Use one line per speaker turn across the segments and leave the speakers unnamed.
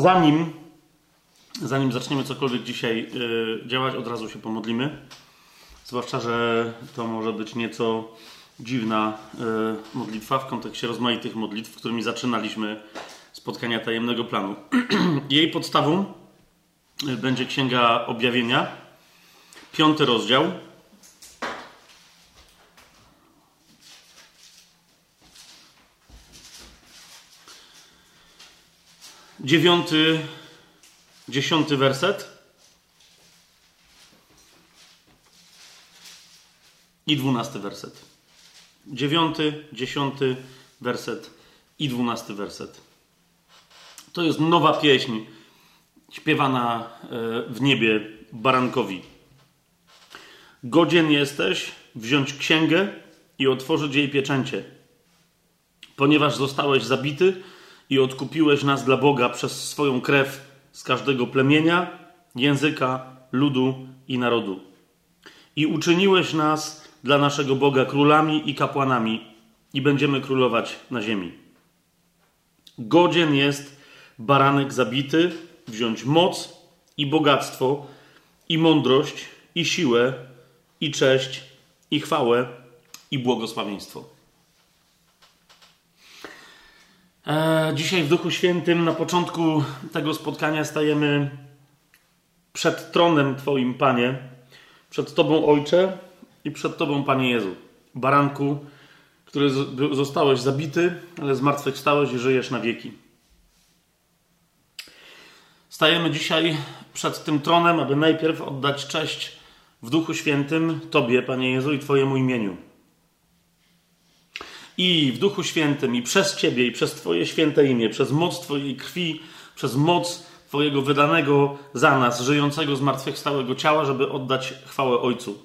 Zanim, zanim zaczniemy cokolwiek dzisiaj yy, działać, od razu się pomodlimy. Zwłaszcza, że to może być nieco dziwna yy, modlitwa w kontekście rozmaitych modlitw, którymi zaczynaliśmy spotkania tajemnego planu. Jej podstawą yy, będzie Księga Objawienia, piąty rozdział. Dziewiąty, dziesiąty werset. I dwunasty werset. Dziewiąty, dziesiąty werset i dwunasty werset. To jest nowa pieśń śpiewana e, w niebie barankowi. Godzien jesteś wziąć księgę i otworzyć jej pieczęcie, ponieważ zostałeś zabity i odkupiłeś nas dla Boga przez swoją krew z każdego plemienia, języka, ludu i narodu. I uczyniłeś nas dla naszego Boga królami i kapłanami, i będziemy królować na ziemi. Godzien jest baranek zabity wziąć moc i bogactwo, i mądrość, i siłę, i cześć, i chwałę, i błogosławieństwo. E, dzisiaj w Duchu Świętym na początku tego spotkania stajemy przed tronem Twoim, Panie, przed Tobą, Ojcze, i przed Tobą, Panie Jezu, baranku, który zostałeś zabity, ale zmartwychwstałeś i żyjesz na wieki. Stajemy dzisiaj przed tym tronem, aby najpierw oddać cześć w Duchu Świętym Tobie, Panie Jezu, i Twojemu imieniu i w Duchu Świętym, i przez Ciebie, i przez Twoje święte imię, przez moc Twojej krwi, przez moc Twojego wydanego za nas, żyjącego zmartwychwstałego ciała, żeby oddać chwałę Ojcu.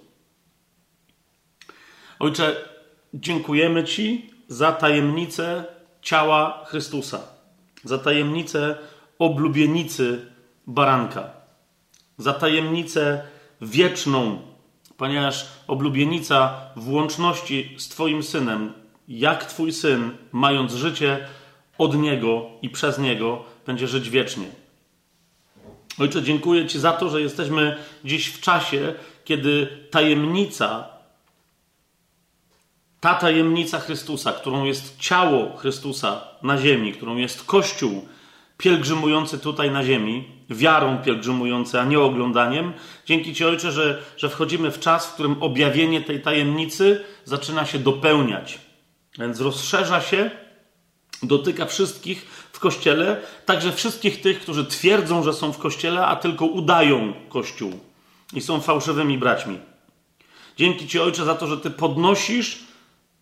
Ojcze, dziękujemy Ci za tajemnicę ciała Chrystusa, za tajemnicę oblubienicy baranka, za tajemnicę wieczną, ponieważ oblubienica w łączności z Twoim Synem jak Twój syn, mając życie od niego i przez niego, będzie żyć wiecznie. Ojcze, dziękuję Ci za to, że jesteśmy dziś w czasie, kiedy tajemnica, ta tajemnica Chrystusa, którą jest ciało Chrystusa na ziemi, którą jest Kościół pielgrzymujący tutaj na ziemi, wiarą pielgrzymujący, a nie oglądaniem. Dzięki Ci, Ojcze, że, że wchodzimy w czas, w którym objawienie tej tajemnicy zaczyna się dopełniać. Więc rozszerza się, dotyka wszystkich w kościele, także wszystkich tych, którzy twierdzą, że są w kościele, a tylko udają kościół i są fałszywymi braćmi. Dzięki Ci, Ojcze, za to, że Ty podnosisz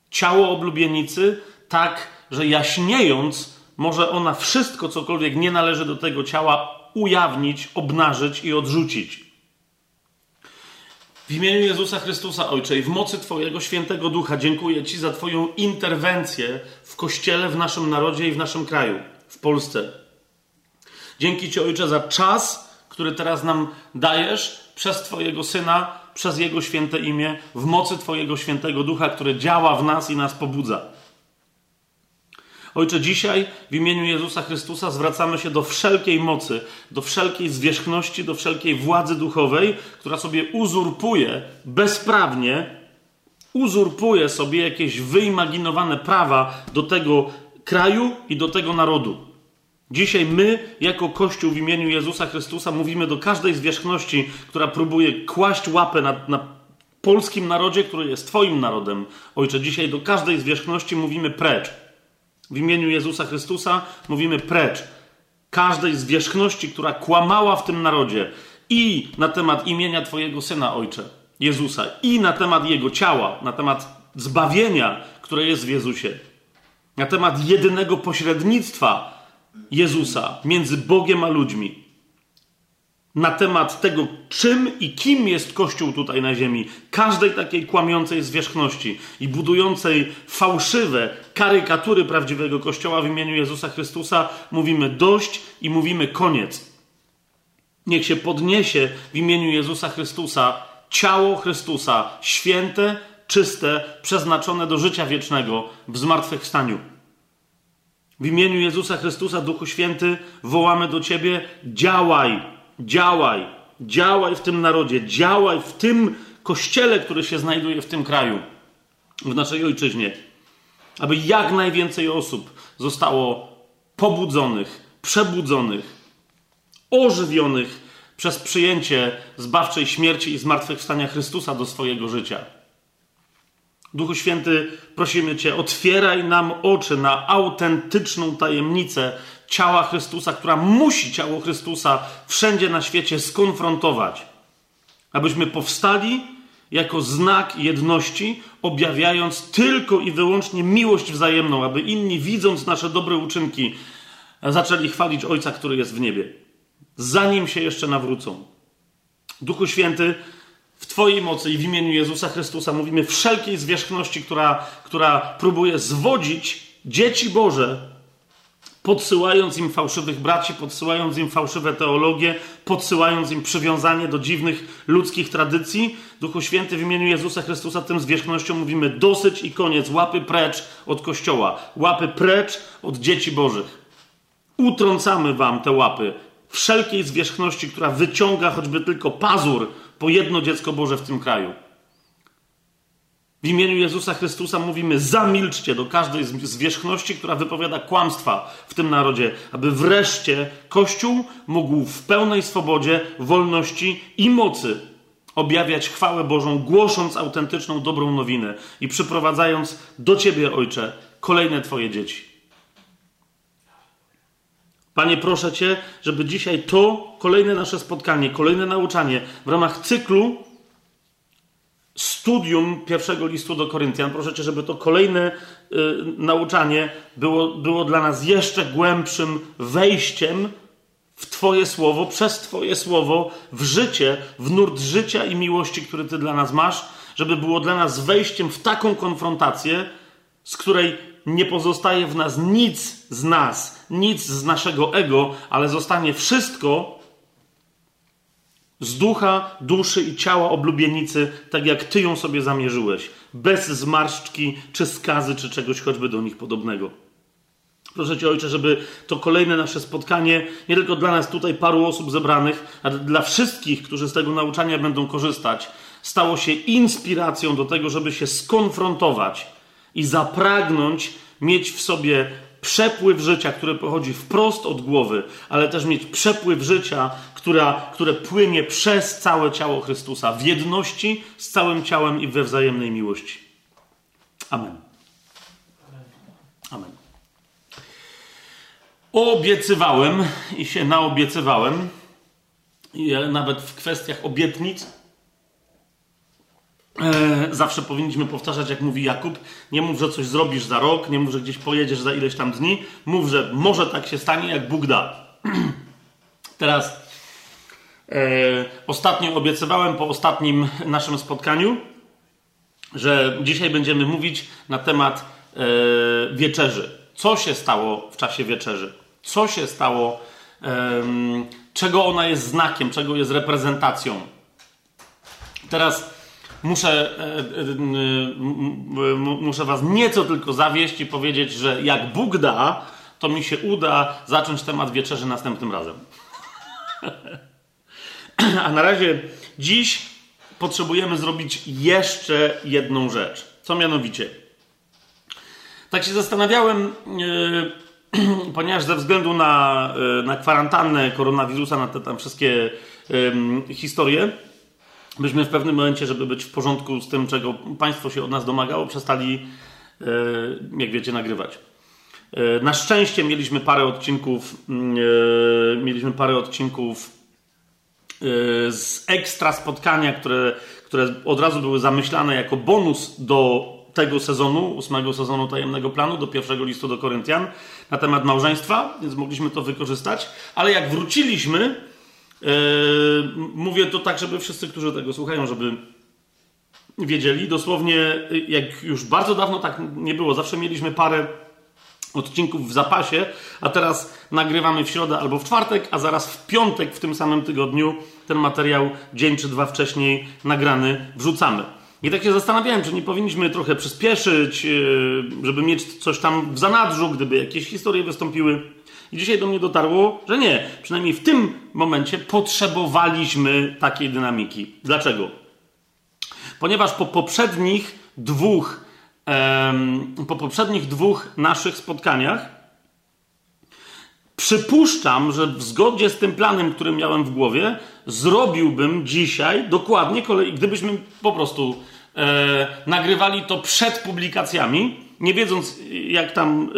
ciało oblubienicy tak, że jaśniejąc, może ona wszystko, cokolwiek nie należy do tego ciała, ujawnić, obnażyć i odrzucić. W imieniu Jezusa Chrystusa, Ojcze, i w mocy Twojego świętego ducha dziękuję Ci za Twoją interwencję w kościele, w naszym narodzie i w naszym kraju, w Polsce. Dzięki Ci, Ojcze, za czas, który teraz nam dajesz przez Twojego syna, przez Jego święte imię, w mocy Twojego świętego ducha, który działa w nas i nas pobudza. Ojcze, dzisiaj w imieniu Jezusa Chrystusa zwracamy się do wszelkiej mocy, do wszelkiej zwierzchności, do wszelkiej władzy duchowej, która sobie uzurpuje bezprawnie, uzurpuje sobie jakieś wyimaginowane prawa do tego kraju i do tego narodu. Dzisiaj my, jako Kościół w imieniu Jezusa Chrystusa, mówimy do każdej zwierzchności, która próbuje kłaść łapę na, na polskim narodzie, który jest Twoim narodem. Ojcze, dzisiaj do każdej zwierzchności mówimy precz. W imieniu Jezusa Chrystusa mówimy precz każdej zwierzchności, która kłamała w tym narodzie i na temat imienia Twojego Syna, Ojcze, Jezusa, i na temat Jego ciała, na temat zbawienia, które jest w Jezusie, na temat jedynego pośrednictwa Jezusa między Bogiem a ludźmi na temat tego, czym i kim jest Kościół tutaj na ziemi, każdej takiej kłamiącej zwierzchności i budującej fałszywe karykatury prawdziwego Kościoła w imieniu Jezusa Chrystusa, mówimy dość i mówimy koniec. Niech się podniesie w imieniu Jezusa Chrystusa ciało Chrystusa, święte, czyste, przeznaczone do życia wiecznego w zmartwychwstaniu. W imieniu Jezusa Chrystusa, Duchu Święty, wołamy do Ciebie: działaj, działaj, działaj w tym narodzie, działaj w tym kościele, który się znajduje w tym kraju, w naszej ojczyźnie, aby jak najwięcej osób zostało pobudzonych, przebudzonych, ożywionych przez przyjęcie zbawczej śmierci i zmartwychwstania Chrystusa do swojego życia. Duchu Święty, prosimy Cię, otwieraj nam oczy na autentyczną tajemnicę ciała Chrystusa, która musi ciało Chrystusa wszędzie na świecie skonfrontować. Abyśmy powstali jako znak jedności, objawiając tylko i wyłącznie miłość wzajemną, aby inni, widząc nasze dobre uczynki, zaczęli chwalić Ojca, który jest w niebie, zanim się jeszcze nawrócą. Duchu Święty, w Twojej mocy i w imieniu Jezusa Chrystusa mówimy wszelkiej zwierzchności, która, która próbuje zwodzić dzieci Boże, podsyłając im fałszywych braci, podsyłając im fałszywe teologie, podsyłając im przywiązanie do dziwnych ludzkich tradycji. Duchu Święty w imieniu Jezusa Chrystusa tym zwierzchnością mówimy dosyć i koniec, łapy precz od Kościoła, łapy precz od dzieci Bożych. Utrącamy wam te łapy wszelkiej zwierzchności, która wyciąga choćby tylko pazur po jedno dziecko Boże w tym kraju. W imieniu Jezusa Chrystusa mówimy: zamilczcie do każdej zwierzchności, która wypowiada kłamstwa w tym narodzie, aby wreszcie Kościół mógł w pełnej swobodzie, wolności i mocy objawiać chwałę Bożą, głosząc autentyczną, dobrą nowinę i przyprowadzając do Ciebie, Ojcze, kolejne Twoje dzieci. Panie, proszę Cię, żeby dzisiaj to kolejne nasze spotkanie, kolejne nauczanie w ramach cyklu studium pierwszego listu do Koryntian, proszę Cię, żeby to kolejne y, nauczanie było, było dla nas jeszcze głębszym wejściem w Twoje słowo, przez Twoje słowo, w życie, w nurt życia i miłości, który Ty dla nas masz, żeby było dla nas wejściem w taką konfrontację, z której nie pozostaje w nas nic z nas, nic z naszego ego, ale zostanie wszystko z ducha, duszy i ciała oblubienicy, tak jak Ty ją sobie zamierzyłeś, bez zmarszczki, czy skazy, czy czegoś choćby do nich podobnego. Proszę Cię, Ojcze, żeby to kolejne nasze spotkanie, nie tylko dla nas tutaj paru osób zebranych, ale dla wszystkich, którzy z tego nauczania będą korzystać, stało się inspiracją do tego, żeby się skonfrontować i zapragnąć mieć w sobie przepływ życia, który pochodzi wprost od głowy, ale też mieć przepływ życia, która, które płynie przez całe ciało Chrystusa w jedności z całym ciałem i we wzajemnej miłości. Amen. Amen. Obiecywałem i się naobiecywałem, nawet w kwestiach obietnic, E, zawsze powinniśmy powtarzać, jak mówi Jakub, nie mów, że coś zrobisz za rok, nie mów, że gdzieś pojedziesz za ileś tam dni, mów, że może tak się stanie, jak Bóg da. Teraz ostatnio obiecywałem po ostatnim naszym spotkaniu, że dzisiaj będziemy mówić na temat e, wieczerzy. Co się stało w czasie wieczerzy? Co się stało, e, czego ona jest znakiem, czego jest reprezentacją? Teraz muszę, e, e, muszę Was nieco tylko zawieść i powiedzieć, że jak Bóg da, to mi się uda zacząć temat wieczerzy następnym razem. A na razie dziś potrzebujemy zrobić jeszcze jedną rzecz. Co mianowicie? Tak się zastanawiałem, yy, ponieważ ze względu na, yy, na kwarantannę koronawirusa, na te tam wszystkie yy, historie, myśmy w pewnym momencie, żeby być w porządku z tym, czego państwo się od nas domagało, przestali, e, jak wiecie, nagrywać. E, na szczęście mieliśmy parę odcinków, e, mieliśmy parę odcinków z ekstra spotkania, które, które od razu były zamyślane jako bonus do tego sezonu, ósmego sezonu tajemnego planu, do pierwszego listu do Koryntian na temat małżeństwa, więc mogliśmy to wykorzystać. Ale jak wróciliśmy, Yy, mówię to tak, żeby wszyscy, którzy tego słuchają, żeby wiedzieli. Dosłownie, jak już bardzo dawno tak nie było, zawsze mieliśmy parę odcinków w zapasie, a teraz nagrywamy w środę albo w czwartek, a zaraz w piątek w tym samym tygodniu ten materiał dzień czy dwa wcześniej nagrany wrzucamy. I tak się zastanawiałem, czy nie powinniśmy trochę przyspieszyć, yy, żeby mieć coś tam w zanadrzu, gdyby jakieś historie wystąpiły. I dzisiaj do mnie dotarło, że nie. Przynajmniej w tym momencie potrzebowaliśmy takiej dynamiki. Dlaczego? Ponieważ po poprzednich dwóch, po poprzednich dwóch naszych spotkaniach przypuszczam, że w zgodzie z tym planem, który miałem w głowie, zrobiłbym dzisiaj dokładnie kolej, gdybyśmy po prostu e, nagrywali to przed publikacjami, nie wiedząc jak tam,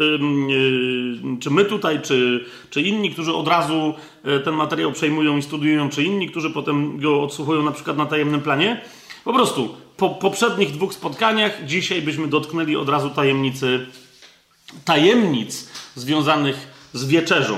e, czy my tutaj, czy, czy inni, którzy od razu e, ten materiał przejmują i studiują, czy inni, którzy potem go odsłuchują na przykład na tajemnym planie, po prostu po poprzednich dwóch spotkaniach dzisiaj byśmy dotknęli od razu tajemnicy, tajemnic związanych z wieczerzą.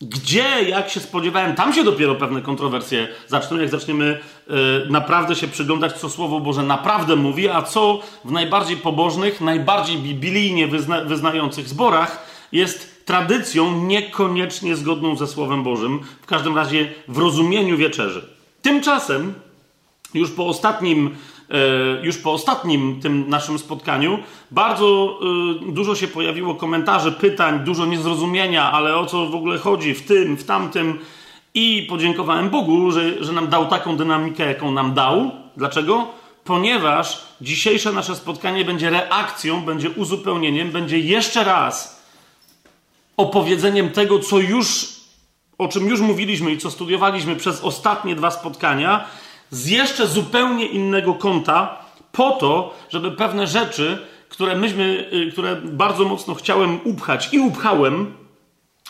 Gdzie, jak się spodziewałem, tam się dopiero pewne kontrowersje zaczną, jak zaczniemy e, naprawdę się przyglądać, co Słowo Boże naprawdę mówi, a co w najbardziej pobożnych, najbardziej biblijnie wyzna wyznających zborach jest tradycją niekoniecznie zgodną ze Słowem Bożym, w każdym razie w rozumieniu wieczerzy. Tymczasem, już po ostatnim już po ostatnim tym naszym spotkaniu bardzo e, dużo się pojawiło komentarzy, pytań, dużo niezrozumienia, ale o co w ogóle chodzi w tym, w tamtym. I podziękowałem Bogu, że, że nam dał taką dynamikę, jaką nam dał. Dlaczego? Ponieważ dzisiejsze nasze spotkanie będzie reakcją, będzie uzupełnieniem, będzie jeszcze raz opowiedzeniem tego, co już, o czym już mówiliśmy i co studiowaliśmy przez ostatnie dwa spotkania, z jeszcze zupełnie innego kąta, po to, żeby pewne rzeczy, które myśmy, y, które bardzo mocno chciałem upchać i upchałem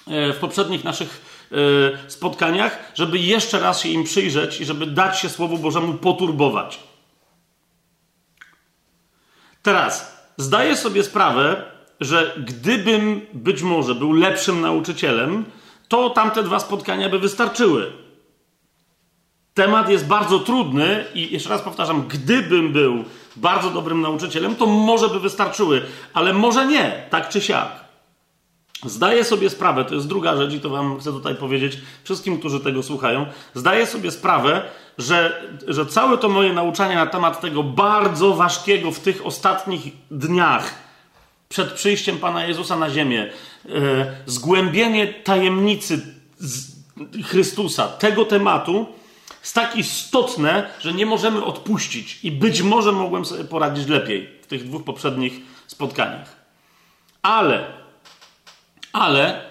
e, w poprzednich naszych e, spotkaniach, żeby jeszcze raz się im przyjrzeć i żeby dać się Słowu Bożemu poturbować. Teraz, zdaję sobie sprawę, że gdybym być może był lepszym nauczycielem, to tamte dwa spotkania by wystarczyły temat jest bardzo trudny i jeszcze raz powtarzam, gdybym był bardzo dobrym nauczycielem, to może by wystarczyły, ale może nie, tak czy siak. Zdaję sobie sprawę, to jest druga rzecz i to wam chcę tutaj powiedzieć wszystkim, którzy tego słuchają. Zdaję sobie sprawę, że, że całe to moje nauczanie na temat tego bardzo ważkiego w tych ostatnich dniach przed przyjściem Pana Jezusa na ziemię, e, zgłębienie tajemnicy Chrystusa, tego tematu, jest tak istotne, że nie możemy odpuścić. I być może mogłem sobie poradzić lepiej w tych dwóch poprzednich spotkaniach. Ale, ale,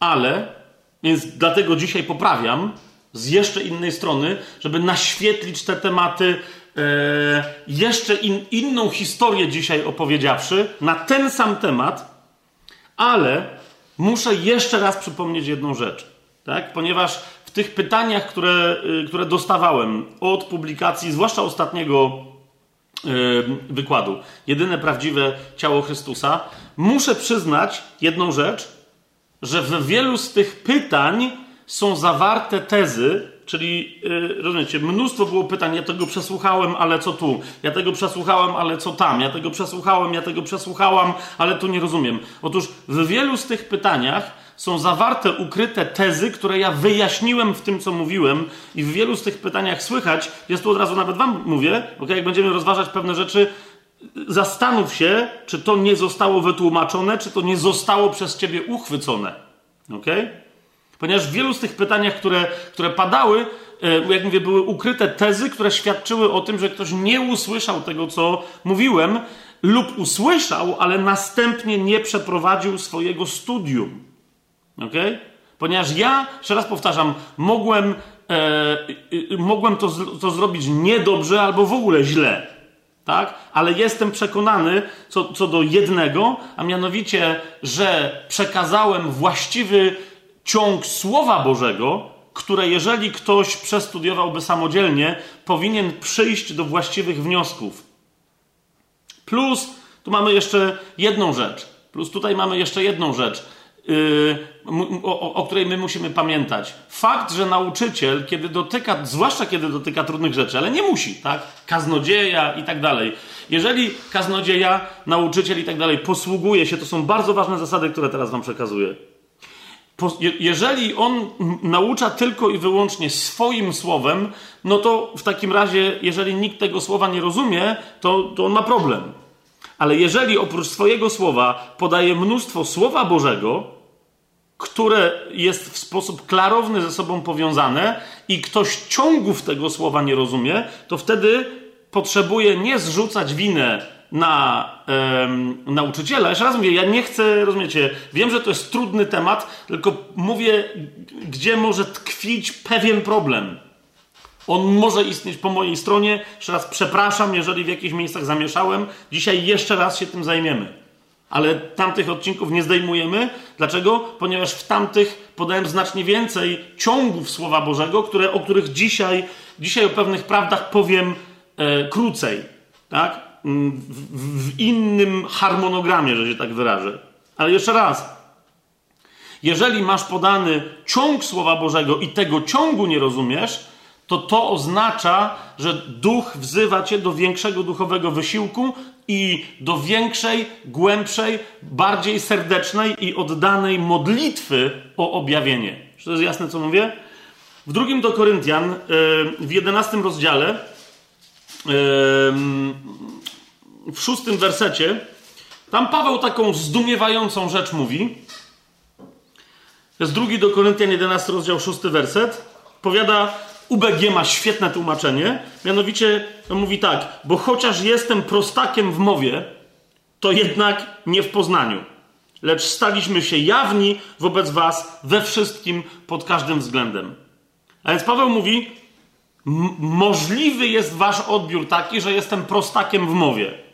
ale, więc dlatego dzisiaj poprawiam z jeszcze innej strony, żeby naświetlić te tematy, e, jeszcze in, inną historię dzisiaj opowiedziawszy na ten sam temat, ale muszę jeszcze raz przypomnieć jedną rzecz. Tak? Ponieważ w tych pytaniach, które, y, które dostawałem od publikacji, zwłaszcza ostatniego y, wykładu, jedyne prawdziwe ciało Chrystusa, muszę przyznać jedną rzecz, że w wielu z tych pytań są zawarte tezy, czyli yy, rozumiecie, mnóstwo było pytań, ja tego przesłuchałem, ale co tu? Ja tego przesłuchałem, ale co tam? Ja tego przesłuchałem, ja tego przesłuchałam, ale tu nie rozumiem. Otóż w wielu z tych pytaniach są zawarte, ukryte tezy, które ja wyjaśniłem w tym, co mówiłem, i w wielu z tych pytaniach słychać, jest tu od razu nawet Wam mówię, ok, jak będziemy rozważać pewne rzeczy, zastanów się, czy to nie zostało wytłumaczone, czy to nie zostało przez Ciebie uchwycone. Ok? Ponieważ w wielu z tych pytaniach, które, które padały, e, jak mówię, były ukryte tezy, które świadczyły o tym, że ktoś nie usłyszał tego, co mówiłem, lub usłyszał, ale następnie nie przeprowadził swojego studium. Ok? Ponieważ ja, jeszcze raz powtarzam, mogłem, e, e, mogłem to, to zrobić niedobrze albo w ogóle źle. Tak? Ale jestem przekonany co, co do jednego, a mianowicie, że przekazałem właściwy ciąg Słowa Bożego, które jeżeli ktoś przestudiowałby samodzielnie, powinien przyjść do właściwych wniosków. Plus, tu mamy jeszcze jedną rzecz. Plus tutaj mamy jeszcze jedną rzecz o, o, której my musimy pamiętać. Fakt, że nauczyciel, kiedy dotyka, zwłaszcza kiedy dotyka trudnych rzeczy, ale nie musi, tak? Kaznodzieja i tak dalej. Jeżeli kaznodzieja, nauczyciel i tak dalej posługuje się, to są bardzo ważne zasady, które teraz Wam przekazuję. jeżeli on naucza tylko i wyłącznie swoim słowem, no to w takim razie, jeżeli nikt tego słowa nie rozumie, to, to on ma problem. Ale jeżeli oprócz swojego słowa podaje mnóstwo słowa Bożego, które jest w sposób klarowny ze sobą powiązane i ktoś ciągów tego słowa nie rozumie, to wtedy potrzebuje nie zrzucać winę na um, nauczyciela. Jeszcze raz mówię, ja nie chcę, rozumiecie, wiem, że to jest trudny temat, tylko mówię, gdzie może tkwić pewien problem. On może istnieć po mojej stronie. Jeszcze raz przepraszam, jeżeli w jakichś miejscach zamieszałem. Dzisiaj jeszcze raz się tym zajmiemy. Ale tamtych odcinków nie zdejmujemy. Dlaczego? Ponieważ w tamtych podałem znacznie więcej ciągów Słowa Bożego, które, o których dzisiaj, dzisiaj o pewnych prawdach powiem e, krócej. Tak? Mm, w, w innym harmonogramie, że się tak wyrażę. Ale jeszcze raz. Jeżeli masz podany ciąg Słowa Bożego i tego ciągu nie rozumiesz, to to oznacza, że duch wzywa cię do większego duchowego wysiłku i do większej, głębszej, bardziej serdecznej i oddanej modlitwy o objawienie. Czy to jest jasne, co mówię? W drugim do Koryntian, e, w jedenastym rozdziale, e, w szóstym wersecie, tam Paweł taką zdumiewającą rzecz mówi. To jest drugi do Koryntian, 11 rozdział, szósty werset. Powiada, UBG ma świetne tłumaczenie, mianowicie mówi tak, bo chociaż jestem prostakiem w mowie, to jednak nie w poznaniu, lecz staliśmy się jawni wobec was we wszystkim pod każdym względem. A więc Paweł mówi, możliwy jest wasz odbiór taki, że jestem prostakiem w mowie.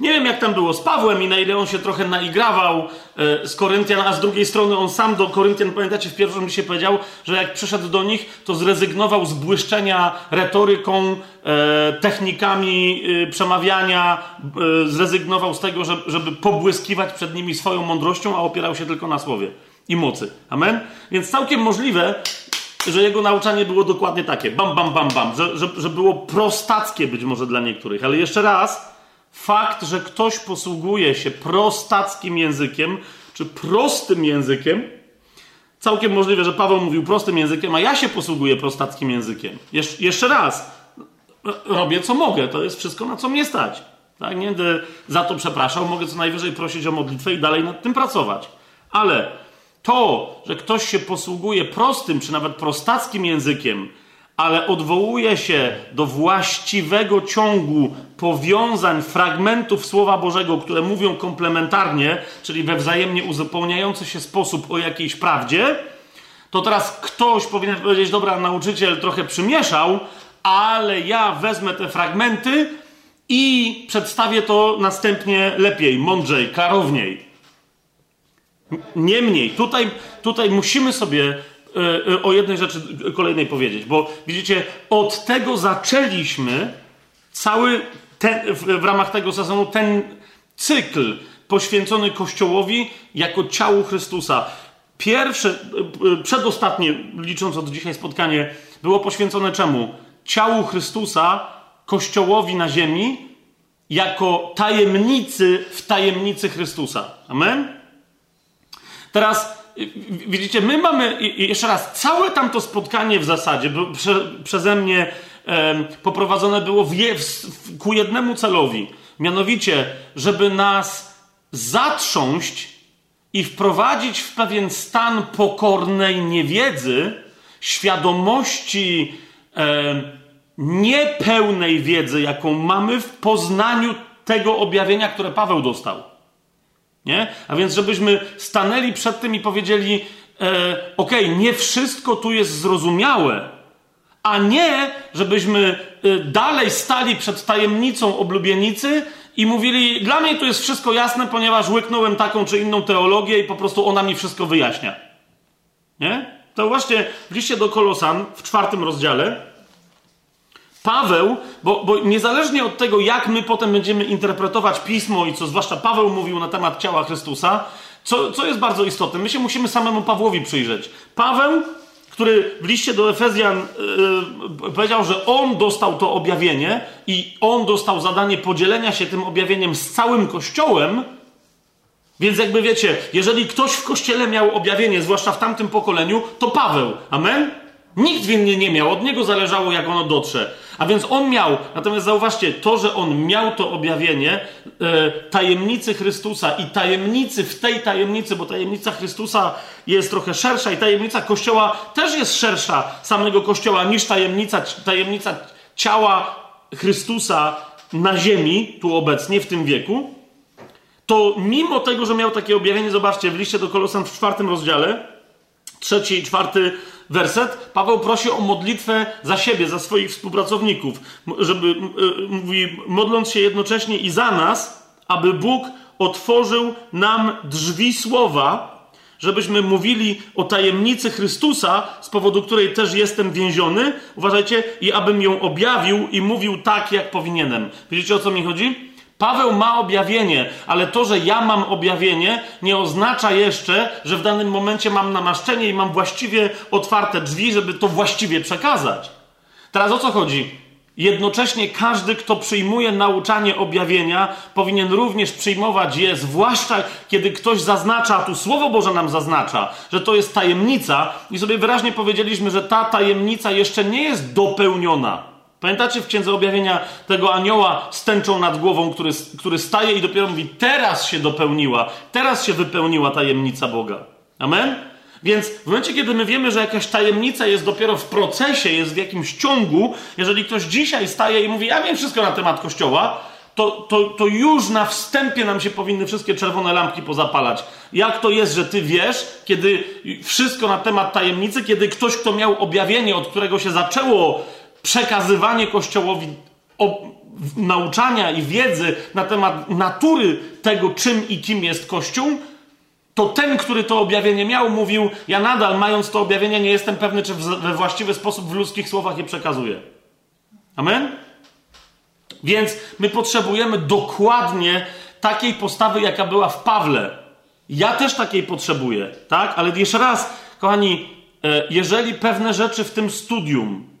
Nie wiem, jak tam było z Pawłem i na ile on się trochę naigrawał e, z Koryntian, a z drugiej strony on sam do Koryntian, pamiętacie, w pierwszym się powiedział, że jak przyszedł do nich, to zrezygnował z błyszczenia retoryką, e, technikami e, przemawiania, zrezygnował z tego, żeby pobłyskiwać przed nimi swoją mądrością, a opierał się tylko na słowie i mocy. Amen? Więc całkiem możliwe, że jego nauczanie było dokładnie takie, bam, bam, bam, bam, że, że, że było prostackie być może dla niektórych, ale jeszcze raz, Fakt, że ktoś posługuje się prostackim językiem, czy prostym językiem, całkiem możliwe, że Paweł mówił prostym językiem, a ja się posługuję prostackim językiem. Jesz jeszcze raz, robię co mogę, to jest wszystko, na co mnie stać. Tak? Nie będę za to przepraszał, mogę co najwyżej prosić o modlitwę i dalej nad tym pracować. Ale to, że ktoś się posługuje prostym, czy nawet prostackim językiem, ale odwołuje się do właściwego ciągu powiązań, fragmentów Słowa Bożego, które mówią komplementarnie, czyli we wzajemnie uzupełniający się sposób o jakiejś prawdzie, to teraz ktoś powinien powiedzieć: Dobra, nauczyciel trochę przymieszał, ale ja wezmę te fragmenty i przedstawię to następnie lepiej, mądrzej, klarowniej. Niemniej, tutaj, tutaj musimy sobie o jednej rzeczy kolejnej powiedzieć, bo widzicie, od tego zaczęliśmy cały ten, w ramach tego sezonu ten cykl poświęcony Kościołowi jako ciału Chrystusa. Pierwsze, e, przedostatnie, licząc od dzisiaj spotkanie, było poświęcone czemu? Ciału Chrystusa, Kościołowi na ziemi, jako tajemnicy w tajemnicy Chrystusa. Amen? Teraz widzicie, my mamy, jeszcze raz, całe tamto spotkanie w zasadzie prze, przeze mnie e, poprowadzone było w w, ku jednemu celowi. Mianowicie, żeby nas zatrząść i wprowadzić w pewien stan pokornej niewiedzy, świadomości e, niepełnej wiedzy, jaką mamy w poznaniu tego objawienia, które Paweł dostał. Nie? A więc, żebyśmy stanęli przed tym i powiedzieli: e, OK, nie wszystko tu jest zrozumiałe, a nie, żebyśmy e, dalej stali przed tajemnicą oblubienicy i mówili: Dla mnie to jest wszystko jasne, ponieważ łyknąłem taką czy inną teologię i po prostu ona mi wszystko wyjaśnia. Nie? To właśnie w liście do Kolosan w czwartym rozdziale Paweł, bo, bo niezależnie od tego, jak my potem będziemy interpretować pismo i co zwłaszcza Paweł mówił na temat ciała Chrystusa, co, co jest bardzo istotne, my się musimy samemu Pawłowi przyjrzeć. Paweł, który w liście do Efezjan yy, powiedział, że on dostał to objawienie i on dostał zadanie podzielenia się tym objawieniem z całym Kościołem, Więc jakby wiecie, jeżeli ktoś w kościele miał objawienie, zwłaszcza w tamtym pokoleniu, to Paweł. Amen? Nikt w inny nie miał, od niego zależało, jak ono dotrze. A więc on miał, natomiast zauważcie, to, że on miał to objawienie e, tajemnicy Chrystusa i tajemnicy w tej tajemnicy, bo tajemnica Chrystusa jest trochę szersza i tajemnica Kościoła też jest szersza samego Kościoła niż tajemnica, tajemnica ciała Chrystusa na ziemi, tu obecnie, w tym wieku, to mimo tego, że miał takie objawienie, zobaczcie, w liście do Kolosan w czwartym rozdziale, trzeci i czwarty werset, Paweł prosi o modlitwę za siebie, za swoich współpracowników, żeby, mówi, modląc się jednocześnie i za nas, aby Bóg otworzył nam drzwi słowa, żebyśmy mówili o tajemnicy Chrystusa, z powodu której też jestem więziony, uważajcie, i abym ją objawił i mówił tak, jak powinienem. Wiecie o co mi chodzi? Paweł ma objawienie, ale to, że ja mam objawienie, nie oznacza jeszcze, że w danym momencie mam namaszczenie i mam właściwie otwarte drzwi, żeby to właściwie przekazać. Teraz o co chodzi? Jednocześnie każdy, kto przyjmuje nauczanie objawienia, powinien również przyjmować je, zwłaszcza kiedy ktoś zaznacza, a tu Słowo Boże nam zaznacza, że to jest tajemnica, i sobie wyraźnie powiedzieliśmy, że ta tajemnica jeszcze nie jest dopełniona. Pamiętacie w Księdze Objawienia tego anioła z tęczą nad głową, który, który staje i dopiero mówi, teraz się dopełniła, teraz się wypełniła tajemnica Boga. Amen? Więc w momencie, kiedy my wiemy, że jakaś tajemnica jest dopiero w procesie, jest w jakimś ciągu, jeżeli ktoś dzisiaj staje i mówi, ja wiem wszystko na temat Kościoła, to, to, to już na wstępie nam się powinny wszystkie czerwone lampki pozapalać. Jak to jest, że ty wiesz, kiedy wszystko na temat tajemnicy, kiedy ktoś, kto miał objawienie, od którego się zaczęło przekazywanie Kościołowi nauczania i wiedzy na temat natury tego, czym i kim jest Kościół, to ten, który to objawienie miał, mówił: Ja nadal, mając to objawienie, nie jestem pewny, czy we właściwy sposób w ludzkich słowach je przekazuję. Amen? Więc my potrzebujemy dokładnie takiej postawy, jaka była w Pawle. Ja też takiej potrzebuję, tak? Ale jeszcze raz, kochani, e, jeżeli pewne rzeczy w tym studium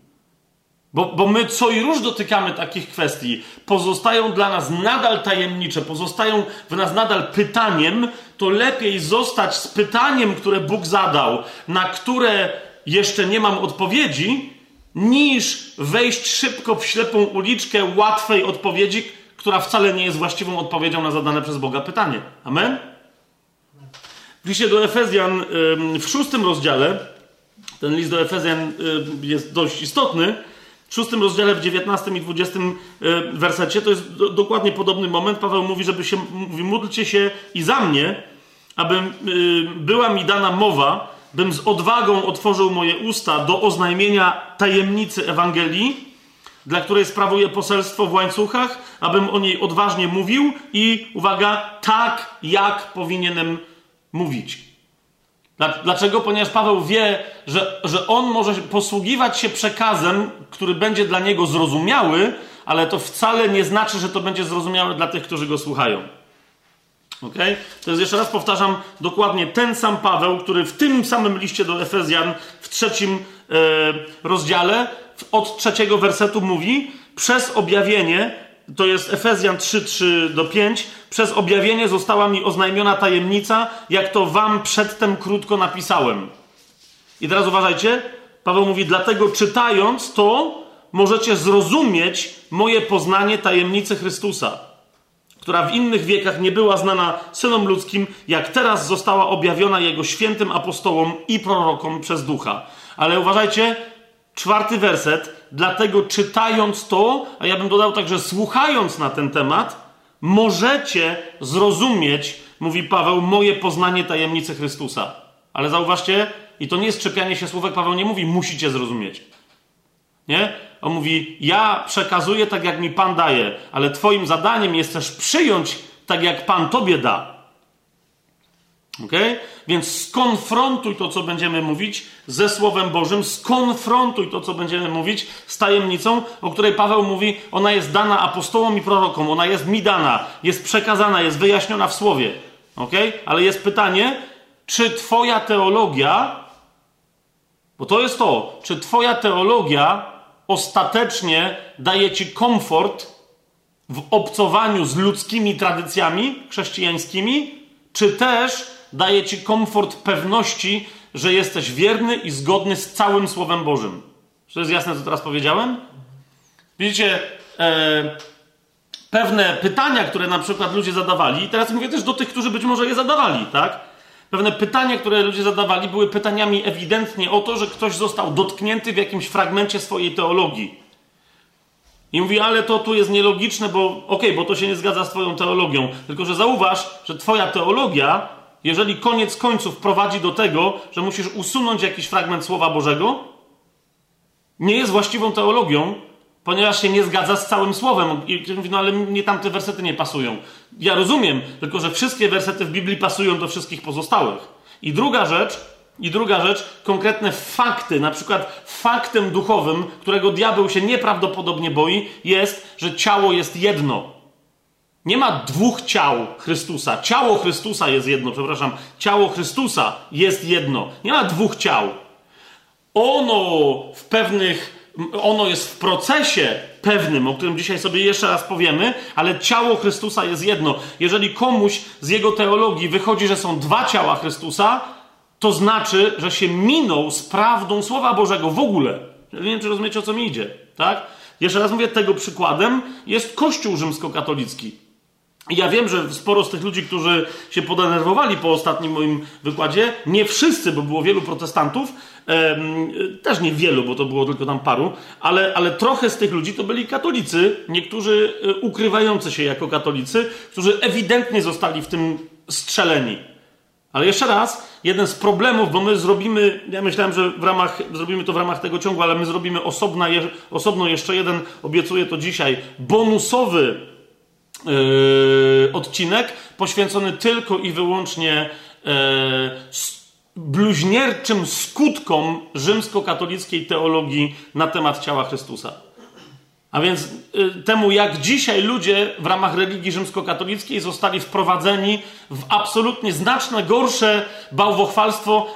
bo, bo my co i róż dotykamy takich kwestii, pozostają dla nas nadal tajemnicze, pozostają w nas nadal pytaniem, to lepiej zostać z pytaniem, które Bóg zadał, na które jeszcze nie mam odpowiedzi, niż wejść szybko w ślepą uliczkę łatwej odpowiedzi, która wcale nie jest właściwą odpowiedzią na zadane przez Boga pytanie. Amen? W liście do Efezjan w szóstym rozdziale, ten list do Efezjan jest dość istotny, w szóstym rozdziale, w dziewiętnastym i dwudziestym e, wersecie, to jest do, dokładnie podobny moment. Paweł mówi, żeby się, mówi, módlcie się i za mnie, aby y, była mi dana mowa, bym z odwagą otworzył moje usta do oznajmienia tajemnicy Ewangelii, dla której sprawuję poselstwo w łańcuchach, abym o niej odważnie mówił i, uwaga, tak jak powinienem mówić. Dlaczego? Ponieważ Paweł wie, że, że on może posługiwać się przekazem, który będzie dla niego zrozumiały, ale to wcale nie znaczy, że to będzie zrozumiałe dla tych, którzy go słuchają. Ok? To jest jeszcze raz powtarzam dokładnie ten sam Paweł, który w tym samym liście do Efezjan w trzecim e, rozdziale od trzeciego wersetu mówi: Przez objawienie to jest Efezjan 3, 3 do 5. Przez objawienie została mi oznajmiona tajemnica, jak to wam przedtem krótko napisałem. I teraz uważajcie, Paweł mówi, dlatego czytając to, możecie zrozumieć moje poznanie tajemnicy Chrystusa, która w innych wiekach nie była znana synom ludzkim, jak teraz została objawiona jego świętym apostołom i prorokom przez ducha. Ale uważajcie, czwarty werset, dlatego czytając to, a ja bym dodał także słuchając na ten temat, możecie zrozumieć, mówi Paweł, moje poznanie tajemnicy Chrystusa. Ale zauważcie, i to nie jest czepianie się słówek, Paweł nie mówi, musicie zrozumieć. Nie? On mówi, ja przekazuję tak, jak mi Pan daje, ale Twoim zadaniem jest też przyjąć tak, jak Pan Tobie da. Ok? Więc skonfrontuj to, co będziemy mówić ze Słowem Bożym, skonfrontuj to, co będziemy mówić z tajemnicą, o której Paweł mówi, ona jest dana apostołom i prorokom, ona jest mi dana, jest przekazana, jest wyjaśniona w Słowie. Ok? Ale jest pytanie, czy Twoja teologia, bo to jest to, czy Twoja teologia ostatecznie daje Ci komfort w obcowaniu z ludzkimi tradycjami chrześcijańskimi, czy też daje ci komfort pewności, że jesteś wierny i zgodny z całym Słowem Bożym. Czy to jest jasne, co teraz powiedziałem? Widzicie, e, pewne pytania, które na przykład ludzie zadawali, i teraz mówię też do tych, którzy być może je zadawali, tak? Pewne pytania, które ludzie zadawali, były pytaniami ewidentnie o to, że ktoś został dotknięty w jakimś fragmencie swojej teologii. I mówi, ale to tu jest nielogiczne, bo okej, okay, bo to się nie zgadza z Twoją teologią. Tylko, że zauważ, że Twoja teologia, jeżeli koniec końców prowadzi do tego, że musisz usunąć jakiś fragment Słowa Bożego, nie jest właściwą teologią, ponieważ się nie zgadza z całym słowem. I mówi, no ale mnie tamte wersety nie pasują. Ja rozumiem, tylko że wszystkie wersety w Biblii pasują do wszystkich pozostałych. I druga rzecz, i druga rzecz, konkretne fakty, na przykład faktem duchowym, którego diabeł się nieprawdopodobnie boi, jest, że ciało jest jedno. Nie ma dwóch ciał Chrystusa. Ciało Chrystusa jest jedno, przepraszam. Ciało Chrystusa jest jedno. Nie ma dwóch ciał. Ono w pewnych ono jest w procesie pewnym, o którym dzisiaj sobie jeszcze raz powiemy, ale ciało Chrystusa jest jedno. Jeżeli komuś z jego teologii wychodzi, że są dwa ciała Chrystusa, to znaczy, że się minął z prawdą Słowa Bożego w ogóle. Nie wiem, czy rozumiecie, o co mi idzie, tak? Jeszcze raz mówię, tego przykładem jest Kościół rzymskokatolicki. Ja wiem, że sporo z tych ludzi, którzy się podenerwowali po ostatnim moim wykładzie, nie wszyscy, bo było wielu protestantów, też nie wielu, bo to było tylko tam paru, ale, ale trochę z tych ludzi to byli katolicy, niektórzy e, ukrywający się jako katolicy, którzy ewidentnie zostali w tym strzeleni. Ale jeszcze raz, jeden z problemów, bo my zrobimy, ja myślałem, że w ramach, zrobimy to w ramach tego ciągu, ale my zrobimy osobna, osobno jeszcze jeden, obiecuję to dzisiaj, bonusowy yy, odcinek poświęcony tylko i wyłącznie yy, bluźnierczym skutkom rzymskokatolickiej teologii na temat ciała Chrystusa. A więc y, temu, jak dzisiaj ludzie w ramach religii rzymskokatolickiej zostali wprowadzeni w absolutnie znacznie gorsze bałwochwalstwo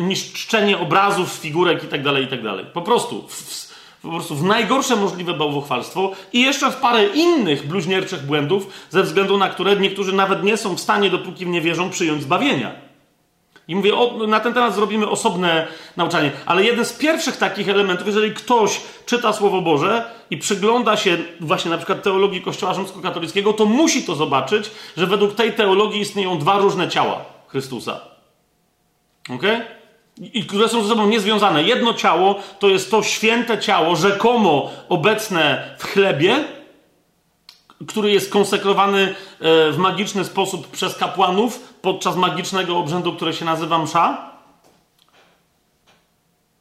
niż czczenie obrazów, figurek itd., tak itd. Tak po prostu. W, po prostu w najgorsze możliwe bałwochwalstwo i jeszcze w parę innych bluźnierczych błędów, ze względu na które niektórzy nawet nie są w stanie, dopóki w nie wierzą, przyjąć zbawienia. I mówię, o, na ten temat zrobimy osobne nauczanie. Ale jeden z pierwszych takich elementów, jeżeli ktoś czyta Słowo Boże i przygląda się właśnie na przykład teologii Kościoła Rzymskokatolickiego, to musi to zobaczyć, że według tej teologii istnieją dwa różne ciała Chrystusa. Ok? I które są ze sobą niezwiązane. Jedno ciało to jest to święte ciało, rzekomo obecne w chlebie, który jest konsekrowany e, w magiczny sposób przez kapłanów podczas magicznego obrzędu, który się nazywa msza.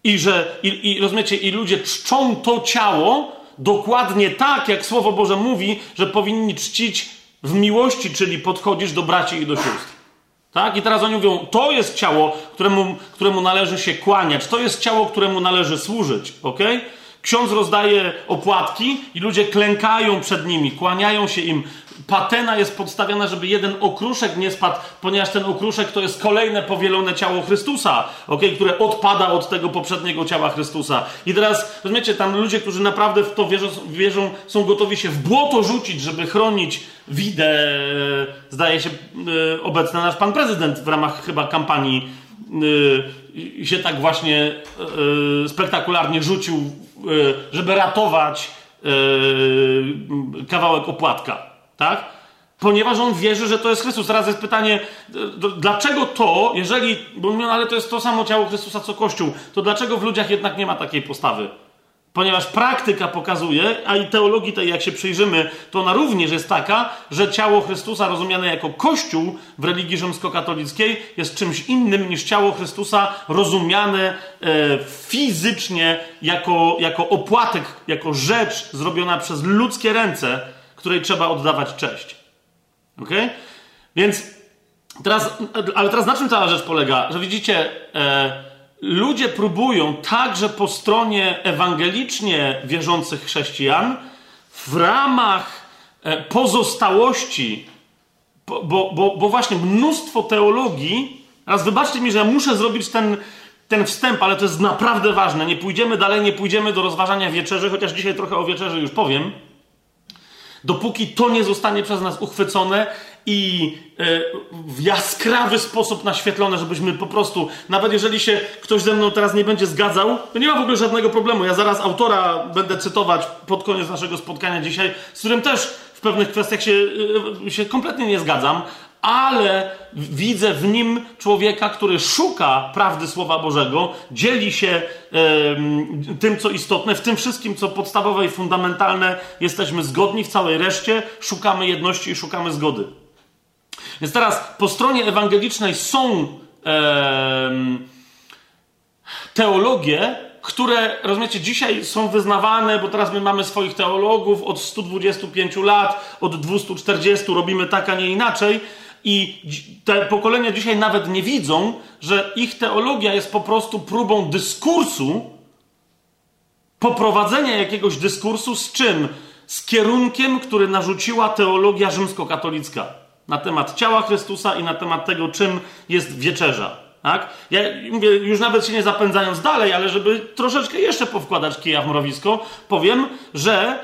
I że, i, i rozumiecie, i ludzie czczą to ciało dokładnie tak, jak Słowo Boże mówi, że powinni czcić w miłości, czyli podchodzisz do braci i do sióstr. Tak? I teraz oni mówią, to jest ciało, któremu, któremu należy się kłaniać, to jest ciało, któremu należy służyć. Okay? Ksiądz rozdaje opłatki i ludzie klękają przed nimi, kłaniają się im. Patena jest podstawiona, żeby jeden okruszek nie spadł, ponieważ ten okruszek to jest kolejne powielone ciało Chrystusa, okay, które odpada od tego poprzedniego ciała Chrystusa. I teraz, rozumiecie, tam ludzie, którzy naprawdę w to wierzą, wierzą są gotowi się w błoto rzucić, żeby chronić widę, zdaje się, e, obecny nasz pan prezydent w ramach chyba kampanii e, się tak właśnie e, spektakularnie rzucił E, żeby ratować e, kawałek opłatka, tak? Ponieważ on wierzy, że to jest Chrystus. Teraz jest pytanie, dlaczego to, jeżeli, bo mówią, ale to jest to samo ciało Chrystusa co Kościół, to dlaczego w ludziach jednak nie ma takiej postawy? Ponieważ praktyka pokazuje, a i teologii tej, jak się przyjrzymy, to ona również jest taka, że ciało Chrystusa rozumiane jako Kościół w religii rzymskokatolickiej jest czymś innym niż ciało Chrystusa rozumiane e, fizycznie jako, jako opłatek, jako rzecz zrobiona przez ludzkie ręce, której trzeba oddawać cześć. Ok? Więc teraz, ale teraz na czym cała rzecz polega? Że widzicie, e, ludzie próbują także po stronie ewangelicznie wierzących chrześcijan w ramach e, pozostałości, bo, bo, bo właśnie mnóstwo teologii, raz wybaczcie mi, że ja muszę zrobić ten, ten wstęp, ale to jest naprawdę ważne. Nie pójdziemy dalej, nie pójdziemy do rozważania wieczerzy, chociaż dzisiaj trochę o wieczerzy już powiem. Dopóki to nie zostanie przez nas uchwycone i e, w jaskrawy sposób naświetlone, żebyśmy po prostu, nawet jeżeli się ktoś ze mną teraz nie będzie zgadzał, to nie ma w ogóle żadnego problemu. Ja zaraz autora będę cytować pod koniec naszego spotkania dzisiaj, z którym też w pewnych kwestiach się, e, się kompletnie nie zgadzam, ale widzę w nim człowieka, który szuka prawdy Słowa Bożego, dzieli się e, tym, co istotne, w tym wszystkim, co podstawowe i fundamentalne, jesteśmy zgodni, w całej reszcie szukamy jedności i szukamy zgody. Więc teraz po stronie ewangelicznej są teologie, które, rozumiecie, dzisiaj są wyznawane, bo teraz my mamy swoich teologów od 125 lat, od 240 robimy tak, a nie inaczej. I te pokolenia dzisiaj nawet nie widzą, że ich teologia jest po prostu próbą dyskursu, poprowadzenia jakiegoś dyskursu z czym? Z kierunkiem, który narzuciła teologia rzymskokatolicka na temat ciała Chrystusa i na temat tego, czym jest wieczerza. Tak? Ja mówię, już nawet się nie zapędzając dalej, ale żeby troszeczkę jeszcze powkładać kija w mrowisko, powiem, że,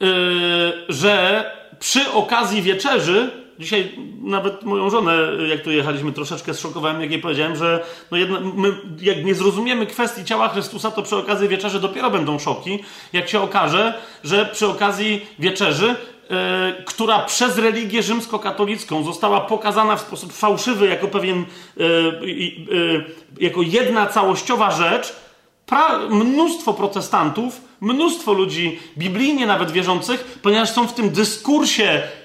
yy, że przy okazji wieczerzy Dzisiaj nawet moją żonę, jak tu jechaliśmy, troszeczkę zszokowałem, jak jej powiedziałem, że no jedna, my, jak nie zrozumiemy kwestii ciała Chrystusa, to przy okazji wieczerzy dopiero będą szoki, jak się okaże, że przy okazji wieczerzy, yy, która przez religię rzymskokatolicką została pokazana w sposób fałszywy jako pewien, yy, yy, jako jedna całościowa rzecz, pra, mnóstwo protestantów, mnóstwo ludzi biblijnie nawet wierzących, ponieważ są w tym dyskursie E,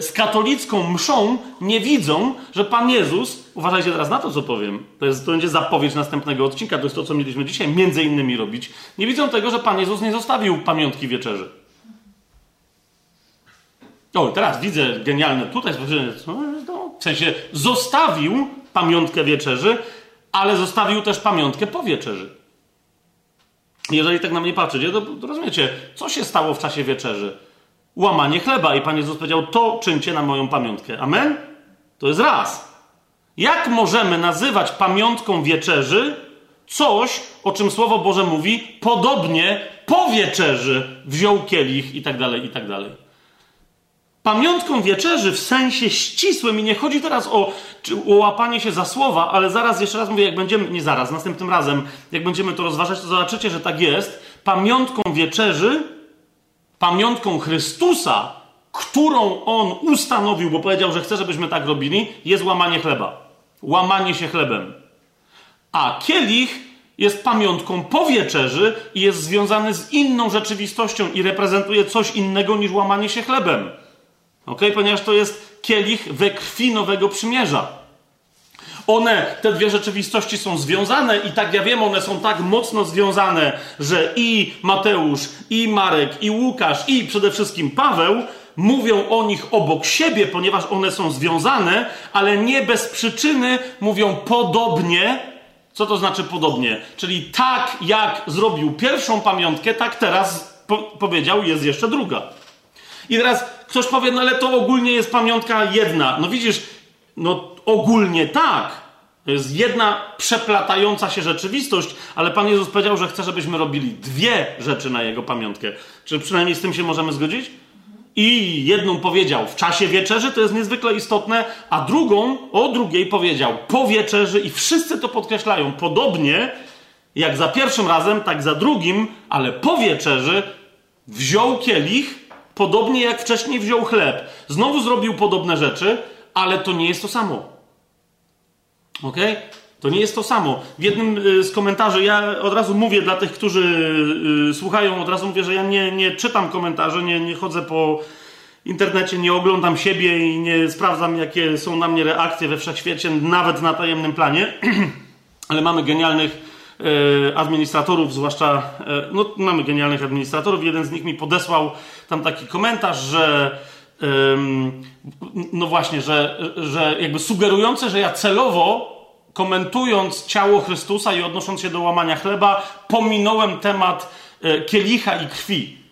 z katolicką mszą nie widzą, że Pan Jezus, uważajcie teraz na to, co powiem, to, jest, to będzie zapowiedź następnego odcinka, to jest to, co mieliśmy dzisiaj między innymi robić, nie widzą tego, że Pan Jezus nie zostawił pamiątki wieczerzy. O, teraz widzę genialne tutaj, w sensie zostawił pamiątkę wieczerzy, ale zostawił też pamiątkę po wieczerzy. Jeżeli tak na mnie patrzycie, to, to rozumiecie, co się stało w czasie wieczerzy? Łamanie chleba. I Pan Jezus powiedział, to czyńcie na moją pamiątkę. Amen? To jest raz. Jak możemy nazywać pamiątką wieczerzy coś, o czym Słowo Boże mówi, podobnie po wieczerzy wziął kielich i tak dalej, i tak dalej. Pamiątką wieczerzy w sensie ścisłym, i nie chodzi teraz o, o łapanie się za słowa, ale zaraz, jeszcze raz mówię, jak będziemy, nie zaraz, następnym razem, jak będziemy to rozważać, to zobaczycie, że tak jest. Pamiątką wieczerzy pamiątką Chrystusa, którą on ustanowił, bo powiedział, że chce, żebyśmy tak robili, jest łamanie chleba. Łamanie się chlebem. A kielich jest pamiątką po wieczerzy i jest związany z inną rzeczywistością i reprezentuje coś innego niż łamanie się chlebem. Ok? Ponieważ to jest kielich we krwi nowego przymierza. One, te dwie rzeczywistości są związane i tak ja wiem, one są tak mocno związane, że i Mateusz, i Marek, i Łukasz, i przede wszystkim Paweł mówią o nich obok siebie, ponieważ one są związane, ale nie bez przyczyny mówią podobnie. Co to znaczy podobnie? Czyli tak jak zrobił pierwszą pamiątkę, tak teraz po powiedział, jest jeszcze druga. I teraz ktoś powie, no ale to ogólnie jest pamiątka jedna. No widzisz, no ogólnie tak. To jest jedna przeplatająca się rzeczywistość, ale Pan Jezus powiedział, że chce, żebyśmy robili dwie rzeczy na Jego pamiątkę. Czy przynajmniej z tym się możemy zgodzić? I jedną powiedział w czasie wieczerzy, to jest niezwykle istotne, a drugą, o drugiej powiedział po wieczerzy i wszyscy to podkreślają. Podobnie jak za pierwszym razem, tak za drugim, ale po wieczerzy wziął kielich, podobnie jak wcześniej wziął chleb. Znowu zrobił podobne rzeczy, ale to nie jest to samo. Ok? To nie jest to samo. W jednym y, z komentarzy, ja od razu mówię dla tych, którzy y, słuchają, od razu mówię, że ja nie, nie czytam komentarzy, nie, nie chodzę po internecie, nie oglądam siebie i nie sprawdzam, jakie są na mnie reakcje we wszechświecie, nawet na tajemnym planie. Ale mamy genialnych y, administratorów, zwłaszcza, no mamy genialnych administratorów. Jeden z nich mi podesłał tam taki komentarz, że no właśnie, że, że jakby sugerujące, że ja celowo komentując ciało Chrystusa i odnosząc się do łamania chleba, pominąłem temat e, kielicha i krwi.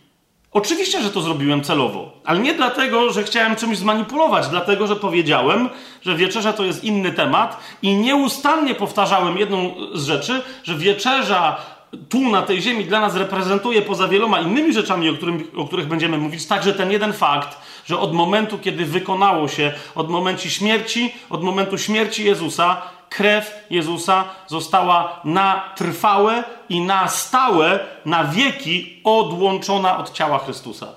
Oczywiście, że to zrobiłem celowo, ale nie dlatego, że chciałem czymś zmanipulować, dlatego, że powiedziałem, że wieczerza to jest inny temat i nieustannie powtarzałem jedną z rzeczy, że wieczerza tu na tej ziemi dla nas reprezentuje poza wieloma innymi rzeczami, o, którym, o których będziemy mówić, także ten jeden fakt, że od momentu, kiedy wykonało się, od momentu śmierci, od momentu śmierci Jezusa, krew Jezusa została na trwałe i na stałe, na wieki odłączona od ciała Chrystusa.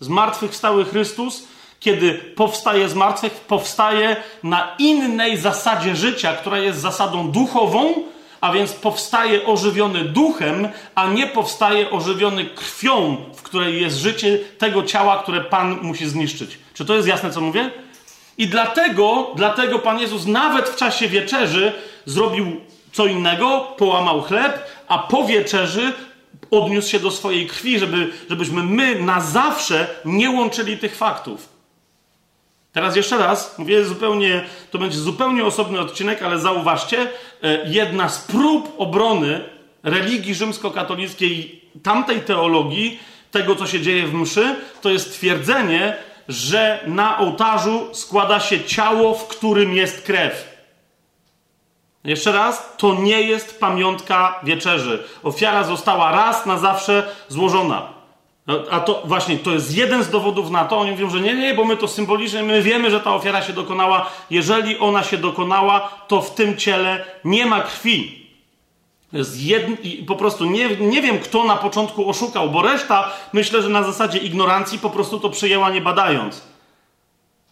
Zmartwychwstały Chrystus, kiedy powstaje z martwych, powstaje na innej zasadzie życia, która jest zasadą duchową, a więc powstaje ożywiony duchem, a nie powstaje ożywiony krwią, w której jest życie tego ciała, które Pan musi zniszczyć. Czy to jest jasne, co mówię? I dlatego, dlatego Pan Jezus nawet w czasie wieczerzy zrobił co innego, połamał chleb, a po wieczerzy odniósł się do swojej krwi, żeby, żebyśmy my na zawsze nie łączyli tych faktów. Teraz jeszcze raz, mówię zupełnie, to będzie zupełnie osobny odcinek, ale zauważcie, e, jedna z prób obrony religii rzymskokatolickiej, tamtej teologii, tego co się dzieje w mszy, to jest twierdzenie, że na ołtarzu składa się ciało, w którym jest krew. Jeszcze raz, to nie jest pamiątka wieczerzy. Ofiara została raz na zawsze złożona. No, a to właśnie, to jest jeden z dowodów na to. Oni mówią, że nie, nie, bo my to symbolicznie, my wiemy, że ta ofiara się dokonała. Jeżeli ona się dokonała, to w tym ciele nie ma krwi. Jedn... Po prostu nie, nie wiem, kto na początku oszukał, bo reszta, myślę, że na zasadzie ignorancji po prostu to przyjęła nie badając.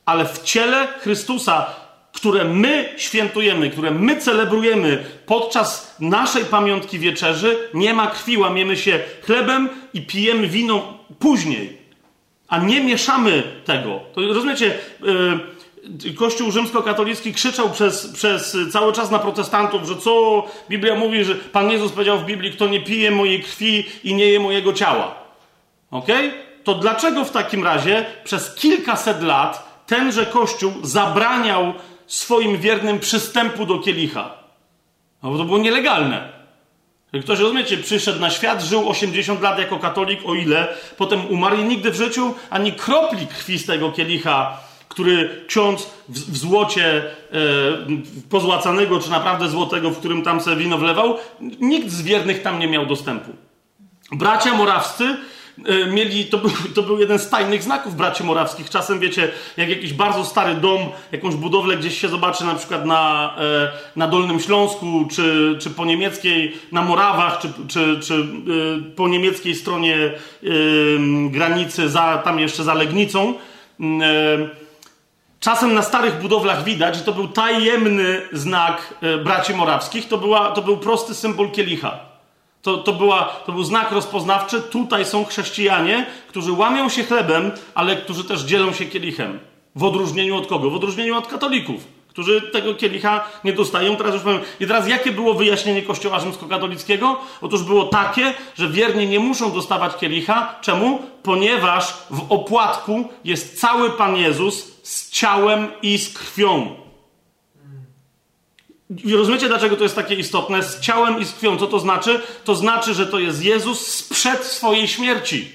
Ale w ciele Chrystusa które my świętujemy, które my celebrujemy podczas naszej pamiątki wieczerzy, nie ma krwi, łamiemy się chlebem i pijemy wino później, a nie mieszamy tego. To rozumiecie, yy, Kościół rzymskokatolicki krzyczał przez, przez cały czas na protestantów, że co Biblia mówi, że Pan Jezus powiedział w Biblii, kto nie pije mojej krwi i nie je mojego ciała. Ok? To dlaczego w takim razie przez kilkaset lat tenże Kościół zabraniał swoim wiernym przystępu do kielicha. No bo to było nielegalne. Ktoś, rozumiecie, przyszedł na świat, żył 80 lat jako katolik, o ile, potem umarł i nigdy w życiu ani kropli krwi z tego kielicha, który ksiądz w, w złocie e, pozłacanego, czy naprawdę złotego, w którym tam se wino wlewał, nikt z wiernych tam nie miał dostępu. Bracia morawscy mieli, to był, to był jeden z tajnych znaków braci morawskich. Czasem wiecie, jak jakiś bardzo stary dom, jakąś budowlę gdzieś się zobaczy na przykład na, e, na Dolnym Śląsku, czy, czy po niemieckiej, na Morawach, czy, czy, czy e, po niemieckiej stronie granicy, za, tam jeszcze za Legnicą. Czasem na starych budowlach widać, że to był tajemny znak braci morawskich, to, była, to był prosty symbol kielicha. To, to, była, to był znak rozpoznawczy. Tutaj są chrześcijanie, którzy łamią się chlebem, ale którzy też dzielą się kielichem. W odróżnieniu od kogo? W odróżnieniu od katolików, którzy tego kielicha nie dostają. Teraz już powiem. I teraz jakie było wyjaśnienie Kościoła rzymskokatolickiego? Otóż było takie, że wierni nie muszą dostawać kielicha. Czemu? Ponieważ w opłatku jest cały Pan Jezus z ciałem i z krwią. Rozumiecie, dlaczego to jest takie istotne? Z ciałem i z krwią. Co to znaczy? To znaczy, że to jest Jezus sprzed swojej śmierci.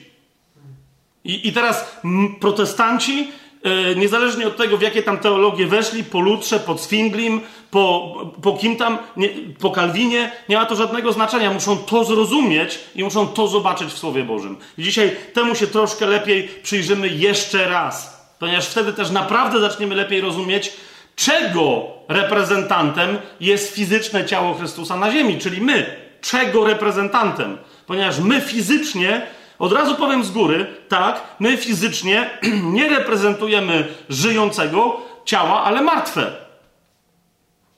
I, i teraz protestanci, yy, niezależnie od tego, w jakie tam teologie weszli, po Lutrze, po Zwinglim, po, po kim tam, nie, po Kalwinie, nie ma to żadnego znaczenia. Muszą to zrozumieć i muszą to zobaczyć w Słowie Bożym. I dzisiaj temu się troszkę lepiej przyjrzymy jeszcze raz. Ponieważ wtedy też naprawdę zaczniemy lepiej rozumieć, czego reprezentantem jest fizyczne ciało Chrystusa na ziemi, czyli my. Czego reprezentantem? Ponieważ my fizycznie, od razu powiem z góry, tak, my fizycznie nie reprezentujemy żyjącego ciała, ale martwe.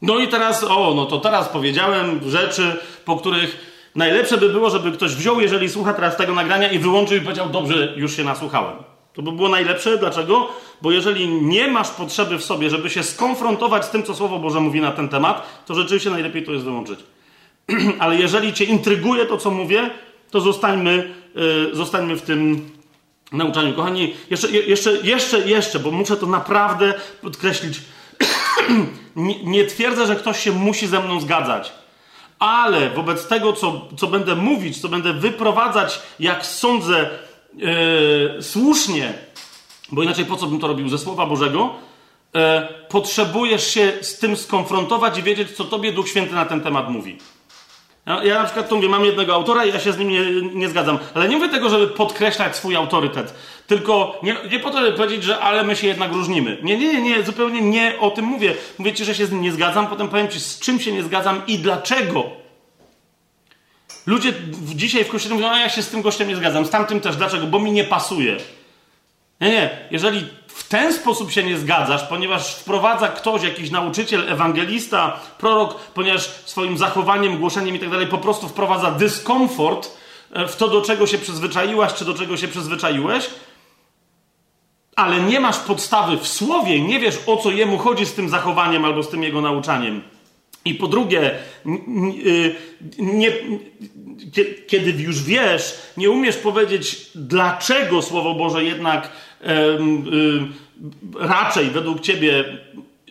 No i teraz, o, no to teraz powiedziałem rzeczy, po których najlepsze by było, żeby ktoś wziął, jeżeli słucha teraz tego nagrania i wyłączył i powiedział, dobrze, już się nasłuchałem. To by było najlepsze. Dlaczego? Bo jeżeli nie masz potrzeby w sobie, żeby się skonfrontować z tym, co Słowo Boże mówi na ten temat, to rzeczywiście najlepiej to jest wyłączyć. Ale jeżeli cię intryguje to, co mówię, to zostańmy, yy, zostańmy w tym nauczaniu. Kochani, jeszcze, jeszcze, jeszcze, jeszcze, bo muszę to naprawdę podkreślić. nie, nie twierdzę, że ktoś się musi ze mną zgadzać. Ale wobec tego, co, co będę mówić, co będę wyprowadzać, jak sądzę, e, słusznie, bo inaczej po co bym to robił ze Słowa Bożego, e, potrzebujesz się z tym skonfrontować i wiedzieć, co Tobie Duch Święty na ten temat mówi. Ja, ja na przykład tu mówię, mam jednego autora i ja się z nim nie, nie zgadzam. Ale nie mówię tego, żeby podkreślać swój autorytet. Tylko nie, nie po to, żeby powiedzieć, że ale my się jednak różnimy. Nie, nie, nie, zupełnie nie o tym mówię. Mówię ci, że się z nim nie zgadzam, potem powiem ci, z czym się nie zgadzam i dlaczego. Ludzie dzisiaj w kościele mówią, a ja się z tym gościem nie zgadzam, z tamtym też. Dlaczego? Bo mi nie pasuje. Nie, nie. Jeżeli w ten sposób się nie zgadzasz, ponieważ wprowadza ktoś, jakiś nauczyciel, ewangelista, prorok, ponieważ swoim zachowaniem, głoszeniem i tak dalej po prostu wprowadza dyskomfort e, w to, do czego się przyzwyczaiłaś, czy do czego się przyzwyczaiłeś, ale nie masz podstawy w słowie, nie wiesz o co jemu chodzi z tym zachowaniem albo z tym jego nauczaniem. I po drugie, y, nie, kiedy już wiesz, nie umiesz powiedzieć, dlaczego Słowo Boże jednak Y, raczej według ciebie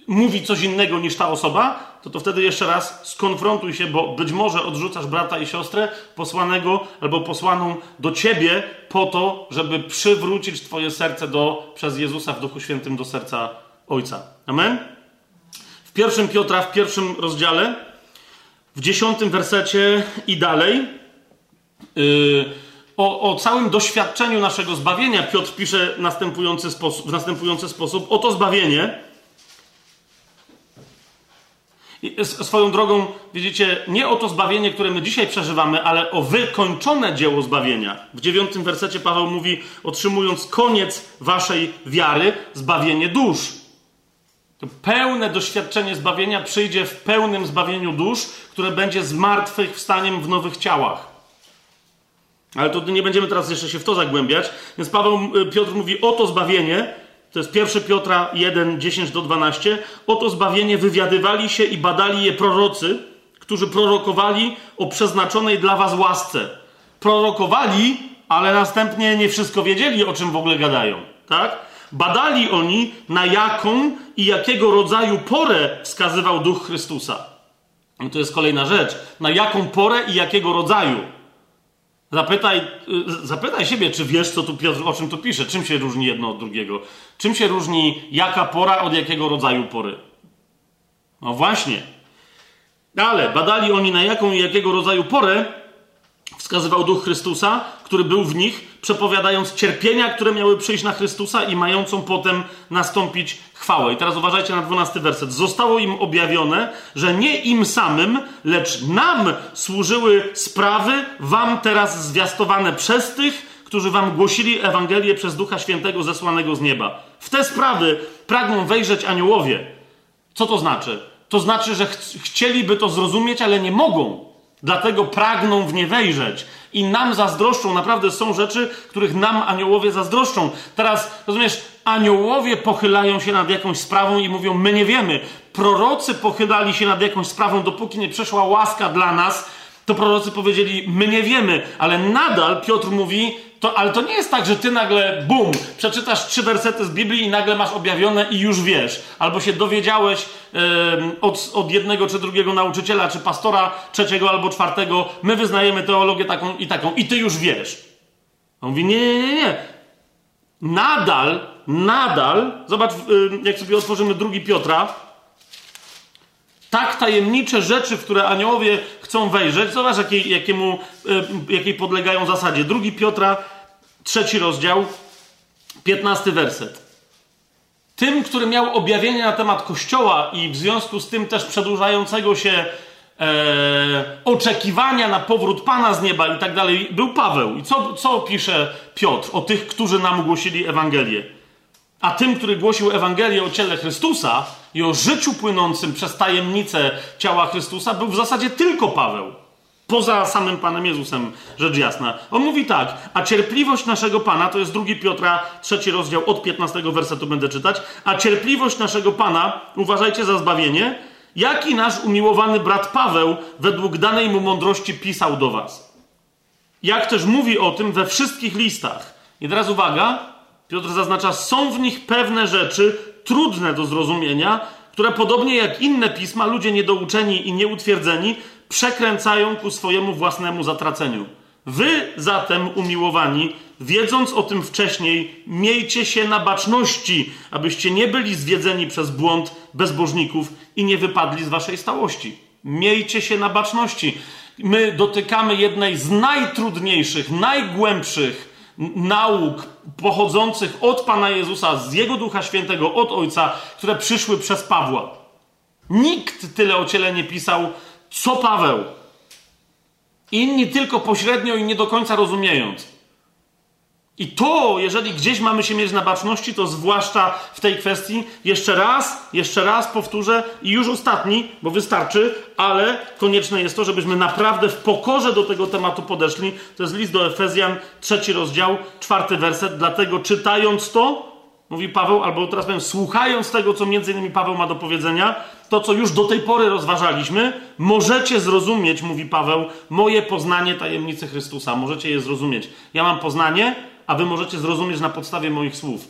mówi coś innego niż ta osoba, to to wtedy jeszcze raz skonfrontuj się, bo być może odrzucasz brata i siostrę posłanego albo posłaną do ciebie po to, żeby przywrócić twoje serce do, przez Jezusa w Duchu Świętym do serca Ojca. Amen? W pierwszym Piotra, w pierwszym rozdziale, w dziesiątym wersecie i dalej, yy, o, o całym doświadczeniu naszego zbawienia Piotr pisze następujący sposób, w następujący sposób. Oto zbawienie. Swoją drogą, widzicie, nie o to zbawienie, które my dzisiaj przeżywamy, ale o wykończone dzieło zbawienia. W dziewiątym wersecie Paweł mówi, otrzymując koniec waszej wiary, zbawienie dusz. To pełne doświadczenie zbawienia przyjdzie w pełnym zbawieniu dusz, które będzie zmartwychwstaniem w nowych ciałach. Ale to nie będziemy teraz jeszcze się w to zagłębiać. Więc Paweł, Piotr mówi, oto zbawienie, to jest 1 Piotra 1, 10 do 12, oto zbawienie wywiadywali się i badali je prorocy, którzy prorokowali o przeznaczonej dla was łasce. Prorokowali, ale następnie nie wszystko wiedzieli, o czym w ogóle gadają. Tak? Badali oni, na jaką i jakiego rodzaju porę wskazywał Duch Chrystusa. I to jest kolejna rzecz. Na jaką porę i jakiego rodzaju. Zapytaj, y, zapytaj siebie, czy wiesz, co tu o czym tu pisze, czym się różni jedno od drugiego. Czym się różni jaka pora od jakiego rodzaju pory? No właśnie. Ale badali oni na jaką i jakiego rodzaju porę wskazywał Duch Chrystusa, który był w nich, przepowiadając cierpienia, które miały przyjść na Chrystusa i mającą potem nastąpić chwałę. I teraz uważajcie na dwunasty werset. Zostało im objawione, że nie im samym, lecz nam służyły sprawy, wam teraz zwiastowane przez tych, którzy wam głosili Ewangelię przez Ducha Świętego zesłanego z nieba. W te sprawy pragną wejrzeć aniołowie. Co to znaczy? To znaczy, że ch chcieliby to zrozumieć, ale nie mogą. Dlatego pragną w nie wejrzeć. I nam zazdroszczą. Naprawdę są rzeczy, których nam aniołowie zazdroszczą. Teraz, rozumiesz, aniołowie pochylają się nad jakąś sprawą i mówią, my nie wiemy. Prorocy pochylali się nad jakąś sprawą, dopóki nie przeszła łaska dla nas, to prorocy powiedzieli, my nie wiemy, ale nadal Piotr mówi, to, ale to nie jest tak, że ty nagle, bum, przeczytasz trzy wersety z Biblii i nagle masz objawione i już wiesz. Albo się dowiedziałeś yy, od, od jednego czy drugiego nauczyciela, czy pastora trzeciego albo czwartego, my wyznajemy teologię taką i taką i ty już wiesz. On mówi, nie, nie, nie, nie. Nadal, nadal, zobacz, yy, jak sobie otworzymy drugi Piotra, tak tajemnicze rzeczy, w które aniołowie chcą wejrzeć, zobacz jakiej, jakiemu, y, jakiej podlegają zasadzie. Drugi Piotra, trzeci rozdział, piętnasty werset. Tym, który miał objawienie na temat Kościoła i w związku z tym też przedłużającego się e, oczekiwania na powrót Pana z nieba i tak dalej, był Paweł. I co, co pisze Piotr o tych, którzy nam głosili Ewangelię? A tym, który głosił Ewangelię o ciele Chrystusa i o życiu płynącym przez tajemnicę ciała Chrystusa, był w zasadzie tylko Paweł. Poza samym Panem Jezusem, rzecz jasna. On mówi tak, a cierpliwość naszego Pana, to jest drugi Piotra, trzeci rozdział, od 15 wersetu będę czytać, a cierpliwość naszego Pana, uważajcie za zbawienie, jaki nasz umiłowany brat Paweł według danej mu mądrości pisał do was. Jak też mówi o tym we wszystkich listach. I teraz uwaga, Piotr zaznacza, są w nich pewne rzeczy trudne do zrozumienia, które podobnie jak inne pisma, ludzie niedouczeni i nieutwierdzeni przekręcają ku swojemu własnemu zatraceniu. Wy zatem, umiłowani, wiedząc o tym wcześniej, miejcie się na baczności, abyście nie byli zwiedzeni przez błąd bezbożników i nie wypadli z waszej stałości. Miejcie się na baczności. My dotykamy jednej z najtrudniejszych, najgłębszych nauk pochodzących od Pana Jezusa, z Jego Ducha Świętego, od Ojca, które przyszły przez Pawła. Nikt tyle o ciele nie pisał, co Paweł. Inni tylko pośrednio i nie do końca rozumiejąc. I to, jeżeli gdzieś mamy się mieć na baczności, to zwłaszcza w tej kwestii, jeszcze raz, jeszcze raz powtórzę i już ostatni, bo wystarczy, ale konieczne jest to, żebyśmy naprawdę w pokorze do tego tematu podeszli. To jest list do Efezjan, trzeci rozdział, czwarty werset. Dlatego czytając to, mówi Paweł, albo teraz powiem, słuchając tego, co między innymi Paweł ma do powiedzenia, to, co już do tej pory rozważaliśmy, możecie zrozumieć, mówi Paweł, moje poznanie tajemnicy Chrystusa. Możecie je zrozumieć. Ja mam poznanie, a wy możecie zrozumieć na podstawie moich słów.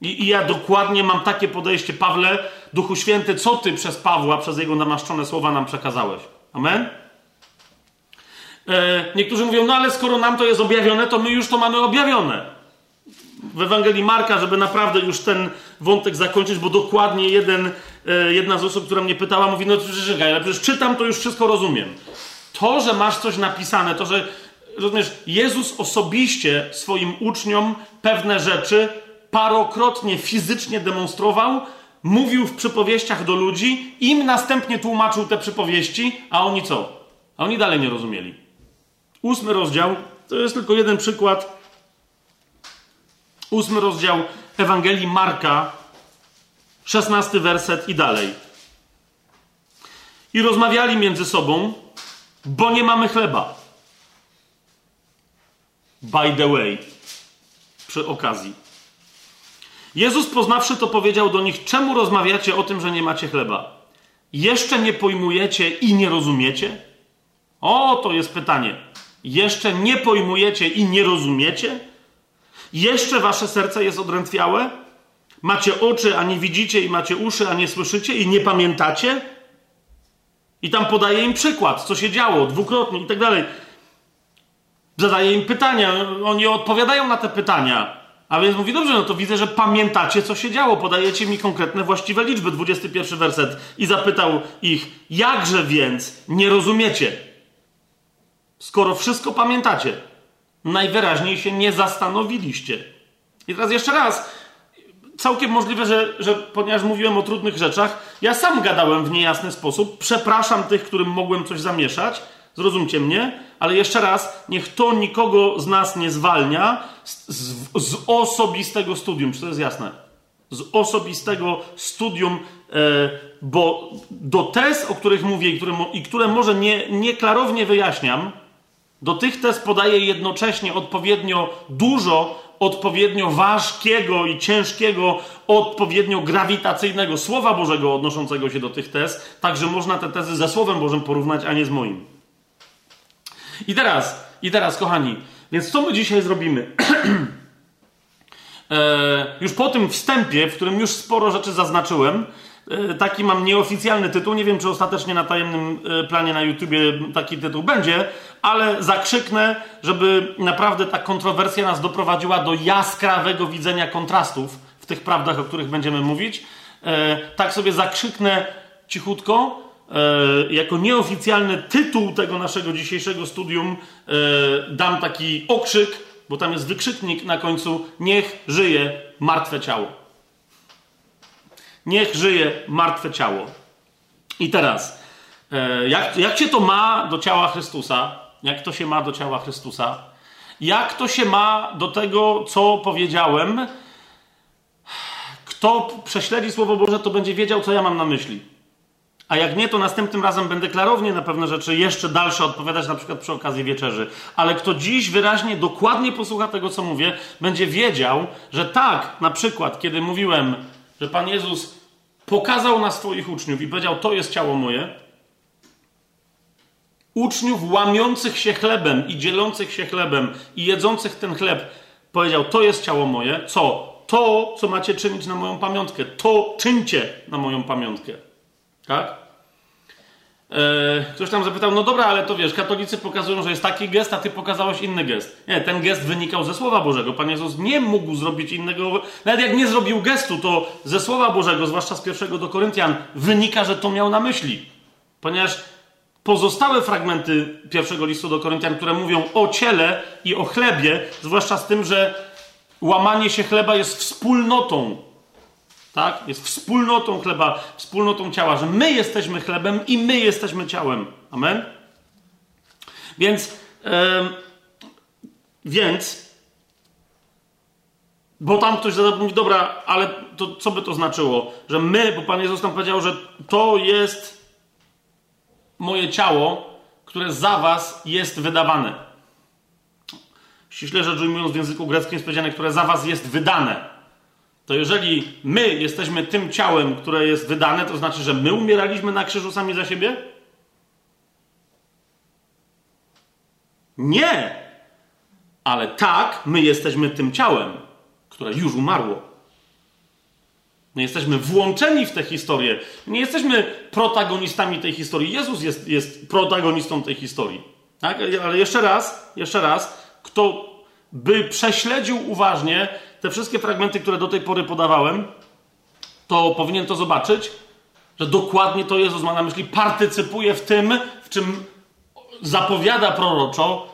I, I, ja dokładnie mam takie podejście, Pawle, Duchu Święty, co ty przez Pawła, przez jego namaszczone słowa nam przekazałeś. Amen? E, niektórzy mówią, no ale skoro nam to jest objawione, to my już to mamy objawione. W Ewangelii Marka, żeby naprawdę już ten wątek zakończyć, bo dokładnie jeden, e, jedna z osób, która mnie pytała, mówi, no czekaj, ale przecież czytam, to już wszystko rozumiem. To, że masz coś napisane, to, że rozumiesz, Jezus osobiście swoim uczniom pewne rzeczy parokrotnie fizycznie demonstrował, mówił w przypowieściach do ludzi, im następnie tłumaczył te przypowieści, a oni co? A oni dalej nie rozumieli. Ósmy rozdział, to jest tylko jeden przykład. Ósmy rozdział Ewangelii Marka, szesnasty werset i dalej. I rozmawiali między sobą, bo nie mamy chleba. By the way, przy okazji. Jezus poznawszy to powiedział do nich: Czemu rozmawiacie o tym, że nie macie chleba? Jeszcze nie pojmujecie i nie rozumiecie? O, to jest pytanie. Jeszcze nie pojmujecie i nie rozumiecie? Jeszcze wasze serce jest odrętwiałe? Macie oczy, a nie widzicie, i macie uszy, a nie słyszycie, i nie pamiętacie? I tam podaje im przykład, co się działo dwukrotnie i tak dalej. Zadaje im pytania, oni odpowiadają na te pytania. A więc mówi, dobrze, no to widzę, że pamiętacie, co się działo. Podajecie mi konkretne, właściwe liczby. 21 werset. I zapytał ich, jakże więc nie rozumiecie? Skoro wszystko pamiętacie, najwyraźniej się nie zastanowiliście. I teraz jeszcze raz, całkiem możliwe, że, że ponieważ mówiłem o trudnych rzeczach, ja sam gadałem w niejasny sposób. Przepraszam tych, którym mogłem coś zamieszać. Zrozumcie mnie, ale jeszcze raz, niech to nikogo z nas nie zwalnia z, z, z osobistego studium. Czy to jest jasne? Z osobistego studium, e, bo do tez, o których mówię i które, i które może nie, nie klarownie wyjaśniam, do tych tez podaję jednocześnie odpowiednio dużo, odpowiednio ważkiego i ciężkiego, odpowiednio grawitacyjnego Słowa Bożego odnoszącego się do tych tez, tak że można te tezy ze Słowem Bożym porównać, a nie z moim. I teraz, i teraz, kochani, więc co my dzisiaj zrobimy? e, już po tym wstępie, w którym już sporo rzeczy zaznaczyłem, e, taki mam nieoficjalny tytuł. Nie wiem, czy ostatecznie na tajemnym e, planie na YouTubie taki tytuł będzie, ale zakrzyknę, żeby naprawdę ta kontrowersja nas doprowadziła do jaskrawego widzenia kontrastów w tych prawdach, o których będziemy mówić. E, tak sobie zakrzyknę cichutko, jako nieoficjalny tytuł tego naszego dzisiejszego studium e, dam taki okrzyk, bo tam jest wykrzyknik na końcu: Niech żyje martwe ciało. Niech żyje martwe ciało. I teraz, e, jak, jak się to ma do ciała Chrystusa? Jak to się ma do ciała Chrystusa? Jak to się ma do tego, co powiedziałem? Kto prześledzi Słowo Boże, to będzie wiedział, co ja mam na myśli. A jak nie, to następnym razem będę klarownie na pewne rzeczy jeszcze dalsze odpowiadać, na przykład przy okazji wieczerzy. Ale kto dziś wyraźnie, dokładnie posłucha tego, co mówię, będzie wiedział, że tak, na przykład, kiedy mówiłem, że Pan Jezus pokazał na swoich uczniów i powiedział: To jest ciało moje. Uczniów łamiących się chlebem i dzielących się chlebem i jedzących ten chleb, powiedział: To jest ciało moje. Co? To, co macie czynić na moją pamiątkę. To czyńcie na moją pamiątkę. Tak? E, ktoś tam zapytał, no dobra, ale to wiesz, katolicy pokazują, że jest taki gest, a ty pokazałeś inny gest. Nie, ten gest wynikał ze Słowa Bożego. Pan Jezus nie mógł zrobić innego. Nawet jak nie zrobił gestu, to ze Słowa Bożego, zwłaszcza z pierwszego do Koryntian, wynika, że to miał na myśli. Ponieważ pozostałe fragmenty pierwszego listu do Koryntian, które mówią o ciele i o chlebie, zwłaszcza z tym, że łamanie się chleba jest wspólnotą. Tak? Jest wspólnotą chleba, wspólnotą ciała, że my jesteśmy chlebem i my jesteśmy ciałem. Amen? Więc, więc, bo tam ktoś zada, mówi, dobra, ale to co by to znaczyło? Że my, bo Pan Jezus nam powiedział, że to jest moje ciało, które za was jest wydawane. Ściśle rzecz ujmując w języku greckim jest powiedziane, które za was jest wydane. To jeżeli my jesteśmy tym ciałem, które jest wydane, to znaczy, że my umieraliśmy na krzyżu sami za siebie? Nie! Ale tak, my jesteśmy tym ciałem, które już umarło. My jesteśmy włączeni w tę historię. Nie jesteśmy protagonistami tej historii. Jezus jest, jest protagonistą tej historii. Tak? Ale jeszcze raz, jeszcze raz, kto by prześledził uważnie te wszystkie fragmenty, które do tej pory podawałem, to powinien to zobaczyć, że dokładnie to Jezus ma na myśli, partycypuje w tym, w czym zapowiada proroczo,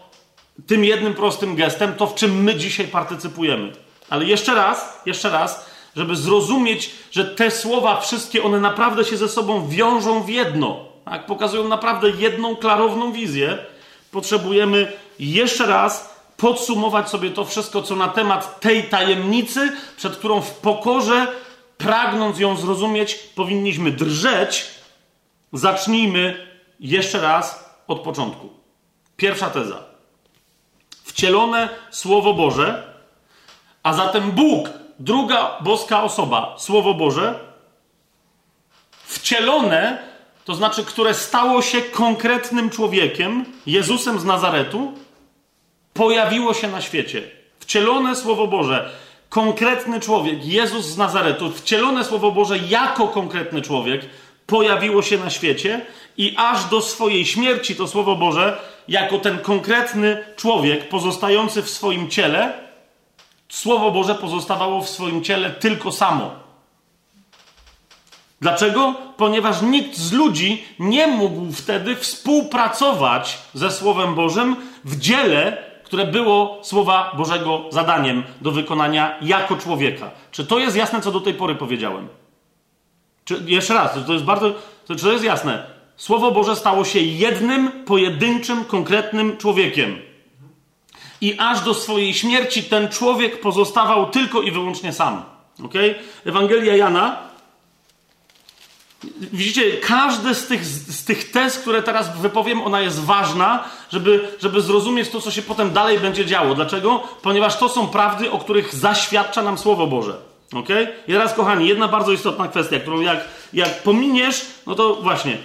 tym jednym prostym gestem, to w czym my dzisiaj partycypujemy. Ale jeszcze raz, jeszcze raz, żeby zrozumieć, że te słowa wszystkie, one naprawdę się ze sobą wiążą w jedno. Tak? Pokazują naprawdę jedną, klarowną wizję. Potrzebujemy jeszcze raz podsumować sobie to wszystko, co na temat tej tajemnicy, przed którą w pokorze, pragnąc ją zrozumieć, powinniśmy drżeć. Zacznijmy jeszcze raz od początku. Pierwsza teza. Wcielone Słowo Boże, a zatem Bóg druga boska osoba, Słowo Boże, wcielone, to znaczy, które stało się konkretnym człowiekiem, Jezusem z Nazaretu, pojawiło się na świecie. Wcielone Słowo Boże, konkretny człowiek, Jezus z Nazaretu, wcielone Słowo Boże jako konkretny człowiek, pojawiło się na świecie i aż do swojej śmierci to Słowo Boże, jako ten konkretny człowiek pozostający w swoim ciele, Słowo Boże pozostawało w swoim ciele tylko samo. Dlaczego? Ponieważ nikt z ludzi nie mógł wtedy współpracować ze Słowem Bożym w dziele, które było Słowa Bożego zadaniem do wykonania jako człowieka. Czy to jest jasne, co do tej pory powiedziałem? Czy, jeszcze raz, to jest bardzo. Czy to jest jasne? Słowo Boże stało się jednym, pojedynczym, konkretnym człowiekiem i aż do swojej śmierci ten człowiek pozostawał tylko i wyłącznie sam. Okay? Ewangelia Jana. Widzicie, każde z tych, z tych tez, które teraz wypowiem, ona jest ważna, żeby, żeby zrozumieć to, co się potem dalej będzie działo. Dlaczego? Ponieważ to są prawdy, o których zaświadcza nam Słowo Boże. Ok? I teraz, kochani, jedna bardzo istotna kwestia, którą jak, jak pominiesz, no to właśnie,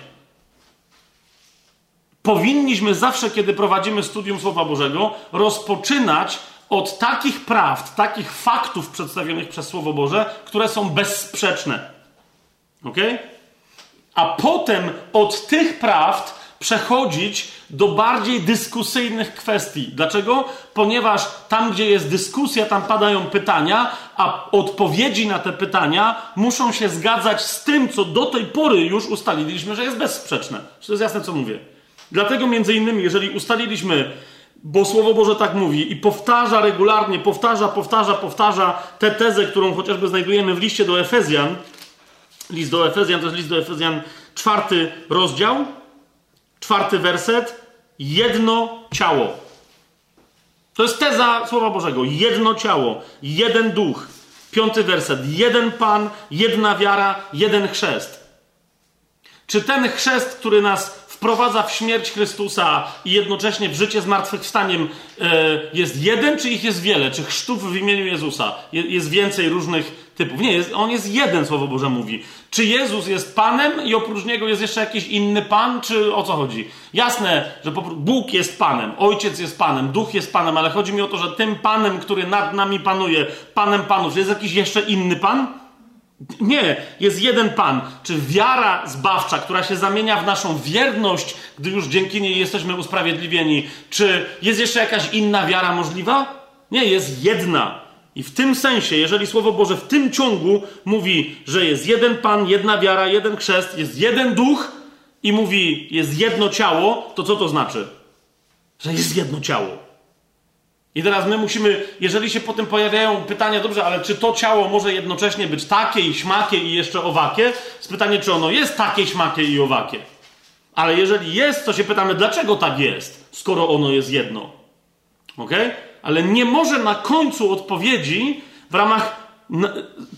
powinniśmy zawsze, kiedy prowadzimy studium Słowa Bożego, rozpoczynać od takich prawd, takich faktów przedstawionych przez Słowo Boże, które są bezsprzeczne. Ok? A potem od tych prawd przechodzić do bardziej dyskusyjnych kwestii. Dlaczego? Ponieważ tam, gdzie jest dyskusja, tam padają pytania, a odpowiedzi na te pytania muszą się zgadzać z tym, co do tej pory już ustaliliśmy, że jest bezsprzeczne. Czy to jest jasne, co mówię? Dlatego między innymi, jeżeli ustaliliśmy, bo Słowo Boże tak mówi i powtarza regularnie, powtarza, powtarza, powtarza tę tezę, którą chociażby znajdujemy w liście do Efezjan, list do Efezjan, to jest list do Efezjan, czwarty rozdział, czwarty werset, jedno ciało. To jest teza Słowa Bożego. Jedno ciało, jeden duch. Piąty werset. Jeden Pan, jedna wiara, jeden chrzest. Czy ten chrzest, który nas wprowadza w śmierć Chrystusa i jednocześnie w życie zmartwychwstaniem e, jest jeden, czy ich jest wiele? Czy chrztów w imieniu Jezusa jest więcej różnych typów? Nie, jest, on jest jeden, Słowo Boże mówi. Czy Jezus jest Panem i oprócz Niego jest jeszcze jakiś inny Pan, czy o co chodzi? Jasne, że Bóg jest Panem, Ojciec jest Panem, Duch jest Panem, ale chodzi mi o to, że tym Panem, który nad nami panuje, Panem Panów, jest jakiś jeszcze inny Pan? Nie, jest jeden Pan. Czy wiara zbawcza, która się zamienia w naszą wierność, gdy już dzięki niej jesteśmy usprawiedliwieni, czy jest jeszcze jakaś inna wiara możliwa? Nie, jest jedna. I w tym sensie, jeżeli Słowo Boże w tym ciągu mówi, że jest jeden Pan, jedna wiara, jeden chrzest, jest jeden duch, i mówi, jest jedno ciało, to co to znaczy? Że jest jedno ciało. I teraz my musimy, jeżeli się potem pojawiają pytania, dobrze, ale czy to ciało może jednocześnie być takie i śmakie i jeszcze owakie? Jest pytanie, czy ono jest takie, śmakie i owakie. Ale jeżeli jest, to się pytamy, dlaczego tak jest, skoro ono jest jedno. Ok? Ale nie może na końcu odpowiedzi w ramach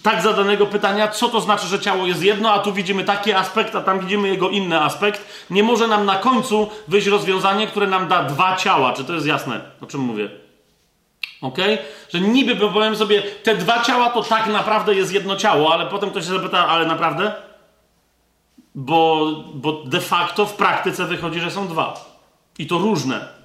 tak zadanego pytania, co to znaczy, że ciało jest jedno, a tu widzimy taki aspekt, a tam widzimy jego inny aspekt. Nie może nam na końcu wyjść rozwiązanie, które nam da dwa ciała. Czy to jest jasne, o czym mówię? Ok? Że niby, powiem sobie, te dwa ciała to tak naprawdę jest jedno ciało, ale potem ktoś się zapyta, ale naprawdę? Bo, bo de facto w praktyce wychodzi, że są dwa. I to różne.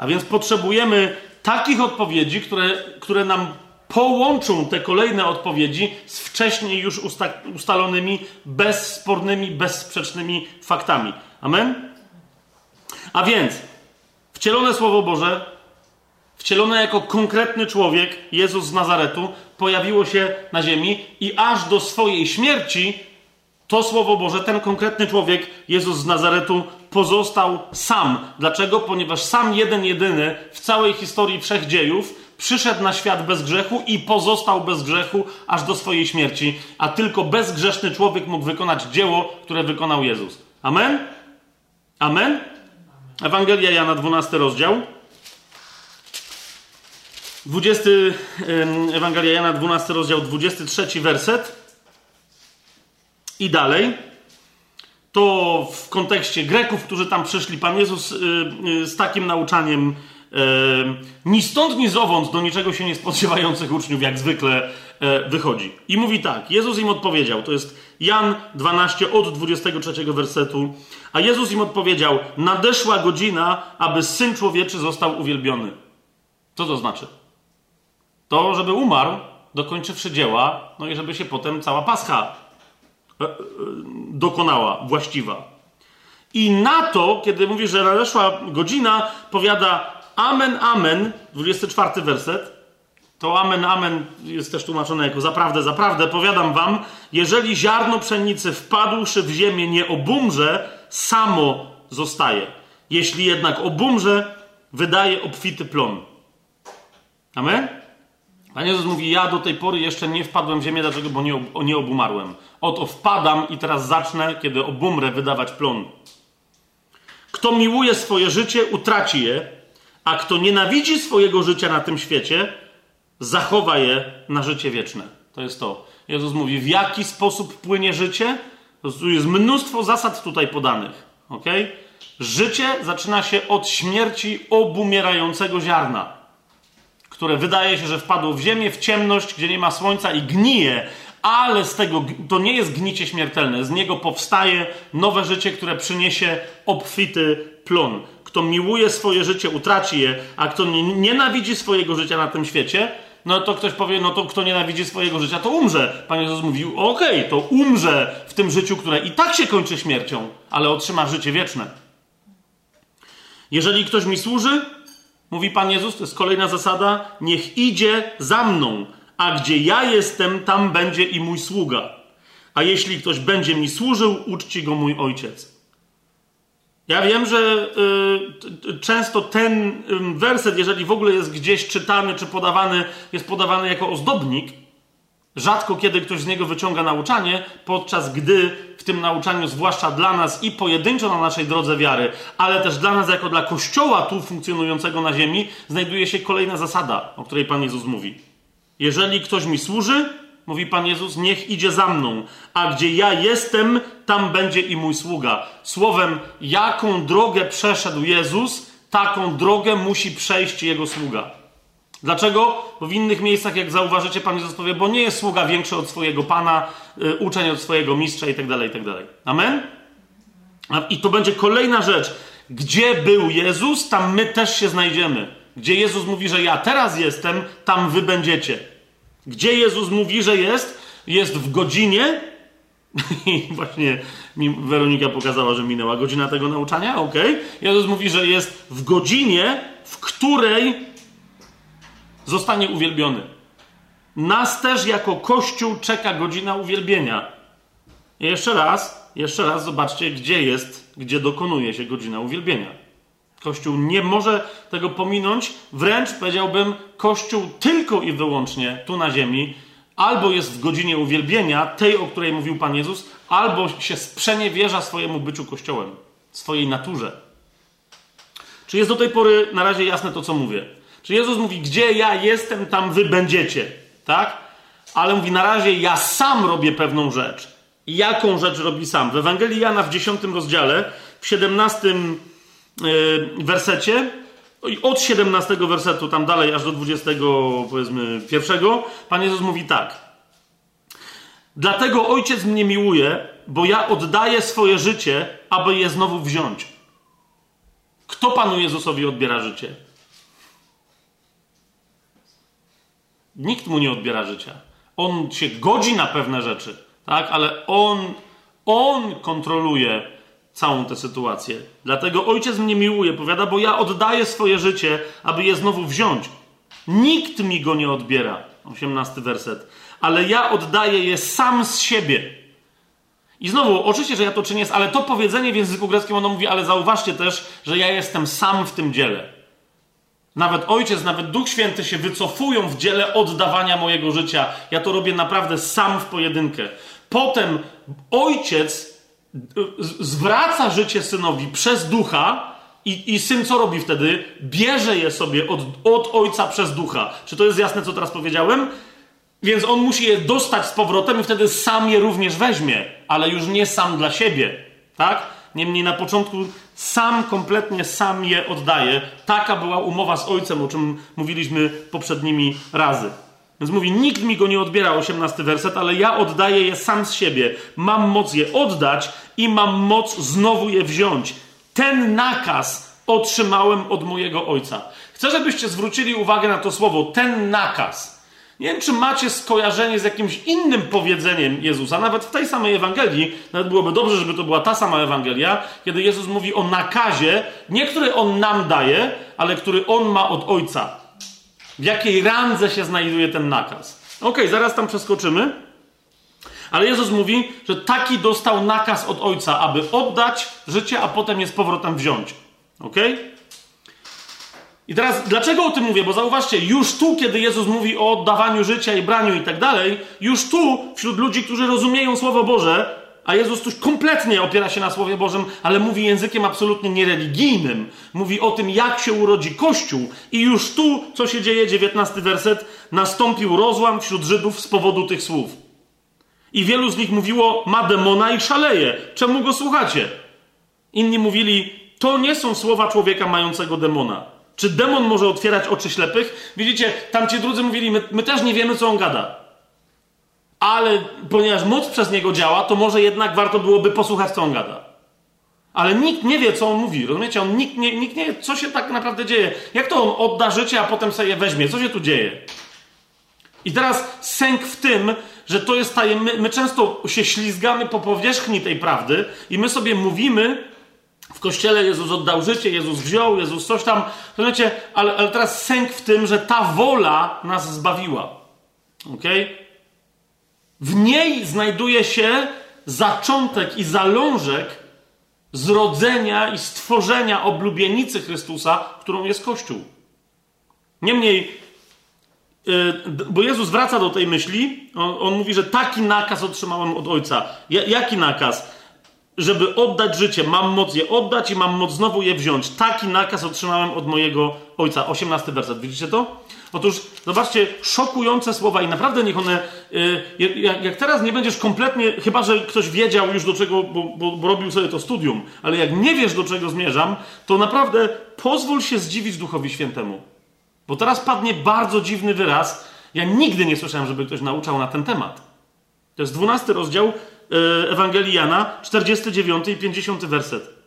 A więc potrzebujemy takich odpowiedzi, które, które nam połączą te kolejne odpowiedzi z wcześniej już usta ustalonymi, bezspornymi, bezsprzecznymi faktami. Amen? A więc wcielone Słowo Boże, wcielone jako konkretny człowiek, Jezus z Nazaretu, pojawiło się na ziemi i aż do swojej śmierci to Słowo Boże, ten konkretny człowiek, Jezus z Nazaretu, pozostał sam. Dlaczego? Ponieważ sam jeden, jedyny w całej historii wszechdziejów przyszedł na świat bez grzechu i pozostał bez grzechu aż do swojej śmierci, a tylko bezgrzeszny człowiek mógł wykonać dzieło, które wykonał Jezus. Amen? Amen? Ewangelia Jana, 12 rozdział. 20, Ewangelia Jana, 12 rozdział, 23 werset. I dalej. To w kontekście Greków, którzy tam przyszli, Pan Jezus y, y, z takim nauczaniem ni stąd, ni zowąd do niczego się nie spodziewających uczniów, jak zwykle wychodzi. I mówi tak: Jezus im odpowiedział, to jest Jan 12 od 23 wersetu. A Jezus im odpowiedział: Nadeszła godzina, aby syn człowieczy został uwielbiony. Co to znaczy? To, żeby umarł, dokończywszy dzieła, no i żeby się potem cała pascha dokonała, właściwa. I na to, kiedy mówi, że nadeszła godzina, powiada Amen, amen, 24 werset. To amen, amen jest też tłumaczone jako zaprawdę, zaprawdę. Powiadam wam, jeżeli ziarno pszenicy wpadłszy w ziemię nie obumrze, samo zostaje. Jeśli jednak obumrze, wydaje obfity plon. Amen? Pan Jezus mówi, ja do tej pory jeszcze nie wpadłem w ziemię, dlaczego? Bo nie, nie obumarłem. Oto wpadam i teraz zacznę, kiedy obumrę, wydawać plon. Kto miłuje swoje życie, utraci je, a kto nienawidzi swojego życia na tym świecie, zachowa je na życie wieczne. To jest to. Jezus mówi, w jaki sposób płynie życie? Jest mnóstwo zasad tutaj podanych. ok? Życie zaczyna się od śmierci obumierającego ziarna, które wydaje się, że wpadło w ziemię, w ciemność, gdzie nie ma słońca i gnije, ale z tego to nie jest gnicie śmiertelne. Z niego powstaje nowe życie, które przyniesie obfity plon. Kto miłuje swoje życie, utraci je, a kto nienawidzi swojego życia na tym świecie, no to ktoś powie, no to kto nienawidzi swojego życia, to umrze. Pan Jezus mówił, okej, okay, to umrze w tym życiu, które i tak się kończy śmiercią, ale otrzyma życie wieczne. Jeżeli ktoś mi służy, mówi Pan Jezus, to jest kolejna zasada, niech idzie za mną, a gdzie ja jestem, tam będzie i mój sługa. A jeśli ktoś będzie mi służył, uczci go mój ojciec. Ja wiem, że y, często ten werset, jeżeli w ogóle jest gdzieś czytany czy podawany, jest podawany jako ozdobnik. Rzadko kiedy ktoś z niego wyciąga nauczanie, podczas gdy w tym nauczaniu, zwłaszcza dla nas i pojedynczo na naszej drodze wiary, ale też dla nas jako dla Kościoła tu funkcjonującego na ziemi, znajduje się kolejna zasada, o której Pan Jezus mówi. Jeżeli ktoś mi służy, mówi Pan Jezus, niech idzie za mną, a gdzie ja jestem, tam będzie i mój sługa. Słowem, jaką drogę przeszedł Jezus, taką drogę musi przejść jego sługa. Dlaczego? Bo w innych miejscach, jak zauważycie, Pan Jezus powie, bo nie jest sługa większy od swojego Pana, y, uczeń od swojego mistrza i tak dalej, i tak. Amen? I to będzie kolejna rzecz. Gdzie był Jezus, tam my też się znajdziemy. Gdzie Jezus mówi, że ja teraz jestem, tam wy będziecie. Gdzie Jezus mówi, że jest? Jest w godzinie. I właśnie mi Weronika pokazała, że minęła godzina tego nauczania. Ok. Jezus mówi, że jest w godzinie, w której zostanie uwielbiony. Nas też jako Kościół czeka godzina uwielbienia. I jeszcze raz. jeszcze raz zobaczcie, gdzie jest, gdzie dokonuje się godzina uwielbienia. Kościół nie może tego pominąć, wręcz powiedziałbym, Kościół tylko i wyłącznie tu na ziemi albo jest w godzinie uwielbienia, tej, o której mówił Pan Jezus, albo się sprzeniewierza swojemu byciu Kościołem, swojej naturze. Czy jest do tej pory na razie jasne to, co mówię? Czy Jezus mówi, gdzie ja jestem, tam wy będziecie, tak? Ale mówi, na razie ja sam robię pewną rzecz. I jaką rzecz robi sam? W Ewangelii Jana w 10 rozdziale, w 17 yy, wersecie, od 17 wersetu, tam dalej, aż do 20, powiedzmy, pierwszego, Pan Jezus mówi tak. Dlatego Ojciec mnie miłuje, bo ja oddaję swoje życie, aby je znowu wziąć. Kto Panu Jezusowi odbiera życie? Nikt mu nie odbiera życia. On się godzi na pewne rzeczy, tak? Ale on, on kontroluje całą tę sytuację. Dlatego ojciec mnie miłuje, powiada, bo ja oddaję swoje życie, aby je znowu wziąć. Nikt mi go nie odbiera. 18 werset. Ale ja oddaję je sam z siebie. I znowu, oczywiście, że ja to czynię, ale to powiedzenie w języku greckim ono mówi, ale zauważcie też, że ja jestem sam w tym dziele. Nawet Ojciec, nawet Duch Święty się wycofują w dziele oddawania mojego życia. Ja to robię naprawdę sam w pojedynkę. Potem Ojciec zwraca życie synowi przez ducha, i, I syn co robi wtedy? Bierze je sobie od, od ojca przez ducha. Czy to jest jasne, co teraz powiedziałem? Więc on musi je dostać z powrotem i wtedy sam je również weźmie, ale już nie sam dla siebie. Tak? Niemniej na początku sam, kompletnie sam je oddaje. Taka była umowa z ojcem, o czym mówiliśmy poprzednimi razy. Więc mówi, nikt mi go nie odbiera, 18 werset, ale ja oddaję je sam z siebie. Mam moc je oddać i mam moc znowu je wziąć. Ten nakaz otrzymałem od mojego ojca. Chcę, żebyście zwrócili uwagę na to słowo, ten nakaz. Nie wiem, czy macie skojarzenie z jakimś innym powiedzeniem Jezusa, nawet w tej samej Ewangelii, nawet byłoby dobrze, żeby to była ta sama Ewangelia, kiedy Jezus mówi o nakazie, nie który On nam daje, ale który On ma od Ojca. W jakiej randze się znajduje ten nakaz? Ok, zaraz tam przeskoczymy. Ale Jezus mówi, że taki dostał nakaz od Ojca, aby oddać życie, a potem je z powrotem wziąć. Ok? I teraz, dlaczego o tym mówię? Bo zauważcie, już tu, kiedy Jezus mówi o oddawaniu życia i braniu i tak dalej, już tu, wśród ludzi, którzy rozumieją Słowo Boże, a Jezus tu kompletnie opiera się na Słowie Bożym, ale mówi językiem absolutnie niereligijnym. Mówi o tym, jak się urodzi Kościół. I już tu, co się dzieje, 19 werset, nastąpił rozłam wśród Żydów z powodu tych słów. I wielu z nich mówiło, ma demona i szaleje. Czemu go słuchacie? Inni mówili, to nie są słowa człowieka mającego demona. Czy demon może otwierać oczy ślepych? Widzicie, tamci drudzy mówili, my, my też nie wiemy, co on gada ale ponieważ moc przez niego działa, to może jednak warto byłoby posłuchać, co on gada. Ale nikt nie wie, co on mówi. Rozumiecie? On, nikt, nie, nikt nie wie, co się tak naprawdę dzieje. Jak to on odda życie, a potem sobie je weźmie? Co się tu dzieje? I teraz sęk w tym, że to jest tajemnice. My, my często się ślizgamy po powierzchni tej prawdy i my sobie mówimy, w kościele Jezus oddał życie, Jezus wziął, Jezus coś tam. Rozumiecie? Ale, ale teraz sęk w tym, że ta wola nas zbawiła. Okej? Okay? W niej znajduje się zaczątek i zalążek zrodzenia i stworzenia oblubienicy Chrystusa, którą jest Kościół. Niemniej, y, bo Jezus wraca do tej myśli, on, on mówi, że taki nakaz otrzymałem od Ojca. Jaki nakaz? Żeby oddać życie, mam moc je oddać i mam moc znowu je wziąć. Taki nakaz otrzymałem od mojego Ojca. 18 werset, widzicie to? Otóż, zobaczcie, szokujące słowa i naprawdę niech one, yy, jak, teraz nie będziesz kompletnie, chyba że ktoś wiedział już do czego, bo, bo, bo, robił sobie to studium, ale jak nie wiesz do czego zmierzam, to naprawdę pozwól się zdziwić Duchowi Świętemu. Bo teraz padnie bardzo dziwny wyraz. Ja nigdy nie słyszałem, żeby ktoś nauczał na ten temat. To jest 12 rozdział yy, Ewangelii Jana, 49 i 50 werset.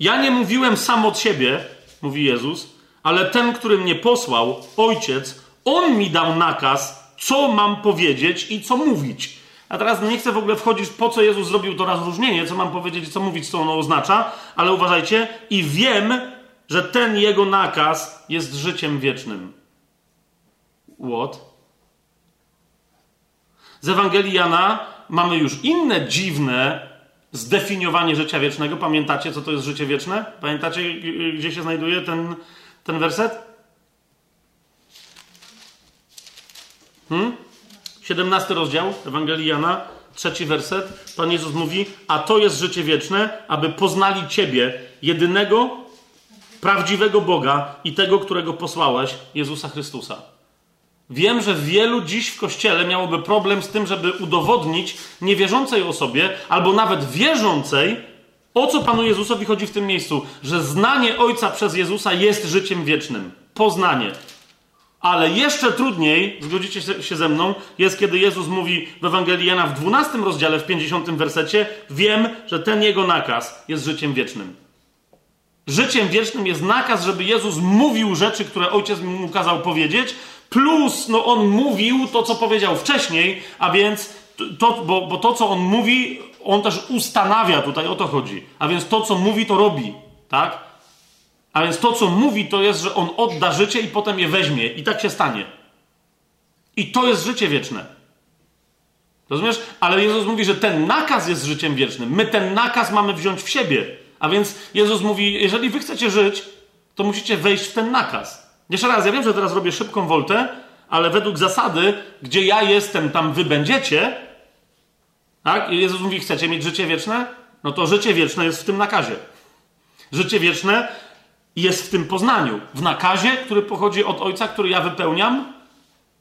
Ja nie mówiłem sam od siebie, mówi Jezus, ale ten, który mnie posłał, ojciec, on mi dał nakaz, co mam powiedzieć i co mówić. A teraz nie chcę w ogóle wchodzić, po co Jezus zrobił to rozróżnienie, co mam powiedzieć, co mówić, co ono oznacza, ale uważajcie, i wiem, że ten jego nakaz jest życiem wiecznym. What? Z Ewangelii Jana mamy już inne dziwne zdefiniowanie życia wiecznego. Pamiętacie, co to jest życie wieczne? Pamiętacie, gdzie się znajduje ten, ten werset? Hmm? 17 rozdział Ewangelii Jana, trzeci werset. Pan Jezus mówi: A to jest życie wieczne, aby poznali Ciebie, jedynego, prawdziwego Boga i tego, którego posłałeś, Jezusa Chrystusa. Wiem, że wielu dziś w kościele miałoby problem z tym, żeby udowodnić niewierzącej osobie, albo nawet wierzącej, o co Panu Jezusowi chodzi w tym miejscu, że znanie Ojca przez Jezusa jest życiem wiecznym. Poznanie. Ale jeszcze trudniej, zgodzicie się ze mną, jest kiedy Jezus mówi w Ewangelii Jana w 12 rozdziale, w 50 wersecie: Wiem, że ten jego nakaz jest życiem wiecznym. Życiem wiecznym jest nakaz, żeby Jezus mówił rzeczy, które ojciec mu kazał powiedzieć, plus no, on mówił to, co powiedział wcześniej, a więc to, bo, bo to, co on mówi, on też ustanawia, tutaj o to chodzi. A więc to, co mówi, to robi. Tak? A więc to, co mówi, to jest, że on odda życie i potem je weźmie. I tak się stanie. I to jest życie wieczne. Rozumiesz? Ale Jezus mówi, że ten nakaz jest życiem wiecznym. My ten nakaz mamy wziąć w siebie. A więc Jezus mówi, jeżeli wy chcecie żyć, to musicie wejść w ten nakaz. Jeszcze raz, ja wiem, że teraz robię szybką woltę, ale według zasady, gdzie ja jestem, tam wy będziecie, tak? I Jezus mówi, chcecie mieć życie wieczne? No to życie wieczne jest w tym nakazie. Życie wieczne jest w tym poznaniu. W nakazie, który pochodzi od Ojca, który ja wypełniam,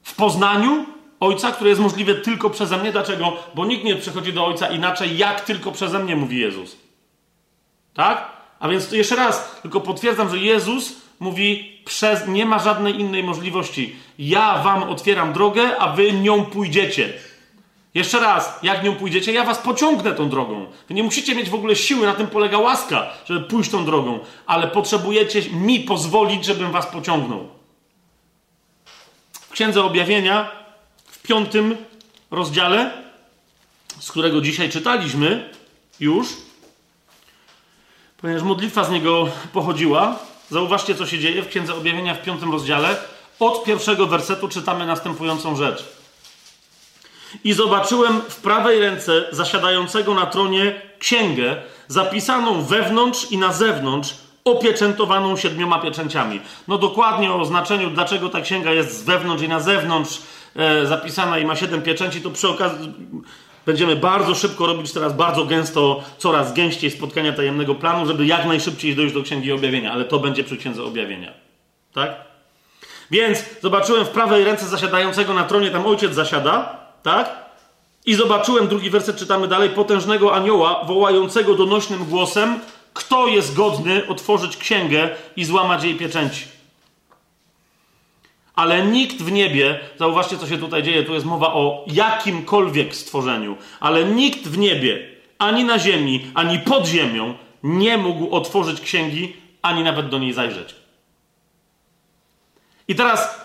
w poznaniu Ojca, które jest możliwe tylko przeze mnie. Dlaczego? Bo nikt nie przychodzi do Ojca inaczej, jak tylko przeze mnie, mówi Jezus. Tak? A więc jeszcze raz, tylko potwierdzam, że Jezus mówi, przez, nie ma żadnej innej możliwości. Ja wam otwieram drogę, a wy nią pójdziecie. Jeszcze raz, jak nią pójdziecie, ja was pociągnę tą drogą. Wy nie musicie mieć w ogóle siły, na tym polega łaska, żeby pójść tą drogą, ale potrzebujecie mi pozwolić, żebym was pociągnął. W Księdze Objawienia, w piątym rozdziale, z którego dzisiaj czytaliśmy już, ponieważ modlitwa z niego pochodziła, zauważcie, co się dzieje w Księdze Objawienia w piątym rozdziale. Od pierwszego wersetu czytamy następującą rzecz. I zobaczyłem w prawej ręce zasiadającego na tronie księgę, zapisaną wewnątrz i na zewnątrz, opieczętowaną siedmioma pieczęciami. No dokładnie o znaczeniu, dlaczego ta księga jest z wewnątrz i na zewnątrz e, zapisana i ma siedem pieczęci, to przy okazji będziemy bardzo szybko robić teraz bardzo gęsto, coraz gęściej spotkania tajemnego planu, żeby jak najszybciej dojść do Księgi Objawienia, ale to będzie przy Księdze Objawienia. Tak? Więc zobaczyłem w prawej ręce zasiadającego na tronie, tam ojciec zasiada, tak? I zobaczyłem, drugi werset czytamy dalej, potężnego anioła wołającego donośnym głosem, kto jest godny otworzyć księgę i złamać jej pieczęci. Ale nikt w niebie, zauważcie co się tutaj dzieje, tu jest mowa o jakimkolwiek stworzeniu, ale nikt w niebie, ani na ziemi, ani pod ziemią nie mógł otworzyć księgi, ani nawet do niej zajrzeć. I teraz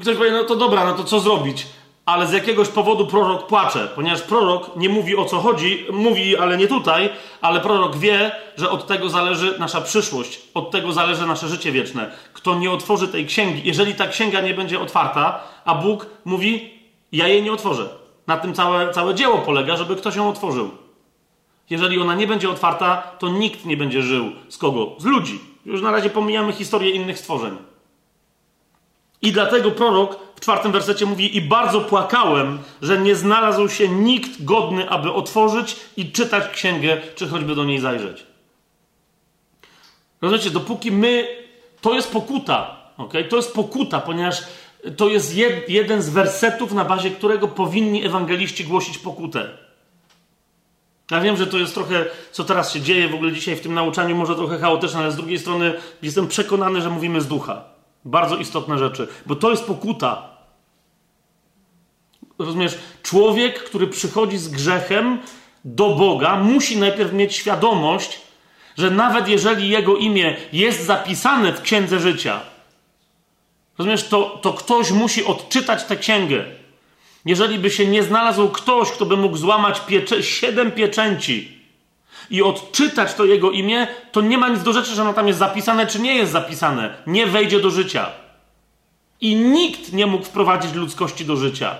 ktoś powie, no to dobra, no to co zrobić? Ale z jakiegoś powodu prorok płacze, ponieważ prorok nie mówi o co chodzi, mówi, ale nie tutaj, ale prorok wie, że od tego zależy nasza przyszłość, od tego zależy nasze życie wieczne. Kto nie otworzy tej księgi, jeżeli ta księga nie będzie otwarta, a Bóg mówi, ja jej nie otworzę. Na tym całe, całe dzieło polega, żeby ktoś ją otworzył. Jeżeli ona nie będzie otwarta, to nikt nie będzie żył. Z kogo? Z ludzi. Już na razie pomijamy historię innych stworzeń. I dlatego prorok czwartym wersecie mówi: I bardzo płakałem, że nie znalazł się nikt godny, aby otworzyć i czytać księgę, czy choćby do niej zajrzeć. Rozumiecie, dopóki my. To jest pokuta, ok? To jest pokuta, ponieważ to jest jed, jeden z wersetów, na bazie którego powinni ewangeliści głosić pokutę. Ja wiem, że to jest trochę, co teraz się dzieje w ogóle dzisiaj w tym nauczaniu, może trochę chaotyczne, ale z drugiej strony jestem przekonany, że mówimy z ducha. Bardzo istotne rzeczy, bo to jest pokuta. Rozumiesz, człowiek, który przychodzi z grzechem do Boga, musi najpierw mieć świadomość, że nawet jeżeli jego imię jest zapisane w księdze życia, rozumiesz, to, to ktoś musi odczytać tę księgę. Jeżeli by się nie znalazł ktoś, kto by mógł złamać piecze, siedem pieczęci, i odczytać to jego imię, to nie ma nic do rzeczy, że ono tam jest zapisane, czy nie jest zapisane. Nie wejdzie do życia. I nikt nie mógł wprowadzić ludzkości do życia.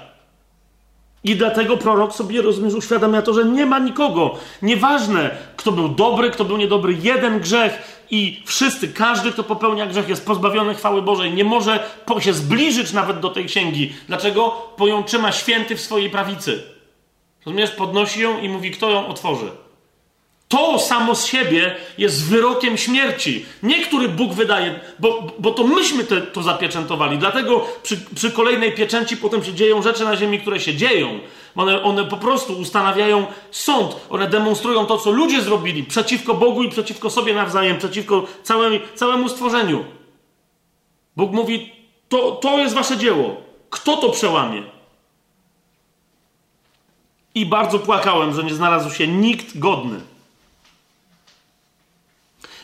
I dlatego prorok sobie, rozumiesz, uświadamia to, że nie ma nikogo. Nieważne, kto był dobry, kto był niedobry. Jeden grzech i wszyscy, każdy, kto popełnia grzech, jest pozbawiony chwały Bożej. Nie może się zbliżyć nawet do tej księgi. Dlaczego? Bo ją trzyma święty w swojej prawicy. Rozumiesz? Podnosi ją i mówi, kto ją otworzy. To samo z siebie jest wyrokiem śmierci. Nie który Bóg wydaje, bo, bo to myśmy te, to zapieczętowali. Dlatego przy, przy, kolejnej pieczęci potem się dzieją rzeczy na ziemi, które się dzieją. One, one po prostu ustanawiają sąd. One demonstrują to, co ludzie zrobili przeciwko Bogu i przeciwko sobie nawzajem, przeciwko całej, całemu stworzeniu. Bóg mówi: to, to jest wasze dzieło. Kto to przełamie? I bardzo płakałem, że nie znalazł się nikt godny.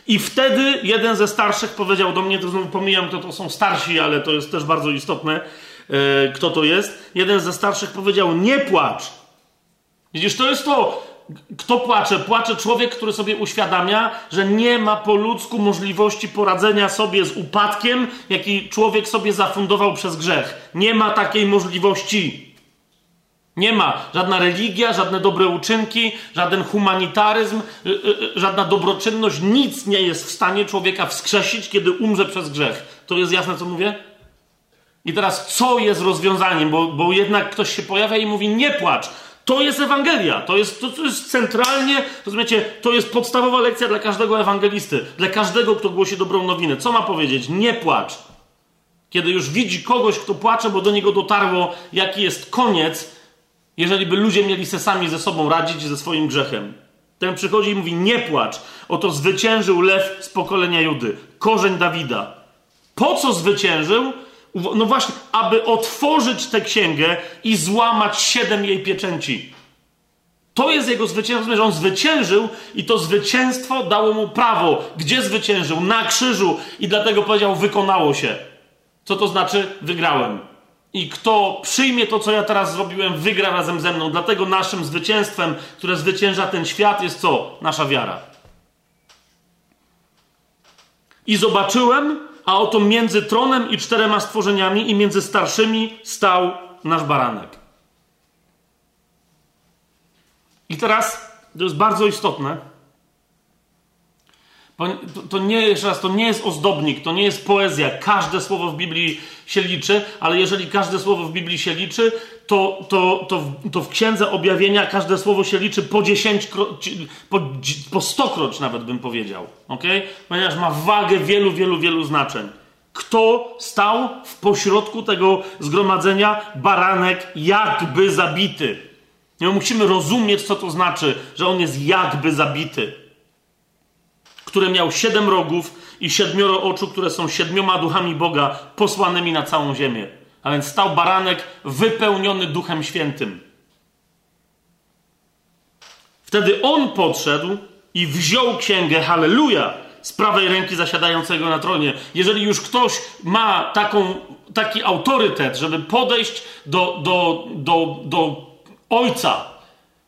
I wtedy jeden ze starszych powiedział do mnie, to znowu pomijam, to, to są starsi, ale to jest też bardzo istotne, e, kto to jest. Jeden ze starszych powiedział: Nie płacz. Widzisz, to jest to, kto płacze? Płacze człowiek, który sobie uświadamia, że nie ma po ludzku możliwości poradzenia sobie z upadkiem, jaki człowiek sobie zafundował przez grzech. Nie ma takiej możliwości. Nie ma żadna religia, żadne dobre uczynki, żaden humanitaryzm, y, y, y, żadna dobroczynność, nic nie jest w stanie człowieka wskrzesić, kiedy umrze przez grzech. To jest jasne, co mówię? I teraz, co jest rozwiązaniem? Bo, bo jednak ktoś się pojawia i mówi: Nie płacz. To jest Ewangelia. To jest, to, to jest centralnie, rozumiecie, to jest podstawowa lekcja dla każdego ewangelisty, dla każdego, kto głosi dobrą nowinę. Co ma powiedzieć? Nie płacz. Kiedy już widzi kogoś, kto płacze, bo do niego dotarło, jaki jest koniec, jeżeli by ludzie mieli se sami ze sobą radzić ze swoim grzechem. Ten przychodzi i mówi: Nie płacz, oto zwyciężył lew z pokolenia Judy, korzeń Dawida. Po co zwyciężył? No właśnie, aby otworzyć tę księgę i złamać siedem jej pieczęci. To jest jego zwycięstwo, że on zwyciężył i to zwycięstwo dało mu prawo. Gdzie zwyciężył? Na krzyżu. I dlatego powiedział: Wykonało się. Co to znaczy? Wygrałem. I kto przyjmie to, co ja teraz zrobiłem, wygra razem ze mną. Dlatego naszym zwycięstwem, które zwycięża ten świat, jest co? Nasza wiara. I zobaczyłem, a oto między tronem i czterema stworzeniami i między starszymi stał nasz baranek. I teraz, to jest bardzo istotne, to nie, jeszcze raz, to nie jest ozdobnik, to nie jest poezja. Każde słowo w Biblii się liczy, ale jeżeli każde słowo w Biblii się liczy, to, to, to, to w Księdze Objawienia każde słowo się liczy po dziesięć, po, po stokroć nawet bym powiedział. ok? Ponieważ ma wagę wielu, wielu, wielu znaczeń. Kto stał w pośrodku tego zgromadzenia? Baranek jakby zabity. My musimy rozumieć, co to znaczy, że on jest jakby zabity który miał siedem rogów i siedmioro oczu, które są siedmioma duchami Boga posłanymi na całą ziemię. A więc stał baranek wypełniony Duchem Świętym. Wtedy on podszedł i wziął księgę, halleluja, z prawej ręki zasiadającego na tronie. Jeżeli już ktoś ma taką, taki autorytet, żeby podejść do, do, do, do ojca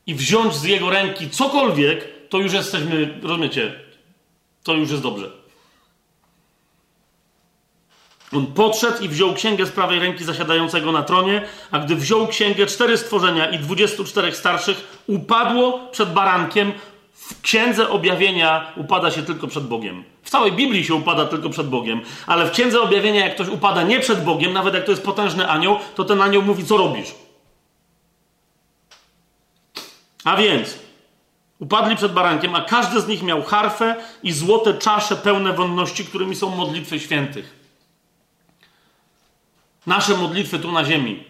i wziąć z jego ręki cokolwiek, to już jesteśmy, rozumiecie, to już jest dobrze. On podszedł i wziął księgę z prawej ręki zasiadającego na tronie, a gdy wziął księgę, cztery stworzenia i dwudziestu czterech starszych upadło przed barankiem. W księdze objawienia upada się tylko przed Bogiem. W całej Biblii się upada tylko przed Bogiem, ale w księdze objawienia, jak ktoś upada nie przed Bogiem, nawet jak to jest potężny anioł, to ten anioł mówi, co robisz. A więc Upadli przed barankiem, a każdy z nich miał harfę i złote czasze pełne wonności, którymi są modlitwy świętych. Nasze modlitwy tu na ziemi,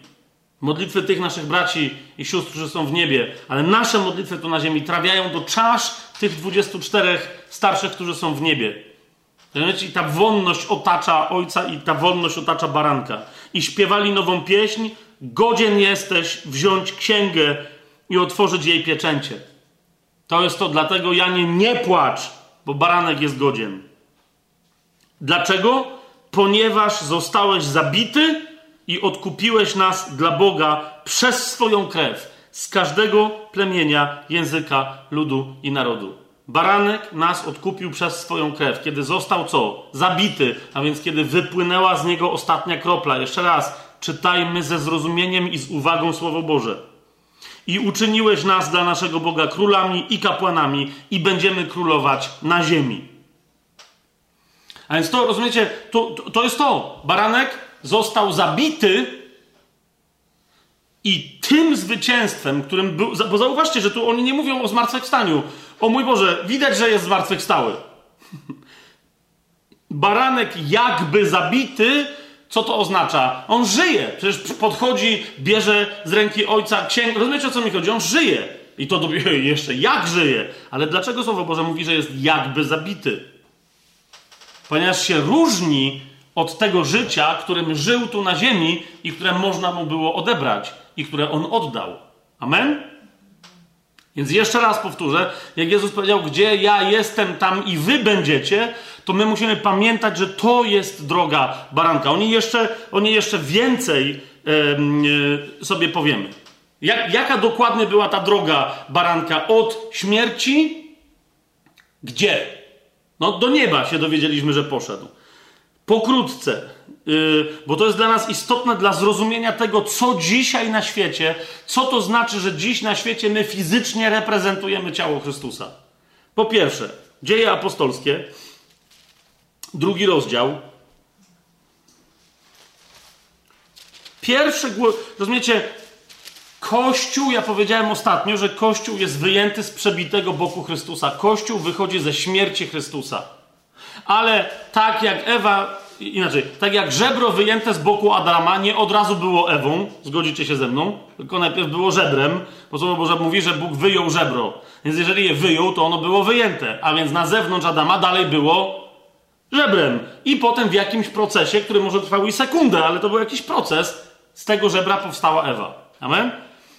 modlitwy tych naszych braci i sióstr, którzy są w niebie, ale nasze modlitwy tu na ziemi trafiają do czasz tych 24 starszych, którzy są w niebie. I ta wonność otacza ojca i ta wonność otacza baranka. I śpiewali nową pieśń, godzien jesteś wziąć księgę i otworzyć jej pieczęcie. To jest to, dlatego Janie nie płacz, bo baranek jest godzien. Dlaczego? Ponieważ zostałeś zabity i odkupiłeś nas dla Boga przez swoją krew z każdego plemienia, języka, ludu i narodu. Baranek nas odkupił przez swoją krew, kiedy został co? Zabity, a więc kiedy wypłynęła z niego ostatnia kropla. Jeszcze raz, czytajmy ze zrozumieniem i z uwagą Słowo Boże. I uczyniłeś nas dla naszego Boga królami i kapłanami, i będziemy królować na ziemi. A więc to, rozumiecie, to, to, to jest to. Baranek został zabity i tym zwycięstwem, którym był. Bo zauważcie, że tu oni nie mówią o zmartwychwstaniu. O mój Boże, widać, że jest zmartwychwstały. Baranek jakby zabity, co to oznacza? On żyje. Przecież podchodzi, bierze z ręki ojca księgę. Rozumiecie o co mi chodzi? On żyje. I to jeszcze jak żyje. Ale dlaczego Słowo Boże mówi, że jest jakby zabity? Ponieważ się różni od tego życia, którym żył tu na ziemi i które można mu było odebrać i które on oddał. Amen? Więc jeszcze raz powtórzę, jak Jezus powiedział, gdzie ja jestem, tam i wy będziecie, to my musimy pamiętać, że to jest droga baranka. Oni jeszcze, oni jeszcze więcej yy, sobie powiemy. Jak, jaka dokładnie była ta droga baranka od śmierci? Gdzie? No do nieba się dowiedzieliśmy, że poszedł. Pokrótce, bo to jest dla nas istotne dla zrozumienia tego, co dzisiaj na świecie, co to znaczy, że dziś na świecie my fizycznie reprezentujemy ciało Chrystusa. Po pierwsze, dzieje apostolskie, drugi rozdział. Pierwszy rozumiecie, Kościół, ja powiedziałem ostatnio, że Kościół jest wyjęty z przebitego boku Chrystusa. Kościół wychodzi ze śmierci Chrystusa. Ale tak jak Ewa, inaczej, tak jak żebro wyjęte z boku Adama nie od razu było Ewą, zgodzicie się ze mną, tylko najpierw było żebrem, bo Słowo Boże mówi, że Bóg wyjął żebro. Więc jeżeli je wyjął, to ono było wyjęte. A więc na zewnątrz Adama dalej było żebrem. I potem w jakimś procesie, który może trwał i sekundę, ale to był jakiś proces, z tego żebra powstała Ewa. Amen?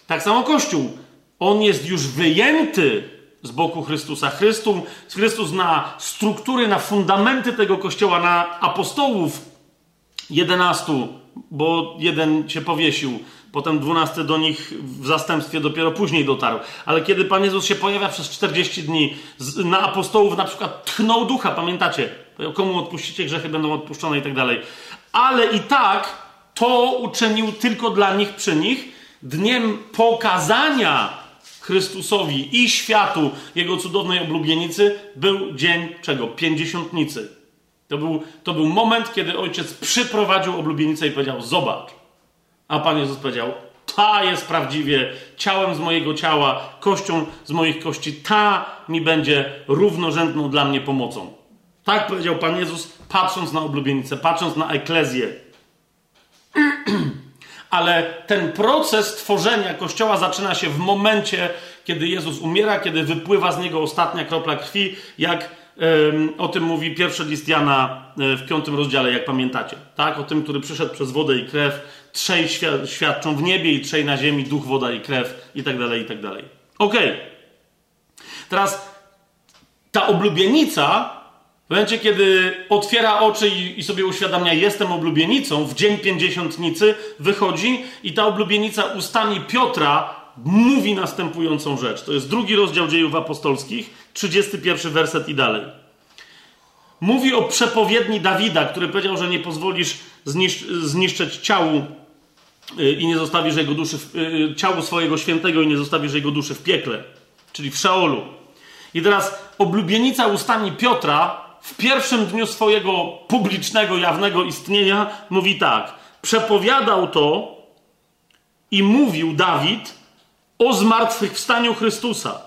Tak samo Kościół. On jest już wyjęty z boku Chrystusa. Chrystus, Chrystus na struktury, na fundamenty tego kościoła, na apostołów jedenastu, bo jeden się powiesił, potem dwunasty do nich w zastępstwie dopiero później dotarł. Ale kiedy Pan Jezus się pojawia przez 40 dni, na apostołów na przykład tchnął ducha, pamiętacie? Komu odpuścicie grzechy, będą odpuszczone i tak dalej. Ale i tak to uczynił tylko dla nich przy nich, dniem pokazania Chrystusowi i światu Jego cudownej oblubienicy był dzień czego? Pięćdziesiątnicy. To był, to był moment, kiedy ojciec przyprowadził oblubienicę i powiedział: Zobacz. A Pan Jezus powiedział: Ta jest prawdziwie ciałem z mojego ciała, kością z moich kości. Ta mi będzie równorzędną dla mnie pomocą. Tak powiedział Pan Jezus, patrząc na oblubienicę, patrząc na eklezję. ale ten proces tworzenia Kościoła zaczyna się w momencie, kiedy Jezus umiera, kiedy wypływa z niego ostatnia kropla krwi, jak o tym mówi pierwszy list Jana e, w piątym rozdziale, jak pamiętacie. Tak? O tym, który przyszedł przez wodę i krew. Trzej świadczą w niebie i trzej na ziemi, duch, woda i krew i tak dalej, i tak dalej. Okej. Okay. Teraz ta oblubienica w momencie, kiedy otwiera oczy i, i, sobie uświadamia, jestem oblubienicą, w dzień pięćdziesiątnicy wychodzi i ta oblubienica ustami Piotra mówi następującą rzecz. To jest drugi rozdział dziejów apostolskich, 31 werset i dalej. Mówi o przepowiedni Dawida, który powiedział, że nie pozwolisz zniszc zniszczyć ciału y, i nie zostawisz jego duszy, w, y, ciału swojego świętego i nie zostawisz jego duszy w piekle, czyli w Szeolu. I teraz oblubienica ustami Piotra w pierwszym dniu swojego publicznego, jawnego istnienia mówi tak: Przepowiadał to i mówił Dawid o zmartwychwstaniu Chrystusa,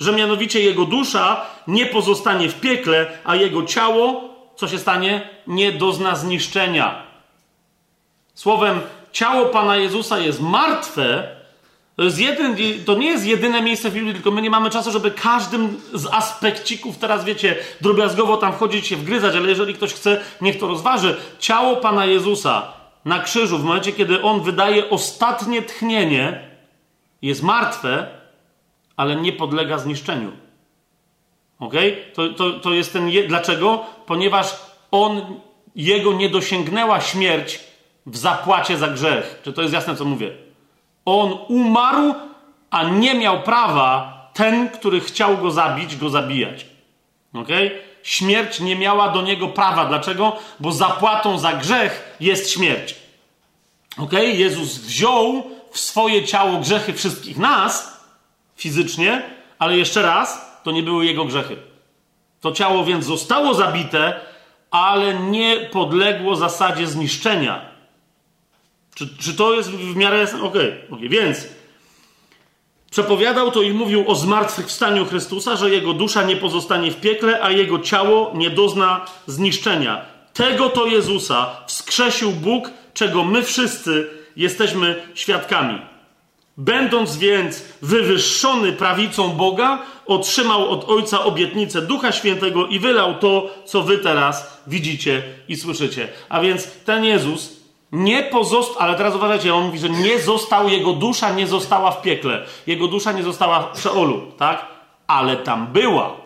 że mianowicie jego dusza nie pozostanie w piekle, a jego ciało, co się stanie, nie dozna zniszczenia. Słowem, ciało Pana Jezusa jest martwe, to, jest jeden, to nie jest jedyne miejsce w Biblii, tylko my nie mamy czasu, żeby każdym z aspekcików teraz, wiecie, drobiazgowo tam wchodzić się wgryzać, ale jeżeli ktoś chce, niech to rozważy. Ciało Pana Jezusa na krzyżu, w momencie, kiedy On wydaje ostatnie tchnienie, jest martwe, ale nie podlega zniszczeniu. Ok? To, to, to jest ten. Je... Dlaczego? Ponieważ On, Jego nie dosięgnęła śmierć w zapłacie za grzech. Czy to jest jasne, co mówię? On umarł, a nie miał prawa ten, który chciał go zabić, go zabijać. Ok? Śmierć nie miała do niego prawa. Dlaczego? Bo zapłatą za grzech jest śmierć. Ok? Jezus wziął w swoje ciało grzechy wszystkich nas, fizycznie, ale jeszcze raz, to nie były jego grzechy. To ciało więc zostało zabite, ale nie podległo zasadzie zniszczenia. Czy, czy to jest w miarę jasne? Okej, okay, okay. więc przepowiadał to i mówił o zmartwychwstaniu Chrystusa, że jego dusza nie pozostanie w piekle, a jego ciało nie dozna zniszczenia. Tego to Jezusa wskrzesił Bóg, czego my wszyscy jesteśmy świadkami. Będąc więc wywyższony prawicą Boga, otrzymał od Ojca obietnicę Ducha Świętego i wylał to, co wy teraz widzicie i słyszycie. A więc ten Jezus nie pozostał, ale teraz uważajcie, on mówi, że nie został, jego dusza nie została w piekle. Jego dusza nie została w Szeolu, tak? Ale tam była.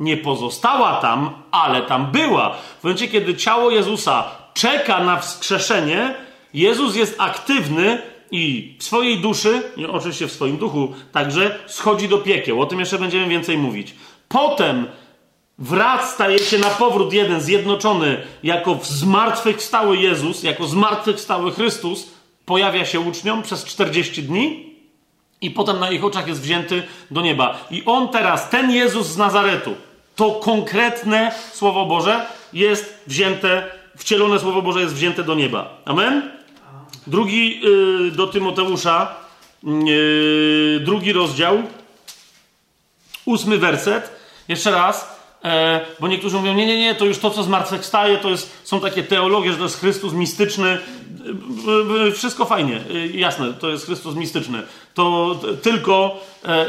Nie pozostała tam, ale tam była. W momencie, kiedy ciało Jezusa czeka na wskrzeszenie, Jezus jest aktywny i w swojej duszy, oczywiście w swoim duchu, także schodzi do piekieł. O tym jeszcze będziemy więcej mówić. Potem wraz staje się na powrót jeden zjednoczony jako zmartwychwstały Jezus, jako zmartwychwstały Chrystus, pojawia się uczniom przez 40 dni i potem na ich oczach jest wzięty do nieba. I on teraz, ten Jezus z Nazaretu, to konkretne Słowo Boże jest wzięte, wcielone Słowo Boże jest wzięte do nieba. Amen? Drugi yy, do Tymoteusza, yy, drugi rozdział, ósmy werset. Jeszcze raz, bo niektórzy mówią, nie, nie, nie, to już to, co zmartwychwstaje, to jest, są takie teologie, że to jest Chrystus mistyczny. E, e, wszystko fajnie, jasne, to jest Chrystus mistyczny. To tylko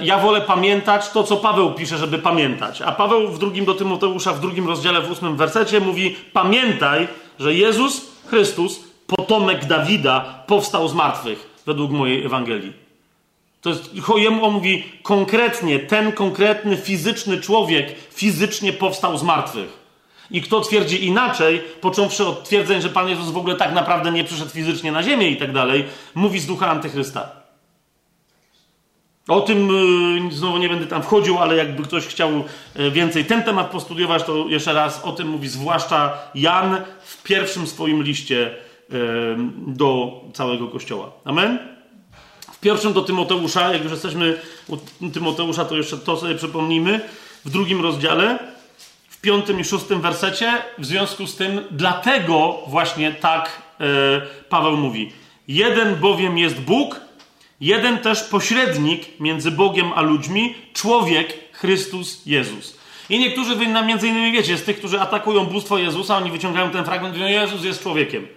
ja wolę pamiętać to, co Paweł pisze, żeby pamiętać. A Paweł w drugim do Tymoteusza, w drugim rozdziale, w ósmym wersecie mówi, pamiętaj, że Jezus Chrystus potomek Dawida powstał z martwych, według mojej Ewangelii. To jest, on mówi konkretnie, ten konkretny fizyczny człowiek fizycznie powstał z martwych. I kto twierdzi inaczej, począwszy od twierdzeń, że Pan Jezus w ogóle tak naprawdę nie przyszedł fizycznie na ziemię i tak dalej, mówi z ducha antychrysta. O tym yy, znowu nie będę tam wchodził, ale jakby ktoś chciał yy, więcej ten temat postudiować, to jeszcze raz o tym mówi zwłaszcza Jan w pierwszym swoim liście do całego Kościoła. Amen? Pierwszym do Tymoteusza, jak już jesteśmy u Tymoteusza, to jeszcze to sobie przypomnijmy, w drugim rozdziale, w piątym i szóstym wersecie, w związku z tym, dlatego właśnie tak e, Paweł mówi. Jeden bowiem jest Bóg, jeden też pośrednik między Bogiem a ludźmi, człowiek Chrystus Jezus. I niektórzy, wy między innymi wiecie, z tych, którzy atakują bóstwo Jezusa, oni wyciągają ten fragment mówią, Jezus jest człowiekiem.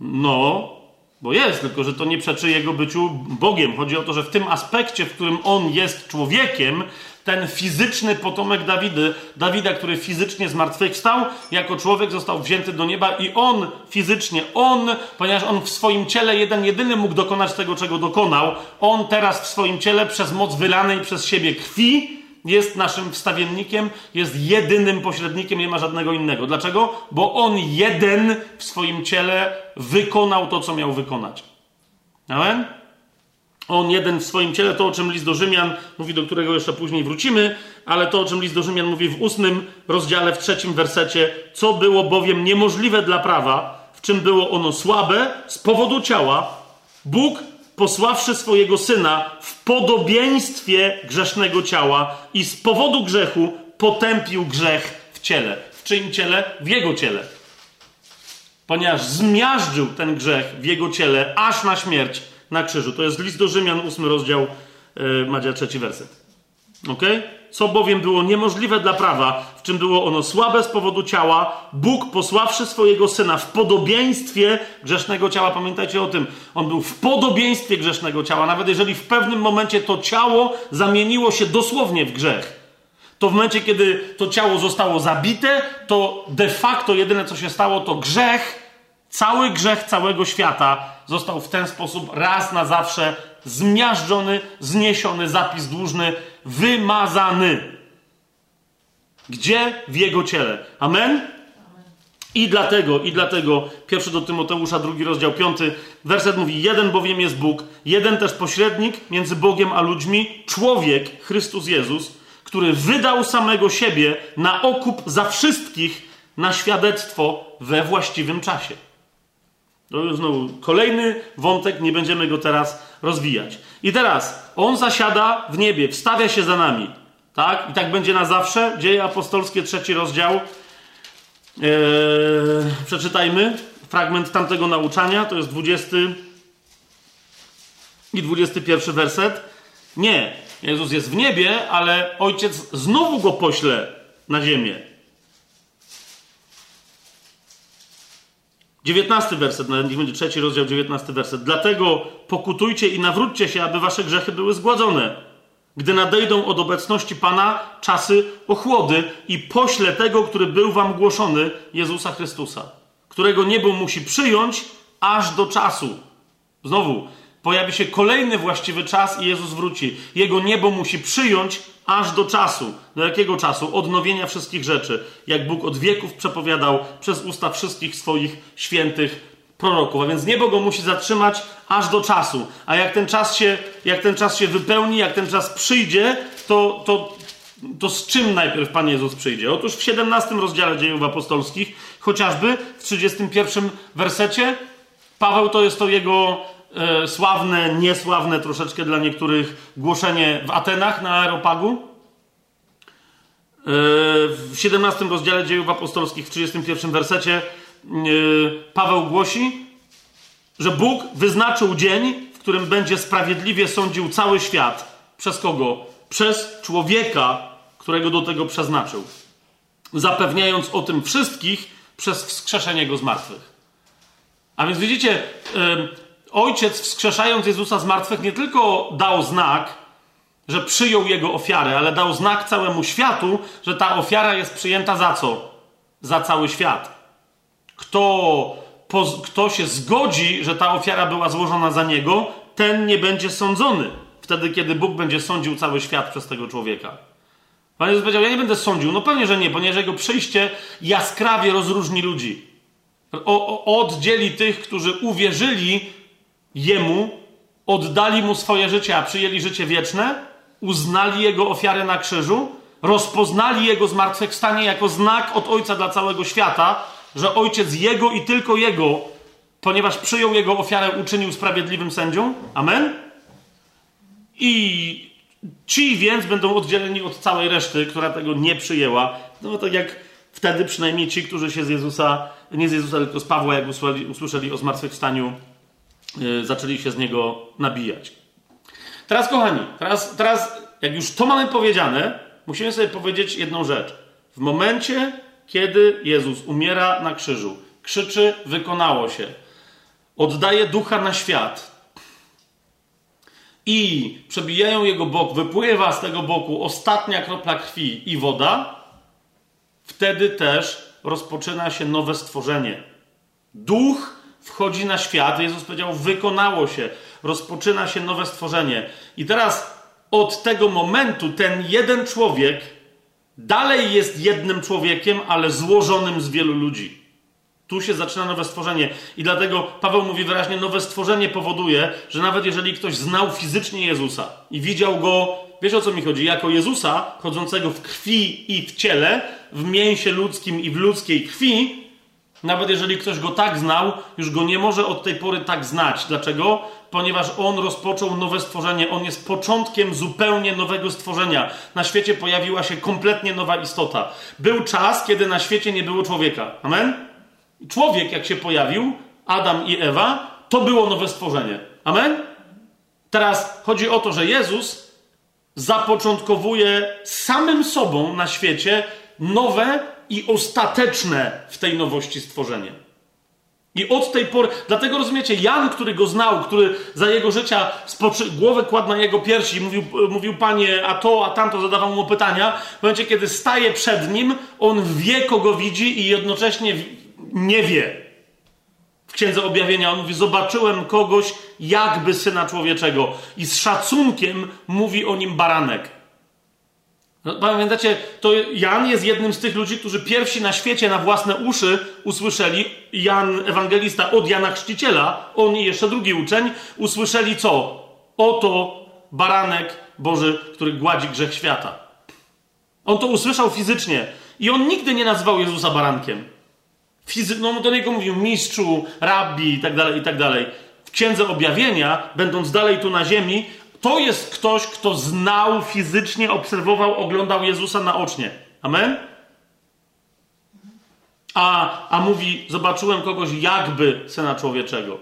No, bo jest, tylko że to nie przeczy jego byciu Bogiem. Chodzi o to, że w tym aspekcie, w którym on jest człowiekiem, ten fizyczny potomek Dawidy, Dawida, który fizycznie zmartwychwstał, jako człowiek został wzięty do nieba i on fizycznie, on, ponieważ on w swoim ciele jeden jedyny mógł dokonać tego, czego dokonał, on teraz w swoim ciele przez moc wylanej przez siebie krwi jest naszym wstawiennikiem, jest jedynym pośrednikiem, nie ma żadnego innego. Dlaczego? Bo on jeden w swoim ciele wykonał to, co miał wykonać. Amen? On jeden w swoim ciele, to o czym list do Rzymian mówi, do którego jeszcze później wrócimy, ale to o czym list do Rzymian mówi w ósmym rozdziale, w trzecim wersecie, co było bowiem niemożliwe dla prawa, w czym było ono słabe z powodu ciała, Bóg posławszy swojego syna w podobieństwie grzesznego ciała i z powodu grzechu potępił grzech w ciele. W czyim ciele? W jego ciele. Ponieważ zmiażdżył ten grzech w jego ciele aż na śmierć na krzyżu. To jest list do Rzymian, ósmy rozdział, yy, Madzia, trzeci werset. Okay? Co bowiem było niemożliwe dla prawa, w czym było ono słabe z powodu ciała, Bóg posławszy swojego syna w podobieństwie grzesznego ciała. Pamiętajcie o tym, on był w podobieństwie grzesznego ciała, nawet jeżeli w pewnym momencie to ciało zamieniło się dosłownie w grzech. To w momencie, kiedy to ciało zostało zabite, to de facto jedyne co się stało, to grzech, cały grzech całego świata został w ten sposób raz na zawsze zmiażdżony, zniesiony, zapis dłużny wymazany. Gdzie? W jego ciele. Amen? I dlatego, i dlatego, pierwszy do Tymoteusza, drugi rozdział, piąty, werset mówi, jeden bowiem jest Bóg, jeden też pośrednik między Bogiem a ludźmi, człowiek, Chrystus Jezus, który wydał samego siebie na okup za wszystkich, na świadectwo we właściwym czasie. To znowu kolejny wątek, nie będziemy go teraz rozwijać. I teraz on zasiada w niebie, wstawia się za nami. Tak? I tak będzie na zawsze. Dzieje apostolskie, trzeci rozdział. Eee, przeczytajmy fragment tamtego nauczania. To jest 20 i 21 werset. Nie, Jezus jest w niebie, ale ojciec znowu go pośle na ziemię. 19 werset, nawet niech będzie trzeci rozdział, 19 werset. Dlatego pokutujcie i nawróćcie się, aby wasze grzechy były zgładzone. Gdy nadejdą od obecności Pana czasy ochłody i pośle tego, który był wam głoszony, Jezusa Chrystusa, którego niebo musi przyjąć aż do czasu. Znowu, pojawi się kolejny właściwy czas i Jezus wróci. Jego niebo musi przyjąć aż do czasu. Do jakiego czasu? Odnowienia wszystkich rzeczy. Jak Bóg od wieków przepowiadał przez usta wszystkich swoich świętych proroków. A więc niebo go musi zatrzymać aż do czasu. A jak ten czas się, jak ten czas się wypełni, jak ten czas przyjdzie, to, to, to z czym najpierw Pan Jezus przyjdzie? Otóż w 17 rozdziale dziejów apostolskich, chociażby w 31 wersecie, Paweł to jest to jego e, sławne, niesławne troszeczkę dla niektórych głoszenie w Atenach na Aeropagu. E, w 17 rozdziale dziejów apostolskich, w 31 wersecie, e, Paweł głosi, że Bóg wyznaczył dzień, w którym będzie sprawiedliwie sądził cały świat. Przez kogo? Przez człowieka, którego do tego przeznaczył. Zapewniając o tym wszystkich przez wskrzeszenie go z martwych. A więc widzicie, ojciec wskrzeszając Jezusa z martwych nie tylko dał znak, że przyjął jego ofiarę, ale dał znak całemu światu, że ta ofiara jest przyjęta za co? Za cały świat. Kto, kto się zgodzi, że ta ofiara była złożona za niego, ten nie będzie sądzony. Wtedy, kiedy Bóg będzie sądził cały świat przez tego człowieka. Pan Jezus powiedział: Ja nie będę sądził. No pewnie, że nie, ponieważ jego przyjście jaskrawie rozróżni ludzi. O, o, oddzieli tych, którzy uwierzyli Jemu, oddali Mu swoje życie, a przyjęli życie wieczne, uznali Jego ofiarę na krzyżu, rozpoznali Jego zmartwychwstanie jako znak od Ojca dla całego świata, że Ojciec Jego i tylko Jego, ponieważ przyjął Jego ofiarę, uczynił sprawiedliwym sędzią. Amen? I ci więc będą oddzieleni od całej reszty, która tego nie przyjęła. No tak jak wtedy przynajmniej ci, którzy się z Jezusa, nie z Jezusa, tylko z Pawła, jak usłyszeli, usłyszeli o zmartwychwstaniu, zaczęli się z niego nabijać. Teraz, kochani, teraz, teraz, jak już to mamy powiedziane, musimy sobie powiedzieć jedną rzecz. W momencie, kiedy Jezus umiera na krzyżu, krzyczy: Wykonało się, oddaje ducha na świat i przebijają jego bok, wypływa z tego boku ostatnia kropla krwi i woda, wtedy też rozpoczyna się nowe stworzenie. Duch wchodzi na świat. Jezus powiedział: Wykonało się, rozpoczyna się nowe stworzenie. I teraz od tego momentu ten jeden człowiek dalej jest jednym człowiekiem, ale złożonym z wielu ludzi. Tu się zaczyna nowe stworzenie. I dlatego Paweł mówi wyraźnie: nowe stworzenie powoduje, że nawet jeżeli ktoś znał fizycznie Jezusa i widział go, wiesz o co mi chodzi, jako Jezusa, chodzącego w krwi i w ciele, w mięsie ludzkim i w ludzkiej krwi, nawet jeżeli ktoś go tak znał, już go nie może od tej pory tak znać. Dlaczego? Ponieważ on rozpoczął nowe stworzenie. On jest początkiem zupełnie nowego stworzenia. Na świecie pojawiła się kompletnie nowa istota. Był czas, kiedy na świecie nie było człowieka. Amen? Człowiek, jak się pojawił, Adam i Ewa, to było nowe stworzenie. Amen? Teraz chodzi o to, że Jezus zapoczątkowuje samym sobą na świecie nowe i ostateczne w tej nowości stworzenie. I od tej pory, dlatego rozumiecie, Jan, który go znał, który za jego życia spoczy, głowę kładł na jego piersi, mówił, mówił panie, a to, a tamto, zadawał mu pytania. W momencie, kiedy staje przed nim, on wie, kogo widzi i jednocześnie nie wie. W Księdze Objawienia on mówi, zobaczyłem kogoś jakby Syna Człowieczego i z szacunkiem mówi o nim baranek. No, pamiętacie, to Jan jest jednym z tych ludzi, którzy pierwsi na świecie na własne uszy usłyszeli, Jan Ewangelista od Jana Chrzciciela, on i jeszcze drugi uczeń, usłyszeli co? Oto baranek Boży, który gładzi grzech świata. On to usłyszał fizycznie i on nigdy nie nazwał Jezusa barankiem. Fizy- no do niego mówił mistrzu, rabbi i tak dalej, i tak dalej. W Księdze Objawienia, będąc dalej tu na ziemi, to jest ktoś, kto znał fizycznie, obserwował, oglądał Jezusa naocznie. Amen? A, a mówi, zobaczyłem kogoś jakby Syna Człowieczego.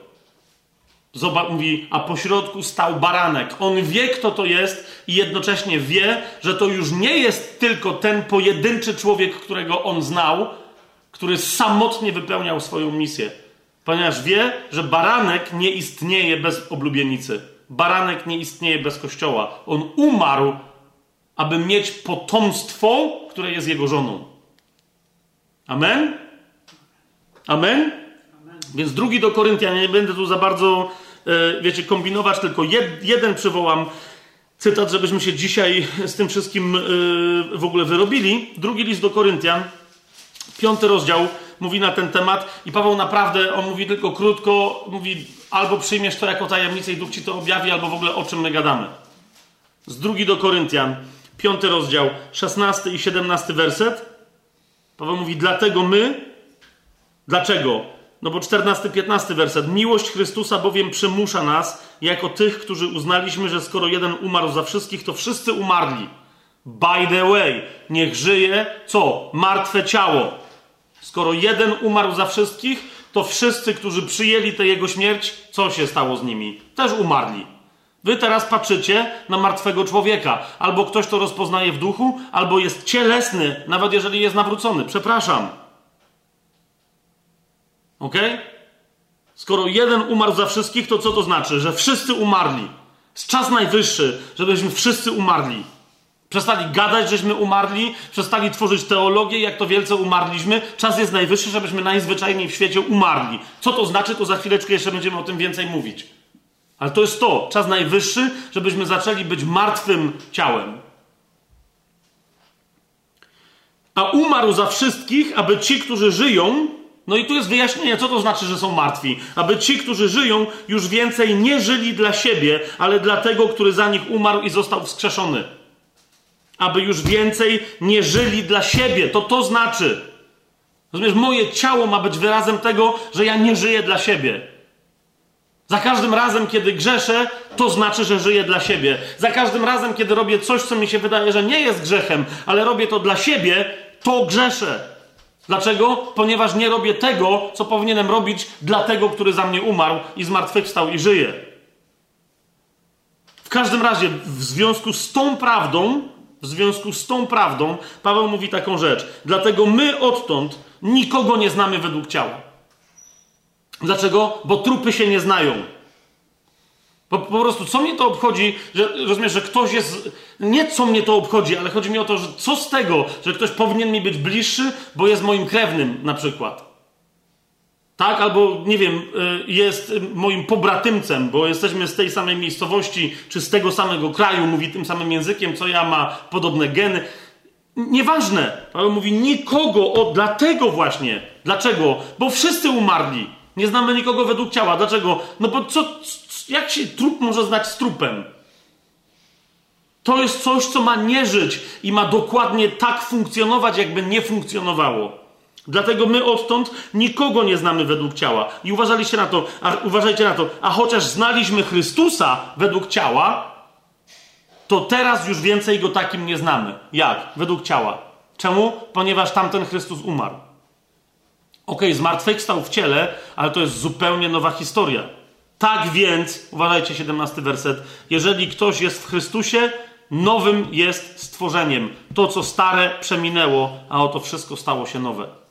Mówi, a pośrodku stał baranek. On wie, kto to jest i jednocześnie wie, że to już nie jest tylko ten pojedynczy człowiek, którego on znał, który samotnie wypełniał swoją misję. Ponieważ wie, że baranek nie istnieje bez oblubienicy. Baranek nie istnieje bez kościoła. On umarł, aby mieć potomstwo, które jest jego żoną. Amen? Amen? Więc drugi do Koryntian, nie będę tu za bardzo, e, wiecie, kombinować, tylko jed, jeden przywołam cytat, żebyśmy się dzisiaj z tym wszystkim e, w ogóle wyrobili. Drugi list do Koryntian, piąty rozdział, mówi na ten temat i Paweł naprawdę, on mówi tylko krótko, mówi albo przyjmiesz to jako tajemnicę i Duch ci to objawi, albo w ogóle o czym my gadamy. Z drugi do Koryntian, piąty rozdział, szesnasty i siedemnasty werset. Paweł mówi, dlatego my, dlaczego? No bo 14-15 werset. Miłość Chrystusa bowiem przymusza nas, jako tych, którzy uznaliśmy, że skoro jeden umarł za wszystkich, to wszyscy umarli. By the way, niech żyje co? Martwe ciało. Skoro jeden umarł za wszystkich, to wszyscy, którzy przyjęli tę jego śmierć, co się stało z nimi? Też umarli. Wy teraz patrzycie na martwego człowieka. Albo ktoś to rozpoznaje w duchu, albo jest cielesny, nawet jeżeli jest nawrócony. Przepraszam. Ok? Skoro jeden umarł za wszystkich, to co to znaczy? Że wszyscy umarli. Jest czas najwyższy, żebyśmy wszyscy umarli. Przestali gadać, żeśmy umarli, przestali tworzyć teologię, jak to wielce umarliśmy. Czas jest najwyższy, żebyśmy najzwyczajniej w świecie umarli. Co to znaczy, to za chwileczkę jeszcze będziemy o tym więcej mówić. Ale to jest to, czas najwyższy, żebyśmy zaczęli być martwym ciałem. A umarł za wszystkich, aby ci, którzy żyją, no i tu jest wyjaśnienie, co to znaczy, że są martwi. Aby ci, którzy żyją, już więcej nie żyli dla siebie, ale dla tego, który za nich umarł i został wskrzeszony. Aby już więcej nie żyli dla siebie. To to znaczy. Rozumiesz, moje ciało ma być wyrazem tego, że ja nie żyję dla siebie. Za każdym razem, kiedy grzeszę, to znaczy, że żyję dla siebie. Za każdym razem, kiedy robię coś, co mi się wydaje, że nie jest grzechem, ale robię to dla siebie, to grzeszę. Dlaczego? Ponieważ nie robię tego, co powinienem robić dla tego, który za mnie umarł i zmartwychwstał i żyje. W każdym razie, w związku z tą prawdą, w związku z tą prawdą, Paweł mówi taką rzecz. Dlatego my odtąd nikogo nie znamy według ciała. Dlaczego? Bo trupy się nie znają. Po, po prostu, co mnie to obchodzi, że rozumiesz, że ktoś jest. Nie co mnie to obchodzi, ale chodzi mi o to, że co z tego, że ktoś powinien mi być bliższy, bo jest moim krewnym na przykład. Tak, albo nie wiem, y, jest moim pobratymcem, bo jesteśmy z tej samej miejscowości, czy z tego samego kraju, mówi tym samym językiem, co ja, ma podobne geny. Nieważne. Paweł mówi nikogo, o, dlatego właśnie. Dlaczego? Bo wszyscy umarli. Nie znamy nikogo według ciała. Dlaczego? No bo co, jak się trup może znać z trupem? To jest coś, co ma nie żyć i ma dokładnie tak funkcjonować, jakby nie funkcjonowało. Dlatego my odtąd nikogo nie znamy według ciała. I uważaliście na to, a, uważajcie na to, a chociaż znaliśmy Chrystusa według ciała, to teraz już więcej go takim nie znamy. Jak? Według ciała. Czemu? Ponieważ tamten Chrystus umarł. Okej, okay, zmartwychwstał w ciele, ale to jest zupełnie nowa historia. Tak więc, uważajcie, 17 werset. Jeżeli ktoś jest w Chrystusie, nowym jest stworzeniem. To, co stare, przeminęło, a oto wszystko stało się nowe.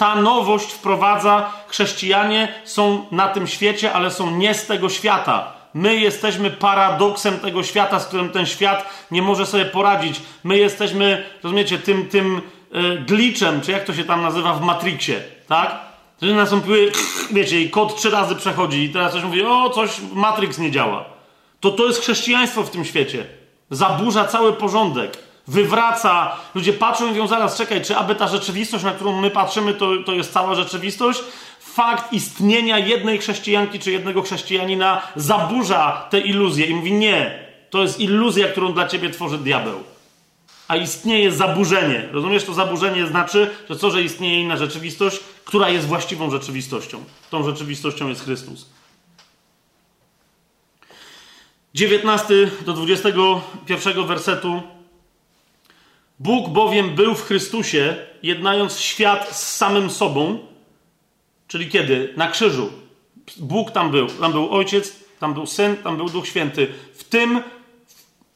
Ta nowość wprowadza, chrześcijanie są na tym świecie, ale są nie z tego świata. My jesteśmy paradoksem tego świata, z którym ten świat nie może sobie poradzić. My jesteśmy, rozumiecie, tym, tym yy, glitchem, czy jak to się tam nazywa w Matrixie, tak? Że nastąpiły, wiecie, i kod trzy razy przechodzi i teraz coś mówi, o, coś, Matrix nie działa. To to jest chrześcijaństwo w tym świecie. Zaburza cały porządek. Wywraca. Ludzie patrzą i mówią, zaraz, czekaj, czy aby ta rzeczywistość, na którą my patrzymy, to, to jest cała rzeczywistość? Fakt istnienia jednej chrześcijanki czy jednego chrześcijanina zaburza te iluzje i mówi, nie, to jest iluzja, którą dla ciebie tworzy diabeł. a istnieje zaburzenie. Rozumiesz, to zaburzenie znaczy, że co, że istnieje inna rzeczywistość, która jest właściwą rzeczywistością. Tą rzeczywistością jest Chrystus. 19 do 21 wersetu. Bóg bowiem był w Chrystusie, jednając świat z samym sobą, czyli kiedy? Na krzyżu. Bóg tam był. Tam był Ojciec, tam był Syn, tam był Duch Święty. W tym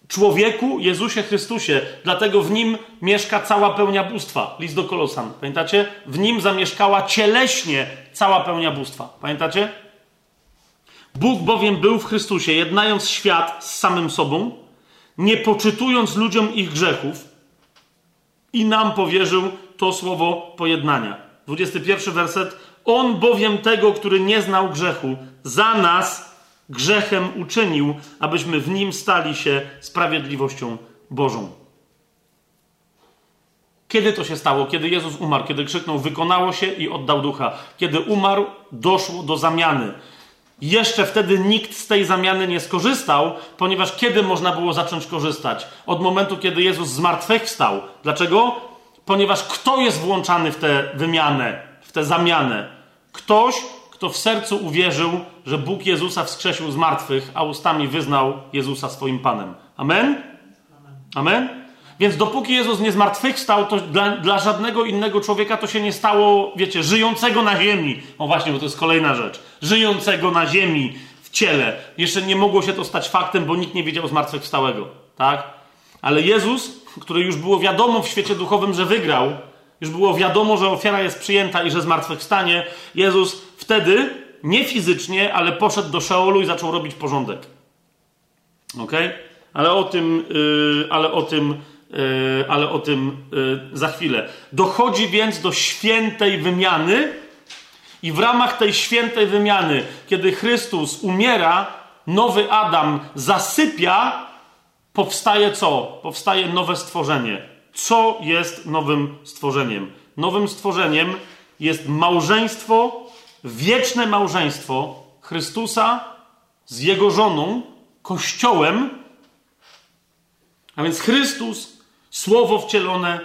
człowieku, Jezusie Chrystusie, dlatego w nim mieszka cała pełnia bóstwa. List do Kolosan. Pamiętacie? W nim zamieszkała cieleśnie cała pełnia bóstwa. Pamiętacie? Bóg bowiem był w Chrystusie, jednając świat z samym sobą, nie poczytując ludziom ich grzechów, i nam powierzył to słowo pojednania. 21 werset. On bowiem tego, który nie znał grzechu, za nas grzechem uczynił, abyśmy w nim stali się sprawiedliwością Bożą. Kiedy to się stało? Kiedy Jezus umarł, kiedy krzyknął: Wykonało się i oddał ducha. Kiedy umarł, doszło do zamiany. Jeszcze wtedy nikt z tej zamiany nie skorzystał, ponieważ kiedy można było zacząć korzystać? Od momentu, kiedy Jezus zmartwychwstał. Dlaczego? Ponieważ kto jest włączany w tę wymianę, w tę zamianę? Ktoś, kto w sercu uwierzył, że Bóg Jezusa wskrzesił z martwych, a ustami wyznał Jezusa swoim Panem. Amen? Amen? Więc dopóki Jezus nie zmartwychwstał, to dla, dla, żadnego innego człowieka to się nie stało, wiecie, żyjącego na ziemi. O właśnie, bo to jest kolejna rzecz. Żyjącego na ziemi w ciele. Jeszcze nie mogło się to stać faktem, bo nikt nie wiedział zmartwychwstałego. Tak? Ale Jezus, który już było wiadomo w świecie duchowym, że wygrał, już było wiadomo, że ofiara jest przyjęta i że zmartwychwstanie, Jezus wtedy, nie fizycznie, ale poszedł do Szeolu i zaczął robić porządek. Ok? Ale o tym, yy, ale o tym ale o tym e, za chwilę. Dochodzi więc do świętej wymiany, i w ramach tej świętej wymiany, kiedy Chrystus umiera, nowy Adam zasypia, powstaje co? Powstaje nowe stworzenie. Co jest nowym stworzeniem? Nowym stworzeniem jest małżeństwo, wieczne małżeństwo Chrystusa z jego żoną, Kościołem. A więc Chrystus Słowo wcielone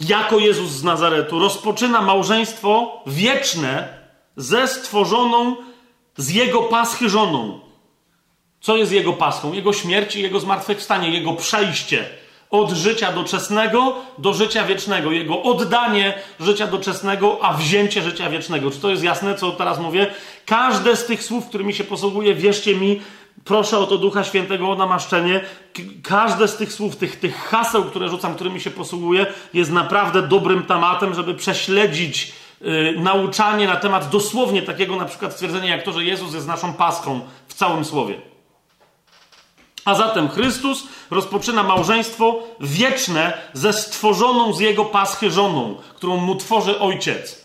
jako Jezus z Nazaretu rozpoczyna małżeństwo wieczne ze stworzoną z Jego paschy żoną. Co jest Jego paschą? Jego śmierć i Jego zmartwychwstanie, Jego przejście od życia doczesnego do życia wiecznego, Jego oddanie życia doczesnego, a wzięcie życia wiecznego. Czy to jest jasne, co teraz mówię? Każde z tych słów, którymi się posługuję, wierzcie mi, Proszę o to Ducha Świętego, o namaszczenie. Każde z tych słów, tych, tych haseł, które rzucam, którymi się posługuję, jest naprawdę dobrym tematem, żeby prześledzić yy, nauczanie na temat dosłownie takiego na przykład stwierdzenia jak to, że Jezus jest naszą paską w całym słowie. A zatem Chrystus rozpoczyna małżeństwo wieczne ze stworzoną z jego paschy żoną, którą mu tworzy ojciec.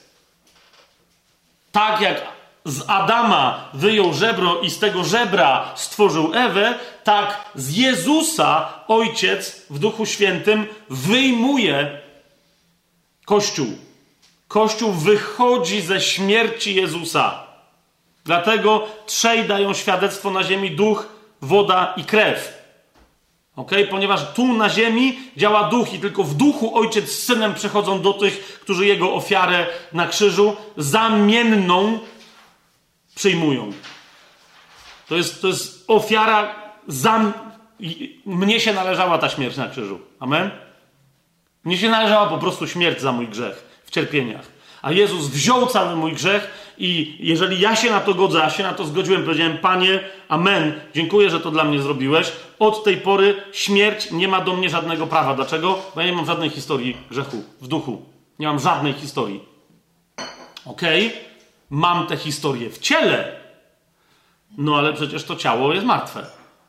Tak jak z Adama wyjął żebro i z tego żebra stworzył Ewę, tak z Jezusa Ojciec w Duchu Świętym wyjmuje Kościół. Kościół wychodzi ze śmierci Jezusa. Dlatego trzej dają świadectwo na ziemi duch, woda i krew. Ok? Ponieważ tu na ziemi działa duch i tylko w duchu ojciec z synem przychodzą do tych, którzy jego ofiarę na krzyżu zamienną przyjmują. To jest, to jest ofiara za... Mnie się należała ta śmierć na krzyżu. Amen? Mnie się należała po prostu śmierć za mój grzech w cierpieniach. A Jezus wziął cały mój grzech i jeżeli ja się na to godzę, a się na to zgodziłem, powiedziałem, Panie, amen, dziękuję, że to dla mnie zrobiłeś. Od tej pory śmierć nie ma do mnie żadnego prawa. Dlaczego? Bo ja nie mam żadnej historii grzechu w duchu. Nie mam żadnej historii. Okej? Okay? Mam tę historię w ciele, no ale przecież to ciało jest martwe.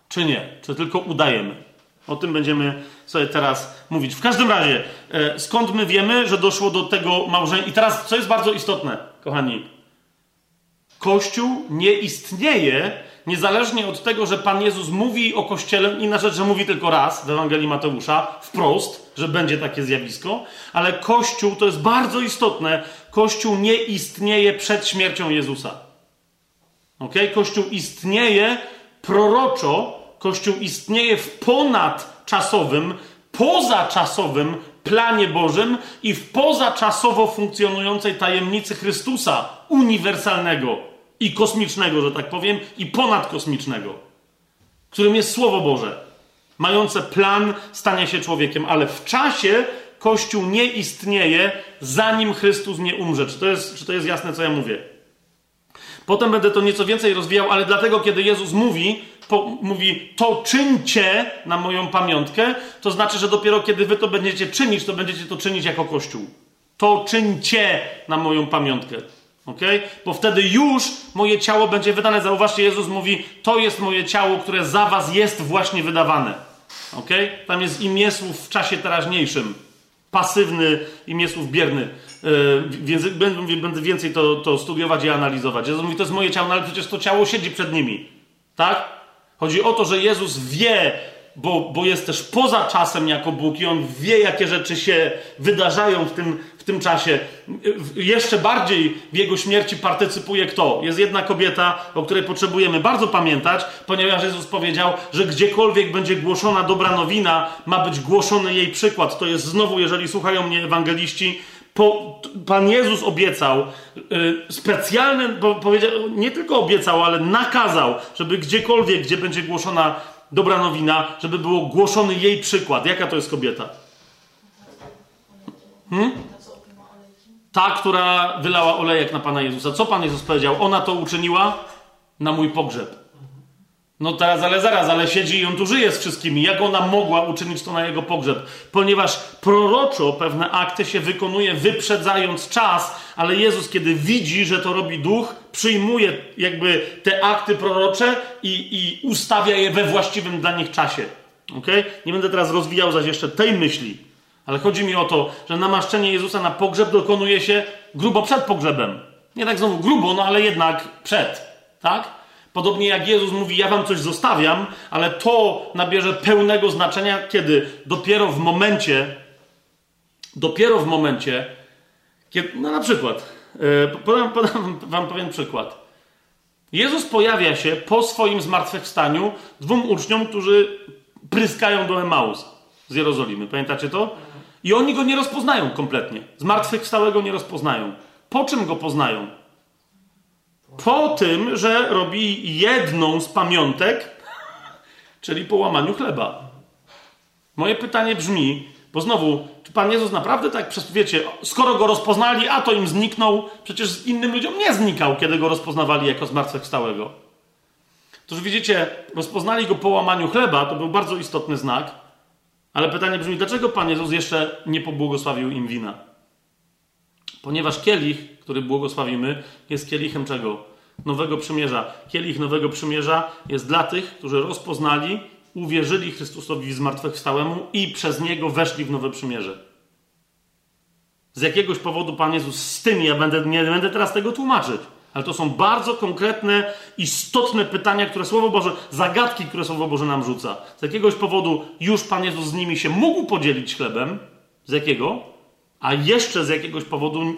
Czy nie? Czy tylko udajemy? O tym będziemy sobie teraz mówić. W każdym razie, e, skąd my wiemy, że doszło do tego małżeństwa? I teraz, co jest bardzo istotne, kochani. Kościół nie istnieje niezależnie od tego, że Pan Jezus mówi o Kościele, inna rzecz, że mówi tylko raz w Ewangelii Mateusza, wprost, że będzie takie zjawisko, ale Kościół, to jest bardzo istotne, Kościół nie istnieje przed śmiercią Jezusa. Ok? Kościół istnieje proroczo, Kościół istnieje w ponadczasowym, pozaczasowym planie Bożym i w pozaczasowo funkcjonującej tajemnicy Chrystusa, uniwersalnego i kosmicznego, że tak powiem, i ponadkosmicznego, którym jest Słowo Boże, mające plan stania się człowiekiem, ale w czasie Kościół nie istnieje, zanim Chrystus nie umrze. Czy to jest, czy to jest jasne, co ja mówię? Potem będę to nieco więcej rozwijał, ale dlatego, kiedy Jezus mówi, po, mówi, to czyńcie na moją pamiątkę, to znaczy, że dopiero kiedy wy to będziecie czynić, to będziecie to czynić jako Kościół. To czyńcie na moją pamiątkę. Ok? Bo wtedy już moje ciało będzie wydane. Zauważcie, Jezus mówi, to jest moje ciało, które za was jest właśnie wydawane. ok? Tam jest imię słów w czasie teraźniejszym. Pasywny imię słów bierny. Yy, więc będę więcej to, to studiować i analizować. Jezus mówi, to jest moje ciało, no ale przecież to ciało siedzi przed nimi. Tak? Chodzi o to, że Jezus wie, bo, bo jest też poza czasem jako Bóg i On wie, jakie rzeczy się wydarzają w tym, w tym czasie. Jeszcze bardziej w Jego śmierci partycypuje kto? Jest jedna kobieta, o której potrzebujemy bardzo pamiętać, ponieważ Jezus powiedział, że gdziekolwiek będzie głoszona dobra nowina, ma być głoszony jej przykład. To jest znowu, jeżeli słuchają mnie ewangeliści, po, Pan Jezus obiecał y, specjalne, bo powiedział, nie tylko obiecał, ale nakazał, żeby gdziekolwiek, gdzie będzie głoszona dobra nowina, żeby było głoszony jej przykład. Jaka to jest kobieta? Hmm? Ta, która wylała olejek na Pana Jezusa. Co Pan Jezus powiedział? Ona to uczyniła na mój pogrzeb. No teraz, ale zaraz, ale siedzi i on tu żyje z wszystkimi. Jak ona mogła uczynić to na jego pogrzeb? Ponieważ proroczo pewne akty się wykonuje wyprzedzając czas, ale Jezus, kiedy widzi, że to robi duch, przyjmuje jakby te akty prorocze i, i ustawia je we właściwym dla nich czasie. Okay? Nie będę teraz rozwijał zaś jeszcze tej myśli, ale chodzi mi o to, że namaszczenie Jezusa na pogrzeb dokonuje się grubo przed pogrzebem. Nie tak znowu grubo, no ale jednak przed. Tak? Podobnie jak Jezus mówi, ja wam coś zostawiam, ale to nabierze pełnego znaczenia, kiedy dopiero w momencie, dopiero w momencie, kiedy, no na przykład, yy, podam, podam wam pewien przykład. Jezus pojawia się po swoim zmartwychwstaniu dwóm uczniom, którzy pryskają do Emaus z Jerozolimy. Pamiętacie to? I oni go nie rozpoznają kompletnie. Zmartwychwstałego nie rozpoznają. Po czym go poznają? Po tym, że robi jedną z pamiątek, czyli po łamaniu chleba. Moje pytanie brzmi, bo znowu, Pan Jezus naprawdę tak, przez, wiecie, skoro go rozpoznali, a to im zniknął, przecież innym ludziom nie znikał, kiedy go rozpoznawali jako zmartwychwstałego. To, że widzicie, rozpoznali go po łamaniu chleba, to był bardzo istotny znak, ale pytanie brzmi, dlaczego Pan Jezus jeszcze nie pobłogosławił im wina? Ponieważ kielich, który błogosławimy, jest kielichem czego? Nowego przymierza. Kielich Nowego Przymierza jest dla tych, którzy rozpoznali, uwierzyli Chrystusowi zmartwychwstałemu i przez Niego weszli w Nowe Przymierze. Z jakiegoś powodu Pan Jezus z tym, ja będę, nie będę teraz tego tłumaczyć, ale to są bardzo konkretne, istotne pytania, które Słowo Boże, zagadki, które Słowo Boże nam rzuca. Z jakiegoś powodu już Pan Jezus z nimi się mógł podzielić chlebem. Z jakiego? a jeszcze z jakiegoś powodu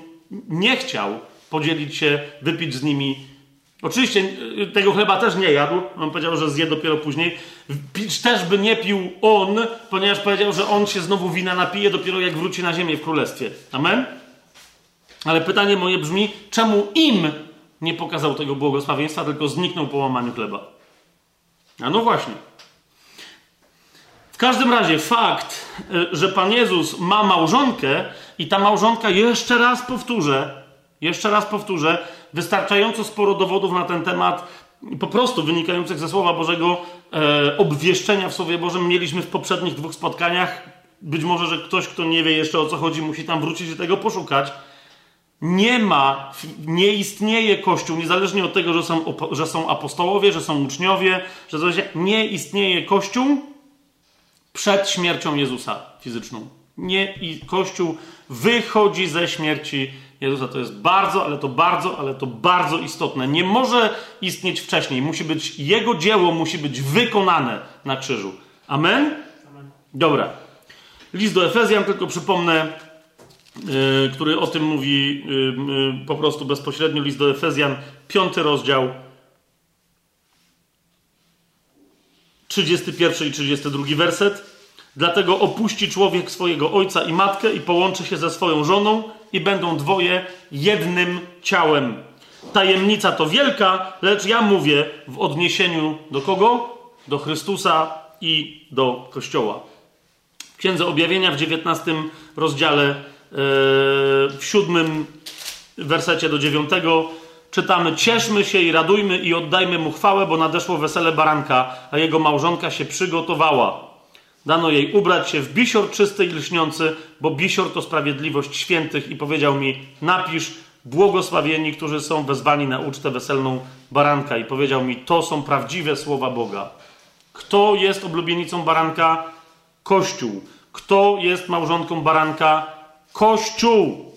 nie chciał podzielić się, wypić z nimi. Oczywiście y, tego chleba też nie jadł. On powiedział, że zje dopiero później. Też by nie pił on, ponieważ powiedział, że on się znowu wina napije dopiero jak wróci na ziemię w królestwie. Amen? Ale pytanie moje brzmi, czemu im nie pokazał tego błogosławieństwa, tylko zniknął po łamaniu chleba? A no właśnie. W każdym razie fakt, y, że Pan Jezus ma małżonkę i ta małżonka, jeszcze raz powtórzę, jeszcze raz powtórzę, wystarczająco sporo dowodów na ten temat, po prostu wynikających ze Słowa Bożego, e, obwieszczenia w Słowie Bożym mieliśmy w poprzednich dwóch spotkaniach. Być może, że ktoś, kto nie wie jeszcze o co chodzi, musi tam wrócić i tego poszukać. Nie ma, nie istnieje Kościół, niezależnie od tego, że są, że są apostołowie, że są uczniowie, że nie istnieje Kościół przed śmiercią Jezusa fizyczną. Nie, i Kościół wychodzi ze śmierci Jezusa. To jest bardzo, ale to bardzo, ale to bardzo istotne. Nie może istnieć wcześniej. Musi być, Jego dzieło musi być wykonane na krzyżu. Amen? Dobra. List do Efezjan, tylko przypomnę, yy, który o tym mówi yy, yy, po prostu bezpośrednio. List do Efezjan, piąty rozdział, 31 i 32 werset. Dlatego opuści człowiek swojego ojca i matkę i połączy się ze swoją żoną i będą dwoje jednym ciałem. Tajemnica to wielka, lecz ja mówię w odniesieniu do kogo? Do Chrystusa i do Kościoła. W Księdze Objawienia w 19 rozdziale, yy, w siódmym wersecie do dziewiątego czytamy: Cieszmy się i radujmy i oddajmy mu chwałę, bo nadeszło wesele baranka, a jego małżonka się przygotowała. Dano jej ubrać się w bisior czysty i lśniący, bo bisior to sprawiedliwość świętych i powiedział mi, napisz, błogosławieni, którzy są wezwani na ucztę weselną baranka. I powiedział mi, to są prawdziwe słowa Boga. Kto jest oblubienicą baranka? Kościół. Kto jest małżonką baranka? Kościół.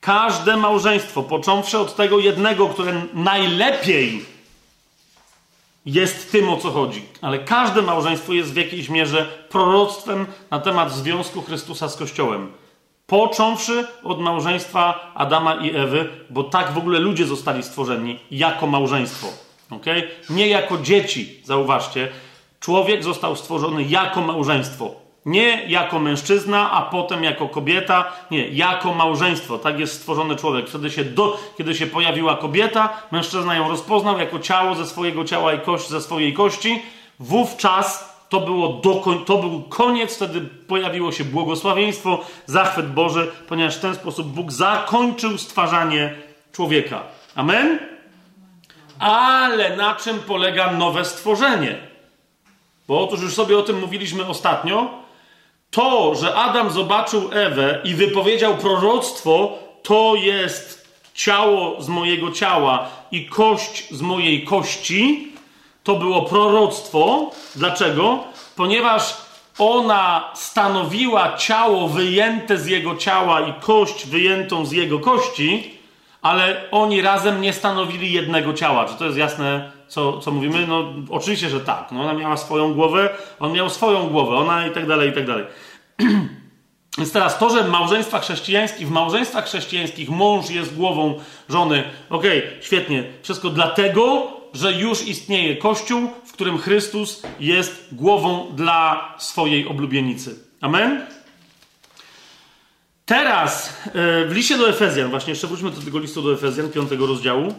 Każde małżeństwo, począwszy od tego jednego, które najlepiej jest tym, o co chodzi. Ale każde małżeństwo jest w jakiejś mierze proroctwem na temat związku Chrystusa z Kościołem. Począwszy od małżeństwa Adama i Ewy, bo tak w ogóle ludzie zostali stworzeni jako małżeństwo. Okay? Nie jako dzieci, zauważcie. Człowiek został stworzony jako małżeństwo. Nie jako mężczyzna, a potem jako kobieta. Nie, jako małżeństwo. Tak jest stworzony człowiek. Wtedy się do, kiedy się pojawiła kobieta, mężczyzna ją rozpoznał jako ciało ze swojego ciała i kość ze swojej kości. Wówczas to, było do, to był koniec, wtedy pojawiło się błogosławieństwo, zachwyt Boży, ponieważ w ten sposób Bóg zakończył stwarzanie człowieka. Amen? Ale na czym polega nowe stworzenie? Bo otóż już sobie o tym mówiliśmy ostatnio. To, że Adam zobaczył Ewę i wypowiedział proroctwo, to jest ciało z mojego ciała i kość z mojej kości, to było proroctwo. Dlaczego? Ponieważ ona stanowiła ciało wyjęte z jego ciała i kość wyjętą z jego kości, ale oni razem nie stanowili jednego ciała. Czy to jest jasne, co, co mówimy? No, oczywiście, że tak. No, ona miała swoją głowę, on miał swoją głowę, ona i tak dalej, i tak dalej. Więc teraz to, że w małżeństwach chrześcijańskich, w małżeństwach chrześcijańskich mąż jest głową żony, okej, okay, świetnie, wszystko dlatego, że już istnieje Kościół, w którym Chrystus jest głową dla swojej oblubienicy. Amen? Teraz e, w liście do Efezjan, właśnie jeszcze wróćmy do tego listu do Efezjan, piątego rozdziału.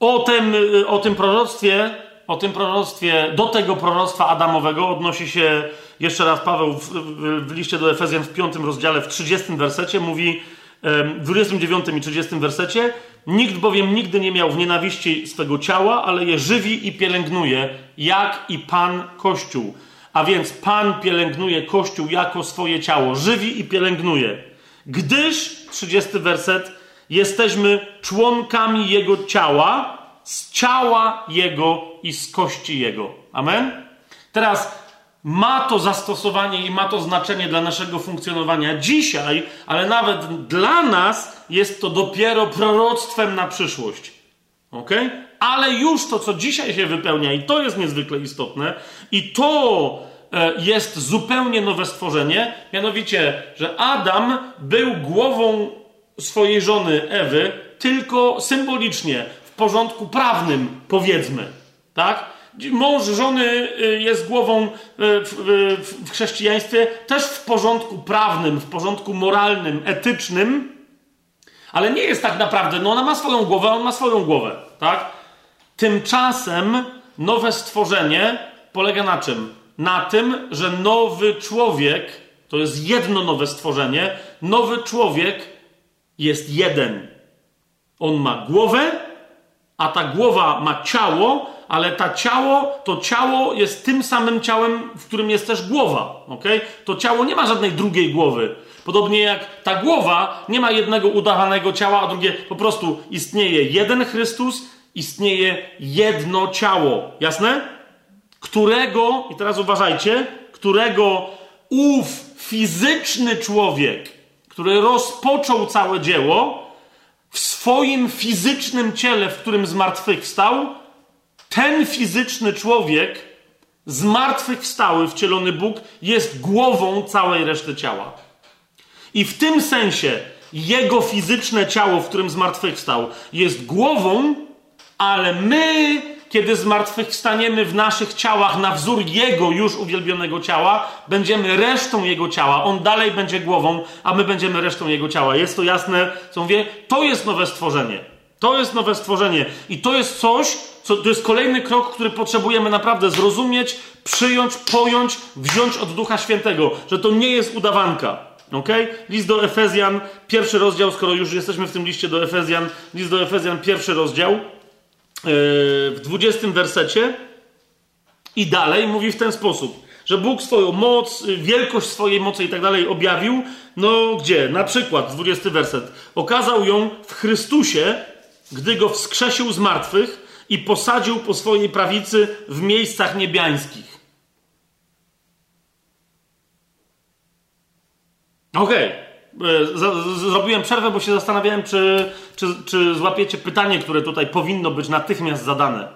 O tym, e, o tym proroctwie, o tym proroctwie, do tego proroctwa Adamowego odnosi się jeszcze raz Paweł w, w, w liście do Efezjan w piątym rozdziale, w 30 wersecie, mówi w 29 i 30 wersecie Nikt bowiem nigdy nie miał w nienawiści swego ciała, ale je żywi i pielęgnuje, jak i Pan Kościół. A więc Pan pielęgnuje Kościół jako swoje ciało, żywi i pielęgnuje. Gdyż, 30 werset, jesteśmy członkami Jego ciała, z ciała Jego i z kości Jego. Amen? Teraz ma to zastosowanie i ma to znaczenie dla naszego funkcjonowania dzisiaj, ale nawet dla nas jest to dopiero proroctwem na przyszłość. Ok? Ale już to, co dzisiaj się wypełnia, i to jest niezwykle istotne, i to e, jest zupełnie nowe stworzenie, mianowicie, że Adam był głową swojej żony Ewy, tylko symbolicznie, w porządku prawnym, powiedzmy. Tak? Mąż żony y, jest głową y, w, w, chrześcijaństwie też w porządku prawnym, w porządku moralnym, etycznym, ale nie jest tak naprawdę, no ona ma swoją głowę, on ma swoją głowę, tak? Tymczasem nowe stworzenie polega na czym? Na tym, że nowy człowiek, to jest jedno nowe stworzenie, nowy człowiek jest jeden. On ma głowę, a ta głowa ma ciało, ale ta ciało, to ciało jest tym samym ciałem, w którym jest też głowa. Okay? To ciało nie ma żadnej drugiej głowy. Podobnie jak ta głowa nie ma jednego udawanego ciała, a drugie po prostu istnieje jeden Chrystus, istnieje jedno ciało. Jasne? Którego, i teraz uważajcie, którego ów fizyczny człowiek, który rozpoczął całe dzieło, w swoim fizycznym ciele, w którym zmartwychwstał, ten fizyczny człowiek, zmartwychwstały, wcielony Bóg, jest głową całej reszty ciała. I w tym sensie jego fizyczne ciało, w którym zmartwychwstał, jest głową, ale my, kiedy zmartwychwstaniemy w naszych ciałach na wzór Jego już uwielbionego ciała, będziemy resztą Jego ciała. On dalej będzie głową, a my będziemy resztą Jego ciała. Jest to jasne, co mówię? To jest nowe stworzenie. To jest nowe stworzenie. I to jest coś, co, to jest kolejny krok, który potrzebujemy naprawdę zrozumieć, przyjąć, pojąć, wziąć od Ducha Świętego, że to nie jest udawanka. Ok? List do Efezjan, pierwszy rozdział, skoro już jesteśmy w tym liście do Efezjan, list do Efezjan, pierwszy rozdział, yy, w dwudziestym wersecie i dalej mówi w ten sposób, że Bóg swoją moc, wielkość swojej mocy i tak dalej objawił, no gdzie? Na przykład, dwudziesty werset, okazał ją w Chrystusie, gdy go wskrzesił z martwych i posadził po swojej prawicy w miejscach niebiańskich. Okej. Okay. Zrobiłem przerwę, bo się zastanawiałem, czy, czy, czy złapiecie pytanie, które tutaj powinno być natychmiast zadane.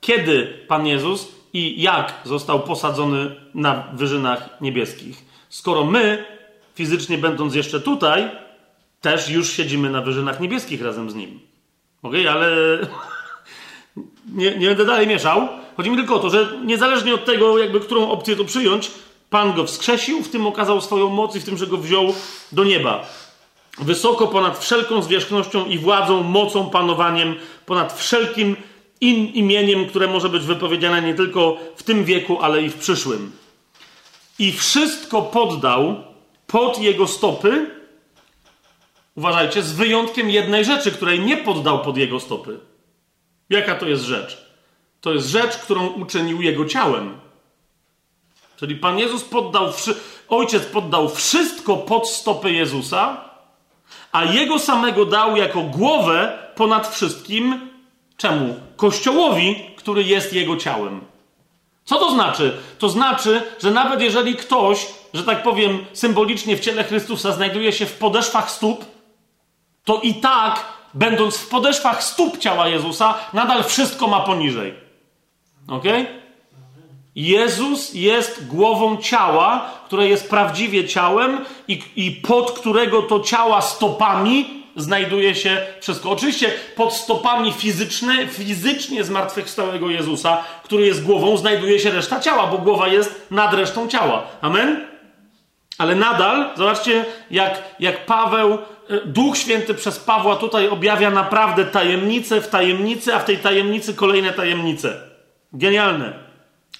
Kiedy Pan Jezus i jak został posadzony na wyżynach niebieskich? Skoro my, fizycznie będąc jeszcze tutaj, też już siedzimy na wyżynach niebieskich razem z Nim. Okej, okay, ale nie, nie będę dalej mieszał. Chodzi mi tylko o to, że niezależnie od tego, jakby którą opcję to przyjąć, Pan go wskrzesił, w tym okazał swoją moc i w tym, że go wziął do nieba. Wysoko ponad wszelką zwierzchnością i władzą, mocą, panowaniem, ponad wszelkim in imieniem, które może być wypowiedziane nie tylko w tym wieku, ale i w przyszłym. I wszystko poddał pod jego stopy. Uważajcie, z wyjątkiem jednej rzeczy, której nie poddał pod jego stopy. Jaka to jest rzecz? To jest rzecz, którą uczynił jego ciałem. Czyli Pan Jezus poddał, Ojciec poddał wszystko pod stopy Jezusa, a Jego samego dał jako głowę ponad wszystkim czemu? Kościołowi, który jest Jego ciałem. Co to znaczy? To znaczy, że nawet jeżeli ktoś, że tak powiem symbolicznie w ciele Chrystusa, znajduje się w podeszwach stóp, to i tak, będąc w podeszwach stóp ciała Jezusa, nadal wszystko ma poniżej. Okej? Okay? Jezus jest głową ciała, które jest prawdziwie ciałem i, i pod którego to ciała stopami znajduje się wszystko. Oczywiście pod stopami fizyczne, fizycznie zmartwychwstałego Jezusa, który jest głową, znajduje się reszta ciała, bo głowa jest nad resztą ciała. Amen? Ale nadal, zobaczcie, jak, jak Paweł, e, Duch Święty przez Pawła tutaj objawia naprawdę tajemnicę w tajemnicy, a w tej tajemnicy kolejne tajemnice. Genialne.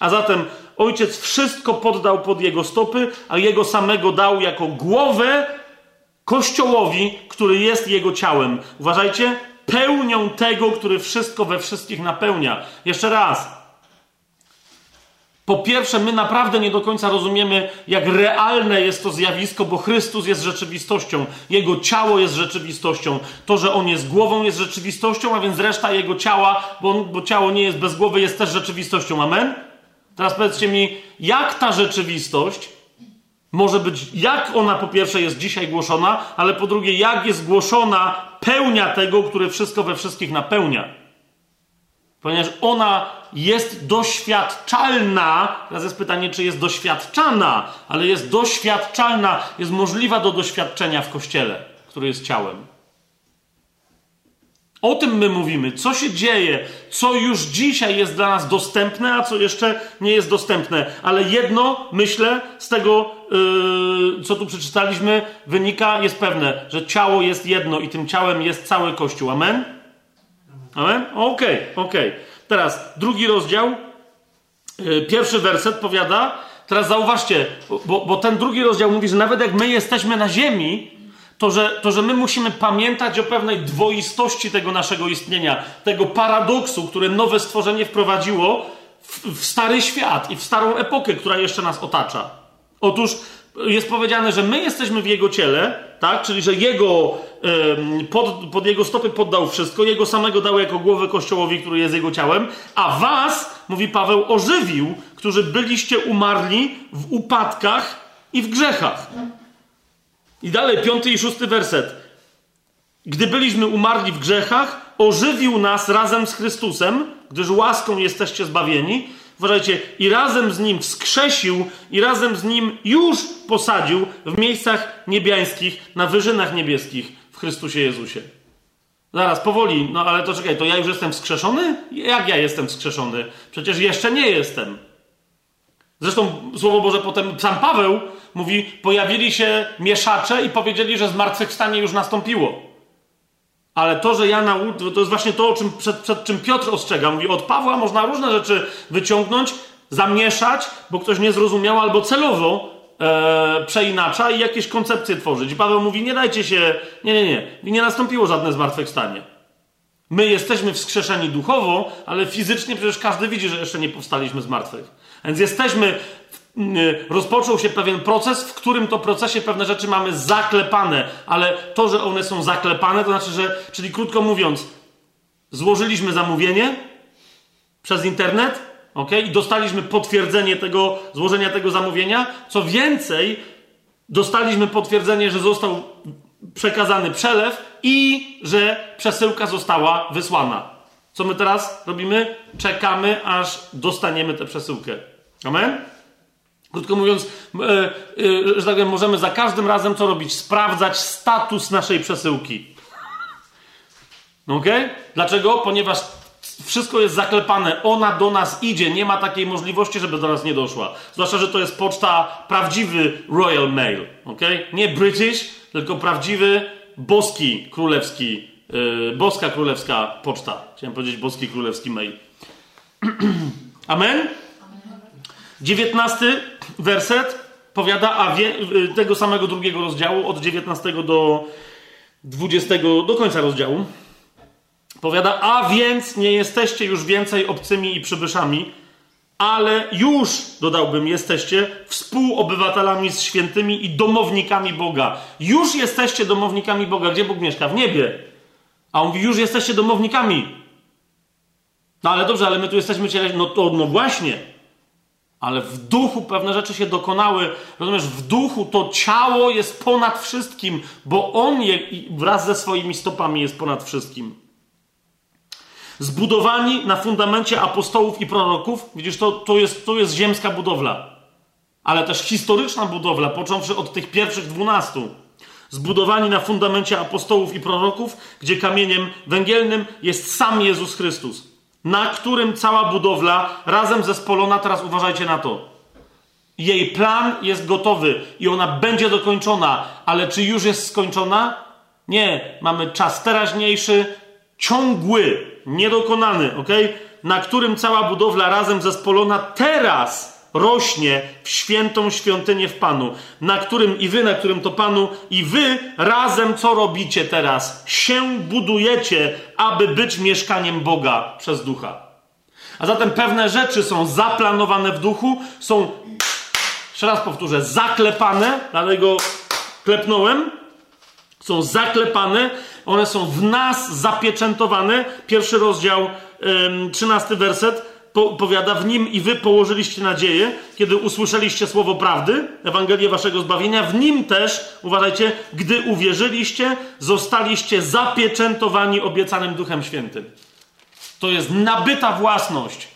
A zatem ojciec wszystko poddał pod jego stopy, a jego samego dał jako głowę kościołowi, który jest jego ciałem. Uważajcie, pełnią tego, który wszystko we wszystkich napełnia. Jeszcze raz. Po pierwsze, my naprawdę nie do końca rozumiemy, jak realne jest to zjawisko, bo Chrystus jest rzeczywistością. Jego ciało jest rzeczywistością. To, że On jest głową, jest rzeczywistością, a więc reszta Jego ciała, bo, on, bo ciało nie jest bez głowy, jest też rzeczywistością. Amen? Teraz powiedzcie mi, jak ta rzeczywistość może być, jak ona po pierwsze jest dzisiaj głoszona, ale po drugie, jak jest głoszona pełnia tego, który wszystko we wszystkich napełnia. Ponieważ ona jest doświadczalna, teraz jest pytanie, czy jest doświadczana, ale jest doświadczalna, jest możliwa do doświadczenia w kościele, który jest ciałem. O tym my mówimy, co się dzieje, co już dzisiaj jest dla nas dostępne, a co jeszcze nie jest dostępne. Ale jedno, myślę, z tego, yy, co tu przeczytaliśmy, wynika, jest pewne, że ciało jest jedno i tym ciałem jest cały Kościół. Amen? Amen? Okej, okay, okej. Okay. Teraz drugi rozdział, yy, pierwszy werset powiada, teraz zauważcie, bo, bo ten drugi rozdział mówi, że nawet jak my jesteśmy na ziemi, to że, to, że my musimy pamiętać o pewnej dwoistości tego naszego istnienia, tego paradoksu, które nowe stworzenie wprowadziło w, w stary świat i w starą epokę, która jeszcze nas otacza. Otóż jest powiedziane, że my jesteśmy w Jego ciele, tak? Czyli, że Jego, pod, pod Jego stopy poddał wszystko, Jego samego dał jako głowę Kościołowi, który jest Jego ciałem, a was, mówi Paweł, ożywił, którzy byliście umarli w upadkach i w grzechach. I dalej, piąty i szósty werset. Gdy byliśmy umarli w grzechach, ożywił nas razem z Chrystusem, gdyż łaską jesteście zbawieni. Uważajcie, i razem z Nim wskrzesił, i razem z Nim już posadził w miejscach niebiańskich, na wyżynach niebieskich w Chrystusie Jezusie. Zaraz, powoli, no ale to czekaj, to ja już jestem wskrzeszony? Jak ja jestem wskrzeszony? Przecież jeszcze nie jestem. Zresztą Słowo Boże potem, sam Paweł mówi, pojawili się mieszacze i powiedzieli, że zmartwychwstanie już nastąpiło. Ale to, że ja nauczę, to jest właśnie to, czym, przed, przed czym Piotr ostrzega. Mówi, od Pawła można różne rzeczy wyciągnąć, zamieszać, bo ktoś nie zrozumiał, albo celowo e, przeinacza i jakieś koncepcje tworzyć. I Paweł mówi, nie dajcie się, nie, nie, nie, nie nastąpiło żadne zmartwychwstanie. My jesteśmy wskrzeszeni duchowo, ale fizycznie przecież każdy widzi, że jeszcze nie powstaliśmy z martwych. Więc jesteśmy, rozpoczął się pewien proces, w którym to procesie pewne rzeczy mamy zaklepane, ale to, że one są zaklepane, to znaczy, że, czyli krótko mówiąc, złożyliśmy zamówienie przez internet, ok, i dostaliśmy potwierdzenie tego, złożenia tego zamówienia. Co więcej, dostaliśmy potwierdzenie, że został przekazany przelew i że przesyłka została wysłana. Co my teraz robimy? Czekamy, aż dostaniemy tę przesyłkę. Amen? Krótko mówiąc, e, e, że tak powiem, możemy za każdym razem co robić? Sprawdzać status naszej przesyłki. Ok? Dlaczego? Ponieważ wszystko jest zaklepane, ona do nas idzie, nie ma takiej możliwości, żeby do nas nie doszła. Zwłaszcza, że to jest poczta prawdziwy Royal Mail, ok? Nie British, tylko prawdziwy boski królewski, yy, boska królewska poczta. Chciałem powiedzieć boski królewski mail. Amen? Dziewiętnasty werset powiada, a wie, y, tego samego drugiego rozdziału, od 19 do 20, do końca rozdziału. Powiada, a więc nie jesteście już więcej obcymi i przybyszami, ale już, dodałbym, jesteście współobywatelami z świętymi i domownikami Boga. Już jesteście domownikami Boga. Gdzie Bóg mieszka? W niebie. A on mówi, już jesteście domownikami. No ale dobrze, ale my tu jesteśmy ciele. No to, no właśnie. Ale w duchu pewne rzeczy się dokonały. Rozumiesz, w duchu to ciało jest ponad wszystkim, bo on je, wraz ze swoimi stopami jest ponad wszystkim zbudowani na fundamencie apostołów i proroków. Widzisz, to, to, jest, to jest ziemska budowla, ale też historyczna budowla, począwszy od tych pierwszych dwunastu. Zbudowani na fundamencie apostołów i proroków, gdzie kamieniem węgielnym jest sam Jezus Chrystus, na którym cała budowla razem zespolona, teraz uważajcie na to. Jej plan jest gotowy i ona będzie dokończona, ale czy już jest skończona? Nie, mamy czas teraźniejszy, ciągły, niedokonany, ok? Na którym cała budowla razem zespolona teraz rośnie w świętą świątynię w Panu, na którym i wy, na którym to Panu i wy razem co robicie teraz? Się budujecie, aby być mieszkaniem Boga przez ducha. A zatem pewne rzeczy są zaplanowane w duchu, są, jeszcze raz powtórzę, zaklepane, dlatego klepnąłem, są zaklepane, one są w nas zapieczętowane. Pierwszy rozdział, trzynasty werset po, powiada, w nim i wy położyliście nadzieję, kiedy usłyszeliście słowo prawdy, Ewangelię waszego zbawienia. W nim też, uważajcie, gdy uwierzyliście, zostaliście zapieczętowani obiecanym Duchem Świętym. To jest nabyta własność.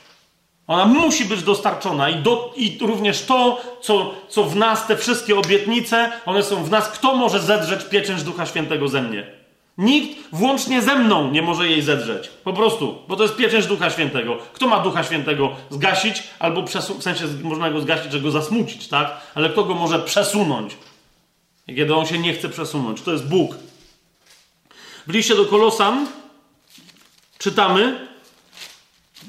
Ona musi być dostarczona i, do, i również to, co, co w nas, te wszystkie obietnice, one są w nas. Kto może zedrzeć pieczęć Ducha Świętego ze mnie? Nikt, włącznie ze mną, nie może jej zedrzeć. Po prostu, bo to jest pieczęć Ducha Świętego. Kto ma Ducha Świętego zgasić, albo w sensie można go zgasić, że go zasmucić, tak? Ale kto go może przesunąć? Kiedy on się nie chce przesunąć. To jest Bóg. W liście do Kolosan czytamy,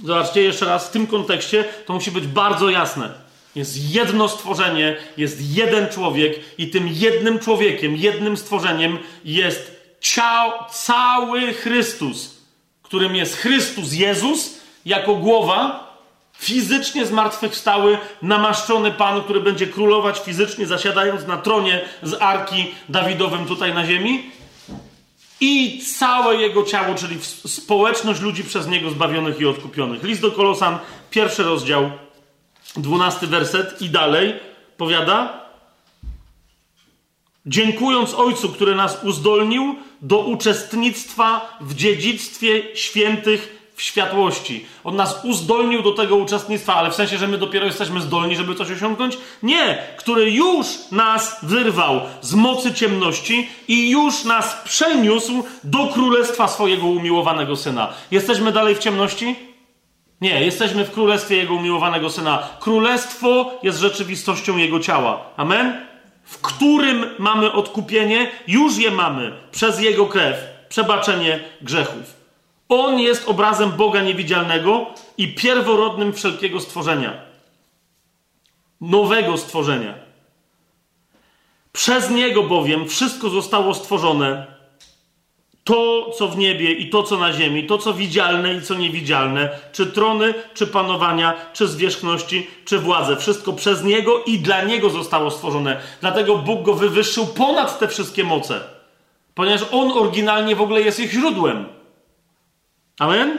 zobaczcie jeszcze raz, w tym kontekście to musi być bardzo jasne. Jest jedno stworzenie, jest jeden człowiek i tym jednym człowiekiem, jednym stworzeniem jest ciał, cały Chrystus, którym jest Chrystus Jezus jako głowa, fizycznie zmartwychwstały, namaszczony Pan, który będzie królować fizycznie, zasiadając na tronie z arki Dawidowym tutaj na ziemi. I całe jego ciało, czyli społeczność ludzi przez niego zbawionych i odkupionych. List do Kolosan, pierwszy rozdział, dwunasty werset i dalej powiada: Dziękując Ojcu, który nas uzdolnił do uczestnictwa w dziedzictwie świętych w światłości. On nas uzdolnił do tego uczestnictwa, ale w sensie, że my dopiero jesteśmy zdolni, żeby coś osiągnąć? Nie, który już nas wyrwał z mocy ciemności i już nas przeniósł do królestwa swojego umiłowanego syna. Jesteśmy dalej w ciemności? Nie, jesteśmy w królestwie Jego umiłowanego Syna. Królestwo jest rzeczywistością Jego ciała. Amen? W którym mamy odkupienie, już je mamy przez Jego krew, przebaczenie grzechów. On jest obrazem Boga niewidzialnego i pierworodnym wszelkiego stworzenia. Nowego stworzenia. Przez Niego bowiem wszystko zostało stworzone to, co w niebie i to, co na ziemi, to, co widzialne i co niewidzialne, czy trony, czy panowania, czy zwierzchności, czy władze. Wszystko przez Niego i dla Niego zostało stworzone. Dlatego Bóg go wywyższył ponad te wszystkie moce. Ponieważ On oryginalnie w ogóle jest ich źródłem. Amen?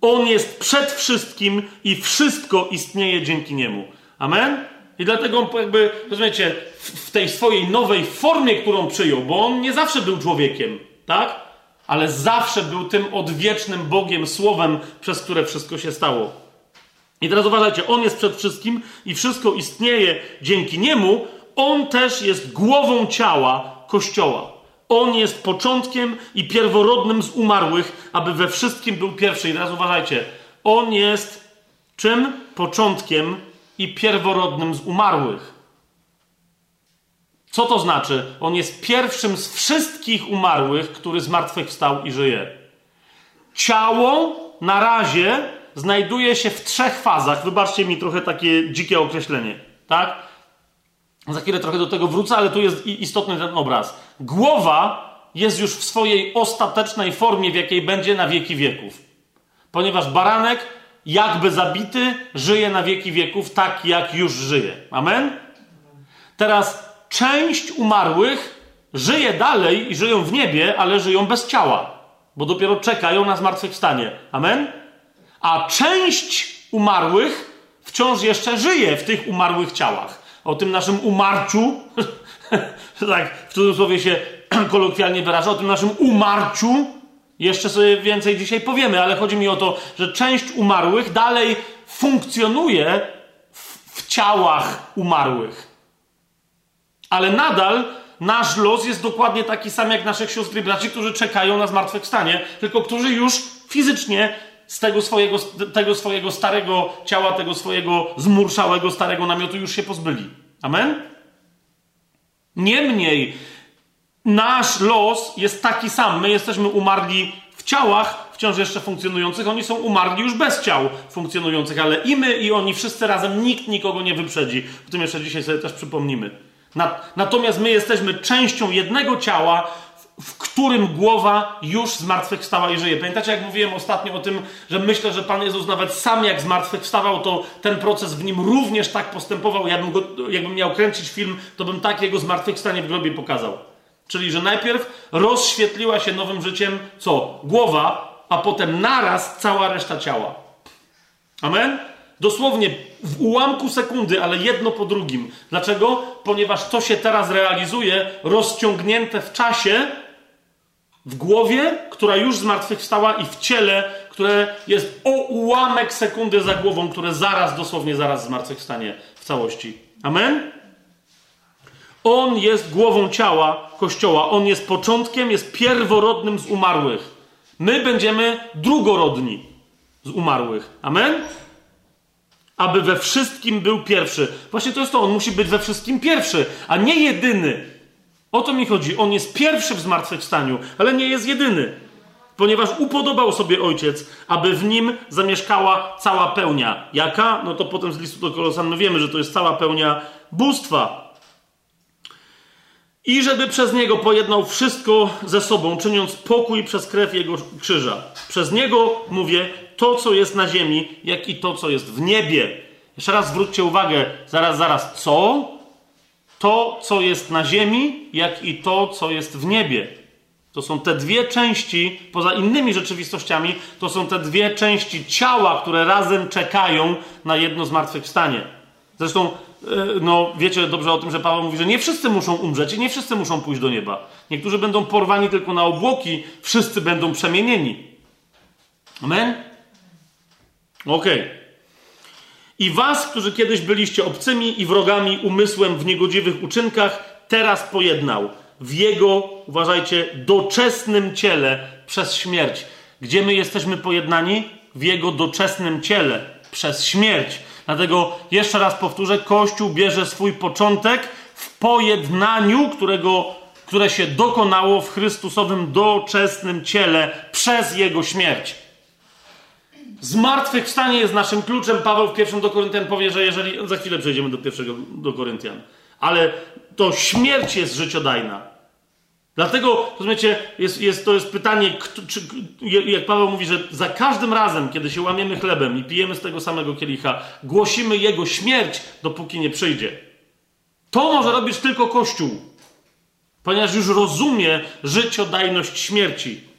On jest przed wszystkim i wszystko istnieje dzięki Niemu. Amen? I dlatego jakby, rozumiecie, w tej swojej nowej formie, którą przyjął, bo on nie zawsze był człowiekiem, tak? Ale zawsze był tym odwiecznym Bogiem, Słowem, przez które wszystko się stało. I teraz uważajcie, On jest przed wszystkim i wszystko istnieje dzięki Niemu. On też jest głową ciała Kościoła. On jest początkiem i pierworodnym z umarłych, aby we wszystkim był pierwszy. I teraz uważajcie, On jest czym? Początkiem i pierworodnym z umarłych. Co to znaczy? On jest pierwszym z wszystkich umarłych, który zmartwychwstał i żyje. Ciało na razie znajduje się w trzech fazach. Wybaczcie mi trochę takie dzikie określenie, tak? Za chwilę trochę do tego wrócę, ale tu jest istotny ten obraz. Głowa jest już w swojej ostatecznej formie, w jakiej będzie na wieki wieków. Ponieważ baranek, jakby zabity, żyje na wieki wieków tak, jak już żyje. Amen? Teraz część umarłych żyje dalej i żyją w niebie, ale żyją bez ciała, bo dopiero czekają na zmartwychwstanie. Amen? A część umarłych wciąż jeszcze żyje w tych umarłych ciałach. O tym naszym umarciu, tak w cudzysłowie się kolokwialnie wyraża, o tym naszym umarciu jeszcze sobie więcej dzisiaj powiemy, ale chodzi mi o to, że część umarłych dalej funkcjonuje w, w ciałach umarłych. Ale nadal nasz los jest dokładnie taki sam jak naszych sióstr i braci, którzy czekają na zmartwychwstanie, tylko którzy już fizycznie z tego swojego, tego swojego starego ciała, tego swojego zmurszałego starego namiotu już się pozbyli. Amen? Niemniej nasz los jest taki sam. My jesteśmy umarli w ciałach, wciąż jeszcze funkcjonujących, oni są umarli już bez ciał funkcjonujących, ale i my, i oni wszyscy razem, nikt nikogo nie wyprzedzi. O tym jeszcze dzisiaj sobie też przypomnimy. Natomiast my jesteśmy częścią jednego ciała, w którym głowa już zmartwychwstała i żyje. Pamiętacie, jak mówiłem ostatnio o tym, że myślę, że Pan Jezus nawet sam jak zmartwychwstawał, to ten proces w nim również tak postępował. Jakbym, go, jakbym miał kręcić film, to bym tak jego zmartwychwstanie w grobie pokazał. Czyli, że najpierw rozświetliła się nowym życiem co? Głowa, a potem naraz cała reszta ciała. Amen? Dosłownie w ułamku sekundy, ale jedno po drugim. Dlaczego? Ponieważ to się teraz realizuje rozciągnięte w czasie, w głowie, która już zmartwychwstała, i w ciele, które jest o ułamek sekundy za głową, które zaraz, dosłownie zaraz zmartwychwstanie w całości. Amen? On jest głową ciała Kościoła. On jest początkiem, jest pierworodnym z umarłych. My będziemy drugorodni z umarłych. Amen? Aby we wszystkim był pierwszy. Właśnie to jest to, on musi być we wszystkim pierwszy, a nie jedyny. O to mi chodzi. On jest pierwszy w zmartwychwstaniu, ale nie jest jedyny. Ponieważ upodobał sobie ojciec, aby w nim zamieszkała cała pełnia. Jaka? No to potem z listu do Kolosan my wiemy, że to jest cała pełnia bóstwa. I żeby przez niego pojednał wszystko ze sobą, czyniąc pokój przez krew jego krzyża. Przez niego, mówię, to, co jest na ziemi, jak i to, co jest w niebie. Jeszcze raz zwróćcie uwagę, zaraz, zaraz, co? To, co jest na ziemi, jak i to, co jest w niebie. To są te dwie części, poza innymi rzeczywistościami, to są te dwie części ciała, które razem czekają na jedno zmartwychwstanie. Zresztą, e, no, wiecie dobrze o tym, że Paweł mówi, że nie wszyscy muszą umrzeć i nie wszyscy muszą pójść do nieba. Niektórzy będą porwani tylko na obłoki, wszyscy będą przemienieni. Amen? Okej. Okay. I was, którzy kiedyś byliście obcymi i wrogami umysłem w niegodziwych uczynkach, teraz pojednał w jego, uważajcie, doczesnym ciele przez śmierć. Gdzie my jesteśmy pojednani? W jego doczesnym ciele przez śmierć. Dlatego jeszcze raz powtórzę: Kościół bierze swój początek w pojednaniu, którego, które się dokonało w Chrystusowym doczesnym ciele przez jego śmierć. Zmartwychwstanie jest naszym kluczem. Paweł w pierwszym do Koryntian powie, że jeżeli. Za chwilę przejdziemy do pierwszego do Koryntian. Ale to śmierć jest życiodajna. Dlatego, rozumiecie, jest, jest, to jest pytanie, czy, jak Paweł mówi, że za każdym razem, kiedy się łamiemy chlebem i pijemy z tego samego kielicha, głosimy Jego śmierć, dopóki nie przyjdzie. To może robić tylko Kościół, ponieważ już rozumie życiodajność śmierci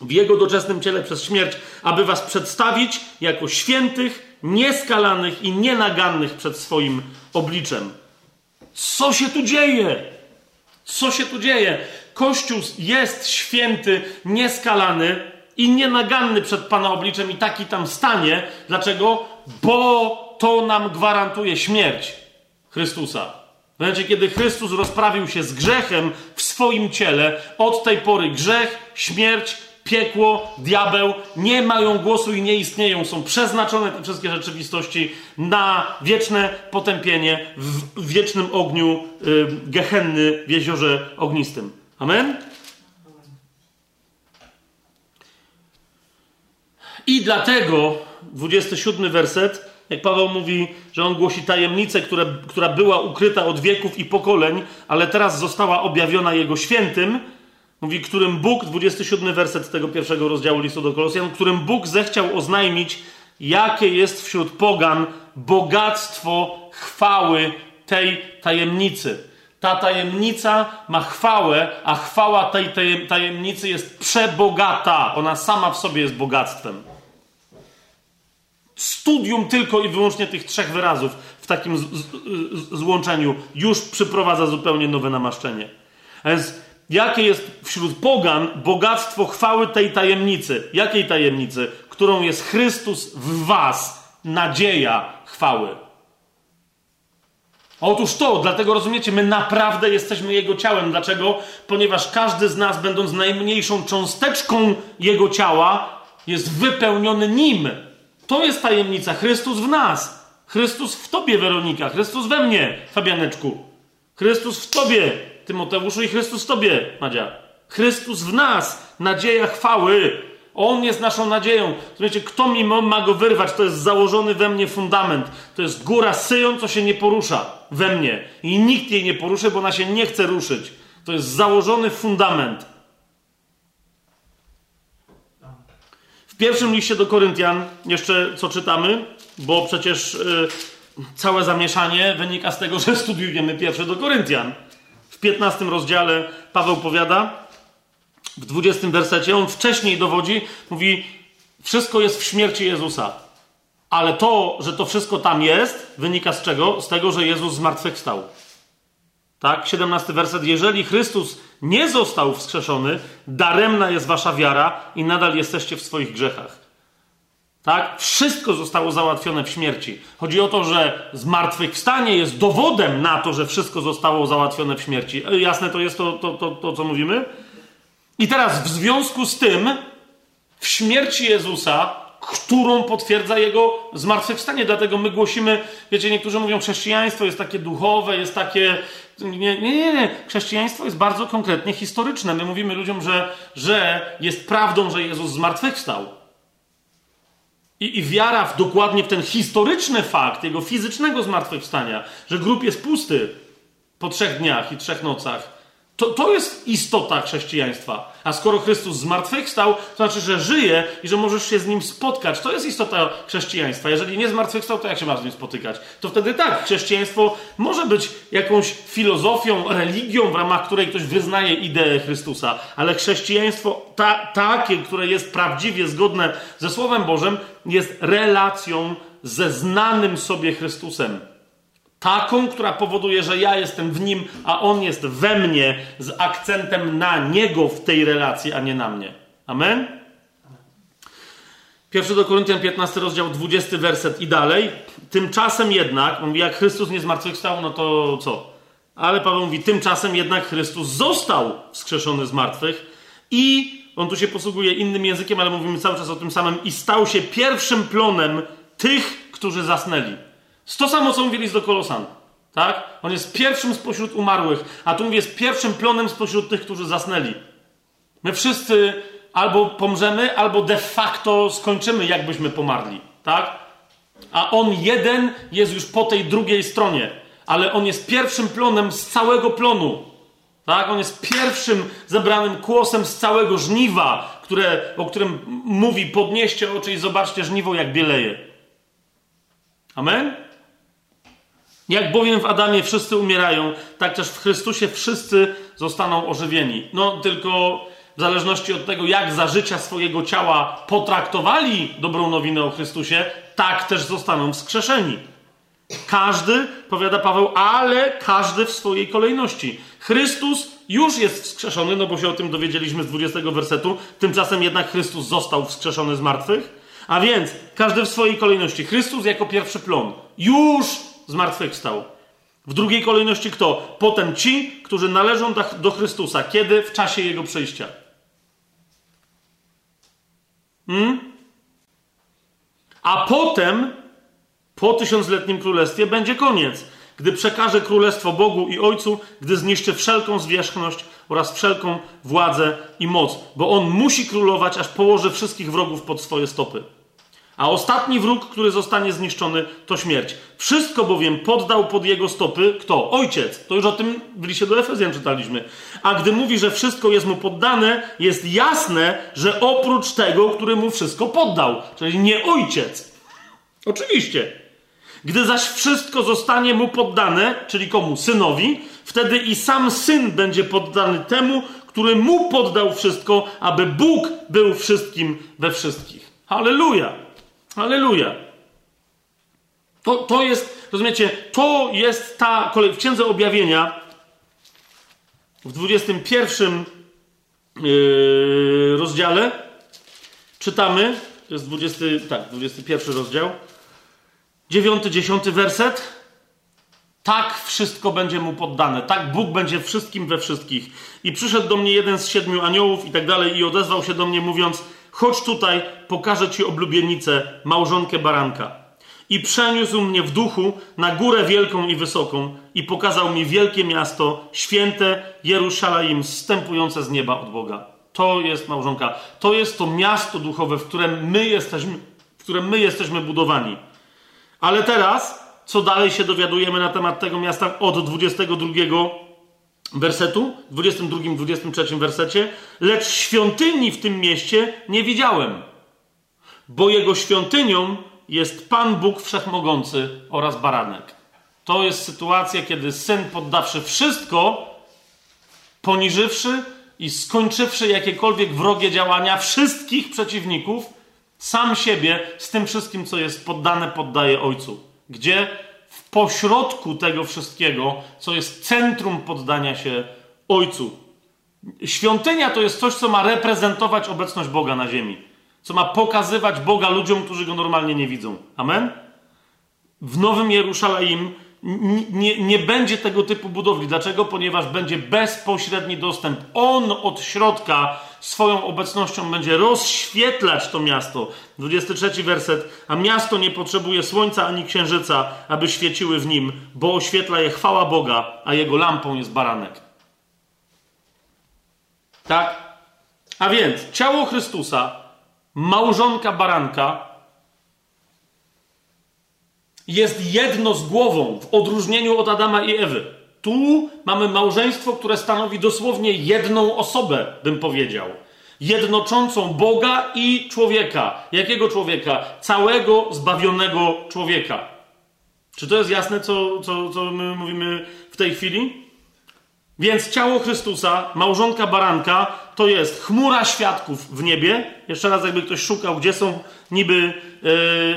w Jego doczesnym ciele przez śmierć, aby was przedstawić jako świętych, nieskalanych i nienagannych przed swoim obliczem. Co się tu dzieje? Co się tu dzieje? Kościół jest święty, nieskalany i nienaganny przed Pana obliczem i taki tam stanie. Dlaczego? Bo to nam gwarantuje śmierć Chrystusa. W momencie, kiedy Chrystus rozprawił się z grzechem w swoim ciele, od tej pory grzech, śmierć, piekło, diabeł nie mają głosu i nie istnieją. Są przeznaczone te wszystkie rzeczywistości na wieczne potępienie w wiecznym ogniu y, gehenny w jeziorze ognistym. Amen? I dlatego 27 werset, jak Paweł mówi, że on głosi tajemnicę, która, która była ukryta od wieków i pokoleń, ale teraz została objawiona jego świętym Mówi, którym Bóg, 27 werset tego pierwszego rozdziału listu do Kolosjan, którym Bóg zechciał oznajmić, jakie jest wśród pogan bogactwo chwały tej tajemnicy. Ta tajemnica ma chwałę, a chwała tej tajemnicy jest przebogata. Ona sama w sobie jest bogactwem. Studium tylko i wyłącznie tych trzech wyrazów w takim złączeniu już przyprowadza zupełnie nowe namaszczenie. A więc Jakie jest wśród pogan bogactwo chwały tej tajemnicy? Jakiej tajemnicy? Którą jest Chrystus w Was, nadzieja chwały. Otóż to, dlatego rozumiecie, my naprawdę jesteśmy Jego ciałem. Dlaczego? Ponieważ każdy z nas, będąc najmniejszą cząsteczką Jego ciała, jest wypełniony Nim. To jest tajemnica. Chrystus w nas. Chrystus w Tobie, Weronika. Chrystus we mnie, Fabianeczku. Chrystus w Tobie, Tymoteuszu i Chrystus w Tobie, Madzia. Chrystus w nas, nadzieja chwały. On jest naszą nadzieją. Słuchajcie, kto mi ma go wyrwać? To jest założony we mnie fundament. To jest góra Syjon, co się nie porusza we mnie. I nikt jej nie poruszy, bo ona się nie chce ruszyć. To jest założony fundament. W pierwszym liście do Koryntian, jeszcze co czytamy, bo przecież yy, całe zamieszanie wynika z tego, że studiujemy pierwsze do Koryntian. W 15 rozdziale Paweł powiada, w 20 wersecie, on wcześniej dowodzi, mówi, wszystko jest w śmierci Jezusa. Ale to, że to wszystko tam jest, wynika z czego? Z tego, że Jezus zmartwychwstał. Tak? 17 werset. Jeżeli Chrystus nie został wskrzeszony, daremna jest wasza wiara i nadal jesteście w swoich grzechach. Tak? Wszystko zostało załatwione w śmierci. Chodzi o to, że zmartwychwstanie jest dowodem na to, że wszystko zostało załatwione w śmierci. E, jasne to jest to, to, to, to co mówimy? I teraz w związku z tym, w śmierci Jezusa, którą potwierdza jego zmartwychwstanie. Dlatego my głosimy, wiecie, niektórzy mówią, chrześcijaństwo jest takie duchowe, jest takie. Nie, nie, nie, nie. Chrześcijaństwo jest bardzo konkretnie historyczne. My mówimy ludziom, że, że jest prawdą, że Jezus zmartwychwstał. I, I, wiara w, dokładnie w ten historyczny fakt jego fizycznego zmartwychwstania, że grób jest pusty po trzech dniach i trzech nocach, to, to jest istota chrześcijaństwa. A skoro Chrystus zmartwychwstał, to znaczy, że żyje i że możesz się z nim spotkać. To jest istota chrześcijaństwa. Jeżeli nie zmartwychwstał, to jak się masz z nim spotykać? To wtedy tak, chrześcijaństwo może być jakąś filozofią, religią, w ramach której ktoś wyznaje ideę Chrystusa, ale chrześcijaństwo ta, takie, które jest prawdziwie zgodne ze Słowem Bożym, jest relacją ze znanym sobie Chrystusem. Taką, która powoduje, że ja jestem w nim, a on jest we mnie, z akcentem na niego w tej relacji, a nie na mnie. Amen? Pierwszy do Koryntian 15 rozdział 20 werset i dalej. Tymczasem jednak, mówi, jak Chrystus nie zmartwychwstał, no to co? Ale Paweł mówi, tymczasem jednak Chrystus został wskrzeszony z martwych i on tu się posługuje innym językiem, ale mówimy cały czas o tym samym i stał się pierwszym plonem tych, którzy zasnęli. To samo, co mówili do Kolosan. Tak? On jest pierwszym spośród umarłych, a tu mówi, jest pierwszym plonem spośród tych, którzy zasnęli. My wszyscy albo pomrzemy, albo de facto skończymy, jakbyśmy pomarli. Tak? A on jeden jest już po tej drugiej stronie, ale on jest pierwszym plonem z całego plonu. Tak? On jest pierwszym zebranym kłosem z całego żniwa, które, o którym mówi: podnieście oczy i zobaczcie żniwo, jak bieleje. Amen? Jak bowiem w Adamie wszyscy umierają, tak też w Chrystusie wszyscy zostaną ożywieni. No tylko w zależności od tego, jak za życia swojego ciała potraktowali dobrą nowinę o Chrystusie, tak też zostaną wskrzeszeni. Każdy, powiada Paweł, ale każdy w swojej kolejności. Chrystus już jest wskrzeszony, no bo się o tym dowiedzieliśmy z 20 wersetu, tymczasem jednak Chrystus został wskrzeszony z martwych. A więc każdy w swojej kolejności. Chrystus jako pierwszy plon. Już zmartwychwstał. W drugiej kolejności kto? Potem ci, którzy należą do Chrystusa. Kiedy? W czasie Jego przyjścia. Hmm? A potem, po tysiącletnim królestwie, będzie koniec, gdy przekaże królestwo Bogu i Ojcu, gdy zniszczy wszelką zwierzchność oraz wszelką władzę i moc, bo on musi królować, aż położy wszystkich wrogów pod swoje stopy. A ostatni wróg, który zostanie zniszczony, to śmierć. Wszystko bowiem poddał pod jego stopy kto? Ojciec. To już o tym w liście do Efezjan czytaliśmy. A gdy mówi, że wszystko jest mu poddane, jest jasne, że oprócz tego, który mu wszystko poddał, czyli nie ojciec. Oczywiście. Gdy zaś wszystko zostanie mu poddane, czyli komu? Synowi, wtedy i sam syn będzie poddany temu, który mu poddał wszystko, aby Bóg był wszystkim we wszystkich. Halleluja! Halleluja. To, to jest, rozumiecie, to jest ta kolej. W Księdze Objawienia w 21 yy, rozdziale czytamy, to jest 20, tak, 21 rozdział, 9, 10 werset. Tak wszystko będzie mu poddane. Tak Bóg będzie wszystkim we wszystkich. I przyszedł do mnie jeden z siedmiu aniołów i tak dalej i odezwał się do mnie mówiąc Chodź tutaj, pokażę ci oblubienicę, małżonkę baranka. I przeniósł mnie w duchu na górę wielką i wysoką i pokazał mi wielkie miasto, święte Jerusalem, zstępujące z nieba od Boga. To jest małżonka. To jest to miasto duchowe, w którym my jesteśmy, w którym my jesteśmy budowani. Ale teraz, co dalej się dowiadujemy na temat tego miasta od 22 wersetu, 22-23 wersecie, lecz świątyni w tym mieście nie widziałem, bo jego świątynią jest Pan Bóg Wszechmogący oraz Baranek. To jest sytuacja, kiedy syn poddawszy wszystko, poniżywszy i skończywszy jakiekolwiek wrogie działania wszystkich przeciwników, sam siebie z tym wszystkim, co jest poddane, poddaje Ojcu. Gdzie? Pośrodku tego wszystkiego, co jest centrum poddania się Ojcu. Świątynia to jest coś, co ma reprezentować obecność Boga na ziemi, co ma pokazywać Boga ludziom, którzy go normalnie nie widzą. Amen? W Nowym Jerusalem nie, nie będzie tego typu budowli. Dlaczego? Ponieważ będzie bezpośredni dostęp. On od środka swoją obecnością będzie rozświetlać to miasto. 23 werset. A miasto nie potrzebuje słońca ani księżyca, aby świeciły w nim, bo oświetla je chwała Boga, a jego lampą jest baranek. Tak? A więc ciało Chrystusa, małżonka baranka, jest jedno z głową w odróżnieniu od Adama i Ewy. Tu mamy małżeństwo, które stanowi dosłownie jedną osobę, bym powiedział. Jednoczącą Boga i człowieka. Jakiego człowieka? Całego zbawionego człowieka. Czy to jest jasne, co, co, co my mówimy w tej chwili? Więc ciało Chrystusa, małżonka baranka, to jest chmura świadków w niebie. Jeszcze raz, jakby ktoś szukał, gdzie są niby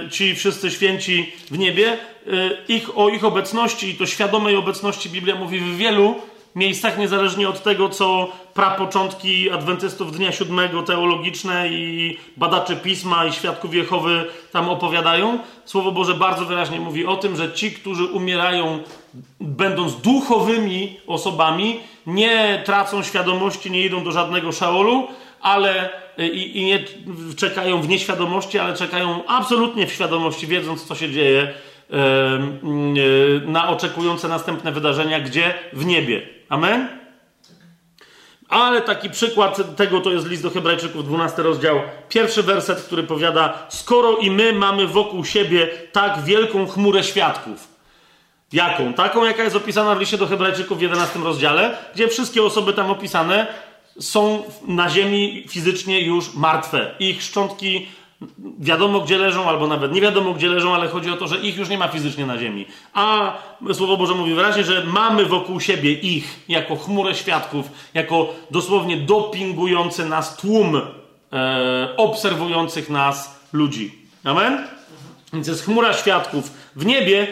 e, ci wszyscy święci w niebie. E, ich, o ich obecności i to świadomej obecności Biblia mówi w wielu miejscach, niezależnie od tego, co prapoczątki adwentystów Dnia Siódmego, teologiczne i badacze Pisma i Świadków Jehowy tam opowiadają. Słowo Boże bardzo wyraźnie mówi o tym, że ci, którzy umierają będąc duchowymi osobami, nie tracą świadomości, nie idą do żadnego szaolu, ale i, i nie czekają w nieświadomości, ale czekają absolutnie w świadomości, wiedząc, co się dzieje na oczekujące następne wydarzenia, gdzie? W niebie. Amen? Ale taki przykład tego to jest list do Hebrajczyków, 12 rozdział, pierwszy werset, który powiada: Skoro i my mamy wokół siebie tak wielką chmurę świadków. Jaką? Taką, jaka jest opisana w liście do Hebrajczyków w 11 rozdziale, gdzie wszystkie osoby tam opisane są na ziemi fizycznie już martwe. Ich szczątki wiadomo gdzie leżą, albo nawet nie wiadomo gdzie leżą, ale chodzi o to, że ich już nie ma fizycznie na ziemi. A Słowo Boże mówi wyraźnie, że mamy wokół siebie ich jako chmurę świadków, jako dosłownie dopingujący nas tłum e, obserwujących nas ludzi. Amen? Więc jest chmura świadków w niebie,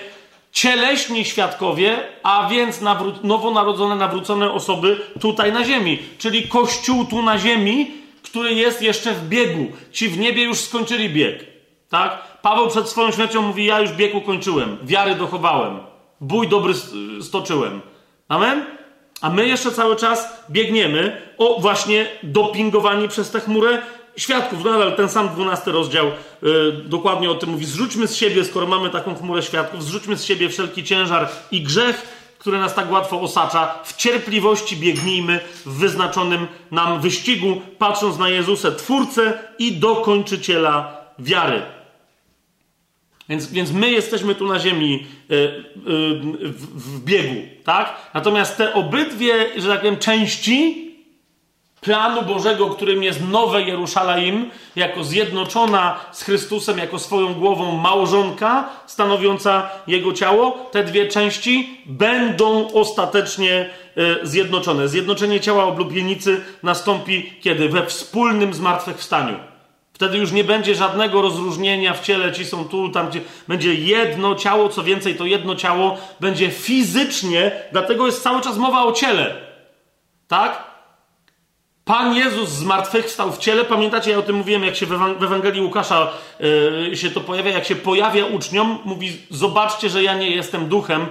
cieleśni świadkowie, a więc nawró- nowonarodzone, nawrócone osoby tutaj na ziemi. Czyli Kościół tu na ziemi, który jest jeszcze w biegu. Ci w niebie już skończyli bieg. Tak? Paweł przed swoją śmiercią mówi: Ja już bieg ukończyłem, wiary dochowałem, bój dobry stoczyłem. Amen? A my jeszcze cały czas biegniemy, o właśnie dopingowani przez tę chmurę świadków. Nadal ten sam 12 rozdział yy, dokładnie o tym mówi. Zrzućmy z siebie, skoro mamy taką chmurę świadków, zrzućmy z siebie wszelki ciężar i grzech, które nas tak łatwo osacza. W cierpliwości biegnijmy w wyznaczonym nam wyścigu, patrząc na Jezusa, Twórcę i dokończyciela wiary. Więc, więc my jesteśmy tu na ziemi yy, yy, w, w biegu, tak? Natomiast te obydwie, że tak powiem, części planu Bożego, którym jest nowe Jerusalem, jako zjednoczona z Chrystusem, jako swoją głową małżonka, stanowiąca Jego ciało, te dwie części będą ostatecznie e, zjednoczone. Zjednoczenie ciała oblubienicy nastąpi kiedy? We wspólnym zmartwychwstaniu. Wtedy już nie będzie żadnego rozróżnienia w ciele, ci są tu, tam, gdzie będzie jedno ciało, co więcej, to jedno ciało będzie fizycznie, dlatego jest cały czas mowa o ciele. Tak? Pan Jezus zmartwychwstał w ciele. Pamiętacie, ja o tym mówiłem, jak się w Ewangelii Łukasza yy, się to pojawia, jak się pojawia uczniom, mówi: Zobaczcie, że ja nie jestem duchem,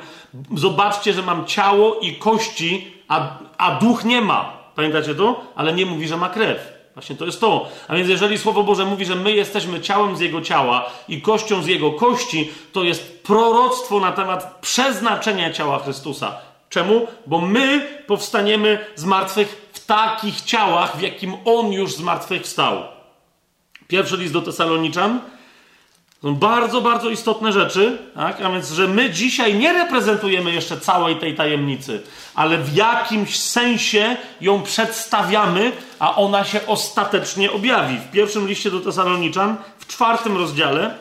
zobaczcie, że mam ciało i kości, a, a duch nie ma. Pamiętacie to? Ale nie mówi, że ma krew. Właśnie to jest to. A więc jeżeli Słowo Boże mówi, że my jesteśmy ciałem z Jego ciała i kością z Jego kości, to jest proroctwo na temat przeznaczenia ciała Chrystusa. Czemu? Bo my powstaniemy z martwych takich ciałach, w jakim On już zmartwychwstał. Pierwszy list do Tesaloniczan. Są bardzo, bardzo istotne rzeczy, tak? a więc, że my dzisiaj nie reprezentujemy jeszcze całej tej tajemnicy, ale w jakimś sensie ją przedstawiamy, a ona się ostatecznie objawi. W pierwszym liście do Tesaloniczan, w czwartym rozdziale,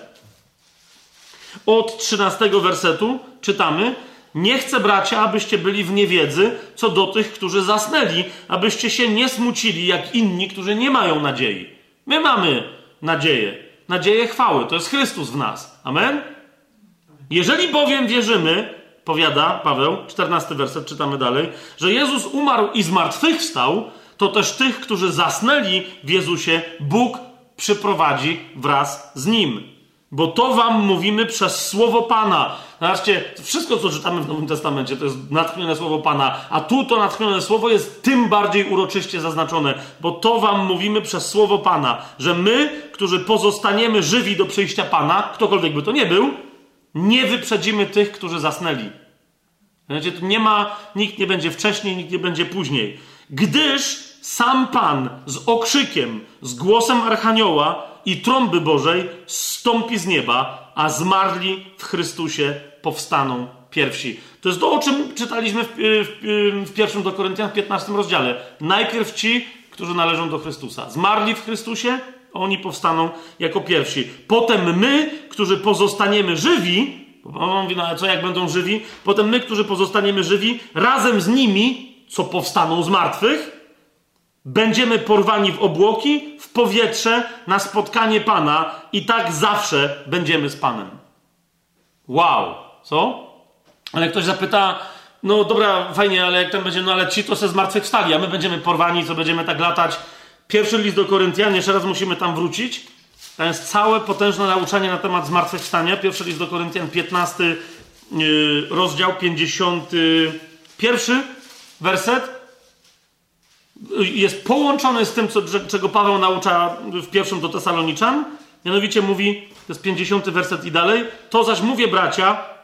od 13 wersetu czytamy: nie chcę, bracia, abyście byli w niewiedzy co do tych, którzy zasnęli, abyście się nie smucili jak inni, którzy nie mają nadziei. My mamy nadzieję. Nadzieję chwały. To jest Chrystus w nas. Amen? Jeżeli bowiem wierzymy, powiada Paweł, 14 werset, czytamy dalej, że Jezus umarł i zmartwychwstał, to też tych, którzy zasnęli w Jezusie, Bóg przyprowadzi wraz z Nim. Bo to wam mówimy przez słowo Pana. Zobaczcie, wszystko, co czytamy w Nowym Testamencie, to jest natchnione słowo Pana, a tu to natchnione słowo jest tym bardziej uroczyście zaznaczone, bo to wam mówimy przez słowo Pana, że my, którzy pozostaniemy żywi do przyjścia Pana, ktokolwiek by to nie był, nie wyprzedzimy tych, którzy zasnęli. Znaczy, tu nie ma, nikt nie będzie wcześniej, nikt nie będzie później. Gdyż sam Pan z okrzykiem, z głosem Archanioła i trąby Bożej stąpi z nieba, a zmarli w Chrystusie powstaną pierwsi. To jest to, o czym czytaliśmy w, w, w pierwszym do Koryntian w 15 rozdziale. Najpierw ci, którzy należą do Chrystusa. Zmarli w Chrystusie, oni powstaną jako pierwsi. Potem my, którzy pozostaniemy żywi, on mówi, no co jak będą żywi? Potem my, którzy pozostaniemy żywi, razem z nimi, co powstaną z martwych, Będziemy porwani w obłoki, w powietrze, na spotkanie Pana i tak zawsze będziemy z Panem. Wow, co? Ale ktoś zapyta, no dobra, fajnie, ale jak tam będzie, no ale ci to se zmartwychwstali, a my będziemy porwani, co będziemy tak latać. Pierwszy list do Koryntian, jeszcze raz musimy tam wrócić. Tam jest całe potężne nauczanie na temat zmartwychwstania. Pierwszy list do Koryntian, 15 yy, rozdział, 51 werset. Jest połączony z tym, co, czego Paweł naucza w pierwszym do Tesaloniczan. Mianowicie mówi, to jest 50 werset i dalej, to zaś mówię, bracia,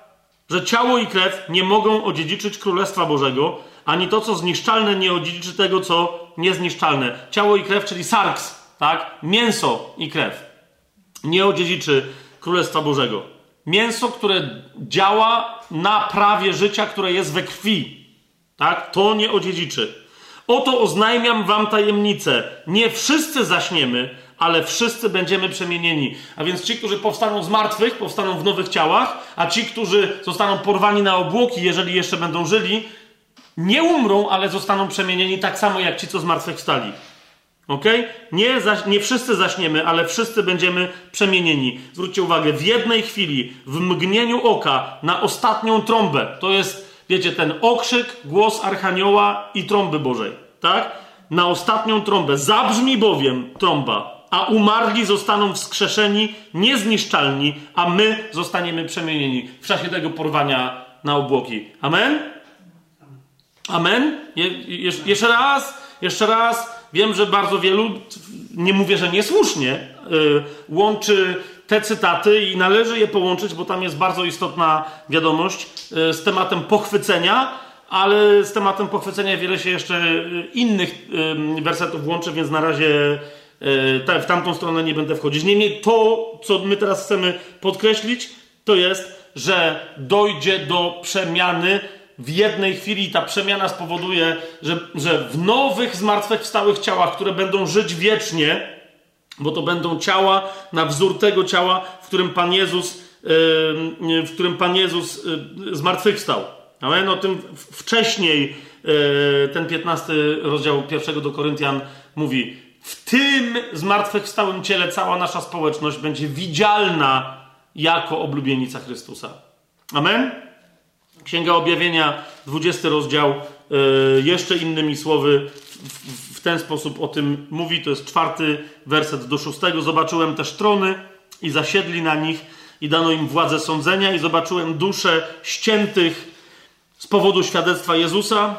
że ciało i krew nie mogą odziedziczyć Królestwa Bożego, ani to, co zniszczalne, nie odziedziczy tego, co niezniszczalne. Ciało i krew, czyli sarks, tak? Mięso i krew. Nie odziedziczy Królestwa Bożego. Mięso, które działa na prawie życia, które jest we krwi, tak? To nie odziedziczy. Oto oznajmiam wam tajemnicę. Nie wszyscy zaśniemy, ale wszyscy będziemy przemienieni. A więc ci, którzy powstaną z martwych, powstaną w nowych ciałach, a ci, którzy zostaną porwani na obłoki, jeżeli jeszcze będą żyli, nie umrą, ale zostaną przemienieni tak samo jak ci, co z martwych wstali. Ok? Nie, nie wszyscy zaśniemy, ale wszyscy będziemy przemienieni. Zwróćcie uwagę, w jednej chwili, w mgnieniu oka, na ostatnią trąbę. To jest, wiecie, ten okrzyk, głos Archanioła i trąby Bożej. Tak? Na ostatnią trąbę. Zabrzmi bowiem trąba a umarli zostaną wskrzeszeni, niezniszczalni, a my zostaniemy przemienieni w czasie tego porwania na obłoki. Amen? Amen? Je, je, jeszcze raz, jeszcze raz. Wiem, że bardzo wielu, nie mówię, że niesłusznie, yy, łączy te cytaty i należy je połączyć, bo tam jest bardzo istotna wiadomość yy, z tematem pochwycenia, ale z tematem pochwycenia wiele się jeszcze y, innych yy, wersetów łączy, więc na razie w tamtą stronę nie będę wchodzić. Niemniej to, co my teraz chcemy podkreślić, to jest, że dojdzie do przemiany w jednej chwili. Ta przemiana spowoduje, że, że w nowych, zmartwychwstałych ciałach, które będą żyć wiecznie, bo to będą ciała na wzór tego ciała, w którym Pan Jezus, w którym Pan Jezus zmartwychwstał. Amen. O tym wcześniej e, ten 15 rozdział pierwszego do Koryntian mówi w tym zmartwychwstałym ciele cała nasza społeczność będzie widzialna jako oblubienica Chrystusa. Amen? Księga Objawienia, 20 rozdział, yy, jeszcze innymi słowy, w, w, ten sposób o tym mówi. To jest czwarty werset do szóstego. Zobaczyłem też trony i zasiedli na nich i dano im władzę sądzenia i zobaczyłem dusze ściętych z powodu świadectwa Jezusa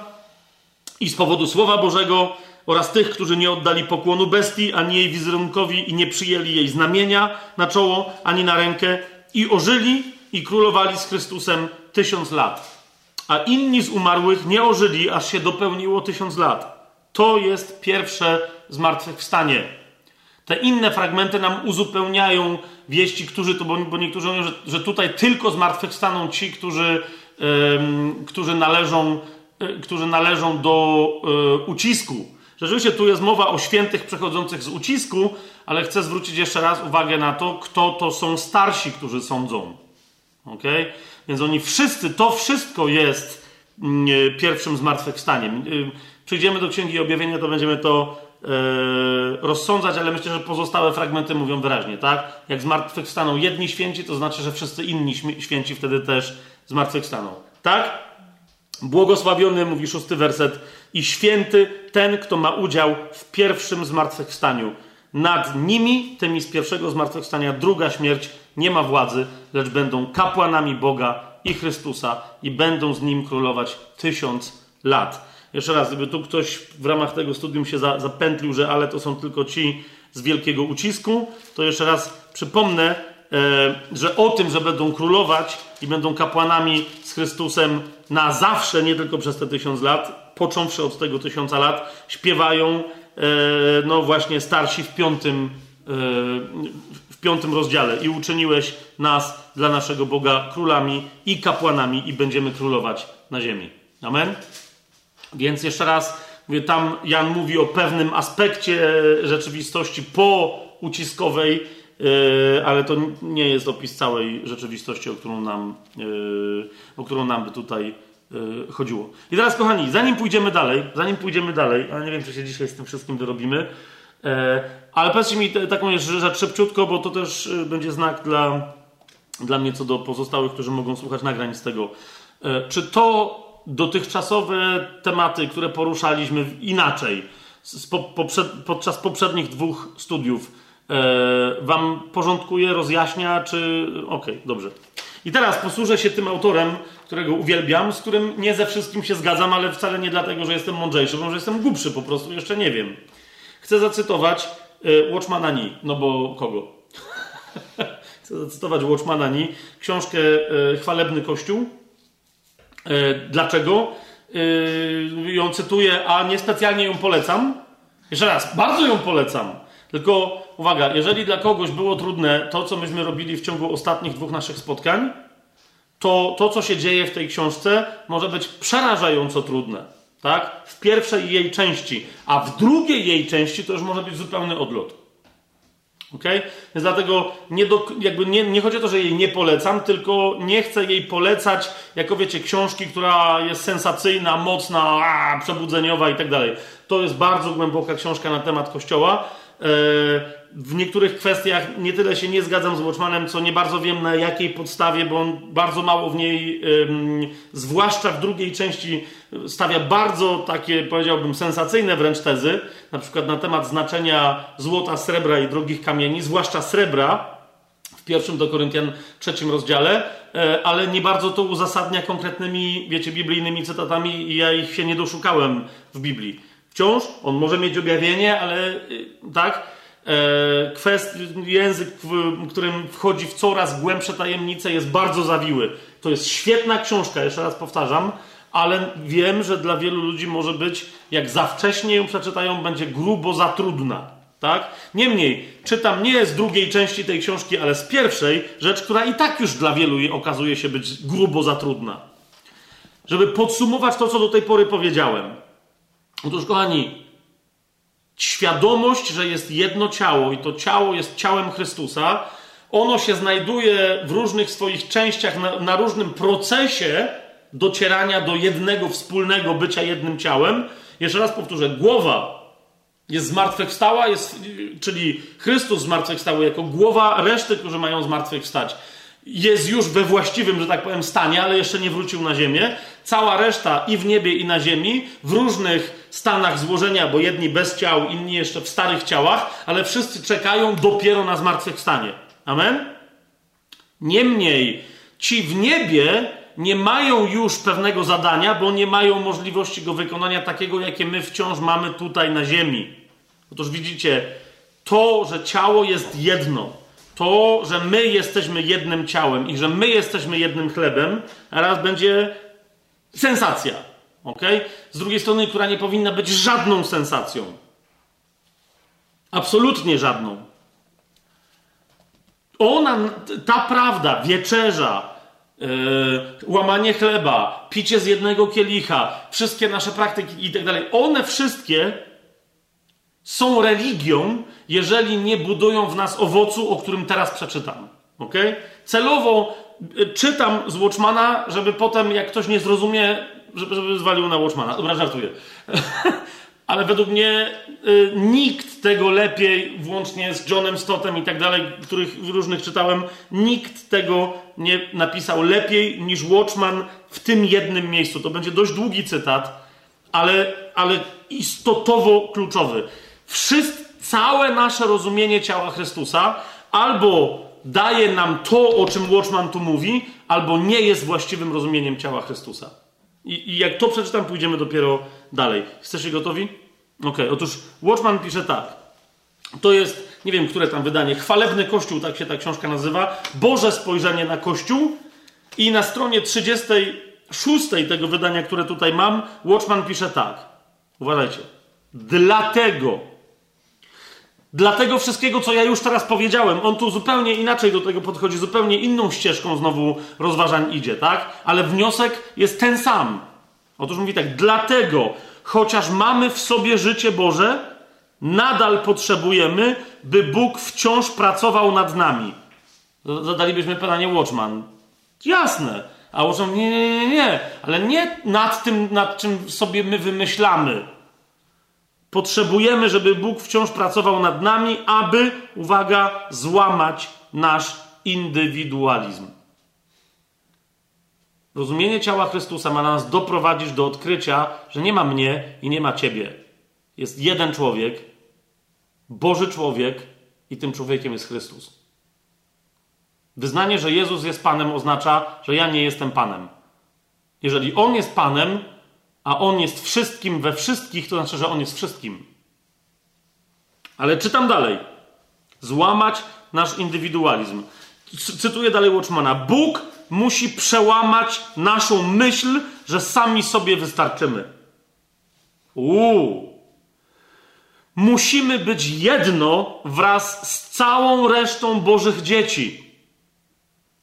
i z powodu Słowa Bożego oraz tych, którzy nie oddali pokłonu bestii, ani jej wizerunkowi i nie przyjęli jej znamienia na czoło, ani na rękę i ożyli i królowali z Chrystusem tysiąc lat. A inni z umarłych nie ożyli, aż się dopełniło tysiąc lat. To jest pierwsze zmartwychwstanie. Te inne fragmenty nam uzupełniają wieści, którzy to, bo, niektórzy mówią, że, że tutaj tylko zmartwychwstaną ci, którzy, yy, którzy, należą, yy, którzy należą do yy, ucisku Rzeczywiście tu jest mowa o świętych przechodzących z ucisku, ale chcę zwrócić jeszcze raz uwagę na to, kto to są starsi, którzy sądzą. Ok? Więc oni wszyscy, to wszystko jest mm, e, pierwszym zmartwychwstaniem. E, przyjdziemy do Księgi Objawienia, to będziemy to e, rozsądzać, ale myślę, że pozostałe fragmenty mówią wyraźnie, tak? Jak zmartwychwstaną jedni święci, to znaczy, że wszyscy inni święci wtedy też zmartwychwstaną. Tak? Błogosławiony, mówi szósty werset, i święty ten, kto ma udział w pierwszym zmartwychwstaniu. Nad nimi, tymi z pierwszego zmartwychwstania, druga śmierć nie ma władzy, lecz będą kapłanami Boga i Chrystusa i będą z nim królować tysiąc lat. Jeszcze raz, gdyby tu ktoś w ramach tego studium się zapętlił, że ale to są tylko ci z wielkiego ucisku, to jeszcze raz przypomnę, E, że o tym, że będą królować i będą kapłanami z Chrystusem na zawsze, nie tylko przez te tysiąc lat, począwszy od tego tysiąca lat, śpiewają e, no właśnie starsi w piątym, e, w piątym rozdziale. I uczyniłeś nas dla naszego Boga królami i kapłanami i będziemy królować na ziemi. Amen? Więc jeszcze raz, mówię, tam Jan mówi o pewnym aspekcie rzeczywistości po uciskowej, E, ale to nie jest opis całej rzeczywistości, o którą nam, e, o którą nam by tutaj e, chodziło. I teraz, kochani, zanim pójdziemy dalej, zanim pójdziemy dalej, a nie wiem, czy się dzisiaj z tym wszystkim dorobimy, ale powiedzcie mi taką rzecz szybciutko, bo to też będzie znak dla, dla mnie co do pozostałych, którzy mogą słuchać nagrań z tego. Czy to, dotychczasowe tematy, które poruszaliśmy inaczej podczas poprzednich dwóch studiów, e, wam porządkuje, rozjaśnia, czy. Okej, okay, dobrze. I teraz posłużę się tym autorem, którego uwielbiam, z którym nie ze wszystkim się zgadzam, ale wcale nie dlatego, że jestem mądrzejszy, bo że jestem głupszy po prostu, jeszcze nie wiem. Chcę zacytować e, Watchmana Nie, no bo kogo? Chcę zacytować Watchmana Nie, książkę e, Chwalebny Kościół. Dlaczego? Yy, ją cytuję, a niespecjalnie ją polecam. Jeszcze raz, bardzo ją polecam. Tylko uwaga, jeżeli dla kogoś było trudne to, co myśmy robili w ciągu ostatnich dwóch naszych spotkań, to to, co się dzieje w tej książce, może być przerażająco trudne. Tak? W pierwszej jej części, a w drugiej jej części to już może być zupełny odlot. Okay? Więc dlatego nie, do, jakby nie, nie chodzi o to, że jej nie polecam, tylko nie chcę jej polecać jako wiecie, książki, która jest sensacyjna, mocna, a, przebudzeniowa i tak dalej. To jest bardzo głęboka książka na temat Kościoła. E, w niektórych kwestiach nie tyle się nie zgadzam z Watchmanem, co nie bardzo wiem na jakiej podstawie, bo on bardzo mało w niej, zwłaszcza w drugiej części, stawia bardzo takie, powiedziałbym, sensacyjne wręcz tezy, na przykład na temat znaczenia złota, srebra i drogich kamieni, zwłaszcza srebra w pierwszym do Koryntian trzecim rozdziale, e, ale nie bardzo to uzasadnia konkretnymi, wiecie, biblijnymi cytatami i ja ich się nie doszukałem w Biblii. Wciąż on może mieć objawienie, ale y, tak, e, kwest, język, w którym wchodzi w coraz głębsze tajemnice, jest bardzo zawiły. To jest świetna książka, jeszcze raz powtarzam, ale wiem, że dla wielu ludzi może być, jak za wcześnie ją przeczytają, będzie grubo za trudna. Tak? Niemniej, czytam nie z drugiej części tej książki, ale z pierwszej, rzecz, która i tak już dla wielu okazuje się być grubo za trudna. Żeby podsumować to, co do tej pory powiedziałem. Otóż, kochani, świadomość, że jest jedno ciało i to ciało jest ciałem Chrystusa, ono się znajduje w różnych swoich częściach, na, na różnym procesie docierania do jednego wspólnego bycia jednym ciałem. Jeszcze raz powtórzę, głowa jest zmartwychwstała, jest, czyli Chrystus zmartwychwstały jako głowa reszty, którzy mają zmartwychwstać jest już we właściwym, że tak powiem, stanie, ale jeszcze nie wrócił na ziemię. Cała reszta i w niebie, i na ziemi, w różnych stanach złożenia, bo jedni bez ciał, inni jeszcze w starych ciałach, ale wszyscy czekają dopiero na zmartwychwstanie. Amen? Niemniej, ci w niebie nie mają już pewnego zadania, bo nie mają możliwości go wykonania takiego, jakie my wciąż mamy tutaj na ziemi. Otóż widzicie, to, że ciało jest jedno, to, że my jesteśmy jednym ciałem i że my jesteśmy jednym chlebem, raz będzie sensacja. ok? Z drugiej strony, która nie powinna być żadną sensacją. Absolutnie żadną. Ona, ta prawda, wieczerza, yy, łamanie chleba, picie z jednego kielicha, wszystkie nasze praktyki i tak dalej, one wszystkie są religią, jeżeli nie budują w nas owocu, o którym teraz przeczytam. ok? Celowo y, czytam z Watchmana, żeby potem, jak ktoś nie zrozumie, żeby, żeby zwalił na Watchmana. Dobra, żartuję. Ale według mnie y, nikt tego lepiej, włącznie z Johnem Stottem i tak dalej, których różnych czytałem, nikt tego nie napisał lepiej niż Watchman w tym jednym miejscu. To będzie dość długi cytat, ale, ale istotowo kluczowy. Wszystko, całe nasze rozumienie ciała Chrystusa albo daje nam to, o czym Watchman tu mówi, albo nie jest właściwym rozumieniem ciała Chrystusa. I, i jak to przeczytam, pójdziemy dopiero dalej. Jesteście gotowi? Ok, otóż Watchman pisze tak. To jest, nie wiem, które tam wydanie, Chwalebny Kościół, tak się ta książka nazywa. Boże spojrzenie na Kościół. I na stronie 36 tego wydania, które tutaj mam, Watchman pisze tak. Uważajcie. Dlatego dla tego wszystkiego, co ja już teraz powiedziałem. On tu zupełnie inaczej do tego podchodzi, zupełnie inną ścieżką znowu rozważań idzie, tak? Ale wniosek jest ten sam. Otóż mówi tak, dlatego, chociaż mamy w sobie życie Boże, nadal potrzebujemy, by Bóg wciąż pracował nad nami. Zadalibyśmy pytanie Watchman. Jasne. A Watchman, nie, nie, nie, nie, ale nie nad tym, nad czym sobie my wymyślamy Potrzebujemy, żeby Bóg wciąż pracował nad nami, aby, uwaga, złamać nasz indywidualizm. Rozumienie ciała Chrystusa ma nas doprowadzić do odkrycia, że nie ma mnie i nie ma ciebie. Jest jeden człowiek, Boży człowiek, i tym człowiekiem jest Chrystus. Wyznanie, że Jezus jest Panem, oznacza, że ja nie jestem Panem. Jeżeli On jest Panem, a On jest wszystkim we wszystkich, to znaczy, że On jest wszystkim. Ale czytam dalej. Złamać nasz indywidualizm. Cytuję dalej Watchmana. Bóg musi przełamać naszą myśl, że sami sobie wystarczymy. Uuu. Musimy być jedno wraz z całą resztą Bożych dzieci.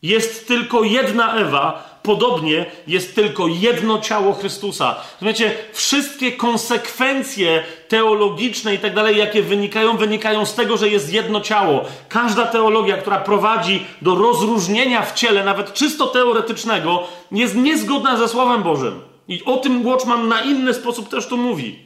Jest tylko jedna Ewa, podobnie jest tylko jedno ciało Chrystusa. Rozumiecie, wszystkie konsekwencje teologiczne i tak dalej, jakie wynikają, wynikają z tego, że jest jedno ciało. Każda teologia, która prowadzi do rozróżnienia w ciele, nawet czysto teoretycznego, jest niezgodna ze Słowem Bożym. I o tym Watchman na inny sposób też tu mówi.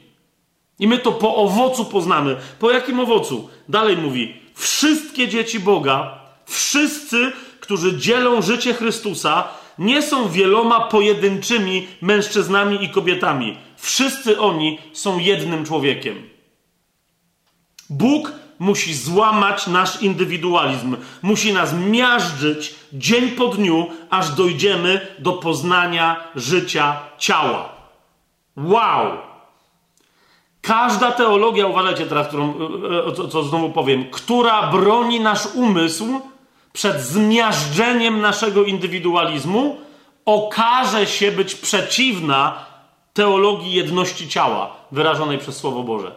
I my to po owocu poznamy. Po jakim owocu? Dalej mówi: Wszystkie dzieci Boga, wszyscy, którzy dzielą życie Chrystusa, nie są wieloma pojedynczymi mężczyznami i kobietami. Wszyscy oni są jednym człowiekiem. Bóg musi złamać nasz indywidualizm, musi nas miażdżyć dzień po dniu, aż dojdziemy do poznania życia ciała. Wow! Każda teologia, uważajcie teraz, którą, e, e, co, co znowu powiem, która broni nasz umysł przed zmiażdżeniem naszego indywidualizmu, okaże się być przeciwna teologii jedności ciała wyrażonej przez Słowo Boże.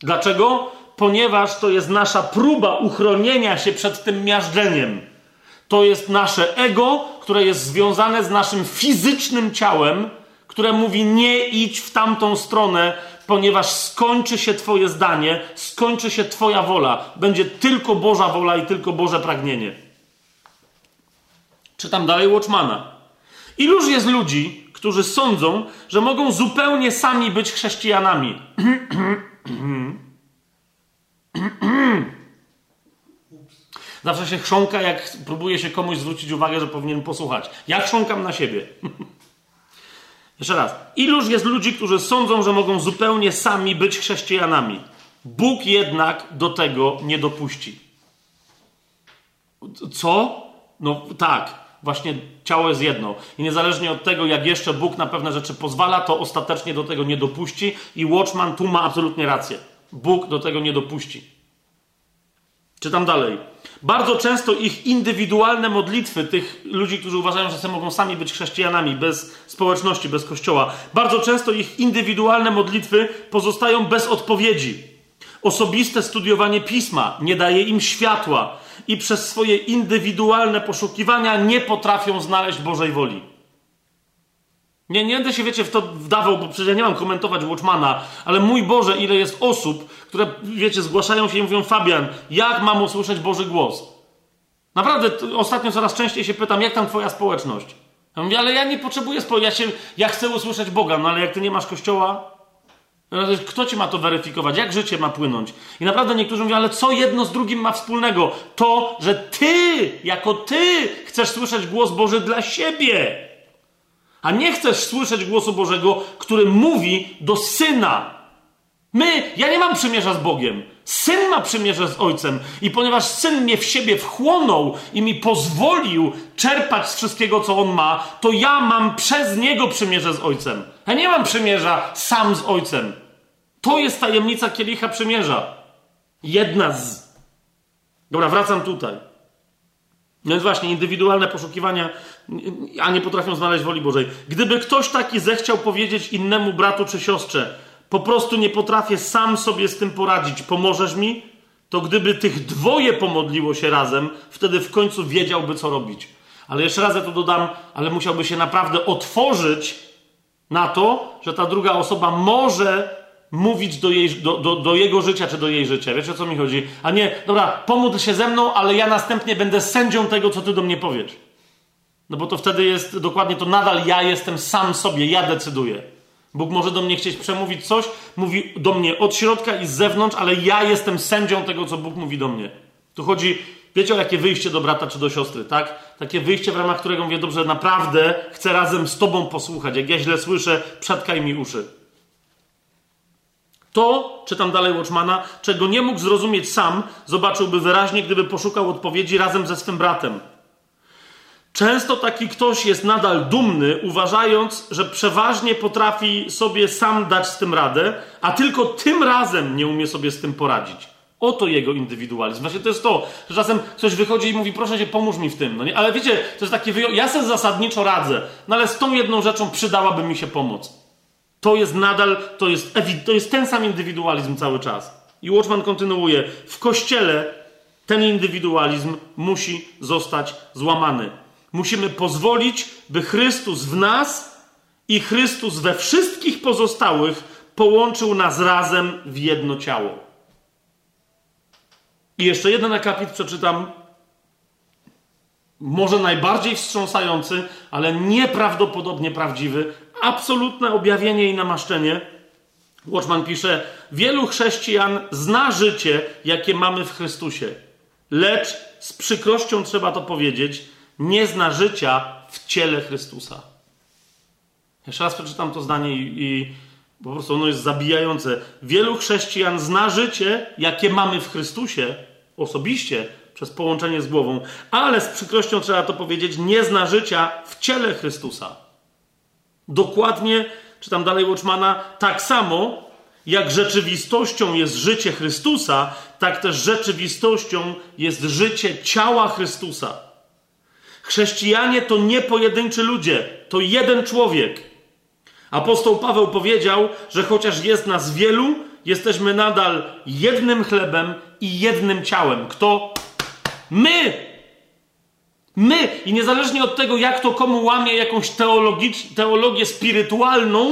Dlaczego? Ponieważ to jest nasza próba uchronienia się przed tym miażdżeniem. To jest nasze ego, które jest związane z naszym fizycznym ciałem, które mówi: nie idź w tamtą stronę, ponieważ skończy się Twoje zdanie, skończy się Twoja wola. Będzie tylko Boża wola i tylko Boże pragnienie. Czytam dalej Watchmana. Iluż jest ludzi, którzy sądzą, że mogą zupełnie sami być chrześcijanami. Zawsze się chrząka, jak próbuje się komuś zwrócić uwagę, że powinien posłuchać. Ja chrząkam na siebie. Jeszcze raz. Iluż jest ludzi, którzy sądzą, że mogą zupełnie sami być chrześcijanami. Bóg jednak do tego nie dopuści. Co? No tak, właśnie ciało jest jedno. I niezależnie od tego, jak jeszcze Bóg na pewne rzeczy pozwala, to ostatecznie do tego nie dopuści. I Watchman tu ma absolutnie rację. Bóg do tego nie dopuści. Czytam dalej. Bardzo często ich indywidualne modlitwy, tych ludzi, którzy uważają, że mogą sami być chrześcijanami, bez społeczności, bez kościoła, bardzo często ich indywidualne modlitwy pozostają bez odpowiedzi. Osobiste studiowanie pisma nie daje im światła i przez swoje indywidualne poszukiwania nie potrafią znaleźć Bożej woli. Nie, nie będę się, wiecie, w to wdawał, bo przecież ja nie mam komentować Watchmana, ale mój Boże, ile jest osób, które, wiecie, zgłaszają się i mówią, Fabian, jak mam usłyszeć Boży głos? Naprawdę, ostatnio coraz częściej się pytam, jak tam twoja społeczność? Ja mówię, ale ja nie potrzebuję społeczności, ja, ja chcę usłyszeć Boga, no ale jak ty nie masz kościoła, kto ci ma to weryfikować? Jak życie ma płynąć? I naprawdę niektórzy mówią, ale co jedno z drugim ma wspólnego? To, że ty, jako ty, chcesz słyszeć głos Boży dla siebie a nie chcesz słyszeć głosu Bożego, który mówi do syna. My, ja nie mam przymierza z Bogiem. Syn ma przymierze z Ojcem. I ponieważ syn mnie w siebie wchłonął i mi pozwolił czerpać z wszystkiego, co on ma, to ja mam przez niego przymierze z Ojcem. Ja nie mam przymierza sam z Ojcem. To jest tajemnica kielicha przymierza. Jedna z. Dobra, wracam tutaj. No więc właśnie, indywidualne poszukiwania, a nie potrafią znaleźć woli Bożej. Gdyby ktoś taki zechciał powiedzieć innemu bratu czy siostrze, po prostu nie potrafię sam sobie z tym poradzić, pomożesz mi? To gdyby tych dwoje pomodliło się razem, wtedy w końcu wiedziałby, co robić. Ale jeszcze raz ja to dodam, ale musiałby się naprawdę otworzyć na to, że ta druga osoba może mówić do, jej, do, do, do, jego życia czy do jej życia. Wiecie o co mi chodzi? A nie, dobra, pomódl się ze mną, ale ja następnie będę sędzią tego, co ty do mnie powiesz. No bo to wtedy jest dokładnie to, nadal ja jestem sam sobie, ja decyduję. Bóg może do mnie chcieć przemówić coś, mówi do mnie od środka i z zewnątrz, ale ja jestem sędzią tego, co Bóg mówi do mnie. Tu chodzi Wiecie o jakie wyjście do brata czy do siostry, tak? Takie wyjście, w ramach którego mówię, dobrze, naprawdę chcę razem z tobą posłuchać. Jak ja źle słyszę, przetkaj mi uszy. To, czytam dalej Watchmana, czego nie mógł zrozumieć sam, zobaczyłby wyraźnie, gdyby poszukał odpowiedzi razem ze swym bratem. Często taki ktoś jest nadal dumny, uważając, że przeważnie potrafi sobie sam dać z tym radę, a tylko tym razem nie umie sobie z tym poradzić. Oto jego indywidualizm. Właśnie to jest to, że czasem ktoś wychodzi i mówi, proszę cię, pomóż mi w tym. No nie? Ale wiecie, to jest takie wyjątkowe. Ja sobie zasadniczo radzę, no ale z tą jedną rzeczą przydałaby mi się pomoc. To jest nadal, to jest, to jest ten sam indywidualizm cały czas. I Watchman kontynuuje. W kościele ten indywidualizm musi zostać złamany. Musimy pozwolić, by Chrystus w nas i Chrystus we wszystkich pozostałych połączył nas razem w jedno ciało. I jeszcze jeden akapit przeczytam. Może najbardziej wstrząsający, ale nieprawdopodobnie prawdziwy. Absolutne objawienie i namaszczenie. Watchman pisze: Wielu chrześcijan zna życie, jakie mamy w Chrystusie, lecz z przykrością trzeba to powiedzieć, nie zna życia w ciele Chrystusa. Jeszcze raz przeczytam to zdanie i, i po prostu ono jest zabijające. Wielu chrześcijan zna życie, jakie mamy w Chrystusie osobiście, przez połączenie z głową, ale z przykrością trzeba to powiedzieć, nie zna życia w ciele Chrystusa. Dokładnie, czytam dalej Watchmana, tak samo jak rzeczywistością jest życie Chrystusa, tak też rzeczywistością jest życie ciała Chrystusa. Chrześcijanie to nie pojedynczy ludzie, to jeden człowiek. Apostoł Paweł powiedział, że chociaż jest nas wielu, jesteśmy nadal jednym chlebem i jednym ciałem. Kto? My! My! I niezależnie od tego, jak to komu łamie jakąś teologię spirytualną,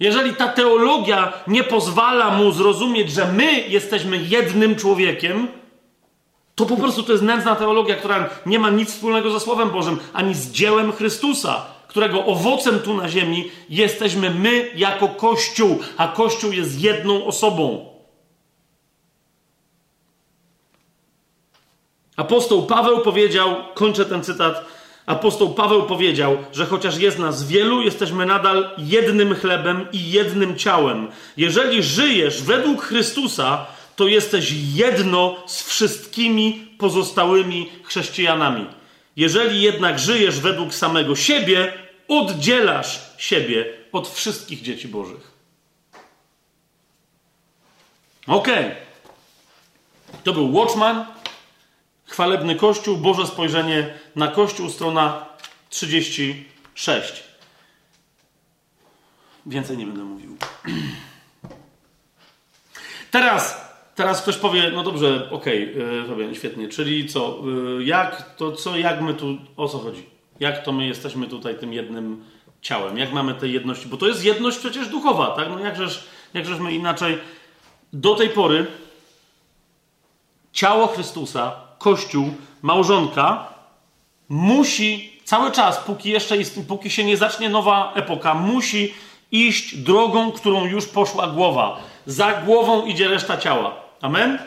jeżeli ta teologia nie pozwala mu zrozumieć, że my jesteśmy jednym człowiekiem, to po prostu to jest nędzna teologia, która nie ma nic wspólnego ze Słowem Bożym, ani z dziełem Chrystusa, którego owocem tu na ziemi jesteśmy my jako Kościół, a Kościół jest jedną osobą. Apostoł Paweł powiedział, kończę ten cytat, apostoł Paweł powiedział, że chociaż jest nas wielu, jesteśmy nadal jednym chlebem i jednym ciałem. Jeżeli żyjesz według Chrystusa, to jesteś jedno z wszystkimi pozostałymi chrześcijanami. Jeżeli jednak żyjesz według samego siebie, oddzielasz siebie od wszystkich dzieci Bożych. Okej. Okay. To był Watchman, chwalebny Kościół, Boże spojrzenie na Kościół, strona 36. Więcej nie będę mówił. Teraz teraz ktoś powie, no dobrze, okej, okay, yy, świetnie, czyli co, yy, jak to, co, jak my tu, o co chodzi? Jak to my jesteśmy tutaj tym jednym ciałem? Jak mamy tej jedności? Bo to jest jedność przecież duchowa, tak? No jakżeż, jakżeż my inaczej do tej pory ciało Chrystusa, Kościół, małżonka musi cały czas, póki jeszcze jest, póki się nie zacznie nowa epoka, musi iść drogą, którą już poszła głowa. Za głową idzie reszta ciała. Amen?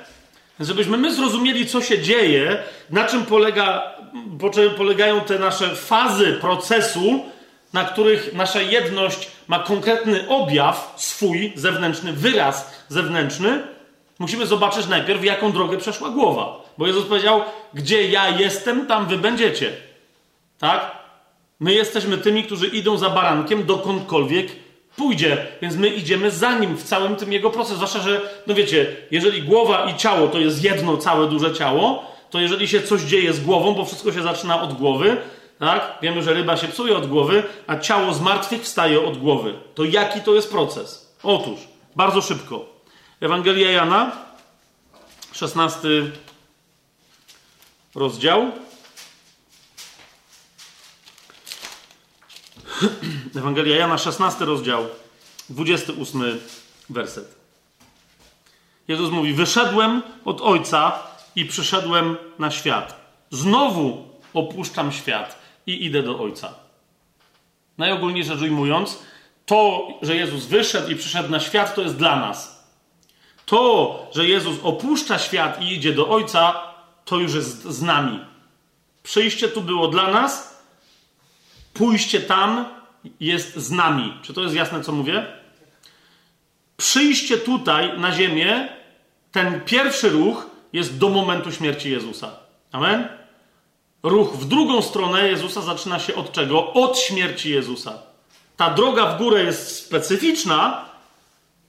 Żebyśmy my zrozumieli, co się dzieje, na czym polega, po czym polegają te nasze fazy procesu, na których nasza jedność ma konkretny objaw swój, zewnętrzny, wyraz zewnętrzny, musimy zobaczyć najpierw, jaką drogę przeszła głowa. Bo Jezus powiedział, gdzie ja jestem, tam wy będziecie. Tak? My jesteśmy tymi, którzy idą za barankiem dokądkolwiek pójdzie, więc my idziemy za nim w całym tym jego procesie. Zwłaszcza, że, no wiecie, jeżeli głowa i ciało to jest jedno całe duże ciało, to jeżeli się coś dzieje z głową, bo wszystko się zaczyna od głowy, tak? Wiemy, że ryba się psuje od głowy, a ciało z martwych wstaje od głowy. To jaki to jest proces? Otóż, bardzo szybko. Ewangelia Jana, 16 rozdział. Ewangelia Jana, 16 rozdział, 28 werset. Jezus mówi: Wyszedłem od Ojca i przyszedłem na świat. Znowu opuszczam świat i idę do Ojca. Najogólniej rzecz ujmując, to, że Jezus wyszedł i przyszedł na świat, to jest dla nas. To, że Jezus opuszcza świat i idzie do Ojca, to już jest z nami. Przyjście tu było dla nas, pójście tam jest z nami. Czy to jest jasne, co mówię? Przyjście tutaj na ziemię, ten pierwszy ruch jest do momentu śmierci Jezusa. Amen? Ruch w drugą stronę Jezusa zaczyna się od czego? Od śmierci Jezusa. Ta droga w górę jest specyficzna,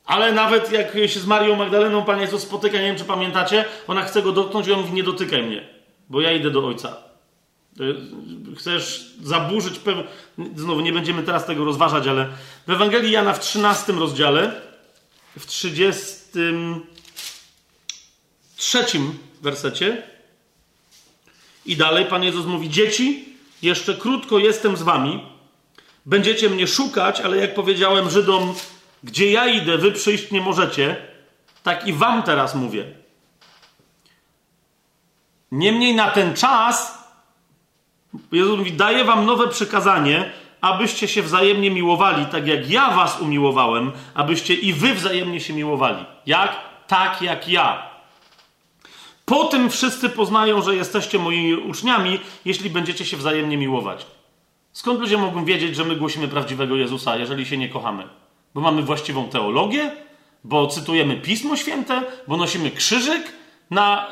ale nawet jak się z Marią Magdaleną Pan Jezus spotyka, nie wiem czy pamiętacie, ona chce go dotknąć i on mówi, nie dotykaj mnie, bo ja idę do Ojca. Chcesz zaburzyć pewne... Znowu, nie będziemy teraz tego rozważać, ale w Ewangelii Jana w 13 rozdziale, w 33 wersecie i dalej Pan Jezus mówi, dzieci, jeszcze krótko jestem z wami, będziecie mnie szukać, ale jak powiedziałem Żydom, gdzie ja idę, wy przyjść nie możecie, tak i wam teraz mówię. Niemniej na ten czas, Jezus mówi, daję wam nowe przykazanie, abyście się wzajemnie miłowali, tak jak ja was umiłowałem, abyście i wy wzajemnie się miłowali. Jak? Tak jak ja. Po tym wszyscy poznają, że jesteście moimi uczniami, jeśli będziecie się wzajemnie miłować. Skąd ludzie mogą wiedzieć, że my głosimy prawdziwego Jezusa, jeżeli się nie kochamy? Bo mamy właściwą teologię, bo cytujemy Pismo Święte, bo nosimy krzyżyk na,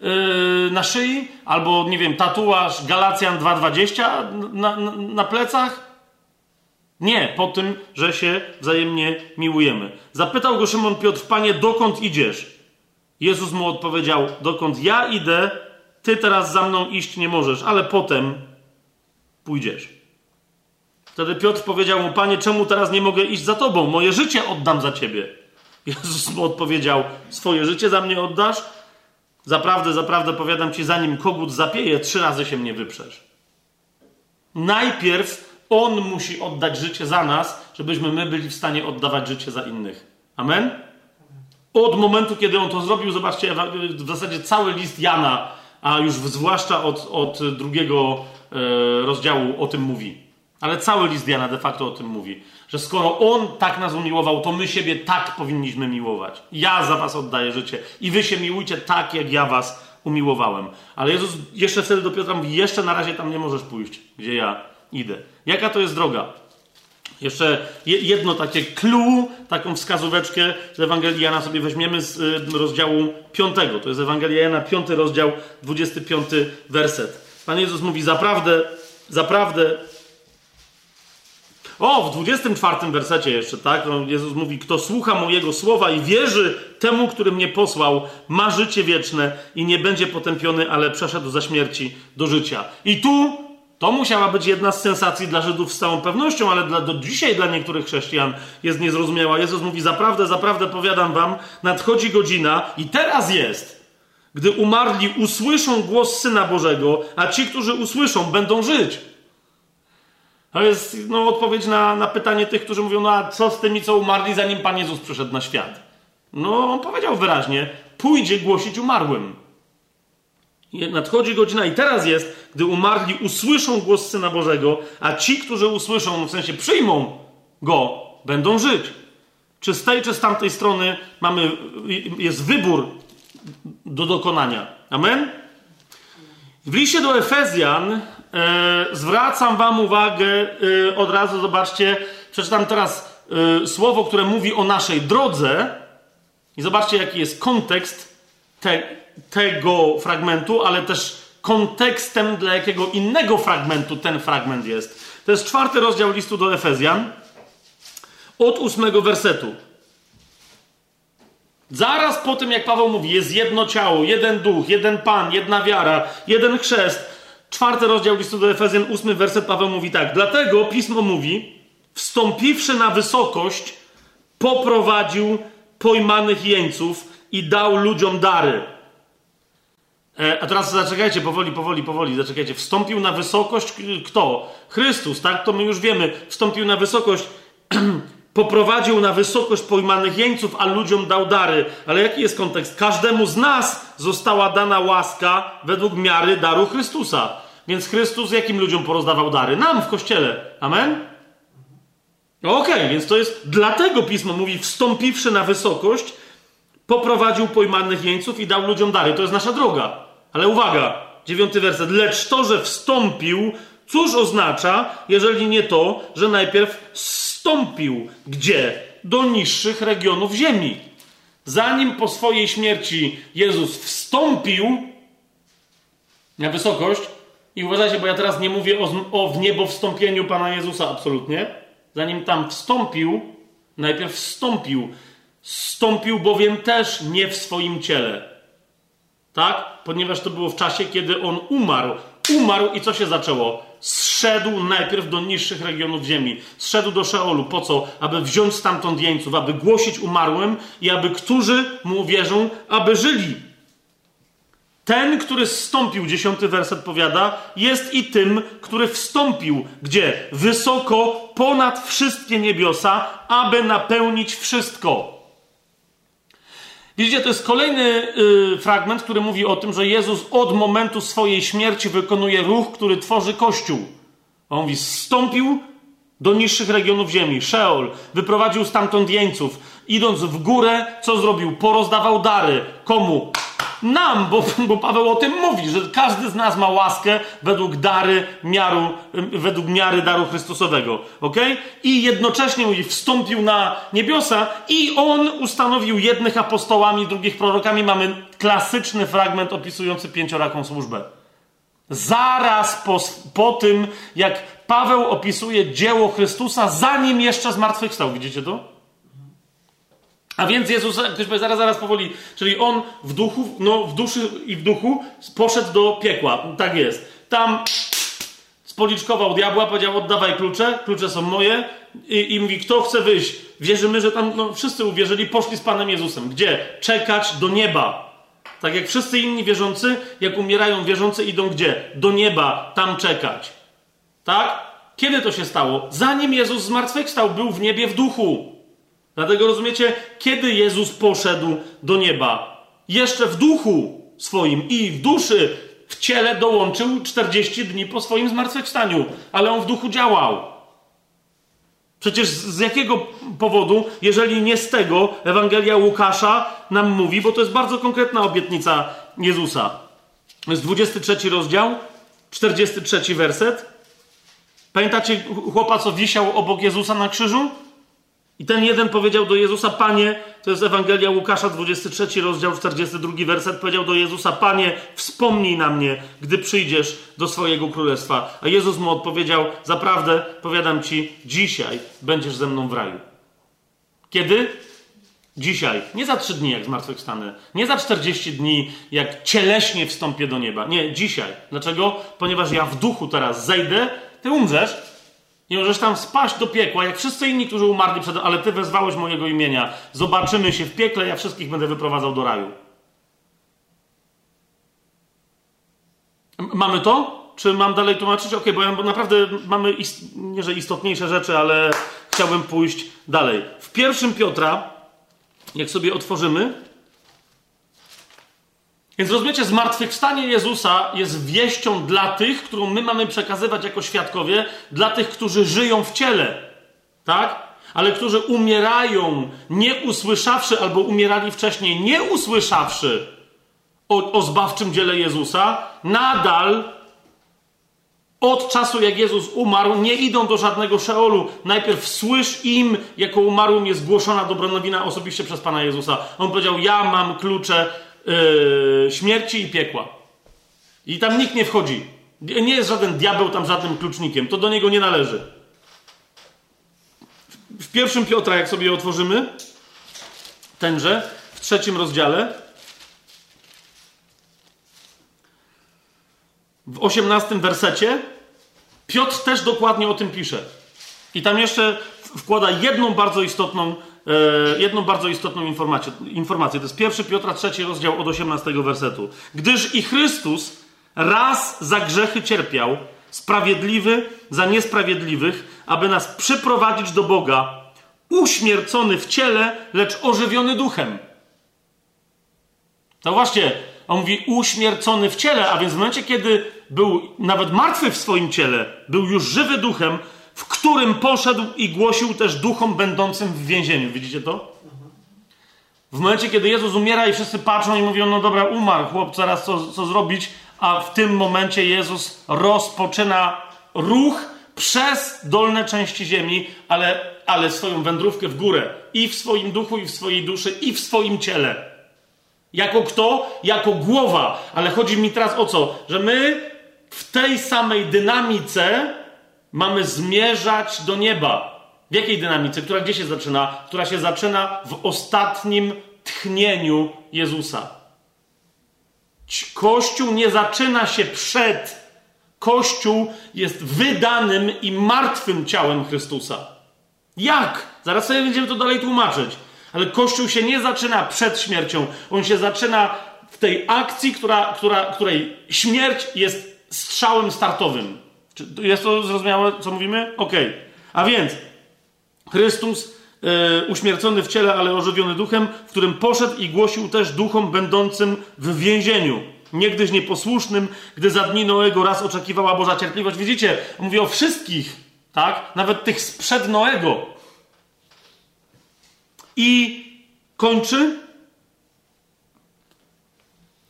yy, na szyi, albo nie wiem, tatuaż Galacjan 2.20 na, na, na plecach? Nie, po tym, że się wzajemnie miłujemy. Zapytał go Szymon Piotr, panie, dokąd idziesz? Jezus mu odpowiedział: Dokąd ja idę, ty teraz za mną iść nie możesz, ale potem pójdziesz. Wtedy Piotr powiedział mu: Panie, czemu teraz nie mogę iść za tobą? Moje życie oddam za ciebie. Jezus mu odpowiedział: Swoje życie za mnie oddasz? Zaprawdę, zaprawdę powiadam ci, zanim kogut zapieje, trzy razy się mnie wyprzesz. Najpierw on musi oddać życie za nas, żebyśmy my byli w stanie oddawać życie za innych. Amen? Od momentu, kiedy on to zrobił, zobaczcie, w zasadzie cały list Jana, a już zwłaszcza od, od drugiego e, rozdziału o tym mówi. Ale cały list Jana de facto o tym mówi. Że skoro on tak nas umiłował, to my siebie tak powinniśmy miłować. Ja za was oddaję życie. I wy się miłujcie tak, jak ja was umiłowałem. Ale Jezus jeszcze wtedy do Piotra mówi, jeszcze na razie tam nie możesz pójść, gdzie ja idę. Jaka to jest droga? Jeszcze jedno takie clue, taką wskazóweczkę z Ewangelii Jana sobie weźmiemy z y, rozdziału 5. To jest Ewangelia Jana, 5 rozdział, 25 werset. Pan Jezus mówi, zaprawdę, zaprawdę. O, w 24 wersecie jeszcze, tak? No, Jezus mówi, kto słucha mojego słowa i wierzy temu, który mnie posłał, ma życie wieczne i nie będzie potępiony, ale przeszedł za śmierci do życia. I tu to musiała być jedna z sensacji dla Żydów z całą pewnością, ale dla, do dzisiaj dla niektórych chrześcijan jest niezrozumiała. Jezus mówi: Zaprawdę, zaprawdę powiadam wam, nadchodzi godzina i teraz jest, gdy umarli usłyszą głos Syna Bożego, a ci, którzy usłyszą, będą żyć. To jest no, odpowiedź na, na pytanie tych, którzy mówią: No a co z tymi, co umarli, zanim Pan Jezus przyszedł na świat? No, on powiedział wyraźnie: pójdzie głosić umarłym. Nadchodzi godzina i teraz jest, gdy umarli usłyszą głos Syna Bożego, a ci, którzy usłyszą, w sensie przyjmą Go, będą żyć. Czy z tej, czy z tamtej strony mamy, jest wybór do dokonania. Amen? W liście do Efezjan zwracam wam uwagę, e, od razu zobaczcie, przeczytam teraz e, słowo, które mówi o naszej drodze i zobaczcie, jaki jest kontekst te, tego fragmentu, ale też kontekstem, dla jakiego innego fragmentu ten fragment jest. To jest czwarty rozdział listu do Efezjan, od ósmego wersetu. Zaraz po tym, jak Paweł mówi, jest jedno ciało, jeden duch, jeden Pan, jedna wiara, jeden chrzest. Czwarty rozdział listu do Efezjan, ósmy werset, Paweł mówi tak. Dlatego pismo mówi, wstąpiwszy na wysokość, poprowadził pojmanych jeńców i dał ludziom dary. E, a teraz zaczekajcie, powoli, powoli, powoli, zaczekajcie. Wstąpił na wysokość kto? Chrystus, tak? To my już wiemy. Wstąpił na wysokość, poprowadził na wysokość pojmanych jeńców, a ludziom dał dary. Ale jaki jest kontekst? Każdemu z nas została dana łaska według miary daru Chrystusa. Więc Chrystus jakim ludziom porozdawał dary? Nam w kościele. Amen? Okej, okay, więc to jest dlatego pismo mówi, wstąpiwszy na wysokość, poprowadził pojmanych jeńców i dał ludziom dary. To jest nasza droga. Ale uwaga, dziewiąty werset. Lecz to, że wstąpił, cóż oznacza, jeżeli nie to, że najpierw wstąpił gdzie? Do niższych regionów ziemi. Zanim po swojej śmierci Jezus wstąpił na wysokość, i uważajcie, bo ja teraz nie mówię o, o w niebo wstąpieniu Pana Jezusa absolutnie. Zanim tam wstąpił, najpierw wstąpił. Wstąpił bowiem też nie w swoim ciele. Tak? Ponieważ to było w czasie, kiedy on umarł. Umarł i co się zaczęło? Zszedł najpierw do niższych regionów ziemi. Zszedł do Szeolu. Po co? Aby wziąć stamtąd jeńców, aby głosić umarłym i aby którzy mu wierzą, aby żyli. Ten, który zstąpił, dziesiąty werset powiada, jest i tym, który wstąpił, gdzie? Wysoko ponad wszystkie niebiosa, aby napełnić wszystko. Widzicie, to jest kolejny y, fragment, który mówi o tym, że Jezus od momentu swojej śmierci wykonuje ruch, który tworzy Kościół. On mówi, zstąpił do niższych regionów ziemi, Szeol, wyprowadził stamtąd jeńców. Idąc w górę, co zrobił? Porozdawał dary. Komu? Nam, bo, bo Paweł o tym mówi, że każdy z nas ma łaskę według dary, miaru, według miary daru Chrystusowego. ok? I jednocześnie mówi, wstąpił na niebiosa i on ustanowił jednych apostołami, drugich prorokami. Mamy klasyczny fragment opisujący pięcioraką służbę. Zaraz po, po tym, jak Paweł opisuje dzieło Chrystusa, zanim jeszcze zmartwychwstał. Widzicie to? A więc Jezus, ktoś powie, zaraz, zaraz powoli, czyli on w duchu, no w duszy i w duchu poszedł do piekła. Tak jest. Tam spoliczkował diabła, powiedział oddawaj klucze, klucze są moje i, i mówi, kto chce wyjść. Wierzymy, że tam no, wszyscy uwierzyli, poszli z Panem Jezusem. Gdzie? Czekać do nieba. Tak jak wszyscy inni wierzący, jak umierają wierzący, idą gdzie? Do nieba, tam czekać. Tak? Kiedy to się stało? Zanim Jezus zmartwychwstał, był w niebie w duchu. Dlatego rozumiecie, kiedy Jezus poszedł do nieba? Jeszcze w duchu swoim i w duszy, w ciele dołączył 40 dni po swoim zmartwychwstaniu, ale on w duchu działał. Przecież z jakiego powodu, jeżeli nie z tego, Ewangelia Łukasza nam mówi, bo to jest bardzo konkretna obietnica Jezusa. To jest 23 rozdział, 43 werset. Pamiętacie chłopa, co wisiał obok Jezusa na krzyżu? I ten jeden powiedział do Jezusa, Panie, to jest Ewangelia Łukasza, 23 rozdział, 42 werset, powiedział do Jezusa, Panie, wspomnij na mnie, gdy przyjdziesz do swojego królestwa. A Jezus mu odpowiedział, zaprawdę, powiadam ci, dzisiaj będziesz ze mną w raju. Kiedy? Dzisiaj. Nie za trzy dni, jak zmartwychwstanę. Nie za 40 dni, jak cieleśnie wstąpię do nieba. Nie, dzisiaj. Dlaczego? Ponieważ ja w duchu teraz zejdę, ty umrzesz, nie możesz tam spaść do piekła, jak wszyscy inni, którzy umarli przed... Ale ty wezwałeś mojego imienia. Zobaczymy się w piekle, ja wszystkich będę wyprowadzał do raju. Mamy to? Czy mam dalej tłumaczyć? Ok, bo, ja, bo naprawdę mamy, ist... nie że istotniejsze rzeczy, ale chciałbym pójść dalej. W pierwszym Piotra, jak sobie otworzymy, więc rozumiecie, zmartwychwstanie Jezusa jest wieścią dla tych, którą my mamy przekazywać jako świadkowie, dla tych, którzy żyją w ciele. Tak? Ale którzy umierają, nie usłyszawszy, albo umierali wcześniej, nie usłyszawszy o, o zbawczym dziele Jezusa, nadal od czasu, jak Jezus umarł, nie idą do żadnego Szeolu. Najpierw słysz im, jako umarłym jest głoszona dobronowina osobiście przez Pana Jezusa. On powiedział, ja mam klucze yy, śmierci i piekła. I tam nikt nie wchodzi. Nie jest żaden diabeł tam żadnym klucznikiem. To do niego nie należy. W pierwszym Piotra, jak sobie otworzymy, tenże, w trzecim rozdziale, w osiemnastym wersecie, Piotr też dokładnie o tym pisze. I tam jeszcze wkłada jedną bardzo istotną jedną bardzo istotną informację, informację. To jest 1 Piotra 3 rozdział od 18 wersetu. Gdyż i Chrystus raz za grzechy cierpiał, sprawiedliwy za niesprawiedliwych, aby nas przyprowadzić do Boga, uśmiercony w ciele, lecz ożywiony duchem. To właśnie, on mówi uśmiercony w ciele, a więc w momencie, kiedy był nawet martwy w swoim ciele, był już żywy duchem, w którym poszedł i głosił też duchom będącym w więzieniu. Widzicie to? W momencie, kiedy Jezus umiera i wszyscy patrzą i mówią, no dobra, umarł chłop, teraz co, co zrobić? A w tym momencie Jezus rozpoczyna ruch przez dolne części ziemi, ale, ale swoją wędrówkę w górę. I w swoim duchu, i w swojej duszy, i w swoim ciele. Jako kto? Jako głowa. Ale chodzi mi teraz o co? Że my w tej samej dynamice mamy zmierzać do nieba. W jakiej dynamice? Która gdzie się zaczyna? Która się zaczyna w ostatnim tchnieniu Jezusa. Kościół nie zaczyna się przed. Kościół jest wydanym i martwym ciałem Chrystusa. Jak? Zaraz sobie będziemy to dalej tłumaczyć. Ale Kościół się nie zaczyna przed śmiercią. On się zaczyna w tej akcji, która, która, której śmierć jest strzałem startowym. Czy jest to zrozumiałe, co mówimy? Okej. Okay. A więc Chrystus e, uśmiercony w ciele, ale ożywiony duchem, w którym poszedł i głosił też duchom będącym w więzieniu. Niegdyś nieposłusznym, gdy za dni Noego raz oczekiwała Boża cierpliwość. Widzicie, mówi o wszystkich, tak? Nawet tych sprzed Noego. I kończy,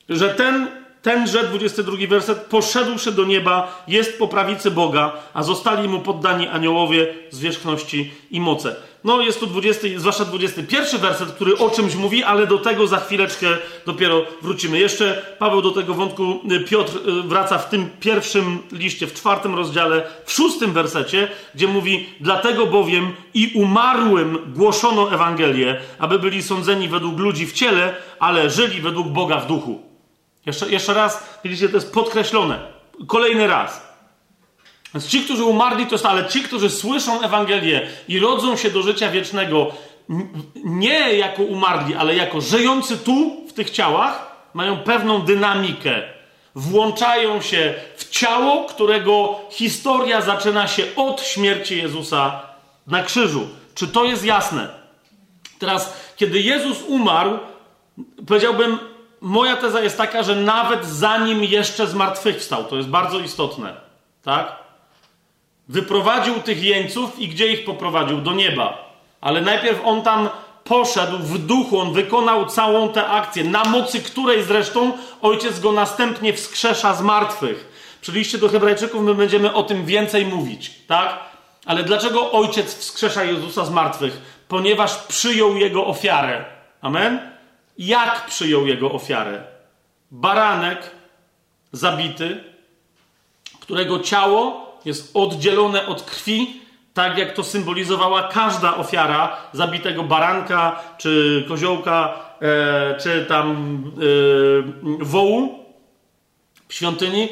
że ten tenże, 22 werset, poszedłszy do nieba, jest po prawicy Boga, a zostali mu poddani aniołowie zwierzchności i moce. No, jest tu 20, zwłaszcza 21 werset, który o czymś mówi, ale do tego za chwileczkę dopiero wrócimy. Jeszcze Paweł do tego wątku, y, Piotr y, wraca w tym pierwszym liście, w czwartym rozdziale, w szóstym wersecie, gdzie mówi: Dlatego bowiem i umarłym głoszono Ewangelię, aby byli sądzeni według ludzi w ciele, ale żyli według Boga w duchu. Jeszcze, jeszcze raz, widzicie, to jest podkreślone. Kolejny raz. Więc ci, którzy umarli, to jest, ale ci, którzy słyszą Ewangelię i rodzą się do życia wiecznego, nie jako umarli, ale jako żyjący tu, w tych ciałach, mają pewną dynamikę. Włączają się w ciało, którego historia zaczyna się od śmierci Jezusa na krzyżu. Czy to jest jasne? Teraz, kiedy Jezus umarł, powiedziałbym, moja teza jest taka, że nawet zanim jeszcze zmartwychwstał, to jest bardzo istotne, tak? Wyprowadził tych jeńców i gdzie ich poprowadził? Do nieba. Ale najpierw on tam poszedł w duchu, on wykonał całą tę akcję, na mocy której zresztą ojciec go następnie wskrzesza z martwych. Przy do Hebrajczyków my będziemy o tym więcej mówić, tak? Ale dlaczego ojciec wskrzesza Jezusa z martwych? Ponieważ przyjął jego ofiarę. Amen? Jak przyjął jego ofiarę? Baranek zabity, którego ciało jest oddzielone od krwi, tak jak to symbolizowała każda ofiara zabitego baranka, czy koziołka, e, czy tam e, wołu w świątyni.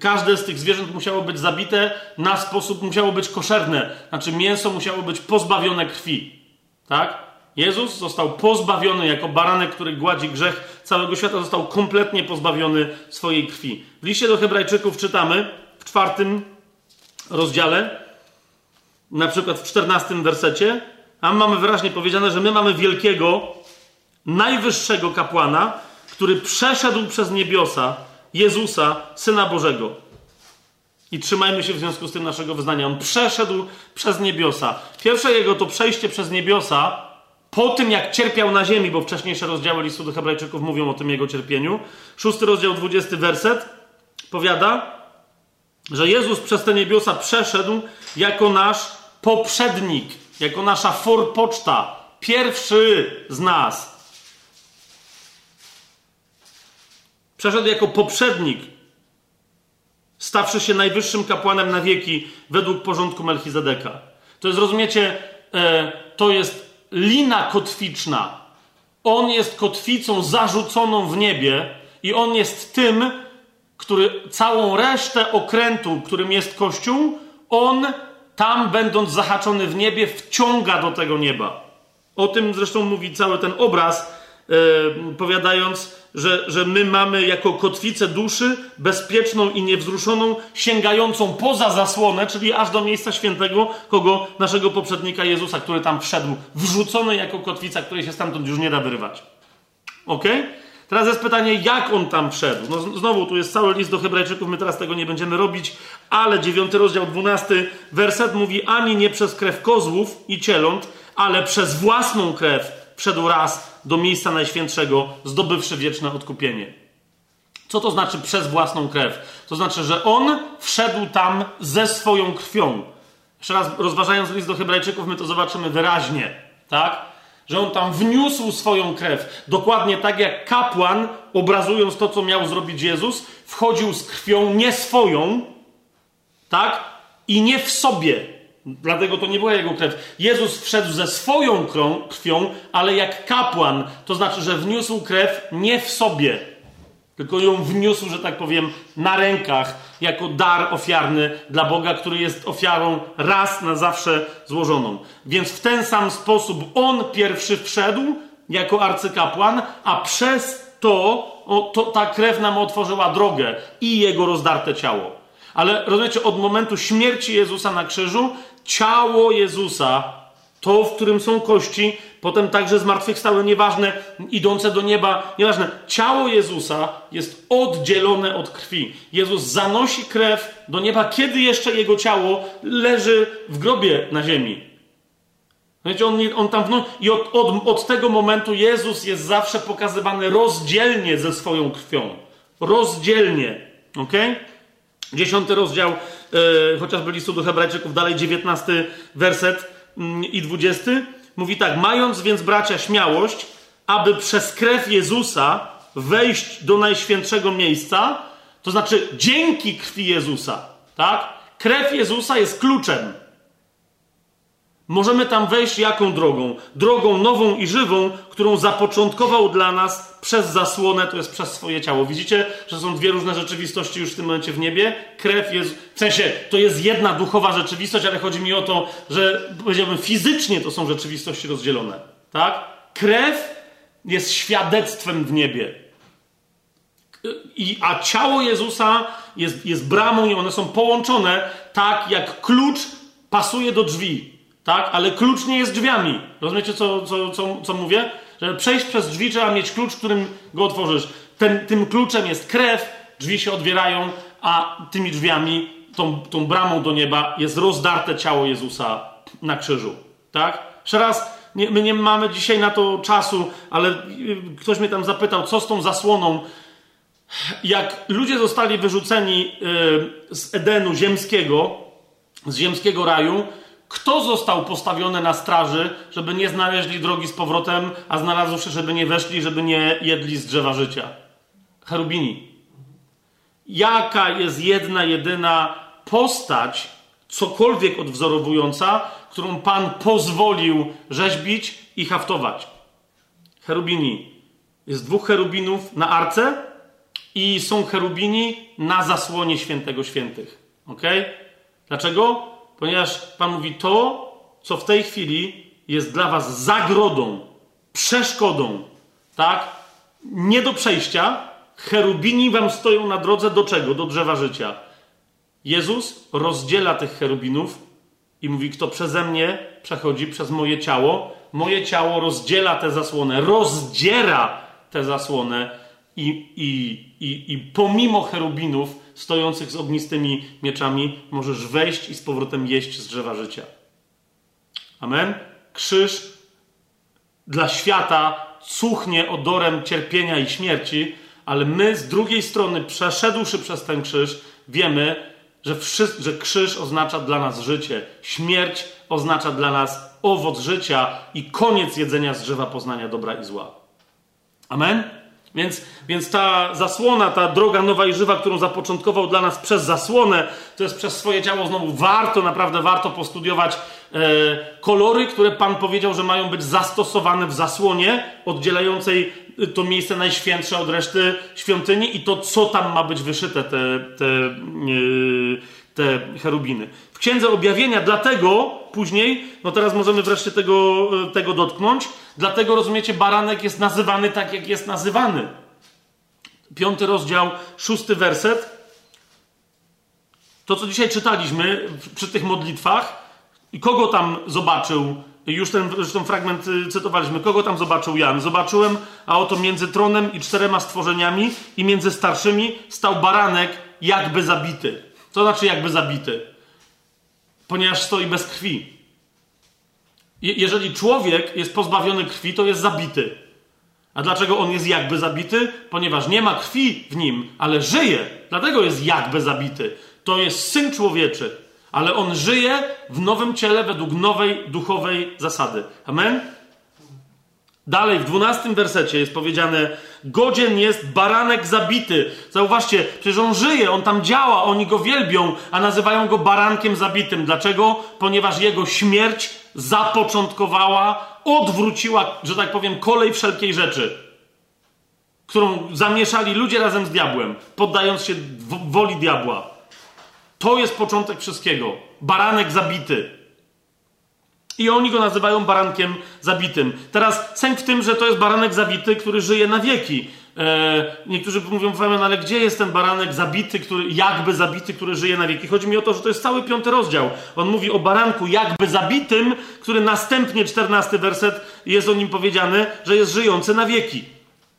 Każde z tych zwierząt musiało być zabite na sposób, musiało być koszerne. Znaczy mięso musiało być pozbawione krwi. Tak? Jezus został pozbawiony jako baranek, który gładzi grzech całego świata, został kompletnie pozbawiony swojej krwi. W liście do Hebrajczyków czytamy w czwartym rozdziale, na przykład w czternastym wersecie, a mamy wyraźnie powiedziane, że my mamy wielkiego, najwyższego kapłana, który przeszedł przez niebiosa Jezusa, Syna Bożego. I trzymajmy się w związku z tym naszego wyznania. On przeszedł przez niebiosa. Pierwsze jego to przejście przez niebiosa po tym, jak cierpiał na ziemi, bo wcześniejsze rozdziały listu do Hebrajczyków mówią o tym jego cierpieniu, szósty rozdział, dwudziesty werset, powiada, że Jezus przez te niebiosa przeszedł jako nasz poprzednik, jako nasza forpoczta, pierwszy z nas. Przeszedł jako poprzednik, stawszy się najwyższym kapłanem na wieki według porządku Melchizedeka. To jest, rozumiecie, e, to jest lina kotwiczna. On jest kotwicą zarzuconą w niebie i on jest tym, który całą resztę okrętu, którym jest Kościół, on tam, będąc zahaczony w niebie, wciąga do tego nieba. O tym zresztą mówi cały ten obraz, yy, powiadając, że, że my mamy jako kotwicę duszy bezpieczną i niewzruszoną, sięgającą poza zasłonę, czyli aż do miejsca świętego, kogo naszego poprzednika Jezusa, który tam wszedł, wrzucony jako kotwica, której się stamtąd już nie da wyrwać. Ok? Teraz jest pytanie, jak on tam wszedł. No, znowu, tu jest cały list do Hebrajczyków, my teraz tego nie będziemy robić, ale dziewiąty rozdział, dwunasty werset mówi: ani nie przez krew kozłów i cieląt, ale przez własną krew wszedł raz do miejsca najświętszego, zdobywszy wieczne odkupienie. Co to znaczy przez własną krew? To znaczy, że on wszedł tam ze swoją krwią. Jeszcze raz, rozważając list do Hebrajczyków, my to zobaczymy wyraźnie, tak? Że on tam wniósł swoją krew. Dokładnie tak jak kapłan, obrazując to, co miał zrobić Jezus, wchodził z krwią nie swoją, tak? I nie w sobie. Dlatego to nie była jego krew. Jezus wszedł ze swoją krwią, ale jak kapłan, to znaczy, że wniósł krew nie w sobie, tylko ją wniósł, że tak powiem, na rękach, jako dar ofiarny dla Boga, który jest ofiarą raz na zawsze złożoną. Więc w ten sam sposób on pierwszy wszedł jako arcykapłan, a przez to, o, to ta krew nam otworzyła drogę i jego rozdarte ciało. Ale rozumiecie, od momentu śmierci Jezusa na krzyżu, ciało Jezusa, to w którym są kości, potem także zmartwychwstałe, nieważne, idące do nieba, nieważne. Ciało Jezusa jest oddzielone od krwi. Jezus zanosi krew do nieba, kiedy jeszcze jego ciało leży w grobie na ziemi. Wiecie, on, on tam wno... I od, od, od tego momentu Jezus jest zawsze pokazywany rozdzielnie ze swoją krwią. Rozdzielnie. Ok? Dziesiąty rozdział, chociażby listu do Hebrajczyków, dalej dziewiętnasty werset yy, i dwudziesty. Mówi tak, mając więc bracia śmiałość, aby przez krew Jezusa wejść do najświętszego miejsca, to znaczy dzięki krwi Jezusa, tak? Krew Jezusa jest kluczem. Możemy tam wejść jaką drogą? Drogą nową i żywą, którą zapoczątkował dla nas przez zasłonę, to jest przez swoje ciało. Widzicie, że są dwie różne rzeczywistości już w tym momencie w niebie? Krew jest, w sensie, to jest jedna duchowa rzeczywistość, ale chodzi mi o to, że powiedziałbym fizycznie to są rzeczywistości rozdzielone. Tak? Krew jest świadectwem w niebie. I, a ciało Jezusa jest, jest bramą i one są połączone tak, jak klucz pasuje do drzwi. Tak? Ale klucz nie jest drzwiami. Rozumiecie, co, co, co, co mówię? Że przejść przez drzwi trzeba mieć klucz, którym go otworzysz. Ten, tym kluczem jest krew, drzwi się otwierają, a tymi drzwiami, tą, tą bramą do nieba jest rozdarte ciało Jezusa na krzyżu. Tak? Jeszcze raz, nie, my nie mamy dzisiaj na to czasu, ale y, ktoś mnie tam zapytał, co z tą zasłoną. Jak ludzie zostali wyrzuceni y, z Edenu ziemskiego, z ziemskiego raju, kto został postawiony na straży, żeby nie znaleźli drogi z powrotem, a znalazłszy, żeby nie weszli, żeby nie jedli z drzewa życia? Cherubini. Jaka jest jedna, jedyna postać, cokolwiek odwzorowująca, którą Pan pozwolił rzeźbić i haftować? Cherubini. Jest dwóch cherubinów na arce i są cherubini na zasłonie świętego świętych. Ok? Dlaczego? Ponieważ Pan mówi to, co w tej chwili jest dla was zagrodą, przeszkodą, tak? Nie do przejścia. Cherubini wam stoją na drodze do czego? Do drzewa życia. Jezus rozdziela tych cherubinów i mówi: Kto przeze mnie przechodzi przez moje ciało, moje ciało rozdziela tę zasłonę, rozdziera tę zasłonę i, i, i, i pomimo cherubinów stojących z ognistymi mieczami, możesz wejść i z powrotem jeść z drzewa życia. Amen? Krzyż dla świata cuchnie odorem cierpienia i śmierci, ale my z drugiej strony, przeszedłszy przez ten krzyż, wiemy, że, wszy- że krzyż oznacza dla nas życie. Śmierć oznacza dla nas owoc życia i koniec jedzenia z drzewa poznania dobra i zła. Amen? Więc, więc ta zasłona, ta droga nowa i żywa, którą zapoczątkował dla nas przez zasłonę, to jest przez swoje ciało znowu warto, naprawdę warto postudiować e, kolory, które Pan powiedział, że mają być zastosowane w zasłonie oddzielającej to miejsce najświętsze od reszty świątyni i to, co tam ma być wyszyte, te, te, e, te cherubiny. W Księdze Objawienia, dlatego później, no teraz możemy wreszcie tego, tego dotknąć, dlatego rozumiecie, baranek jest nazywany tak, jak jest nazywany. Piąty rozdział, szósty werset. To, co dzisiaj czytaliśmy przy tych modlitwach, i kogo tam zobaczył, już ten, już ten fragment cytowaliśmy, kogo tam zobaczył Jan? Zobaczyłem, a oto między tronem i czterema stworzeniami i między starszymi stał baranek jakby zabity. Co znaczy jakby zabity? Ponieważ stoi bez krwi. jeżeli człowiek jest pozbawiony krwi, to jest zabity. A dlaczego on jest jakby zabity? Ponieważ nie ma krwi w nim, ale żyje. Dlatego jest jakby zabity. To jest syn człowieczy, ale on żyje w nowym ciele według nowej duchowej zasady. Amen? Dalej, w dwunastym wersecie jest powiedziane: Godzien jest baranek zabity. Zauważcie, przecież on żyje, on tam działa, oni go wielbią, a nazywają go barankiem zabitym. Dlaczego? Ponieważ jego śmierć zapoczątkowała, odwróciła, że tak powiem, kolej wszelkiej rzeczy, którą zamieszali ludzie razem z diabłem, poddając się woli diabła. To jest początek wszystkiego. Baranek zabity. I oni go nazywają barankiem zabitym. Teraz sęk w tym, że to jest baranek zabity, który żyje na wieki. E, niektórzy mówią, no ale gdzie jest ten baranek zabity, który, jakby zabity, który żyje na wieki? Chodzi mi o to, że to jest cały piąty rozdział. On mówi o baranku jakby zabitym, który następnie, czternasty werset, jest o nim powiedziane, że jest żyjący na wieki.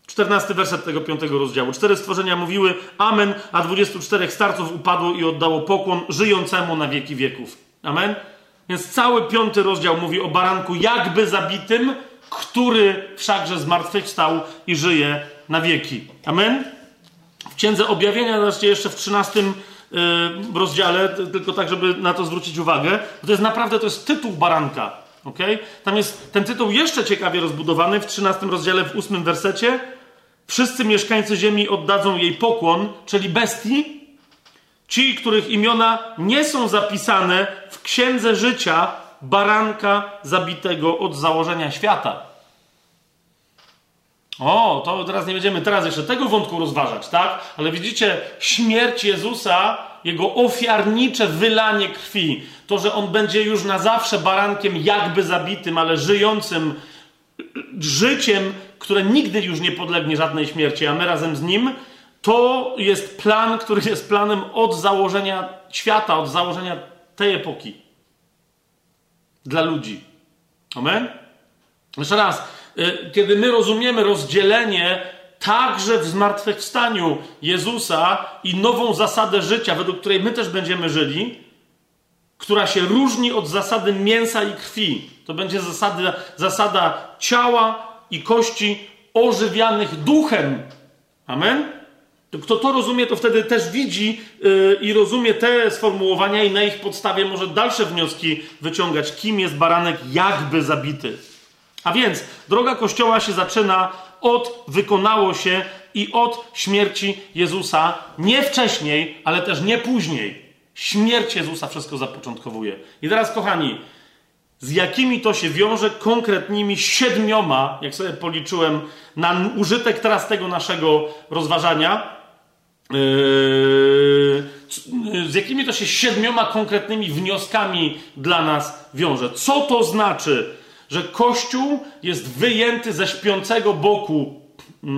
Czternasty werset tego piątego rozdziału. Cztery stworzenia mówiły Amen, a dwudziestu czterech starców upadło i oddało pokłon żyjącemu na wieki wieków. Amen. Więc cały piąty rozdział mówi o baranku jakby zabitym, który wszakże zmartwychwstał i żyje na wieki. Amen? W Księdze Objawienia, zobaczcie jeszcze w 13 y, rozdziale, tylko tak, żeby na to zwrócić uwagę, to jest naprawdę, to jest tytuł baranka. Okay? Tam jest ten tytuł jeszcze ciekawie rozbudowany w 13 rozdziale, w 8 wersecie. Wszyscy mieszkańcy ziemi oddadzą jej pokłon, czyli bestii, Ci, których imiona nie są zapisane w księdze życia baranka zabitego od założenia świata. O, to teraz nie będziemy teraz jeszcze tego wątku rozważać, tak? Ale widzicie, śmierć Jezusa, jego ofiarnicze wylanie krwi, to, że on będzie już na zawsze barankiem jakby zabitym, ale żyjącym życiem, które nigdy już nie podlegnie żadnej śmierci, a my razem z nim, to jest plan, który jest planem od założenia świata, od założenia tej epoki. Dla ludzi. Amen? Jeszcze raz, y, kiedy my rozumiemy rozdzielenie także w zmartwychwstaniu Jezusa i nową zasadę życia, według której my też będziemy żyli, która się różni od zasady mięsa i krwi. To będzie zasada, zasada ciała i kości ożywianych duchem. Amen? Kto to rozumie, to wtedy też widzi yy, i rozumie te sformułowania i na ich podstawie może dalsze wnioski wyciągać, kim jest baranek jakby zabity. A więc droga Kościoła się zaczyna od wykonało się i od śmierci Jezusa, nie wcześniej, ale też nie później. Śmierć Jezusa wszystko zapoczątkowuje. I teraz, kochani, z jakimi to się wiąże konkretnymi siedmioma, jak sobie policzyłem, na użytek teraz tego naszego rozważania, z jakimi to się siedmioma konkretnymi wnioskami dla nas wiąże. Co to znaczy, że Kościół jest wyjęty ze śpiącego boku yy,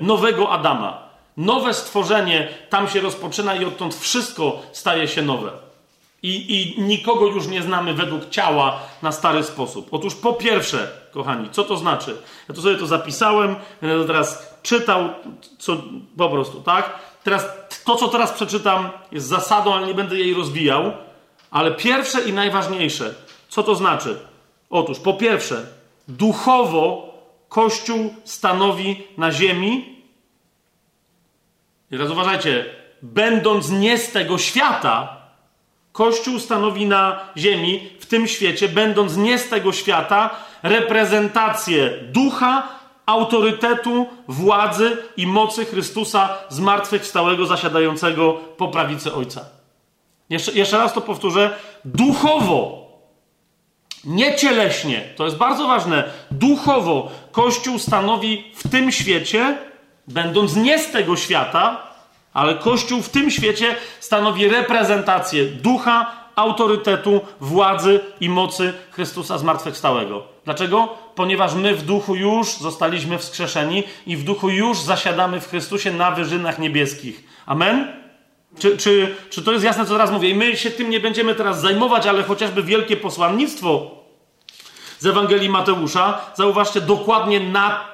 nowego Adama? Nowe stworzenie tam się rozpoczyna i odtąd wszystko staje się nowe. I, I nikogo już nie znamy według ciała na stary sposób. Otóż po pierwsze, kochani, co to znaczy? Ja to sobie to zapisałem, będę to teraz czytał, co po prostu, tak? Teraz to, co teraz przeczytam, jest zasadą, ale nie będę jej rozwijał. Ale pierwsze i najważniejsze, co to znaczy? Otóż, po pierwsze, duchowo Kościół stanowi na ziemi. I teraz uważajcie, będąc nie z tego świata, Kościół stanowi na ziemi, w tym świecie, będąc nie z tego świata, reprezentację ducha autorytetu, władzy i mocy Chrystusa zmartwychwstałego, zasiadającego po prawicy Ojca. Jeszcze, jeszcze raz to powtórzę. Duchowo, nie cieleśnie, to jest bardzo ważne. Duchowo Kościół stanowi w tym świecie, będąc nie z tego świata, ale Kościół w tym świecie stanowi reprezentację ducha, autorytetu, władzy i mocy Chrystusa zmartwychwstałego. Dlaczego? Ponieważ my w duchu już zostaliśmy wskrzeszeni i w duchu już zasiadamy w Chrystusie na wyżynach niebieskich. Amen? Czy, czy, czy to jest jasne, co teraz mówię? I my się tym nie będziemy teraz zajmować, ale chociażby wielkie posłannictwo z Ewangelii Mateusza, zauważcie, dokładnie na,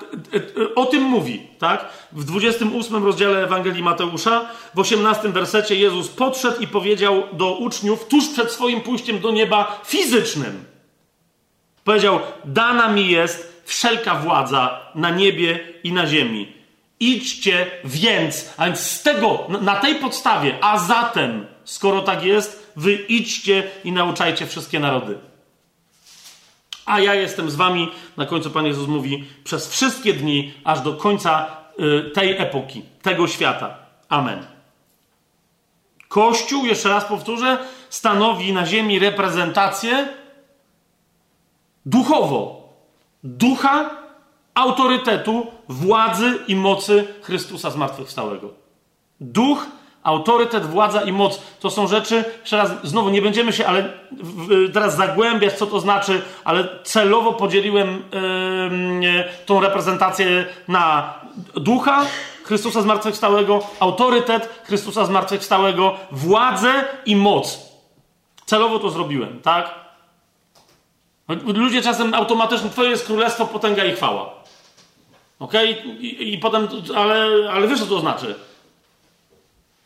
o tym mówi, tak? W 28 rozdziale Ewangelii Mateusza, w 18 wersecie Jezus podszedł i powiedział do uczniów tuż przed swoim pójściem do nieba fizycznym. Powiedział: Dana mi jest wszelka władza na niebie i na ziemi. Idźcie więc, a więc z tego, na tej podstawie, a zatem, skoro tak jest, wy idźcie i nauczajcie wszystkie narody. A ja jestem z wami, na końcu Pan Jezus mówi, przez wszystkie dni, aż do końca y, tej epoki, tego świata. Amen. Kościół, jeszcze raz powtórzę, stanowi na ziemi reprezentację duchowo. Ducha, autorytetu, władzy i mocy Chrystusa zmartwychwstałego. Duch, autorytet, władza i moc to są rzeczy, jeszcze raz, znowu nie będziemy się ale teraz zagłębiać, co to znaczy, ale celowo podzieliłem yy, tą reprezentację na ducha, Chrystusa zmartwychwstałego, autorytet Chrystusa zmartwychwstałego, władzę i moc. Celowo to zrobiłem, tak? Ludzie czasem automatycznie, Twoje jest królestwo, potęga i chwała. Ok? I, I, potem, ale, ale wiesz, co to znaczy?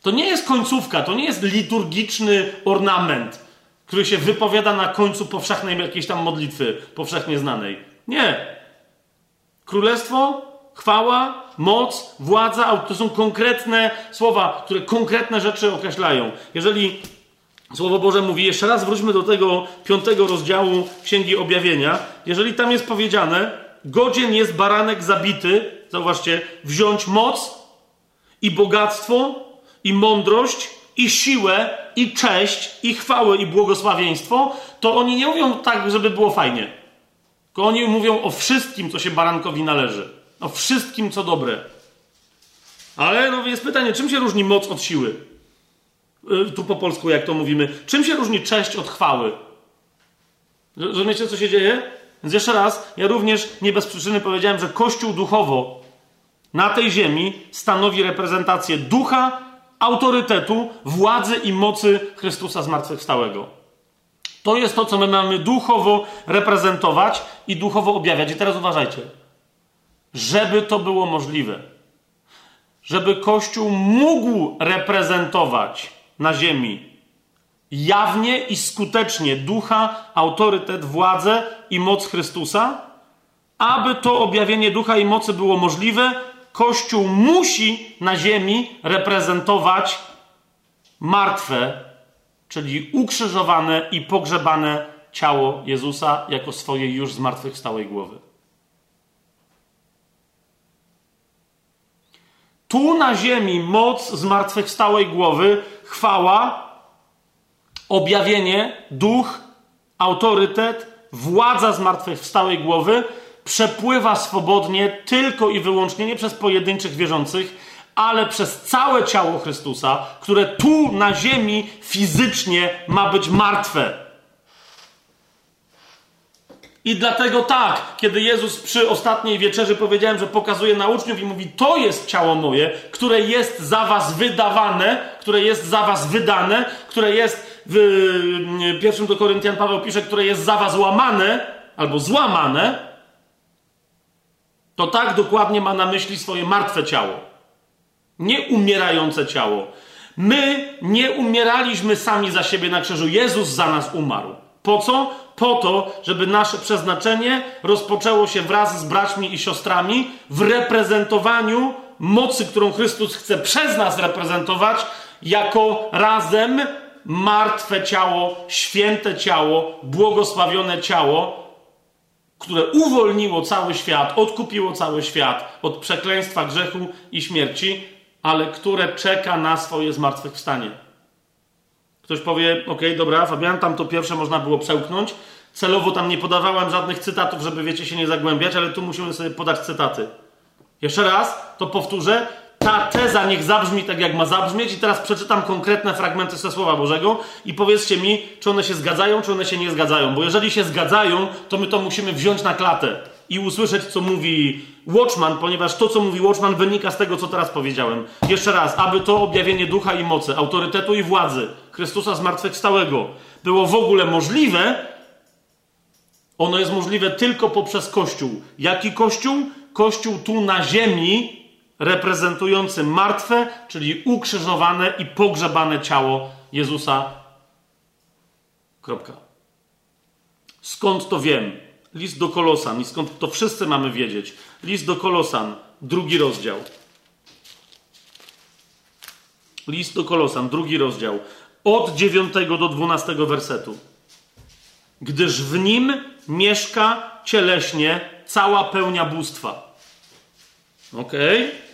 To nie jest końcówka, to nie jest liturgiczny ornament, który się wypowiada na końcu powszechnej jakiejś tam modlitwy, powszechnie znanej. Nie. Królestwo, chwała, moc, władza, to są konkretne słowa, które konkretne rzeczy określają. Jeżeli Słowo Boże mówi, jeszcze raz wróćmy do tego piątego rozdziału Księgi Objawienia, jeżeli tam jest powiedziane, godzien jest baranek zabity, zauważcie, wziąć moc i bogactwo i mądrość i siłę i cześć i chwałę i błogosławieństwo, to oni nie mówią tak, żeby było fajnie. Tylko oni mówią o wszystkim, co się barankowi należy. O wszystkim, co dobre. Ale no jest pytanie, czym się różni moc od siły? Y, tu po polsku, jak to mówimy. Czym się różni cześć od chwały? Rozumiecie, co się dzieje? Więc jeszcze raz, ja również nie bez przyczyny powiedziałem, że Kościół duchowo na tej ziemi stanowi reprezentację ducha, autorytetu, władzy i mocy Chrystusa zmartwychwstałego. To jest to, co my mamy duchowo reprezentować i duchowo objawiać. I teraz uważajcie. Żeby to było możliwe, żeby Kościół mógł reprezentować na ziemi jawnie i skutecznie ducha, autorytet, władzę i moc Chrystusa, aby to objawienie ducha i mocy było możliwe, Kościół musi na ziemi reprezentować martwe, czyli ukrzyżowane i pogrzebane ciało Jezusa jako swojej już zmartwychwstałej głowy. Tu na ziemi moc zmartwychwstałej głowy, chwała, objawienie, duch, autorytet, władza zmartwychwstałej głowy przepływa swobodnie tylko i wyłącznie nie przez pojedynczych wierzących, ale przez całe ciało Chrystusa, które tu na ziemi fizycznie ma być martwe. I dlatego tak, kiedy Jezus przy ostatniej wieczerzy powiedziałem, że pokazuje na uczniów i mówi: To jest ciało moje, które jest za was wydawane, które jest za was wydane, które jest w pierwszym do Koryntian Paweł pisze, które jest za was łamane albo złamane, to tak dokładnie ma na myśli swoje martwe ciało. Nie umierające ciało. My nie umieraliśmy sami za siebie na krzyżu. Jezus za nas umarł. Po co? Po to, żeby nasze przeznaczenie rozpoczęło się wraz z braćmi i siostrami w reprezentowaniu mocy, którą Chrystus chce przez nas reprezentować, jako razem martwe ciało, święte ciało, błogosławione ciało, które uwolniło cały świat, odkupiło cały świat od przekleństwa, grzechu i śmierci, ale które czeka na swoje zmartwychwstanie. Ktoś powie, ok, dobra, Fabian, tam to pierwsze można było przełknąć. Celowo tam nie podawałem żadnych cytatów, żeby, wiecie, się nie zagłębiać, ale tu musimy sobie podać cytaty. Jeszcze raz, to powtórzę. Ta teza niech zabrzmi tak, jak ma zabrzmieć, i teraz przeczytam konkretne fragmenty ze Słowa Bożego i powiedzcie mi, czy one się zgadzają, czy one się nie zgadzają. Bo jeżeli się zgadzają, to my to musimy wziąć na klatę i usłyszeć, co mówi Watchman, ponieważ to, co mówi Watchman, wynika z tego, co teraz powiedziałem. Jeszcze raz, aby to objawienie ducha i mocy, autorytetu i władzy Chrystusa zmartwychwstałego było w ogóle możliwe, ono jest możliwe tylko poprzez Kościół. Jaki Kościół? Kościół tu na ziemi, reprezentujący martwe, czyli ukrzyżowane i pogrzebane ciało Jezusa. Kropka. Skąd to wiem? List do Kolosan, i skąd to wszyscy mamy wiedzieć. List do Kolosan, drugi rozdział. List do Kolosan, drugi rozdział. Od 9 do 12 wersetu. Gdyż w nim mieszka cieleśnie cała pełnia bóstwa. Ok?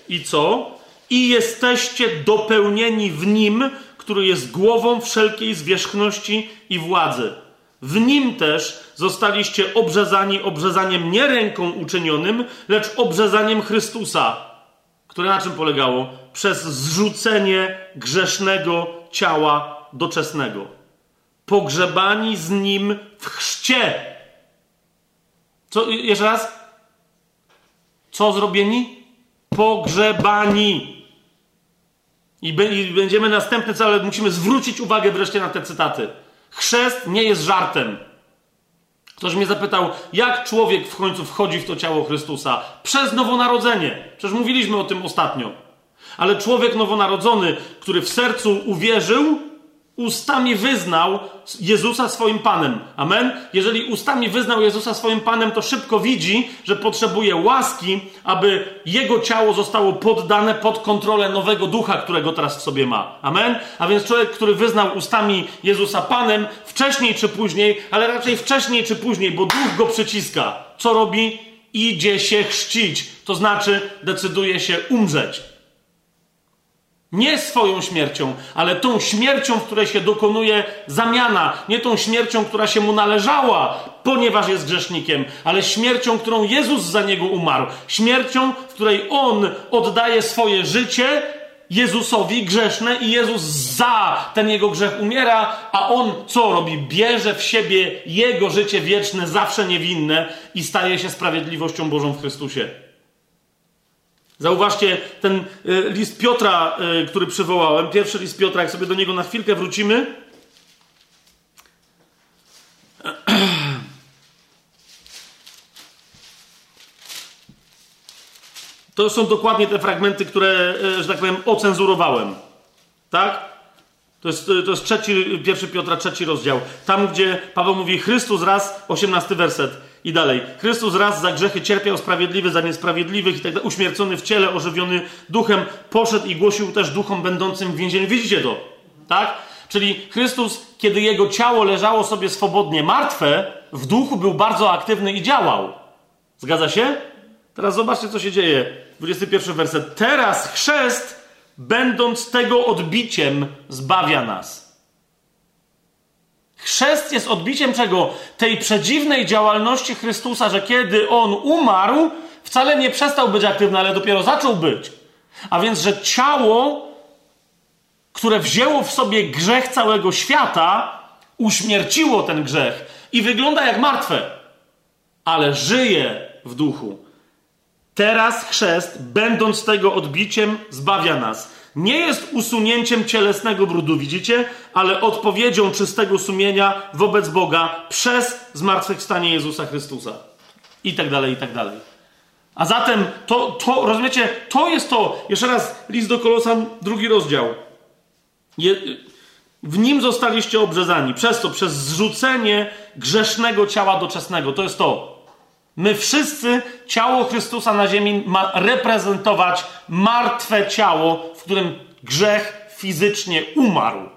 I co? I jesteście dopełnieni w nim, który jest głową wszelkiej zwierzchności i władzy. W nim też zostaliście obrzezani obrzezaniem nie ręką uczynionym, lecz obrzezaniem Chrystusa, które na czym polegało? Przez zrzucenie grzesznego ciała doczesnego. Pogrzebani z nim w chrzcie. Co, jeszcze raz? Co zrobieni? Pogrzebani. I, będziemy następny cel, ale musimy zwrócić uwagę wreszcie na te cytaty. Chrzest nie jest żartem. Ktoś mnie zapytał, jak człowiek w końcu wchodzi w to ciało Chrystusa? Przez nowonarodzenie. Przecież mówiliśmy o tym ostatnio. Ale człowiek nowonarodzony, który w sercu uwierzył, ustami wyznał Jezusa swoim Panem. Amen? Jeżeli ustami wyznał Jezusa swoim Panem, to szybko widzi, że potrzebuje łaski, aby jego ciało zostało poddane pod kontrolę nowego ducha, którego teraz w sobie ma. Amen? A więc człowiek, który wyznał ustami Jezusa Panem, wcześniej czy później, ale raczej wcześniej czy później, bo duch go przyciska. Co robi? Idzie się chrzcić. To znaczy, decyduje się umrzeć. Nie swoją śmiercią, ale tą śmiercią, w której się dokonuje zamiana. Nie tą śmiercią, która się mu należała, ponieważ jest grzesznikiem, ale śmiercią, którą Jezus za niego umarł. Śmiercią, w której on oddaje swoje życie Jezusowi grzeszne i Jezus za ten jego grzech umiera, a on co robi? Bierze w siebie jego życie wieczne, zawsze niewinne i staje się sprawiedliwością Bożą w Chrystusie. Zauważcie ten y, list Piotra, y, który przywołałem, pierwszy list Piotra, jak sobie do niego na chwilkę wrócimy. To są dokładnie te fragmenty, które, y, że tak powiem, ocenzurowałem. Tak? To jest, to jest trzeci, pierwszy Piotra, trzeci rozdział. Tam, gdzie Paweł mówi Chrystus raz, osiemnasty werset. I dalej. Chrystus raz za grzechy cierpiał, sprawiedliwy za niesprawiedliwych i tak dalej. Uśmiercony w ciele, ożywiony duchem, poszedł i głosił też duchom będącym w więzieniu. Widzicie to? Tak? Czyli Chrystus, kiedy jego ciało leżało sobie swobodnie martwe, w duchu był bardzo aktywny i działał. Zgadza się? Teraz zobaczcie, co się dzieje. 21 werset. Teraz chrzest, będąc tego odbiciem, zbawia nas. Chrzest jest odbiciem czego? Tej przedziwnej działalności Chrystusa, że kiedy On umarł, wcale nie przestał być aktywny, ale dopiero zaczął być. A więc, że ciało, które wzięło w sobie grzech całego świata, uśmierciło ten grzech i wygląda jak martwe, ale żyje w duchu. Teraz chrzest, będąc tego odbiciem, zbawia nas nie jest usunięciem cielesnego brudu, widzicie, ale odpowiedzią czystego sumienia wobec Boga przez zmartwychwstanie Jezusa Chrystusa. I tak dalej, i tak dalej. A zatem to, to rozumiecie, to jest to, jeszcze raz, list do Kolosan, drugi rozdział. Je, w nim zostaliście obrzezani. Przez to, przez zrzucenie grzesznego ciała doczesnego. To jest to. My wszyscy, ciało Chrystusa na ziemi ma reprezentować martwe ciało, w którym grzech fizycznie umarł.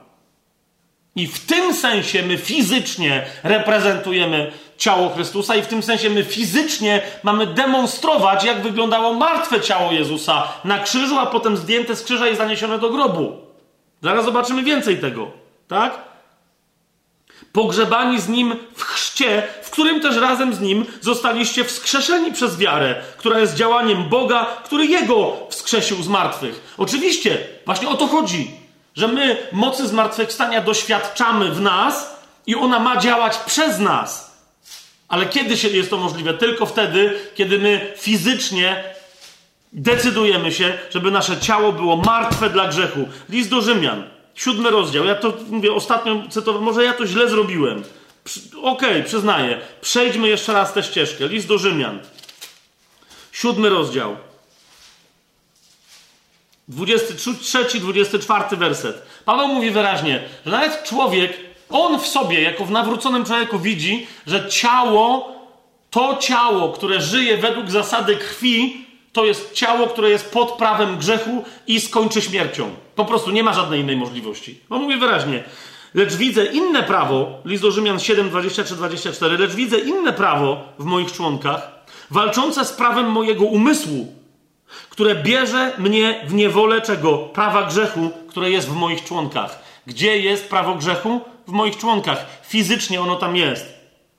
I w tym sensie my fizycznie reprezentujemy ciało Chrystusa, i w tym sensie my fizycznie mamy demonstrować, jak wyglądało martwe ciało Jezusa na krzyżu, a potem zdjęte z krzyża i zaniesione do grobu. Zaraz zobaczymy więcej tego, tak? pogrzebani z nim w chrzcie, w którym też razem z nim zostaliście wskrzeszeni przez wiarę, która jest działaniem Boga, który jego wskrzesił z martwych. Oczywiście, właśnie o to chodzi, że my mocy zmartwychwstania doświadczamy w nas i ona ma działać przez nas. Ale kiedy się jest to możliwe? Tylko wtedy, kiedy my fizycznie decydujemy się, żeby nasze ciało było martwe dla grzechu. List do Rzymian. Siódmy rozdział. Ja to mówię ostatnio cytowałem, może ja to źle zrobiłem. Okej, okay, przyznaję. Przejdźmy jeszcze raz tę ścieżkę. List do Rzymian. Siódmy rozdział. 23, 24 werset. Paweł mówi wyraźnie, że nawet człowiek, on w sobie, jako w nawróconym człowieku, widzi, że ciało To ciało, które żyje według zasady krwi, to jest ciało, które jest pod prawem grzechu i skończy śmiercią. Po prostu nie ma żadnej innej możliwości. Bo mówię wyraźnie. Lecz widzę inne prawo, list do Rzymian 7, 23-24, lecz widzę inne prawo w moich członkach, walczące z prawem mojego umysłu, które bierze mnie w niewolę czego? Prawa grzechu, które jest w moich członkach. Gdzie jest prawo grzechu? W moich członkach. Fizycznie ono tam jest.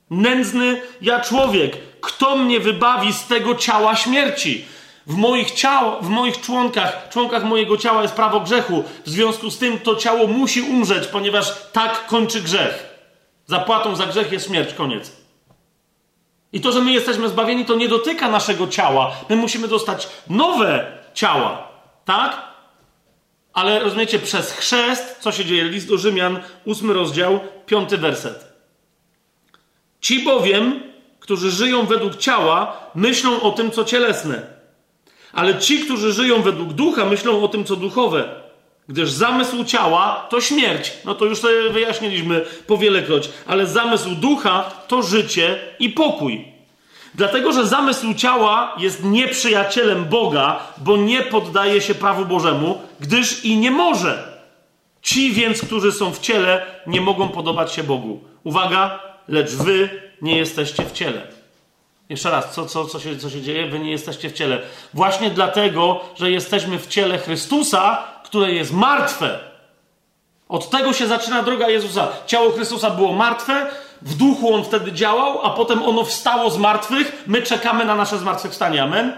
Nędzny ja człowiek. Kto mnie wybawi z tego ciała śmierci? W moich, ciał, w moich członkach, członkach mojego ciała jest prawo grzechu. W związku z tym to ciało musi umrzeć, ponieważ tak kończy grzech. Zapłatą za grzech jest śmierć, koniec. I to, że my jesteśmy zbawieni, to nie dotyka naszego ciała. My musimy dostać nowe ciała. Tak? Ale rozumiecie, przez chrzest, co się dzieje? List do Rzymian, ósmy rozdział, piąty werset. Ci bowiem, którzy żyją według ciała, myślą o tym, co cielesne. Ale ci, którzy żyją według ducha, myślą o tym, co duchowe. Gdyż zamysł ciała to śmierć. No to już sobie wyjaśniliśmy powielekroć. Ale zamysł ducha to życie i pokój. Dlatego, że zamysł ciała jest nieprzyjacielem Boga, bo nie poddaje się prawu Bożemu, gdyż i nie może. Ci więc, którzy są w ciele, nie mogą podobać się Bogu. Uwaga, lecz wy nie jesteście w ciele. Jeszcze raz, co, co, co, się, co się dzieje? Wy nie jesteście w ciele. Właśnie dlatego, że jesteśmy w ciele Chrystusa, które jest martwe. Od tego się zaczyna droga Jezusa. Ciało Chrystusa było martwe, w duchu on wtedy działał, a potem ono wstało z martwych. My czekamy na nasze zmartwychwstanie. Amen?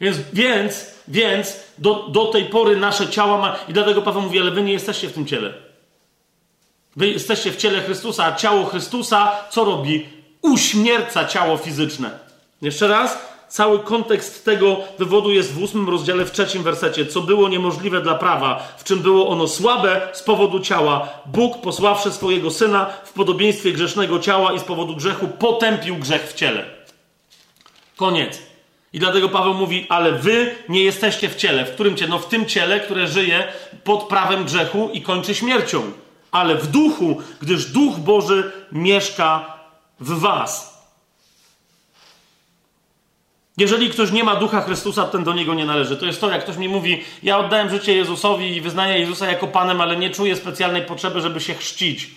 Więc, więc, więc do, do tej pory nasze ciała ma. I dlatego Paweł mówi, ale wy nie jesteście w tym ciele. Wy jesteście w ciele Chrystusa, a ciało Chrystusa co robi? Uśmierca ciało fizyczne. Jeszcze raz, cały kontekst tego wywodu jest w ósmym rozdziale, w trzecim wersecie. Co było niemożliwe dla prawa, w czym było ono słabe z powodu ciała. Bóg, posławszy swojego syna w podobieństwie grzesznego ciała i z powodu grzechu, potępił grzech w ciele. Koniec. I dlatego Paweł mówi, ale wy nie jesteście w ciele. W którym ciele? No w tym ciele, które żyje pod prawem grzechu i kończy śmiercią. Ale w duchu, gdyż duch Boży mieszka w was. Jeżeli ktoś nie ma ducha Chrystusa, ten do niego nie należy. To jest to, jak ktoś mi mówi, ja oddałem życie Jezusowi i wyznaję Jezusa jako Panem, ale nie czuję specjalnej potrzeby, żeby się chrzcić.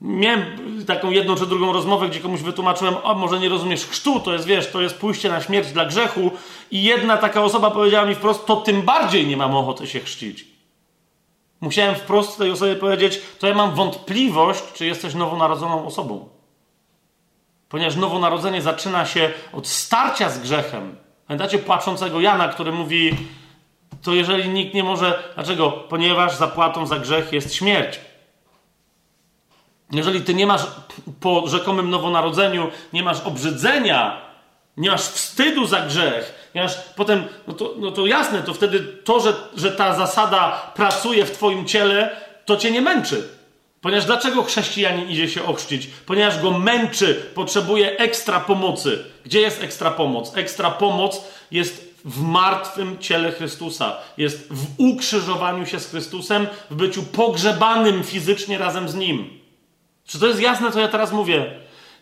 Miałem taką jedną czy drugą rozmowę, gdzie komuś wytłumaczyłem, o może nie rozumiesz chrztu, to jest, wiesz, to jest pójście na śmierć dla grzechu i jedna taka osoba powiedziała mi wprost, to tym bardziej nie mam ochoty się chrzcić. Musiałem wprost tej osobie powiedzieć, to ja mam wątpliwość, czy jesteś nowonarodzoną osobą. Ponieważ nowonarodzenie zaczyna się od starcia z grzechem. Pamiętacie płaczącego Jana, który mówi, to jeżeli nikt nie może. Dlaczego? Ponieważ zapłatą za grzech jest śmierć. Jeżeli ty nie masz po rzekomym nowonarodzeniu, nie masz obrzydzenia, nie masz wstydu za grzech, nie masz potem, no to, no to jasne, to wtedy to, że, że ta zasada pracuje w twoim ciele, to cię nie męczy. Ponieważ dlaczego chrześcijanin idzie się ochrzcić? Ponieważ go męczy, potrzebuje ekstra pomocy. Gdzie jest ekstra pomoc? Ekstra pomoc jest w martwym ciele Chrystusa. Jest w ukrzyżowaniu się z Chrystusem, w byciu pogrzebanym fizycznie razem z Nim. Czy to jest jasne, co ja teraz mówię?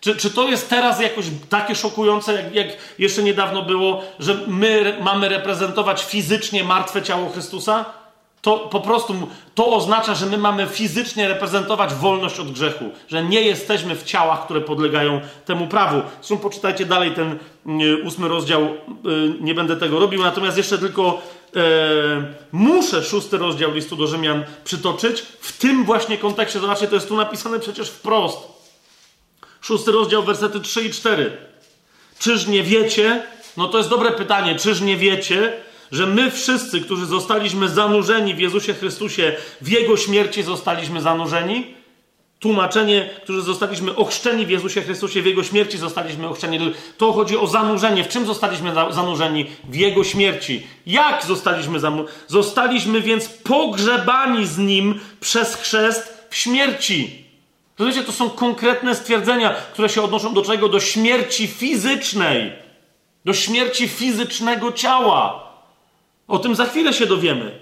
Czy, czy to jest teraz jakoś takie szokujące, jak, jak jeszcze niedawno było, że my mamy reprezentować fizycznie martwe ciało Chrystusa? To po prostu to oznacza, że my mamy fizycznie reprezentować wolność od grzechu, że nie jesteśmy w ciałach, które podlegają temu prawu. Zresztą poczytajcie dalej ten y, ósmy rozdział, y, nie będę tego robił, natomiast jeszcze tylko e, muszę szósty rozdział listu do Rzymian przytoczyć. W tym właśnie kontekście, zobaczcie, to jest tu napisane przecież wprost. Szósty rozdział, wersety 3 i 4. Czyż nie wiecie? No to jest dobre pytanie. Czyż nie wiecie, że my wszyscy, którzy zostaliśmy zanurzeni w Jezusie Chrystusie, w Jego śmierci zostaliśmy zanurzeni? Tłumaczenie, którzy zostaliśmy ochrzczeni w Jezusie Chrystusie, w Jego śmierci zostaliśmy ochrzczeni. To chodzi o zanurzenie. W czym zostaliśmy zanurzeni? W Jego śmierci. Jak zostaliśmy zanurzeni? Zostaliśmy więc pogrzebani z Nim przez chrzest w śmierci. Rozumiecie, to są konkretne stwierdzenia, które się odnoszą do czego? Do śmierci fizycznej. Do śmierci fizycznego ciała. O tym za chwilę się dowiemy.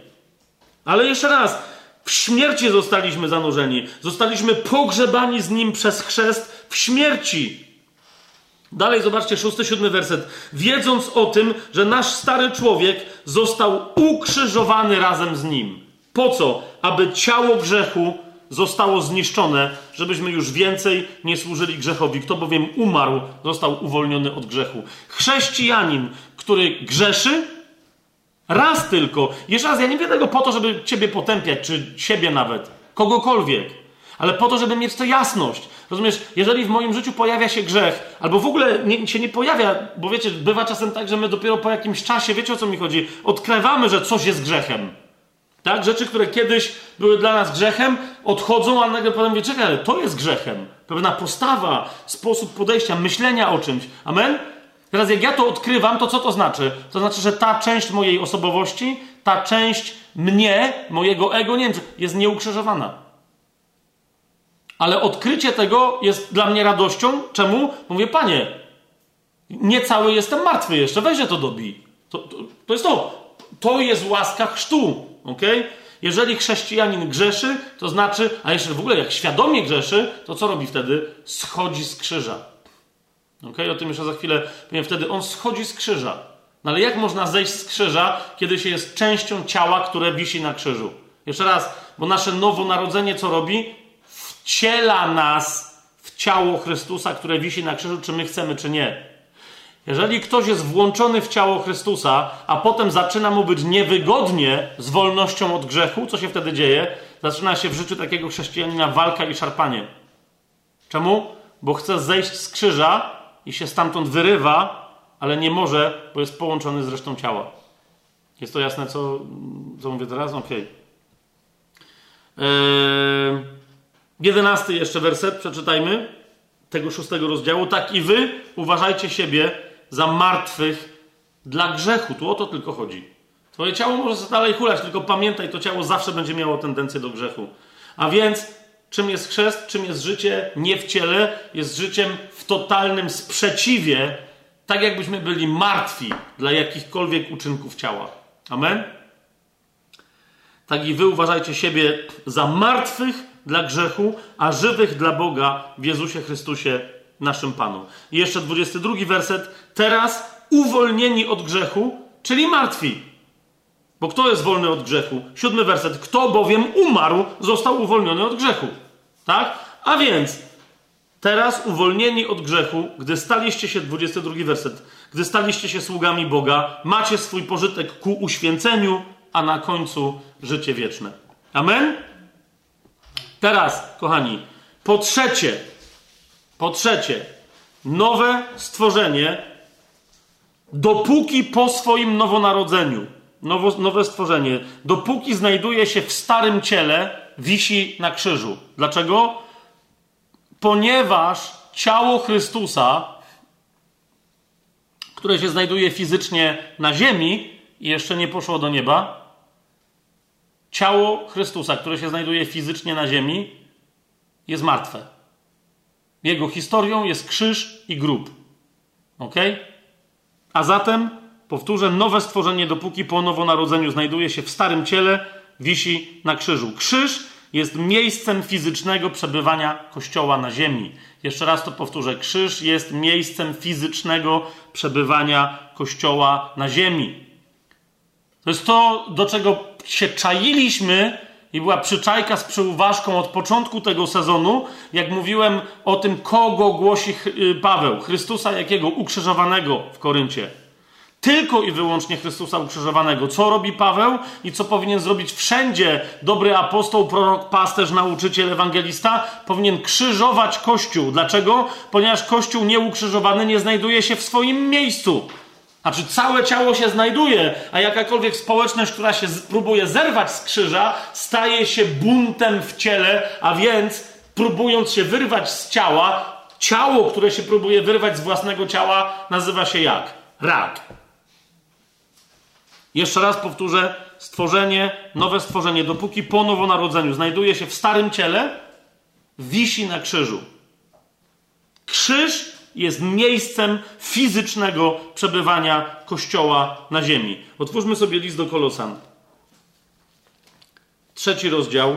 Ale jeszcze raz, w śmierci zostaliśmy zanurzeni. Zostaliśmy pogrzebani z nim przez chrzest w śmierci. Dalej zobaczcie, szósty, siódmy werset. Wiedząc o tym, że nasz stary człowiek został ukrzyżowany razem z nim. Po co? Aby ciało grzechu zostało zniszczone, żebyśmy już więcej nie służyli grzechowi. Kto bowiem umarł, został uwolniony od grzechu. Chrześcijanin, który grzeszy, raz tylko. Jeszcze raz, ja nie wiem tego po to, żeby ciebie potępiać, czy siebie nawet, kogokolwiek, ale po to, żeby mieć to jasność. Rozumiesz, jeżeli w moim życiu pojawia się grzech, albo w ogóle nie, się nie pojawia, bo wiecie, bywa czasem tak, że my dopiero po jakimś czasie, wiecie o co mi chodzi, odkrywamy, że coś jest grzechem. Tak? Rzeczy, które kiedyś były dla nas grzechem, odchodzą, a nagle potem mówię, czekaj, ale to jest grzechem. Pewna postawa, sposób podejścia, myślenia o czymś. Amen? Teraz jak ja to odkrywam, to co to znaczy? To znaczy, że ta część mojej osobowości, ta część mnie, mojego ego, nie wiem, jest nieukrzyżowana. Ale odkrycie tego jest dla mnie radością. Czemu? Mówię, panie, nie cały jestem martwy jeszcze, weźże to dobij. To, to, to jest to. To jest łaska chrztu. Okay? Jeżeli chrześcijanin grzeszy, to znaczy, a jeszcze w ogóle jak świadomie grzeszy, to co robi wtedy? Schodzi z krzyża. Okay? O tym jeszcze za chwilę powiem. Wtedy on schodzi z krzyża. No ale jak można zejść z krzyża, kiedy się jest częścią ciała, które wisi na krzyżu? Jeszcze raz, bo nasze nowonarodzenie co robi? Wciela nas w ciało Chrystusa, które wisi na krzyżu, czy my chcemy, czy nie. Jeżeli ktoś jest włączony w ciało Chrystusa, a potem zaczyna mu być niewygodnie z wolnością od grzechu, co się wtedy dzieje? Zaczyna się w życiu takiego chrześcijanina walka i szarpanie. Czemu? Bo chce zejść z krzyża i się stamtąd wyrywa, ale nie może, bo jest połączony z resztą ciała. Jest to jasne, co, co mówię teraz? Okej. Okay. Eee, jedenasty jeszcze werset, przeczytajmy tego szóstego rozdziału. Tak i wy uważajcie siebie za martwych dla grzechu. Tu o to tylko chodzi. Twoje ciało może dalej hulać, tylko pamiętaj, to ciało zawsze będzie miało tendencję do grzechu. A więc czym jest chrzest, czym jest życie nie w ciele, jest życiem w totalnym sprzeciwie, tak jakbyśmy byli martwi dla jakichkolwiek uczynków ciała. Amen? Tak i wy uważajcie siebie za martwych dla grzechu, a żywych dla Boga w Jezusie Chrystusie, naszym Panu. I jeszcze 22 werset. Teraz uwolnieni od grzechu, czyli martwi. Bo kto jest wolny od grzechu? Siódmy werset. Kto bowiem umarł, został uwolniony od grzechu. Tak? A więc teraz uwolnieni od grzechu, gdy staliście się, 22 werset, gdy staliście się sługami Boga, macie swój pożytek ku uświęceniu, a na końcu życie wieczne. Amen? Teraz, kochani, po trzecie, po trzecie, nowe stworzenie, dopóki po swoim nowonarodzeniu, nowo, nowe stworzenie, dopóki znajduje się w starym ciele, wisi na krzyżu. Dlaczego? Ponieważ ciało Chrystusa, które się znajduje fizycznie na ziemi i jeszcze nie poszło do nieba, ciało Chrystusa, które się znajduje fizycznie na ziemi, jest martwe. Jego historią jest krzyż i grób. Ok? A zatem, powtórzę, nowe stworzenie, dopóki po nowonarodzeniu znajduje się w starym ciele, wisi na krzyżu. Krzyż jest miejscem fizycznego przebywania Kościoła na ziemi. Jeszcze raz to powtórzę. Krzyż jest miejscem fizycznego przebywania Kościoła na ziemi. To jest to, do czego się czailiśmy i była przyczajka z przyuważką od początku tego sezonu, jak mówiłem o tym, kogo głosi y, Paweł. Chrystusa jakiego? Ukrzyżowanego w Koryncie. Tylko i wyłącznie Chrystusa ukrzyżowanego. Co robi Paweł i co powinien zrobić wszędzie dobry apostoł, prorok, pasterz, nauczyciel, ewangelista? Powinien krzyżować Kościół. Dlaczego? Ponieważ Kościół nieukrzyżowany nie znajduje się w swoim miejscu. Znaczy, całe ciało się znajduje, a jakakolwiek społeczność, która się próbuje zerwać z krzyża, staje się buntem w ciele, a więc próbując się wyrwać z ciała, ciało, które się próbuje wyrwać z własnego ciała, nazywa się jak? Rak. Jeszcze raz powtórzę: stworzenie, nowe stworzenie, dopóki po nowonarodzeniu znajduje się w starym ciele, wisi na krzyżu. Krzyż jest miejscem fizycznego przebywania Kościoła na ziemi. Otwórzmy sobie list do Kolosan. Trzeci rozdział.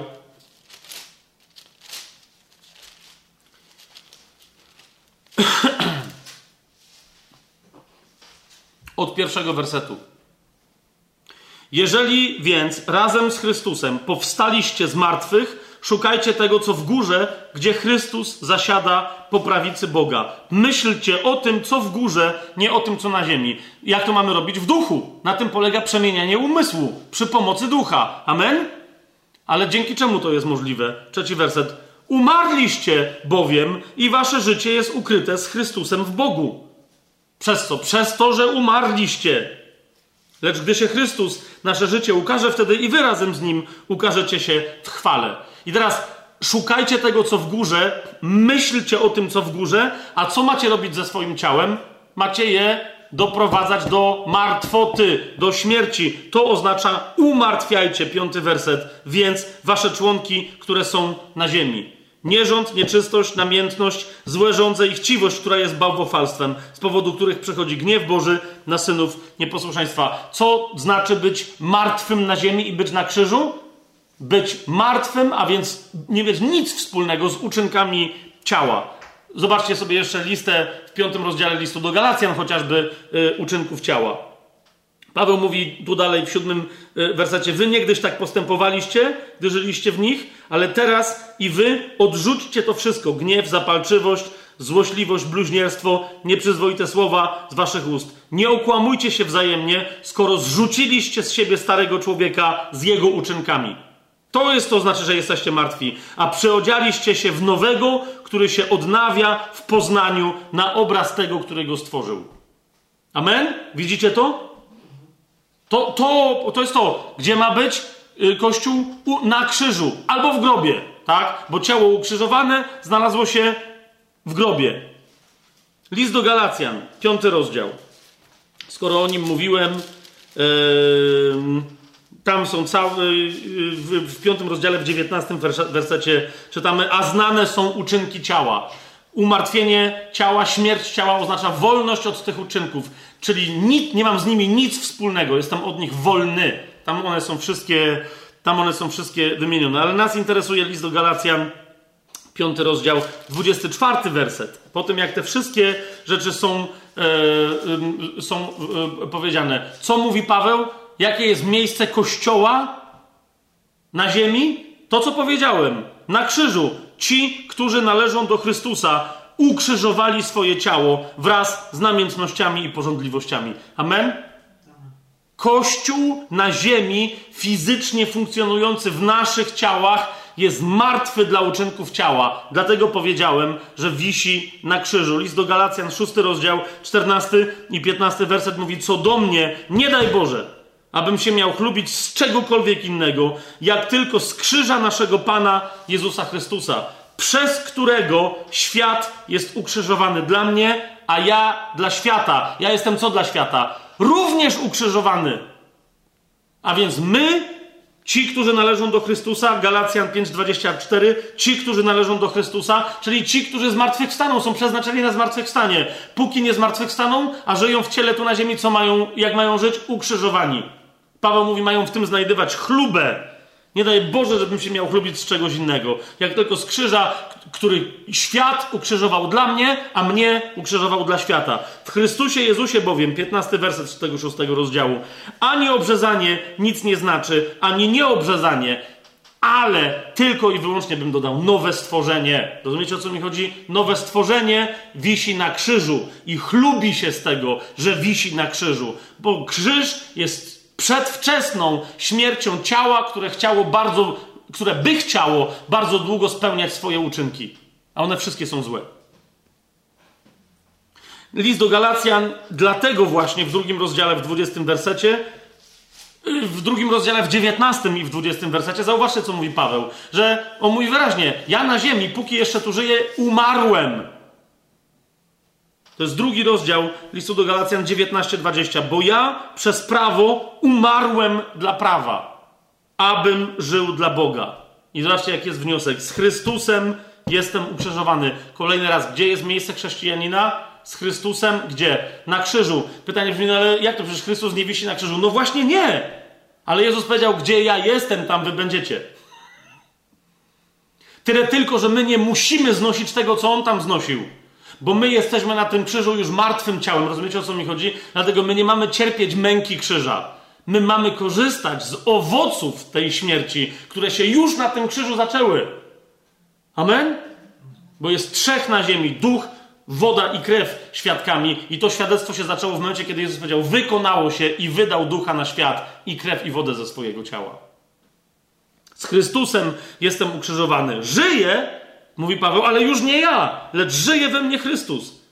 Od pierwszego wersetu. Jeżeli więc razem z Chrystusem powstaliście z martwych, szukajcie tego, co w górze, gdzie Chrystus zasiada po prawicy Boga. Myślcie o tym, co w górze, nie o tym, co na ziemi. Jak to mamy robić? W duchu. Na tym polega przemienianie umysłu przy pomocy ducha. Amen? Ale dzięki czemu to jest możliwe? Trzeci werset. Umarliście bowiem i wasze życie jest ukryte z Chrystusem w Bogu. Przez co? Przez to, że umarliście. Lecz gdy się Chrystus, nasze życie ukaże, wtedy i wy razem z Nim ukażecie się w chwale. I teraz szukajcie tego, co w górze, myślcie o tym, co w górze, a co macie robić ze swoim ciałem? Macie je doprowadzać do martwoty, do śmierci. To oznacza umartwiajcie, piąty werset, więc wasze członki, które są na ziemi. Nierząd, nieczystość, namiętność, złe żądze i chciwość, która jest bałwofalstwem, z powodu których przychodzi gniew Boży na synów nieposłuszeństwa. Co znaczy być martwym na ziemi i być na krzyżu? Być martwym, a więc nie mieć nic wspólnego z uczynkami ciała. Zobaczcie sobie jeszcze listę w piątym rozdziale listu do Galacjan, chociażby y, uczynków ciała. Paweł mówi tu dalej w siódmym y, wersecie: Wy niegdyś tak postępowaliście, gdy żyliście w nich, ale teraz i wy odrzućcie to wszystko: gniew, zapalczywość, złośliwość, bluźnierstwo, nieprzyzwoite słowa z waszych ust. Nie okłamujcie się wzajemnie, skoro zrzuciliście z siebie starego człowieka z jego uczynkami. To jest to znaczy, że jesteście martwi, a przyodzialiście się w nowego, który się odnawia w poznaniu na obraz tego, który go stworzył. Amen? Widzicie to? To, to, to jest to, gdzie ma być y, Kościół na krzyżu albo w grobie, tak? Bo ciało ukrzyżowane znalazło się w grobie. List do Galacjan, piąty rozdział. Skoro o nim mówiłem, tam są całe, w, w piątym rozdziale, w dziewiętnastym wersecie czytamy, a znane są uczynki ciała. Umartwienie ciała, śmierć ciała oznacza wolność od tych uczynków. Czyli nic, nie mam z nimi nic wspólnego, jestem od nich wolny. Tam one są wszystkie, tam one są wszystkie wymienione. Ale nas interesuje list do Galacjan, piąty rozdział, 24 werset. Po tym, jak te wszystkie rzeczy są, e, są e, powiedziane. Co mówi Paweł? Jakie jest miejsce Kościoła na ziemi? To, co powiedziałem. Na krzyżu. Ci, którzy należą do Chrystusa, ukrzyżowali swoje ciało wraz z namiętnościami i porządliwościami. Amen? Kościół na ziemi, fizycznie funkcjonujący w naszych ciałach, jest martwy dla uczynków ciała. Dlatego powiedziałem, że wisi na krzyżu. List do Galacjan, 6 rozdział, 14 i 15 werset mówi: Co do mnie, nie daj Boże, abym się miał chlubić z czegokolwiek innego, jak tylko z krzyża naszego Pana Jezusa Chrystusa przez którego świat jest ukrzyżowany dla mnie, a ja dla świata. Ja jestem co dla świata? Również ukrzyżowany. A więc my, ci, którzy należą do Chrystusa, Galacjan 5:24, ci, którzy należą do Chrystusa, czyli ci, którzy zmartwychwstaną, są przeznaczeni na zmartwychwstanie. Póki nie zmartwychwstaną, a żyją w ciele tu na ziemi, co mają, jak mają żyć? Ukrzyżowani. Paweł mówi, mają w tym znajdywać chlubę nie daj Boże, żebym się miał chlubić z czegoś innego. Jak tylko z krzyża, który świat ukrzyżował dla mnie, a mnie ukrzyżował dla świata. W Chrystusie Jezusie bowiem, 15 werset tego szóstego rozdziału, ani obrzezanie nic nie znaczy, ani nieobrzezanie, ale tylko i wyłącznie bym dodał nowe stworzenie. Rozumiecie o co mi chodzi? Nowe stworzenie wisi na krzyżu i chlubi się z tego, że wisi na krzyżu, bo krzyż jest przedwczesną śmiercią ciała, które chciało bardzo, które by chciało bardzo długo spełniać swoje uczynki. A one wszystkie są złe. List do Galacjan, dlatego właśnie w drugim rozdziale, w 20 wersecie, w drugim rozdziale, w 19 i w 20 wersecie, zauważcie, co mówi Paweł, że on mówi wyraźnie: Ja na ziemi, póki jeszcze tu żyję, umarłem. To jest drugi rozdział listu do Galacjan 19:20. Bo ja przez prawo umarłem dla prawa, abym żył dla Boga. I zobaczcie, jaki jest wniosek. Z Chrystusem jestem ukrzyżowany. Kolejny raz, gdzie jest miejsce chrześcijanina? Z Chrystusem gdzie? Na krzyżu. Pytanie brzmi, no ale jak to? Przecież Chrystus nie wisi na krzyżu. No właśnie nie! Ale Jezus powiedział, gdzie ja jestem, tam wy będziecie. Tyle tylko, że my nie musimy znosić tego, co On tam znosił. Bo my jesteśmy na tym krzyżu już martwym ciałem, rozumiecie o co mi chodzi? Dlatego my nie mamy cierpieć męki krzyża. My mamy korzystać z owoców tej śmierci, które się już na tym krzyżu zaczęły. Amen? Bo jest trzech na ziemi: duch, woda i krew świadkami. I to świadectwo się zaczęło w momencie, kiedy Jezus powiedział: Wykonało się i wydał ducha na świat i krew i wodę ze swojego ciała. Z Chrystusem jestem ukrzyżowany. Żyję, mówi Paweł, ale już nie ja, lecz żyje we mnie Chrystus.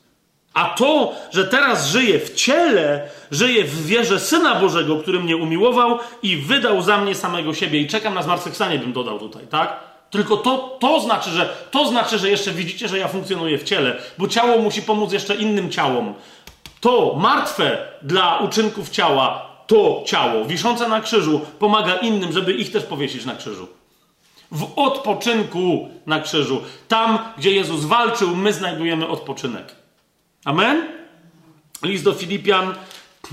A to, że teraz żyję w ciele, żyję w wierze Syna Bożego, który mnie umiłował i wydał za mnie samego siebie. I czekam na zmartwychwstanie, bym dodał tutaj, tak? Tylko to, to, znaczy, że, to znaczy, że jeszcze widzicie, że ja funkcjonuję w ciele, bo ciało musi pomóc jeszcze innym ciałom. To martwe dla uczynków ciała, to ciało wiszące na krzyżu pomaga innym, żeby ich też powiesić na krzyżu. W odpoczynku na krzyżu. Tam, gdzie Jezus walczył, my znajdujemy odpoczynek. Amen? List do Filipian.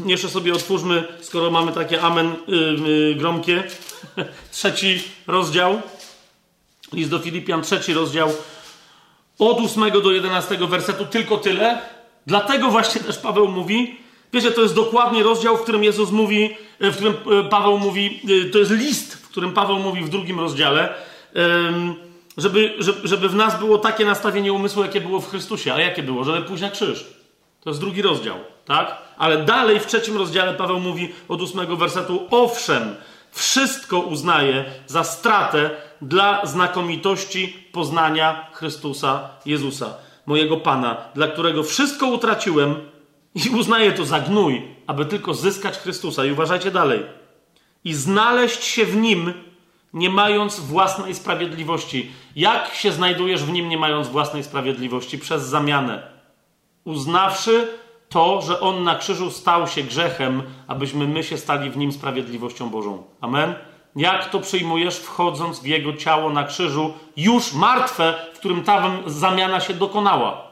Jeszcze sobie otwórzmy, skoro mamy takie amen yy, yy, gromkie. Trzeci rozdział. List do Filipian, trzeci rozdział. Od 8 do 11 wersetu tylko tyle. Dlatego właśnie też Paweł mówi, wiecie, to jest dokładnie rozdział, w którym Jezus mówi, w którym e, Paweł mówi, e, to jest list, którym Paweł mówi w drugim rozdziale, żeby, żeby w nas było takie nastawienie umysłu, jakie było w Chrystusie. A jakie było? Żeby pójść na krzyż. To jest drugi rozdział, tak? Ale dalej w trzecim rozdziale Paweł mówi od ósmego wersetu, owszem, wszystko uznaje za stratę dla znakomitości poznania Chrystusa Jezusa, mojego Pana, dla którego wszystko utraciłem i uznaję to za gnój, aby tylko zyskać Chrystusa. I uważajcie dalej. I znaleźć się w Nim, nie mając własnej sprawiedliwości. Jak się znajdujesz w Nim, nie mając własnej sprawiedliwości? Przez zamianę. Uznawszy to, że On na krzyżu stał się grzechem, abyśmy my się stali w Nim sprawiedliwością Bożą. Amen? Jak to przyjmujesz, wchodząc w Jego ciało na krzyżu, już martwe, w którym ta zamiana się dokonała?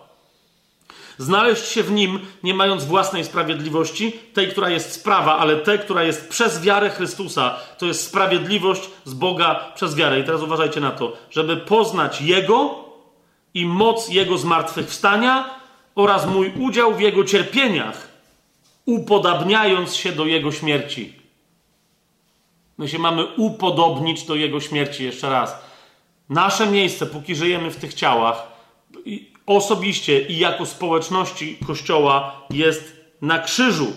Znaleźć się w nim, nie mając własnej sprawiedliwości, tej, która jest sprawa, ale tej, która jest przez wiarę Chrystusa. To jest sprawiedliwość z Boga przez wiarę. I teraz uważajcie na to, żeby poznać Jego i moc Jego zmartwychwstania oraz mój udział w Jego cierpieniach, upodabniając się do Jego śmierci. My się mamy upodobnić do Jego śmierci. Jeszcze raz. Nasze miejsce, póki żyjemy w tych ciałach, osobiście i jako społeczności Kościoła jest na krzyżu.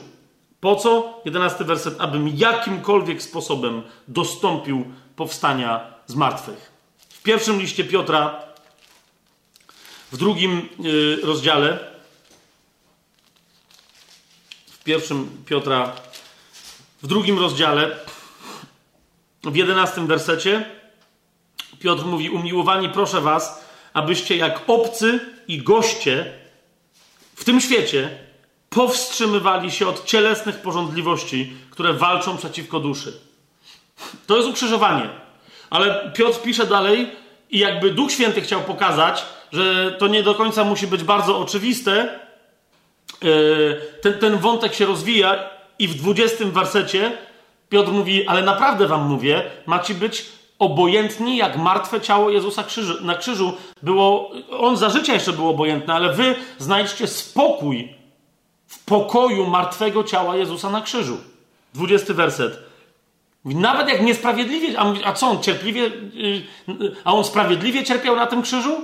Po co? Jedenasty werset, abym jakimkolwiek sposobem dostąpił powstania z martwych. W pierwszym liście Piotra, w drugim yy, rozdziale, w pierwszym Piotra, w drugim rozdziale, w jedenastym wersecie, Piotr mówi: Umiłowani, proszę was, abyście jak obcy i goście w tym świecie powstrzymywali się od cielesnych porządliwości, które walczą przeciwko duszy. To jest ukrzyżowanie. Ale Piotr pisze dalej i jakby Duch Święty chciał pokazać, że to nie do końca musi być bardzo oczywiste. E, ten, ten wątek się rozwija i w 20 wersecie Piotr mówi, ale naprawdę wam mówię, macie być obojętni jak martwe ciało Jezusa na krzyżu. Było, on za życia jeszcze był obojętny, ale wy znajdźcie spokój w pokoju martwego ciała Jezusa na krzyżu. 20 werset. Nawet jak niesprawiedliwie, a, a co on cierpliwie, yy, a on sprawiedliwie cierpiał na tym krzyżu?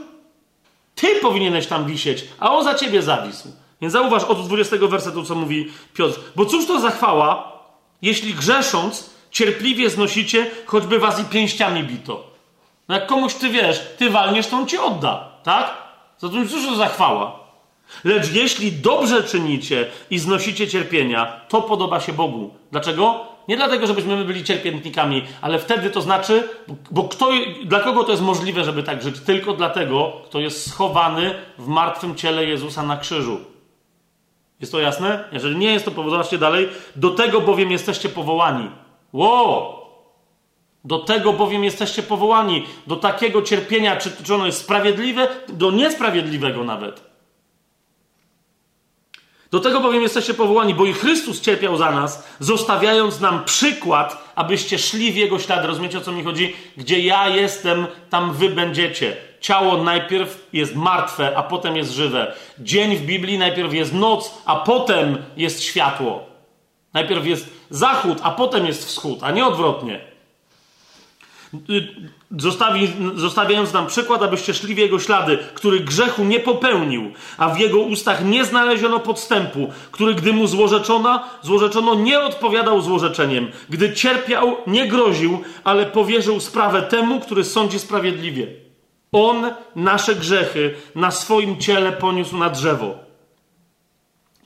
Ty powinieneś tam wisieć, a on za ciebie zawisł. Więc zauważ od 20 wersetu, co mówi Piotr. Bo cóż to za chwała, jeśli grzesząc, cierpliwie znosicie, choćby was i pięściami bito. No jak komuś ty wiesz, ty walniesz, to on ci odda, tak? Zatem cóż to za chwała? Lecz jeśli dobrze czynicie i znosicie cierpienia, to podoba się Bogu. Dlaczego? Nie dlatego, żebyśmy my byli cierpiętnikami, ale wtedy to znaczy, bo kto, dla kogo to jest możliwe, żeby tak żyć? Tylko dlatego, kto jest schowany w martwym ciele Jezusa na krzyżu. Jest to jasne? Jeżeli nie jest, to zobaczcie dalej. Do tego bowiem jesteście powołani. Ło! Do tego bowiem jesteście powołani, do takiego cierpienia, czy, czy ono jest sprawiedliwe, do niesprawiedliwego nawet. Do tego bowiem jesteście powołani, bo i Chrystus cierpiał za nas, zostawiając nam przykład, abyście szli w Jego ślady. Rozumiecie, o co mi chodzi? Gdzie ja jestem, tam wy będziecie. Ciało najpierw jest martwe, a potem jest żywe. Dzień w Biblii najpierw jest noc, a potem jest światło. Najpierw jest zachód, a potem jest wschód, a nie odwrotnie. Zostawi, zostawiając nam przykład, abyście szli w jego ślady, który grzechu nie popełnił, a w jego ustach nie znaleziono podstępu, który gdy mu złorzeczono, złorzeczono nie odpowiadał złorzeczeniem, gdy cierpiał, nie groził, ale powierzył sprawę temu, który sądzi sprawiedliwie. On nasze grzechy na swoim ciele poniósł na drzewo.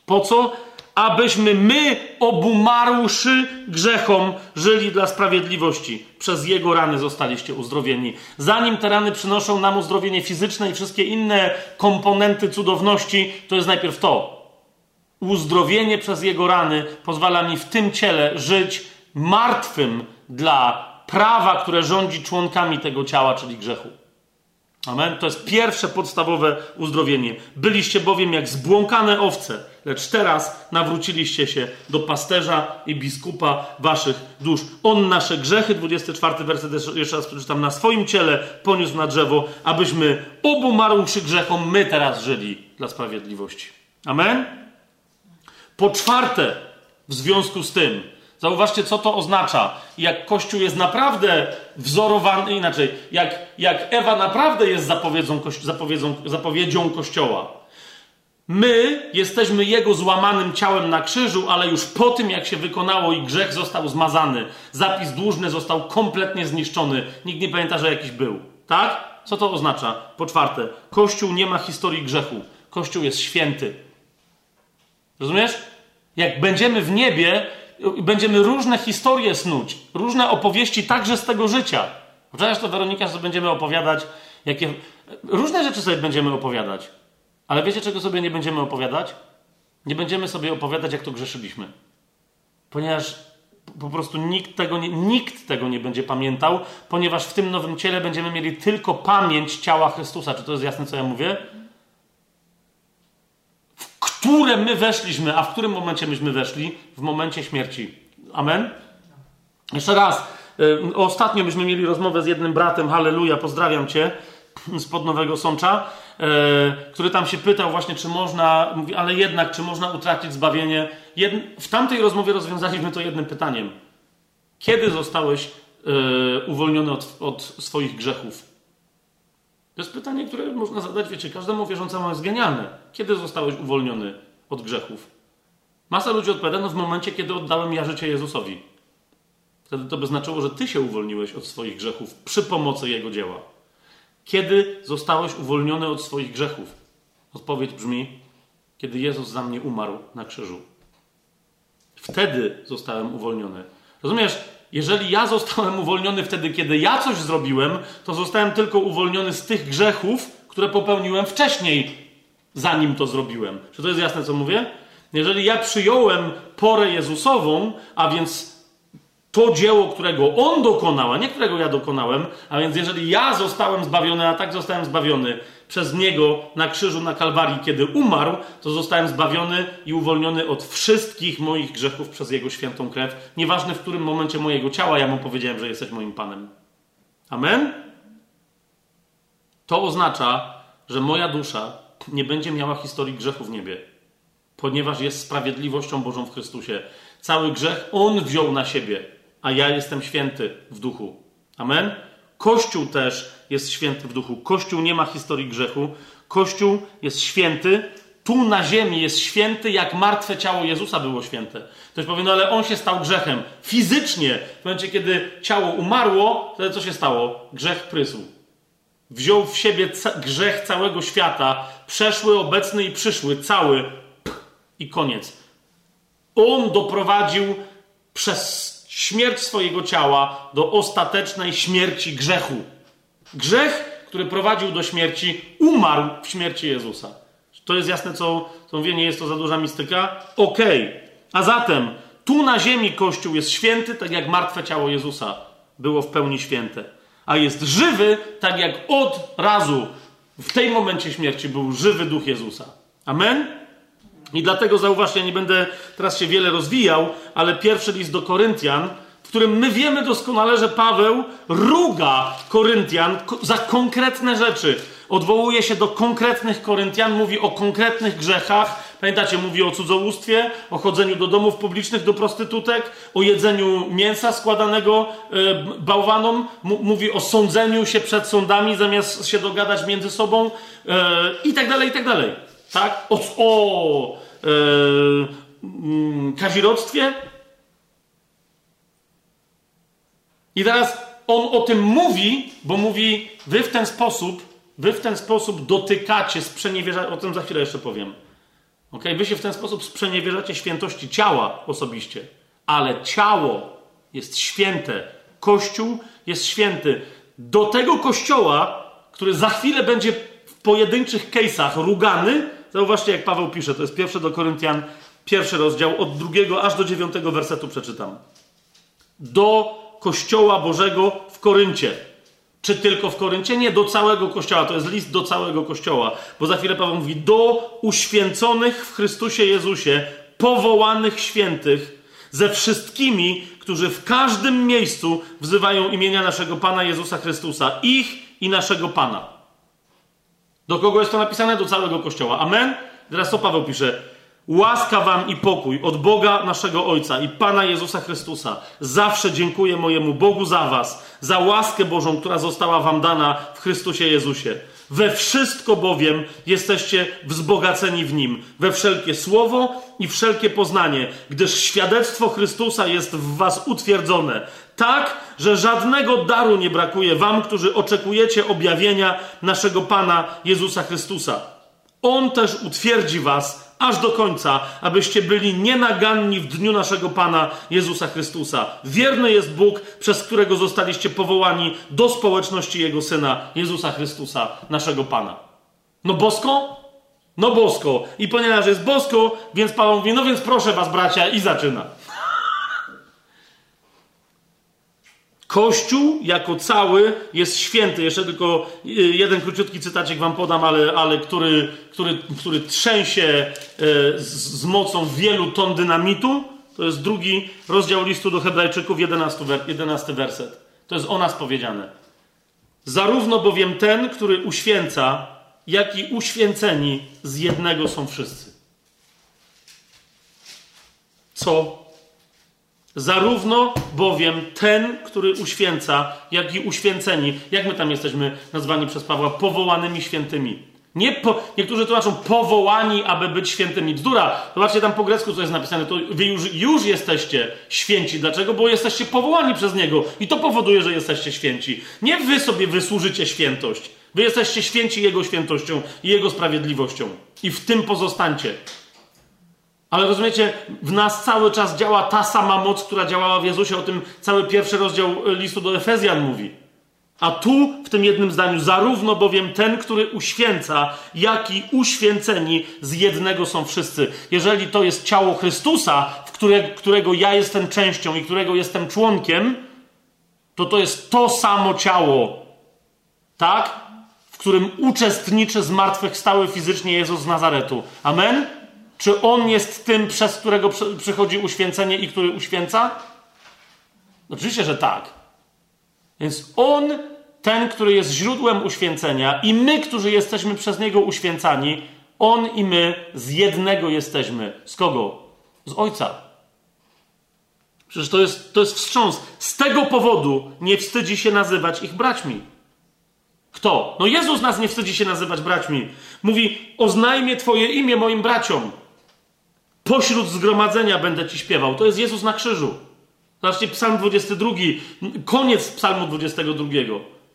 Po co? Abyśmy my, obumarłszy grzechom, żyli dla sprawiedliwości. Przez Jego rany zostaliście uzdrowieni. Zanim te rany przynoszą nam uzdrowienie fizyczne i wszystkie inne komponenty cudowności, to jest najpierw to. Uzdrowienie przez Jego rany pozwala mi w tym ciele żyć martwym dla prawa, które rządzi członkami tego ciała, czyli grzechu. Amen. To jest pierwsze podstawowe uzdrowienie. Byliście bowiem jak zbłąkane owce, lecz teraz nawróciliście się do pasterza i biskupa waszych dusz. On nasze grzechy, 24 werset, jeszcze raz przeczytam, na swoim ciele poniósł na drzewo, abyśmy obu marłszy grzechom, my teraz żyli dla sprawiedliwości. Amen. Po czwarte, w związku z tym, Zauważcie, co to oznacza. Jak Kościół jest naprawdę wzorowany, inaczej, jak, jak Ewa naprawdę jest zapowiedzią, zapowiedzią, zapowiedzią Kościoła. My jesteśmy Jego złamanym ciałem na krzyżu, ale już po tym, jak się wykonało i grzech został zmazany, zapis dłużny został kompletnie zniszczony. Nikt nie pamięta, że jakiś był. Tak? Co to oznacza? Po czwarte, Kościół nie ma historii grzechu. Kościół jest święty. Rozumiesz? Jak będziemy w niebie, będziemy różne historie snuć, różne opowieści także z tego życia. Wczoraj to Weronika, że będziemy opowiadać, jakie... Różne rzeczy sobie będziemy opowiadać. Ale wiecie, czego sobie nie będziemy opowiadać? Nie będziemy sobie opowiadać, jak to grzeszyliśmy. Ponieważ po prostu nikt tego, nie, nikt tego nie będzie pamiętał, ponieważ w tym nowym ciele będziemy mieli tylko pamięć ciała Chrystusa. Czy to jest jasne, co ja mówię? Które my weszliśmy, a w którym momencie myśmy weszli? W momencie śmierci. Amen? Jeszcze raz. Y, ostatnio myśmy mieli rozmowę z jednym bratem, halleluja, pozdrawiam cię, spod Nowego Sącza, y, który tam się pytał właśnie, czy można, mówi, ale jednak, czy można utracić zbawienie. w tamtej rozmowie rozwiązaliśmy to jednym pytaniem. Kiedy zostałeś y, uwolniony od, od swoich grzechów? To jest pytanie, które można zadać, wiecie, każdemu wierzącemu jest genialne. Kiedy zostałeś uwolniony od grzechów? Masa ludzi odpowiada, no w momencie, kiedy oddałem ja życie Jezusowi. Wtedy to by znaczyło, że ty się uwolniłeś od swoich grzechów przy pomocy Jego dzieła. Kiedy zostałeś uwolniony od swoich grzechów? Odpowiedź brzmi, kiedy Jezus za mnie umarł na krzyżu. Wtedy zostałem uwolniony. Rozumiesz? Jeżeli ja zostałem uwolniony wtedy, kiedy ja coś zrobiłem, to zostałem tylko uwolniony z tych grzechów, które popełniłem wcześniej, zanim to zrobiłem. Czy to jest jasne, co mówię? Jeżeli ja przyjąłem porę Jezusową, a więc to dzieło, którego On dokonał, a nie którego ja dokonałem, a więc jeżeli ja zostałem zbawiony, a tak zostałem zbawiony przez Niego na krzyżu na Kalwarii, kiedy umarł, to zostałem zbawiony i uwolniony od wszystkich moich grzechów przez Jego świętą krew. Nieważne w którym momencie mojego ciała ja Mu powiedziałem, że jesteś moim Panem. Amen? To oznacza, że moja dusza nie będzie miała historii grzechu w niebie, ponieważ jest sprawiedliwością Bożą w Chrystusie. Cały grzech On wziął na siebie, a ja jestem święty w duchu. Amen? Kościół też jest święty w duchu. Kościół nie ma historii grzechu. Kościół jest święty. Tu na ziemi jest święty, jak martwe ciało Jezusa było święte. Ktoś powie, no ale on się stał grzechem. Fizycznie, w momencie, kiedy ciało umarło, wtedy co się stało? Grzech prysł. Wziął w siebie ca grzech całego świata, przeszły, obecny i przyszły, cały i koniec. On doprowadził przez śmierć swojego ciała do ostatecznej śmierci grzechu. Grzech, który prowadził do śmierci, umarł w śmierci Jezusa. To jest jasne, co, co mówię, nie jest to za duża mistyka? Okej. Okay. A zatem, tu na ziemi Kościół jest święty, tak jak martwe ciało Jezusa było w pełni święte. A jest żywy, tak jak od razu w tej momencie śmierci był żywy duch Jezusa. Amen? I dlatego zauważcie, ja nie będę teraz się wiele rozwijał, ale pierwszy list do Koryntian w którym my wiemy doskonale, że Paweł ruga Koryntian za konkretne rzeczy. Odwołuje się do konkretnych Koryntian, mówi o konkretnych grzechach. Pamiętacie, mówi o cudzołóstwie, o chodzeniu do domów publicznych, do prostytutek, o jedzeniu mięsa składanego e, bałwanom, mówi o sądzeniu się przed sądami zamiast się dogadać między sobą e, i tak dalej, tak. Tak? O, o kazirodztwie, I teraz on o tym mówi, bo mówi, wy w ten sposób, wy w ten sposób dotykacie, sprzeniewierzacie, o tym za chwilę jeszcze powiem. Ok? Wy się w ten sposób sprzeniewierzacie świętości ciała osobiście, ale ciało jest święte, Kościół jest święty. Do tego kościoła, który za chwilę będzie w pojedynczych case'ach rugany, zauważcie jak Paweł pisze, to jest pierwsze do Koryntian, pierwszy rozdział, od drugiego aż do dziewiątego wersetu przeczytam. Do Kościoła Bożego w Koryncie. Czy tylko w Koryncie? Nie, do całego Kościoła. To jest list do całego Kościoła. Bo za chwilę Paweł mówi, do uświęconych w Chrystusie Jezusie, powołanych świętych, ze wszystkimi, którzy w każdym miejscu wzywają imienia naszego Pana Jezusa Chrystusa. Ich i naszego Pana. Do kogo jest to napisane? Do całego Kościoła. Amen? Teraz co Paweł pisze? Łaska wam i pokój od Boga naszego Ojca i Pana Jezusa Chrystusa. Zawsze dziękuję mojemu Bogu za was, za łaskę Bożą, która została wam dana w Chrystusie Jezusie. We wszystko bowiem jesteście wzbogaceni w Nim, we wszelkie słowo i wszelkie poznanie, gdyż świadectwo Chrystusa jest w was utwierdzone, tak, że żadnego daru nie brakuje wam, którzy oczekujecie objawienia naszego Pana Jezusa Chrystusa. On też utwierdzi was aż do końca, abyście byli nienaganni w dniu naszego Pana Jezusa Chrystusa. Wierny jest Bóg, przez którego zostaliście powołani do społeczności Jego Syna, Jezusa Chrystusa, naszego Pana. No bosko? No bosko. I ponieważ jest bosko, więc Paweł mówi, no więc proszę was bracia i zaczyna. Kościół jako cały jest święty. Jeszcze tylko y, jeden króciutki cytacik wam podam, ale, ale który, który, który trzęsie e, z, z mocą wielu ton dynamitu. To jest drugi rozdział listu do Hebrajczyków, 11, 11 werset. To jest o nas powiedziane. Zarówno bowiem ten, który uświęca, jak i uświęceni z jednego są wszyscy. Co Zarówno bowiem ten, który uświęca, jak i uświęceni, jak my tam jesteśmy nazwani przez Pawła, powołanymi świętymi. Nie po, niektórzy tłumaczą powołani, aby być świętymi. Bzdura. Zobaczcie tam po grecku, co jest napisane. To wy już, już jesteście święci. Dlaczego? Bo jesteście powołani przez Niego. I to powoduje, że jesteście święci. Nie wy sobie wysłużycie świętość. Wy jesteście święci Jego świętością i Jego sprawiedliwością. I w tym pozostańcie. Ale rozumiecie, w nas cały czas działa ta sama moc, która działała w Jezusie. O tym cały pierwszy rozdział listu do Efezjan mówi. A tu, w tym jednym zdaniu, zarówno bowiem ten, który uświęca, jak i uświęceni z jednego są wszyscy. Jeżeli to jest ciało Chrystusa, w które, którego ja jestem częścią i którego jestem członkiem, to to jest to samo ciało. Tak? W którym uczestniczy zmartwychwstały fizycznie Jezus z Nazaretu. Amen? Czy on jest tym, przez którego przychodzi uświęcenie i który uświęca? Oczywiście, że tak. Więc on, ten, który jest źródłem uświęcenia, i my, którzy jesteśmy przez niego uświęcani, on i my z jednego jesteśmy. Z kogo? Z ojca. Przecież to jest, to jest wstrząs. Z tego powodu nie wstydzi się nazywać ich braćmi. Kto? No Jezus nas nie wstydzi się nazywać braćmi. Mówi: Oznajmię Twoje imię moim braciom. Pośród zgromadzenia będę ci śpiewał. To jest Jezus na krzyżu. Zobaczcie, Psalm 22, koniec Psalmu 22.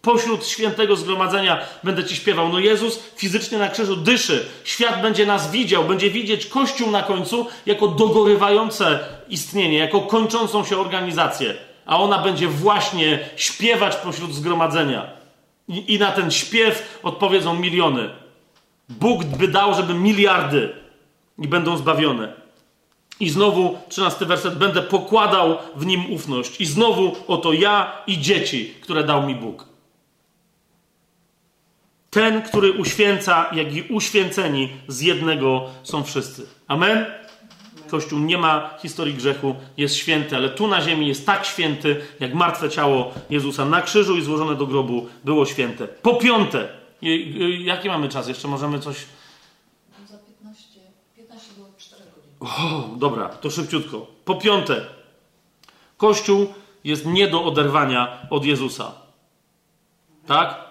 Pośród świętego zgromadzenia będę ci śpiewał. No Jezus fizycznie na krzyżu dyszy. Świat będzie nas widział, będzie widzieć Kościół na końcu jako dogorywające istnienie, jako kończącą się organizację. A ona będzie właśnie śpiewać pośród zgromadzenia. I, i na ten śpiew odpowiedzą miliony. Bóg by dał, żeby miliardy i będą zbawione. I znowu, trzynasty werset, będę pokładał w nim ufność. I znowu oto ja i dzieci, które dał mi Bóg. Ten, który uświęca, jak i uświęceni z jednego są wszyscy. Amen? Kościół nie ma historii grzechu, jest święty, ale tu na ziemi jest tak święty, jak martwe ciało Jezusa na krzyżu i złożone do grobu było święte. Po piąte, jaki mamy czas? Jeszcze możemy coś.
Za 15, 15 do 4 godzin.
O, dobra, to szybciutko. Po piąte, Kościół jest nie do oderwania od Jezusa. Tak?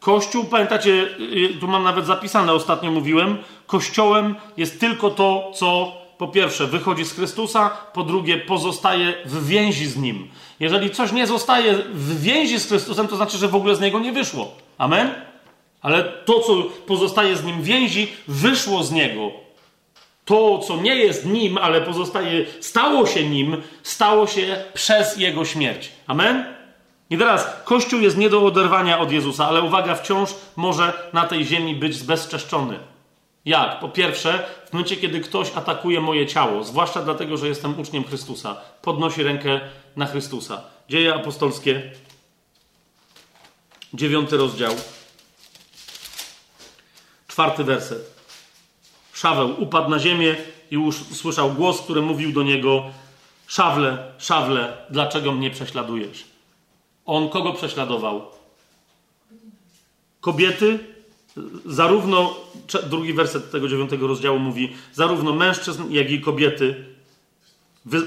Kościół, pamiętacie, y, tu mam nawet zapisane, ostatnio mówiłem, Kościołem jest tylko to, co po pierwsze wychodzi z Chrystusa, po drugie pozostaje w więzi z Nim. Jeżeli coś nie zostaje w więzi z Chrystusem, to znaczy, że w ogóle z Niego nie wyszło. Amen? Ale to, co pozostaje z Nim więzi, wyszło z Niego. To, co nie jest Nim, ale pozostaje, stało się Nim, stało się przez Jego śmierć. Amen? I teraz Kościół jest nie do oderwania od Jezusa, ale uwaga, wciąż może na tej ziemi być zbezczeszczony. Jak? Po pierwsze, w momencie, kiedy ktoś atakuje moje ciało, zwłaszcza dlatego, że jestem uczniem Chrystusa, podnosi rękę na Chrystusa. Dzieje apostolskie, dziewiąty rozdział, czwarty werset. Szaweł upadł na ziemię i już słyszał głos, który mówił do niego: Szawle, szawle, dlaczego mnie prześladujesz? On kogo prześladował? Kobiety, zarówno, drugi werset tego dziewiątego rozdziału mówi, zarówno mężczyzn, jak i kobiety,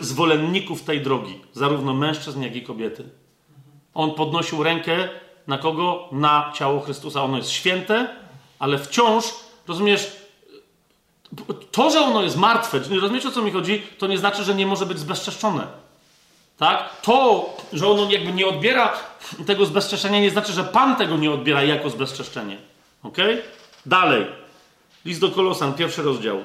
zwolenników tej drogi, zarówno mężczyzn, jak i kobiety. On podnosił rękę na kogo? Na ciało Chrystusa. Ono jest święte, ale wciąż, rozumiesz, to, że ono jest martwe, rozumiecie o co mi chodzi, to nie znaczy, że nie może być zbezczeszczone. Tak? To, że ono jakby nie odbiera tego zbezczeszczenia, nie znaczy, że Pan tego nie odbiera jako zbezczeszczenie. Ok? Dalej. List do Kolosan, pierwszy rozdział.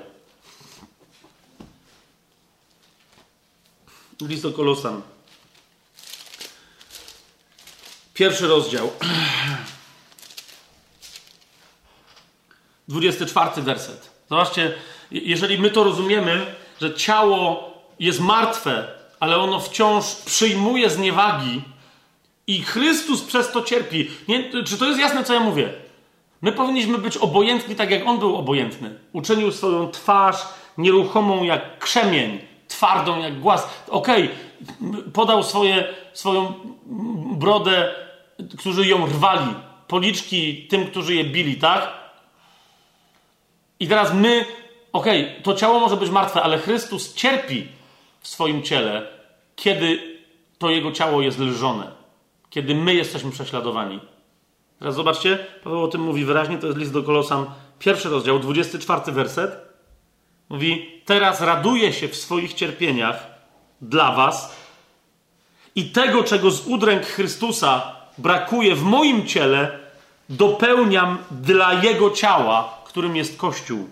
List do Kolosan. Pierwszy rozdział. 24 werset. Zobaczcie, jeżeli my to rozumiemy, że ciało jest martwe, ale ono wciąż przyjmuje zniewagi i Chrystus przez to cierpi. Nie, czy to jest jasne, co ja mówię? My powinniśmy być obojętni tak, jak On był obojętny. Uczynił swoją twarz nieruchomą jak krzemień, twardą jak głaz. Okej, okay, podał swoje, swoją brodę, którzy ją rwali, policzki tym, którzy je bili, tak? I teraz my, okej, okay, to ciało może być martwe, ale Chrystus cierpi w swoim ciele, kiedy to jego ciało jest lżone, kiedy my jesteśmy prześladowani. Teraz zobaczcie, Paweł o tym mówi wyraźnie, to jest list do Kolosan, pierwszy rozdział, 24 werset. Mówi, teraz raduję się w swoich cierpieniach dla was i tego, czego z udręk Chrystusa brakuje w moim ciele, dopełniam dla Jego ciała, którym jest Kościół.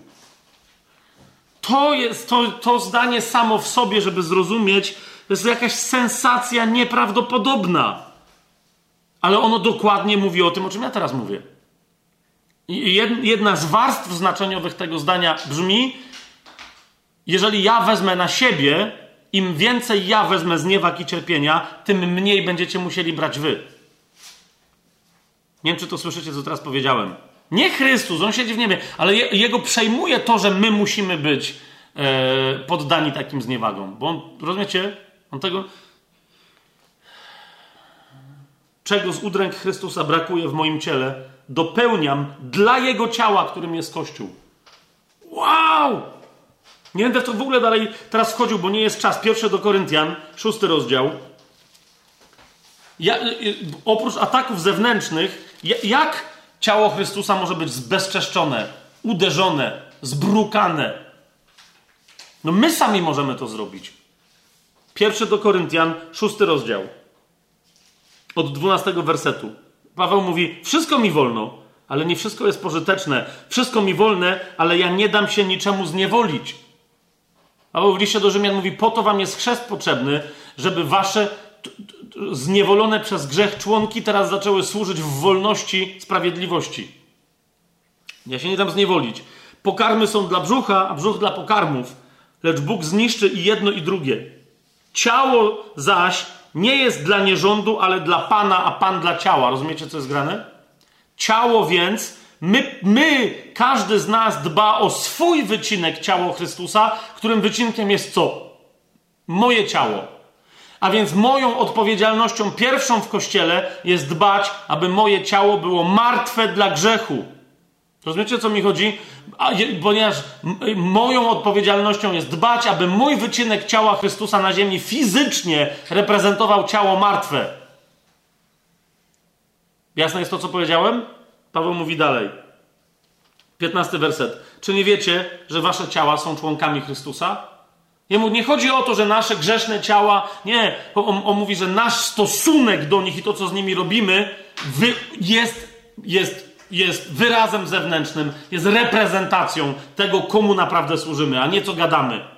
To jest to, to zdanie samo w sobie, żeby zrozumieć, to jest jakaś sensacja nieprawdopodobna. Ale ono dokładnie mówi o tym, o czym ja teraz mówię. Jedna z warstw znaczeniowych tego zdania brzmi: Jeżeli ja wezmę na siebie, im więcej ja wezmę z niewag i cierpienia, tym mniej będziecie musieli brać wy. Nie wiem, czy to słyszycie, co teraz powiedziałem. Nie Chrystus, on siedzi w niebie, ale je, jego przejmuje to, że my musimy być e, poddani takim zniewagom. Bo on, rozumiecie? On tego. Czego z udręk Chrystusa brakuje w moim ciele, dopełniam dla jego ciała, którym jest Kościół. Wow! Nie będę w to w ogóle dalej teraz wchodził, bo nie jest czas. Pierwszy do Koryntian, szósty rozdział. Ja, y, oprócz ataków zewnętrznych, jak ciało Chrystusa może być zbezczeszczone, uderzone, zbrukane? No my sami możemy to zrobić. Pierwszy do Koryntian, szósty rozdział. Od dwunastego wersetu. Paweł mówi: Wszystko mi wolno, ale nie wszystko jest pożyteczne. Wszystko mi wolne, ale ja nie dam się niczemu zniewolić. Paweł w liście do Rzymian mówi: Po to wam jest chrzest potrzebny, żeby wasze zniewolone przez grzech członki teraz zaczęły służyć w wolności, sprawiedliwości. Ja się nie dam zniewolić. Pokarmy są dla brzucha, a brzuch dla pokarmów, lecz Bóg zniszczy i jedno, i drugie. Ciało zaś nie jest dla nierządu, ale dla Pana, a Pan dla ciała. Rozumiecie, co jest grane? Ciało więc My, my, każdy z nas dba o swój wycinek ciało Chrystusa, którym wycinkiem jest co? Moje ciało. A więc moją odpowiedzialnością pierwszą w kościele jest dbać, aby moje ciało było martwe dla grzechu. Rozumiecie, o co mi chodzi? Ponieważ moją odpowiedzialnością jest dbać, aby mój wycinek ciała Chrystusa na ziemi fizycznie reprezentował ciało martwe. Jasne jest to, co powiedziałem? Paweł mówi dalej. 15 werset. Czy nie wiecie, że wasze ciała są członkami Chrystusa? Jemu nie chodzi o to, że nasze grzeszne ciała, nie, on, on mówi, że nasz stosunek do nich i to, co z nimi robimy, wy, jest, jest, jest wyrazem zewnętrznym, jest reprezentacją tego, komu naprawdę służymy, a nie co gadamy.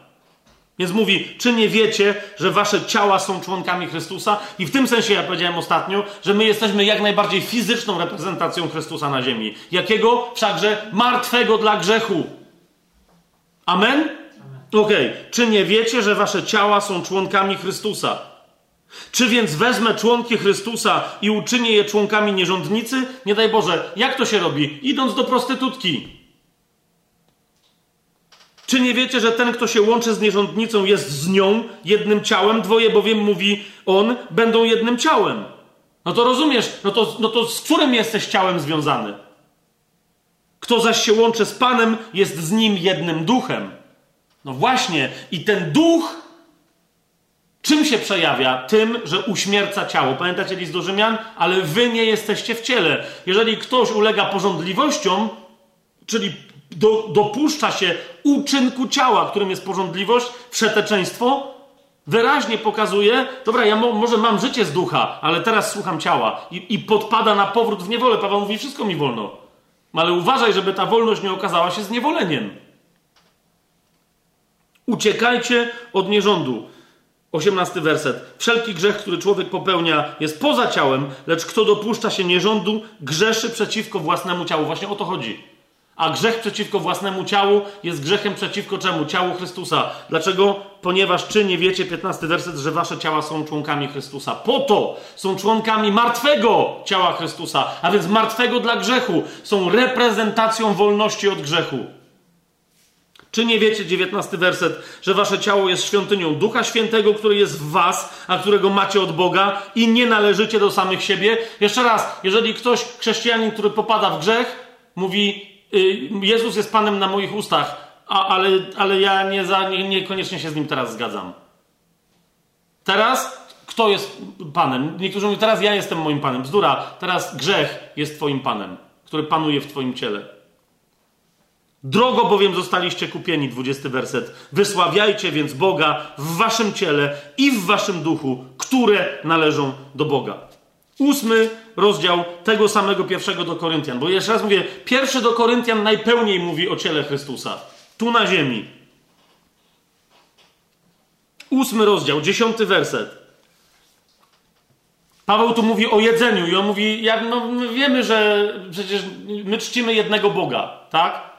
Więc mówi, czy nie wiecie, że wasze ciała są członkami Chrystusa? I w tym sensie ja powiedziałem ostatnio, że my jesteśmy jak najbardziej fizyczną reprezentacją Chrystusa na ziemi. Jakiego? Wszakże martwego dla grzechu. Amen? Okej. Okay. Czy nie wiecie, że wasze ciała są członkami Chrystusa? Czy więc wezmę członki Chrystusa i uczynię je członkami nierządnicy? Nie daj Boże, jak to się robi? Idąc do prostytutki. Czy nie wiecie, że ten, kto się łączy z nierządnicą, jest z nią jednym ciałem? Dwoje bowiem, mówi on, będą jednym ciałem. No to rozumiesz, no to, no to z którym jesteś ciałem związany? Kto zaś się łączy z Panem, jest z nim jednym duchem. No właśnie, i ten duch czym się przejawia? Tym, że uśmierca ciało. Pamiętacie list do Rzymian? Ale wy nie jesteście w ciele. Jeżeli ktoś ulega porządliwościom, czyli do, dopuszcza się uczynku ciała, którym jest porządliwość, wszeteczeństwo, wyraźnie pokazuje, dobra, ja mo, może mam życie z ducha, ale teraz słucham ciała i, i podpada na powrót w niewolę. Paweł mówi, wszystko mi wolno. Ale uważaj, żeby ta wolność nie okazała się zniewoleniem. Uciekajcie od nierządu. 18 werset. Wszelki grzech, który człowiek popełnia, jest poza ciałem, lecz kto dopuszcza się nierządu, grzeszy przeciwko własnemu ciału. Właśnie o to chodzi. A grzech przeciwko własnemu ciału jest grzechem przeciwko czemu? Ciału Chrystusa. Dlaczego? Ponieważ czy nie wiecie, 15 werset, że wasze ciała są członkami Chrystusa. Po to są członkami martwego ciała Chrystusa, a więc martwego dla grzechu. Są reprezentacją wolności od grzechu. Czy nie wiecie, 19 werset, że wasze ciało jest świątynią Ducha Świętego, który jest w was, a którego macie od Boga i nie należycie do samych siebie? Jeszcze raz, jeżeli ktoś, chrześcijanin, który popada w grzech, mówi, y, Jezus jest Panem na moich ustach, a, ale, ale ja nie za, nie, niekoniecznie się z nim teraz zgadzam. Teraz kto jest Panem? Niektórzy mówią, teraz ja jestem moim Panem. Bzdura, teraz grzech jest Twoim Panem, który panuje w Twoim ciele. Drogo bowiem zostaliście kupieni, 20 werset. Wysławiajcie więc Boga w waszym ciele i w waszym duchu, które należą do Boga. Ósmy rozdział tego samego pierwszego do Koryntian. Bo jeszcze raz mówię, pierwszy do Koryntian najpełniej mówi o ciele Chrystusa. Tu na ziemi. Ósmy rozdział, dziesiąty werset. Paweł tu mówi o jedzeniu i on mówi, jak, no, wiemy, że przecież my czcimy jednego Boga, tak?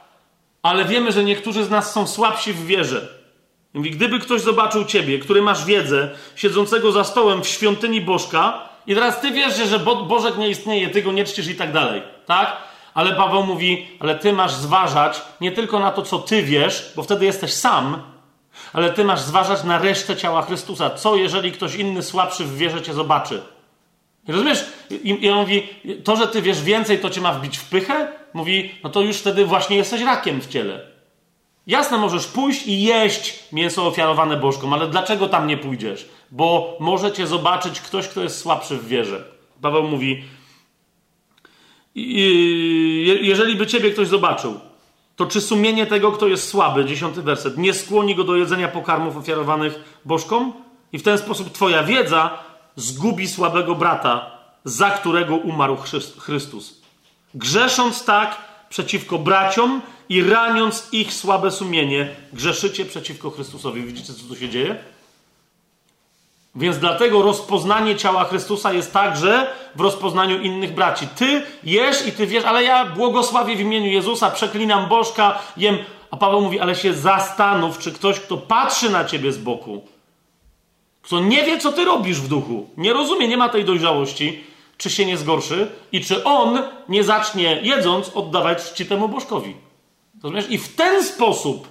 Ale wiemy, że niektórzy z nas są słabsi w wierze. Mówi, gdyby ktoś zobaczył ciebie, który masz wiedzę, siedzącego za stołem w świątyni Bożka, i teraz ty wiesz, że Bo Bożek nie istnieje, ty go nie czcisz i tak dalej, tak? Ale Paweł mówi, ale ty masz zważać nie tylko na to, co ty wiesz, bo wtedy jesteś sam, ale ty masz zważać na resztę ciała Chrystusa. Co jeżeli ktoś inny słabszy w wierze cię zobaczy? Rozumiesz? I, I on mówi, to, że ty wiesz więcej, to cię ma wbić w pychę? Mówi, no to już wtedy właśnie jesteś rakiem w ciele. Jasne, możesz pójść i jeść mięso ofiarowane bożkom, ale dlaczego tam nie pójdziesz? Bo może cię zobaczyć ktoś, kto jest słabszy w wierze. Paweł mówi, jeżeli by ciebie ktoś zobaczył, to czy sumienie tego, kto jest słaby, dziesiąty werset, nie skłoni go do jedzenia pokarmów ofiarowanych bożkom? I w ten sposób twoja wiedza zgubi słabego brata, za którego umarł Chrystus. Grzesząc tak przeciwko braciom i raniąc ich słabe sumienie, grzeszycie przeciwko Chrystusowi. Widzicie, co tu się dzieje? Więc dlatego rozpoznanie ciała Chrystusa jest także w rozpoznaniu innych braci. Ty jesz i ty wiesz, ale ja błogosławię w imieniu Jezusa, przeklinam Bożka, jem. A Paweł mówi, ale się zastanów, czy ktoś, kto patrzy na ciebie z boku, kto nie wie, co ty robisz w duchu, nie rozumie, nie ma tej dojrzałości, czy się nie zgorszy i czy on nie zacznie jedząc oddawać czci temu bożkowi. Rozumiesz? I w ten sposób,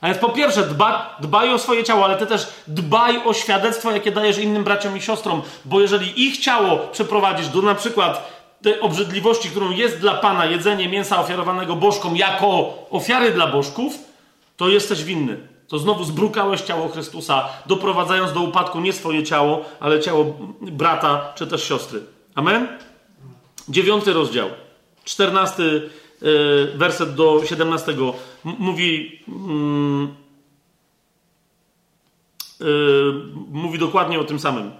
a więc po pierwsze dba, dbaj o swoje ciało, ale ty też dbaj o świadectwo, jakie dajesz innym braciom i siostrom, bo jeżeli ich ciało przeprowadzisz do na przykład tej obrzydliwości, którą jest dla Pana jedzenie mięsa ofiarowanego bożkom jako ofiary dla bożków, to jesteś winny. To znowu zbrukałeś ciało Chrystusa, doprowadzając do upadku nie swoje ciało, ale ciało brata czy też siostry. Amen? Dziewiąty rozdział, czternasty yy, werset do siedemnastego mówi, yy, mówi dokładnie o tym samym.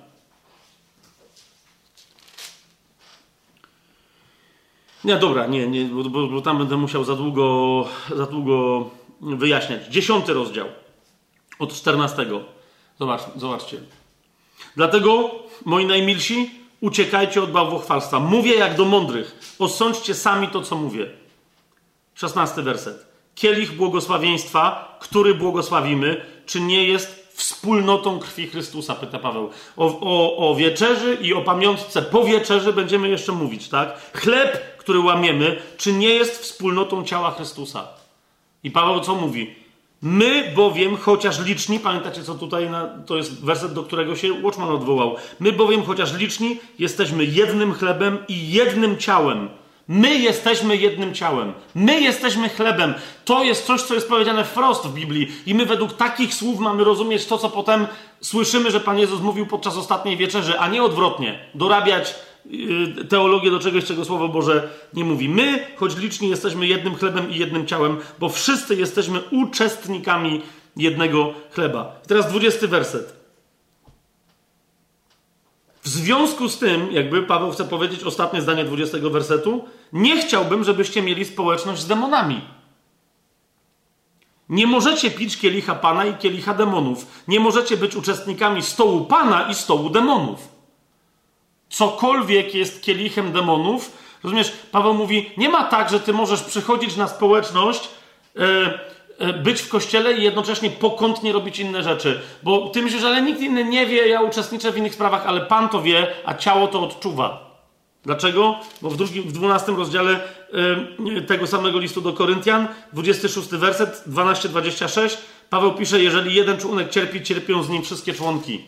Nie, dobra, nie, nie bo, bo tam będę musiał za długo, za długo wyjaśniać. Dziesiąty rozdział od czternastego. Zobacz, zobaczcie. Dlatego, moi najmilsi, uciekajcie od bałwochwalstwa. Mówię jak do mądrych. Osądźcie sami to, co mówię. Szesnasty werset. Kielich błogosławieństwa, który błogosławimy, czy nie jest wspólnotą krwi Chrystusa, pyta Paweł. O, o, o wieczerzy i o pamiątce po wieczerzy będziemy jeszcze mówić, tak? Chleb, który łamiemy, czy nie jest wspólnotą ciała Chrystusa? I Paweł co mówi? My bowiem, chociaż liczni, pamiętacie co tutaj, na, to jest werset, do którego się Watchman odwołał. My bowiem, chociaż liczni, jesteśmy jednym chlebem i jednym ciałem. My jesteśmy jednym ciałem. My jesteśmy chlebem. To jest coś, co jest powiedziane wprost w Biblii. I my według takich słów mamy rozumieć to, co potem słyszymy, że Pan Jezus mówił podczas ostatniej wieczerzy, a nie odwrotnie. Dorabiać teologię do czegoś, czego Słowo Boże nie mówi. My, choć liczni, jesteśmy jednym chlebem i jednym ciałem, bo wszyscy jesteśmy uczestnikami jednego chleba. I teraz dwudziesty werset. W związku z tym, jakby Paweł chce powiedzieć ostatnie zdanie 20 wersetu, nie chciałbym, żebyście mieli społeczność z demonami. Nie możecie pić kielicha Pana i kielicha demonów. Nie możecie być uczestnikami stołu Pana i stołu demonów. Cokolwiek jest kielichem demonów, rozumiesz, Paweł mówi, nie ma tak, że ty możesz przychodzić na społeczność, yy, E, być w kościele i jednocześnie pokątnie robić inne rzeczy. Bo ty myślisz, ale nikt inny nie wie, ja uczestniczę w innych sprawach, ale Pan to wie, a ciało to odczuwa. Dlaczego? Bo w, drugim, w 12 rozdziale y, tego samego listu do Koryntian, 26 werset, 12-26, Paweł pisze, jeżeli jeden członek cierpi, cierpią z nim wszystkie członki.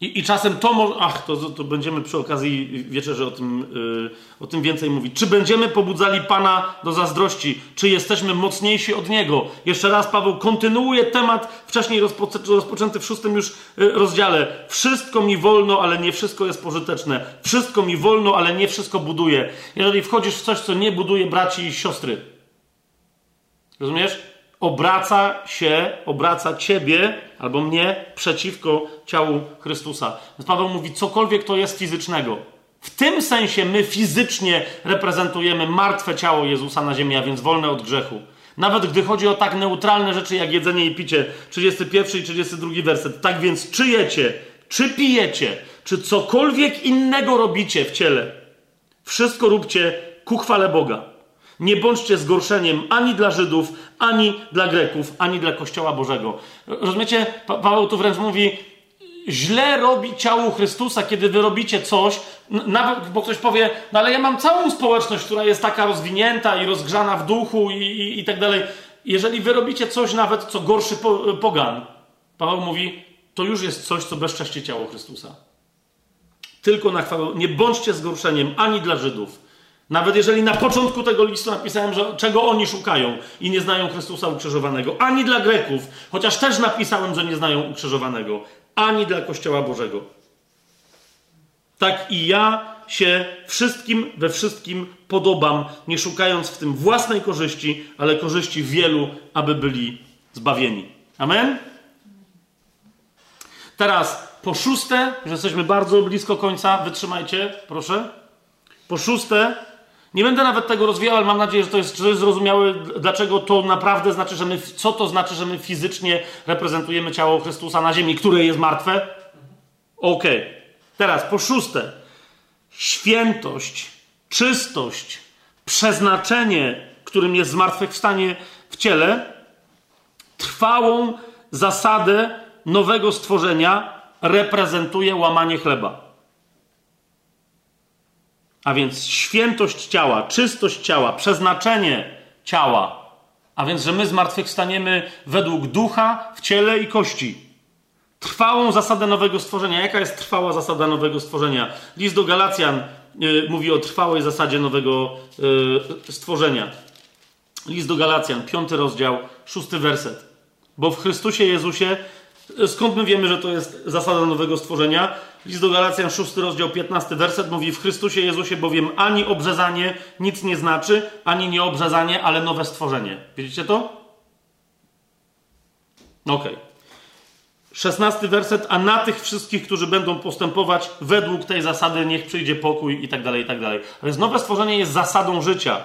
I, I, czasem to może. Ach, to, to będziemy przy okazji wieczerzy o tym, yy, o tym więcej mówić. Czy będziemy pobudzali Pana do zazdrości? Czy jesteśmy mocniejsi od Niego? Jeszcze raz Paweł kontynuuje temat wcześniej rozpo, rozpoczęty w szóstym już yy, rozdziale. Wszystko mi wolno, ale nie wszystko jest pożyteczne. Wszystko mi wolno, ale nie wszystko buduje. Jeżeli wchodzisz w coś, co nie buduje braci i siostry. Rozumiesz? Obraca się, obraca ciebie albo mnie przeciwko ciału Chrystusa. Więc Paweł mówi, cokolwiek to jest fizycznego. W tym sensie my fizycznie reprezentujemy martwe ciało Jezusa na ziemi, a więc wolne od grzechu. Nawet gdy chodzi o tak neutralne rzeczy jak jedzenie i picie, 31 i 32 werset. Tak więc czy jecie, czy pijecie, czy cokolwiek innego robicie w ciele, wszystko róbcie ku chwale Boga. Nie bądźcie zgorszeniem ani dla Żydów, ani dla Greków, ani dla Kościoła Bożego. Rozumiecie? Pa Paweł tu wręcz mówi, źle robi ciału Chrystusa, kiedy wy robicie coś, nawet, bo ktoś powie, no ale ja mam całą społeczność, która jest taka rozwinięta i rozgrzana w duchu i, i, i tak dalej. Jeżeli wy robicie coś nawet, co gorszy po, pogan, Paweł mówi, to już jest coś, co bezcześci ciało Chrystusa. Tylko na chwałę. Nie bądźcie zgorszeniem ani dla Żydów, nawet jeżeli na początku tego listu napisałem, że czego oni szukają i nie znają Chrystusa ukrzyżowanego, ani dla Greków, chociaż też napisałem, że nie znają ukrzyżowanego, ani dla Kościoła Bożego. Tak i ja się wszystkim we wszystkim podobam, nie szukając w tym własnej korzyści, ale korzyści wielu, aby byli zbawieni. Amen? Teraz po szóste, że jesteśmy bardzo blisko końca, wytrzymajcie, proszę. Po szóste, nie będę nawet tego rozwijał, ale mam nadzieję, że to jest, zrozumiałe, dlaczego to naprawdę znaczy, że my, co to znaczy, że my fizycznie reprezentujemy ciało Chrystusa na ziemi, które jest martwe. Okej. Okay. Teraz po szóste, świętość, czystość, przeznaczenie, którym jest zmartwychwstanie w ciele, trwałą zasadę nowego stworzenia reprezentuje łamanie chleba. A więc świętość ciała, czystość ciała, przeznaczenie ciała, a więc, że my zmartwychwstaniemy według ducha, w ciele i kości. Trwałą zasadę nowego stworzenia. Jaka jest trwała zasada nowego stworzenia? List do Galacjan y, mówi o trwałej zasadzie nowego y, stworzenia. List do Galacjan, piąty rozdział, szósty werset. Bo w Chrystusie Jezusie, y, skąd my wiemy, że to jest zasada nowego stworzenia? List do Galacjan, szósty rozdział, piętnasty werset mówi w Chrystusie Jezusie bowiem ani obrzezanie nic nie znaczy, ani nieobrzezanie, ale nowe stworzenie. Widzicie to? Okej. Okay. Szesnasty werset, a na tych wszystkich, którzy będą postępować według tej zasady, niech przyjdzie pokój i tak dalej, i tak dalej. Więc nowe stworzenie jest zasadą życia.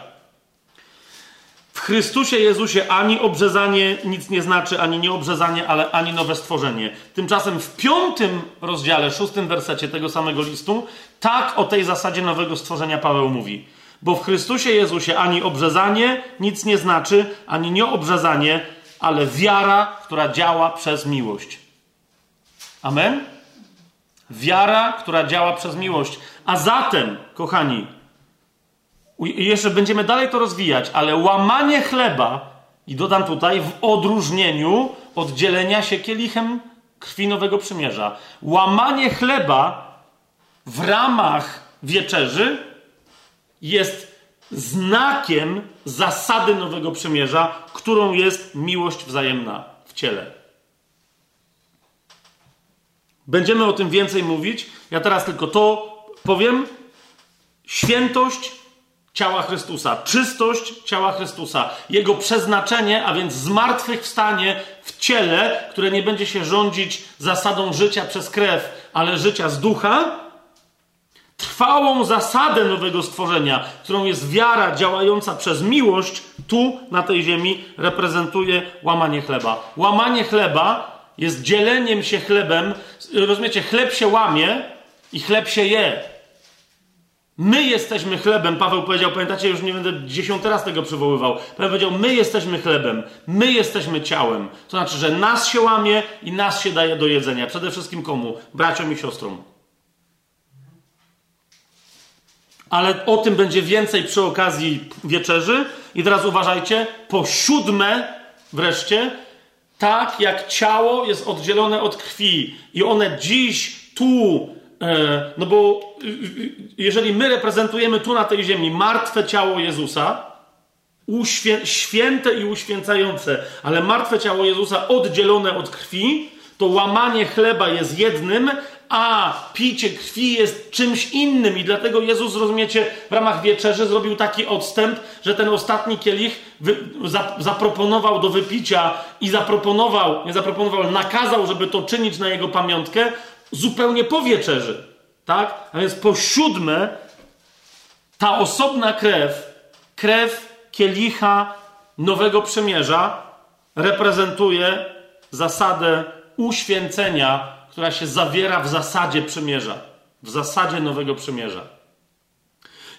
Chrystusie Jezusie ani obrzezanie nic nie znaczy, ani nieobrzezanie, ale ani nowe stworzenie. Tymczasem w piątym rozdziale, szóstym wersecie tego samego listu, tak o tej zasadzie nowego stworzenia Paweł mówi. Bo w Chrystusie Jezusie ani obrzezanie nic nie znaczy, ani nieobrzezanie, ale wiara, która działa przez miłość. Amen? Wiara, która działa przez miłość. A zatem, kochani, jeszcze będziemy dalej to rozwijać, ale łamanie chleba, i dodam tutaj, w odróżnieniu od dzielenia się kielichem krwi nowego przymierza. Łamanie chleba w ramach wieczerzy jest znakiem zasady nowego przymierza, którą jest miłość wzajemna w ciele. Będziemy o tym więcej mówić. Ja teraz tylko to powiem. Świętość ciała Chrystusa, czystość ciała Chrystusa, jego przeznaczenie, a więc zmartwychwstanie w ciele, które nie będzie się rządzić zasadą życia przez krew, ale życia z ducha, trwałą zasadę nowego stworzenia, którą jest wiara działająca przez miłość, tu na tej ziemi reprezentuje łamanie chleba. Łamanie chleba jest dzieleniem się chlebem. Rozumiecie, chleb się łamie i chleb się je. My jesteśmy chlebem. Paweł powiedział, pamiętacie, już nie będę dziesiąty raz tego przywoływał. Paweł powiedział, my jesteśmy chlebem, my jesteśmy ciałem. To znaczy, że nas się łamie i nas się daje do jedzenia. Przede wszystkim komu? Braciom i siostrom. Ale o tym będzie więcej przy okazji wieczerzy. I teraz uważajcie, po siódme wreszcie, tak jak ciało jest oddzielone od krwi i one dziś tu no bo y, y, jeżeli my reprezentujemy tu na tej ziemi martwe ciało Jezusa, uświę- święte i uświęcające, ale martwe ciało Jezusa oddzielone od krwi, to łamanie chleba jest jednym, a picie krwi jest czymś innym. I dlatego Jezus, rozumiecie, w ramach wieczerzy zrobił taki odstęp, że ten ostatni kielich zaproponował do wypicia i zaproponował, nie zaproponował, nakazał, żeby to czynić na jego pamiątkę, zupełnie po wieczerzy. Tak? A więc po siódme, ta osobna krew, krew kielicha nowego przymierza, reprezentuje zasadę uświęcenia, która się zawiera w zasadzie przymierza, w zasadzie nowego przymierza.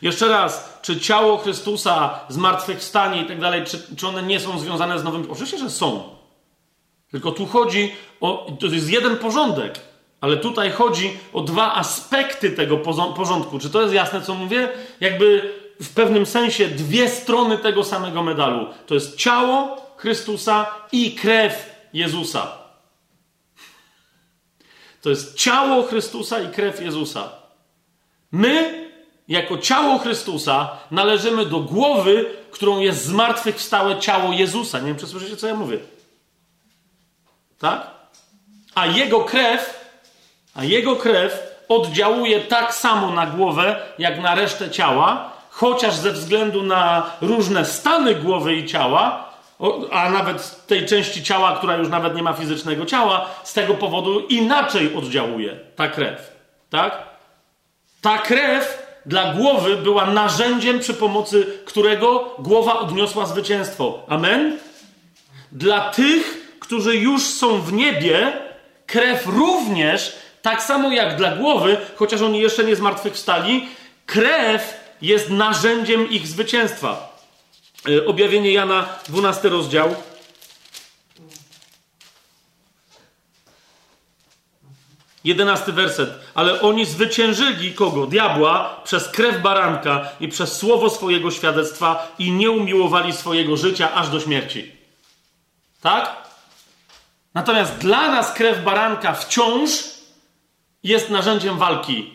Jeszcze raz, czy ciało Chrystusa, zmartwychwstanie i tak dalej, czy, czy one nie są związane z nowym? Oczywiście, że są. Tylko tu chodzi o. To jest jeden porządek. Ale tutaj chodzi o dwa aspekty tego porządku. Czy to jest jasne, co mówię? Jakby w pewnym sensie dwie strony tego samego medalu. To jest ciało Chrystusa i krew Jezusa. To jest ciało Chrystusa i krew Jezusa. My, jako ciało Chrystusa, należymy do głowy, którą jest zmartwychwstałe ciało Jezusa. Nie wiem, czy słyszycie, co ja mówię. Tak? A jego krew a jego krew oddziałuje tak samo na głowę, jak na resztę ciała, chociaż ze względu na różne stany głowy i ciała, a nawet tej części ciała, która już nawet nie ma fizycznego ciała, z tego powodu inaczej oddziałuje ta krew. Tak? Ta krew dla głowy była narzędziem, przy pomocy którego głowa odniosła zwycięstwo. Amen? Dla tych, którzy już są w niebie, krew również tak samo jak dla głowy, chociaż oni jeszcze nie zmartwychwstali, krew jest narzędziem ich zwycięstwa. E, objawienie Jana, 12 rozdział. Jedenasty werset. Ale oni zwyciężyli kogo? Diabła przez krew baranka i przez słowo swojego świadectwa i nie umiłowali swojego życia aż do śmierci. Tak? Natomiast dla nas krew baranka wciąż jest narzędziem walki.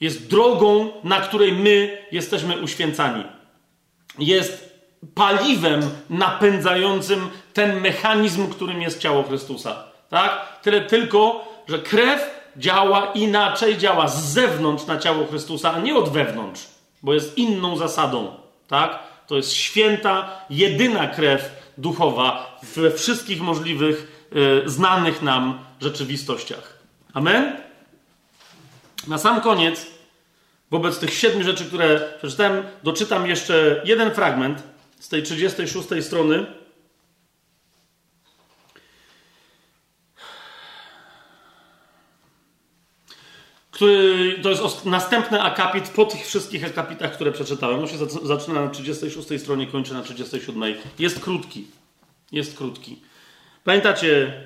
Jest drogą, na której my jesteśmy uświęcani. Jest paliwem napędzającym ten mechanizm, którym jest ciało Chrystusa. Tak? Tyle tylko, że krew działa inaczej, działa z zewnątrz na ciało Chrystusa, a nie od wewnątrz, bo jest inną zasadą. Tak? To jest święta, jedyna krew duchowa we wszystkich możliwych, y, znanych nam rzeczywistościach. Amen? Na sam koniec, wobec tych siedmiu rzeczy, które przeczytałem, doczytam jeszcze jeden fragment z tej 36 strony. Który, to jest następny akapit po tych wszystkich akapitach, które przeczytałem. On się zaczyna na 36 stronie, kończy na 37. Jest krótki. Jest krótki. Pamiętacie,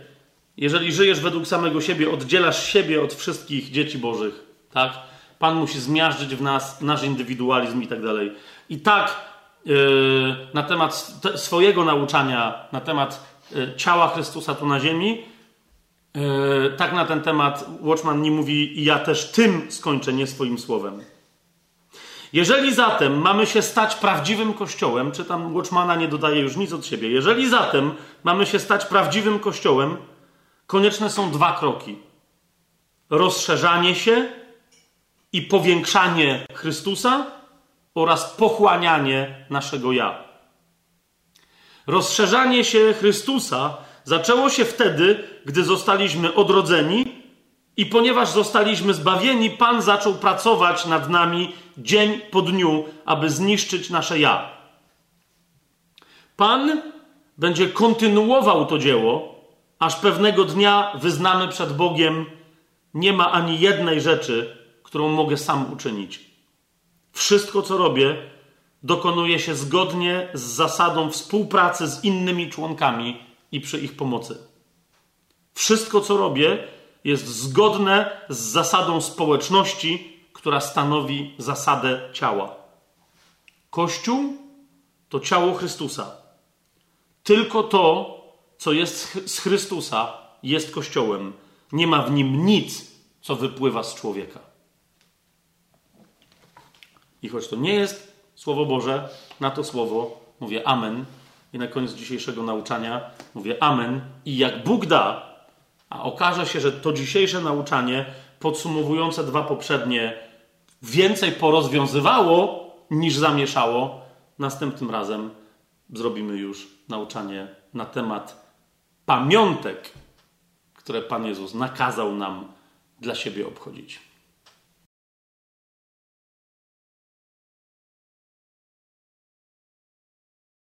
jeżeli żyjesz według samego siebie, oddzielasz siebie od wszystkich dzieci Bożych, tak? Pan musi zmiażdżyć w nas nasz indywidualizm i tak dalej. I tak yy, na temat swojego nauczania, na temat yy, ciała Chrystusa tu na ziemi, yy, tak na ten temat Watchman nie mówi, ja też tym skończę, nie swoim słowem. Jeżeli zatem mamy się stać prawdziwym kościołem, czytam Watchmana, nie dodaje już nic od siebie. Jeżeli zatem mamy się stać prawdziwym kościołem, konieczne są dwa kroki: rozszerzanie się i powiększanie Chrystusa oraz pochłanianie naszego ja. Rozszerzanie się Chrystusa zaczęło się wtedy, gdy zostaliśmy odrodzeni i ponieważ zostaliśmy zbawieni, Pan zaczął pracować nad nami dzień po dniu, aby zniszczyć nasze ja. Pan będzie kontynuował to dzieło, aż pewnego dnia wyznamy przed Bogiem: Nie ma ani jednej rzeczy, którą mogę sam uczynić. Wszystko, co robię, dokonuje się zgodnie z zasadą współpracy z innymi członkami i przy ich pomocy. Wszystko, co robię, jest zgodne z zasadą społeczności, która stanowi zasadę ciała. Kościół to ciało Chrystusa. Tylko to, co jest z Chrystusa, jest Kościołem. Nie ma w nim nic, co wypływa z człowieka. I choć to nie jest Słowo Boże, na to słowo mówię Amen. I na koniec dzisiejszego nauczania mówię Amen. I jak Bóg da, a okaże się, że to dzisiejsze nauczanie, podsumowujące dwa poprzednie, więcej porozwiązywało niż zamieszało, następnym razem zrobimy już nauczanie na temat pamiątek, które Pan Jezus nakazał nam dla siebie obchodzić.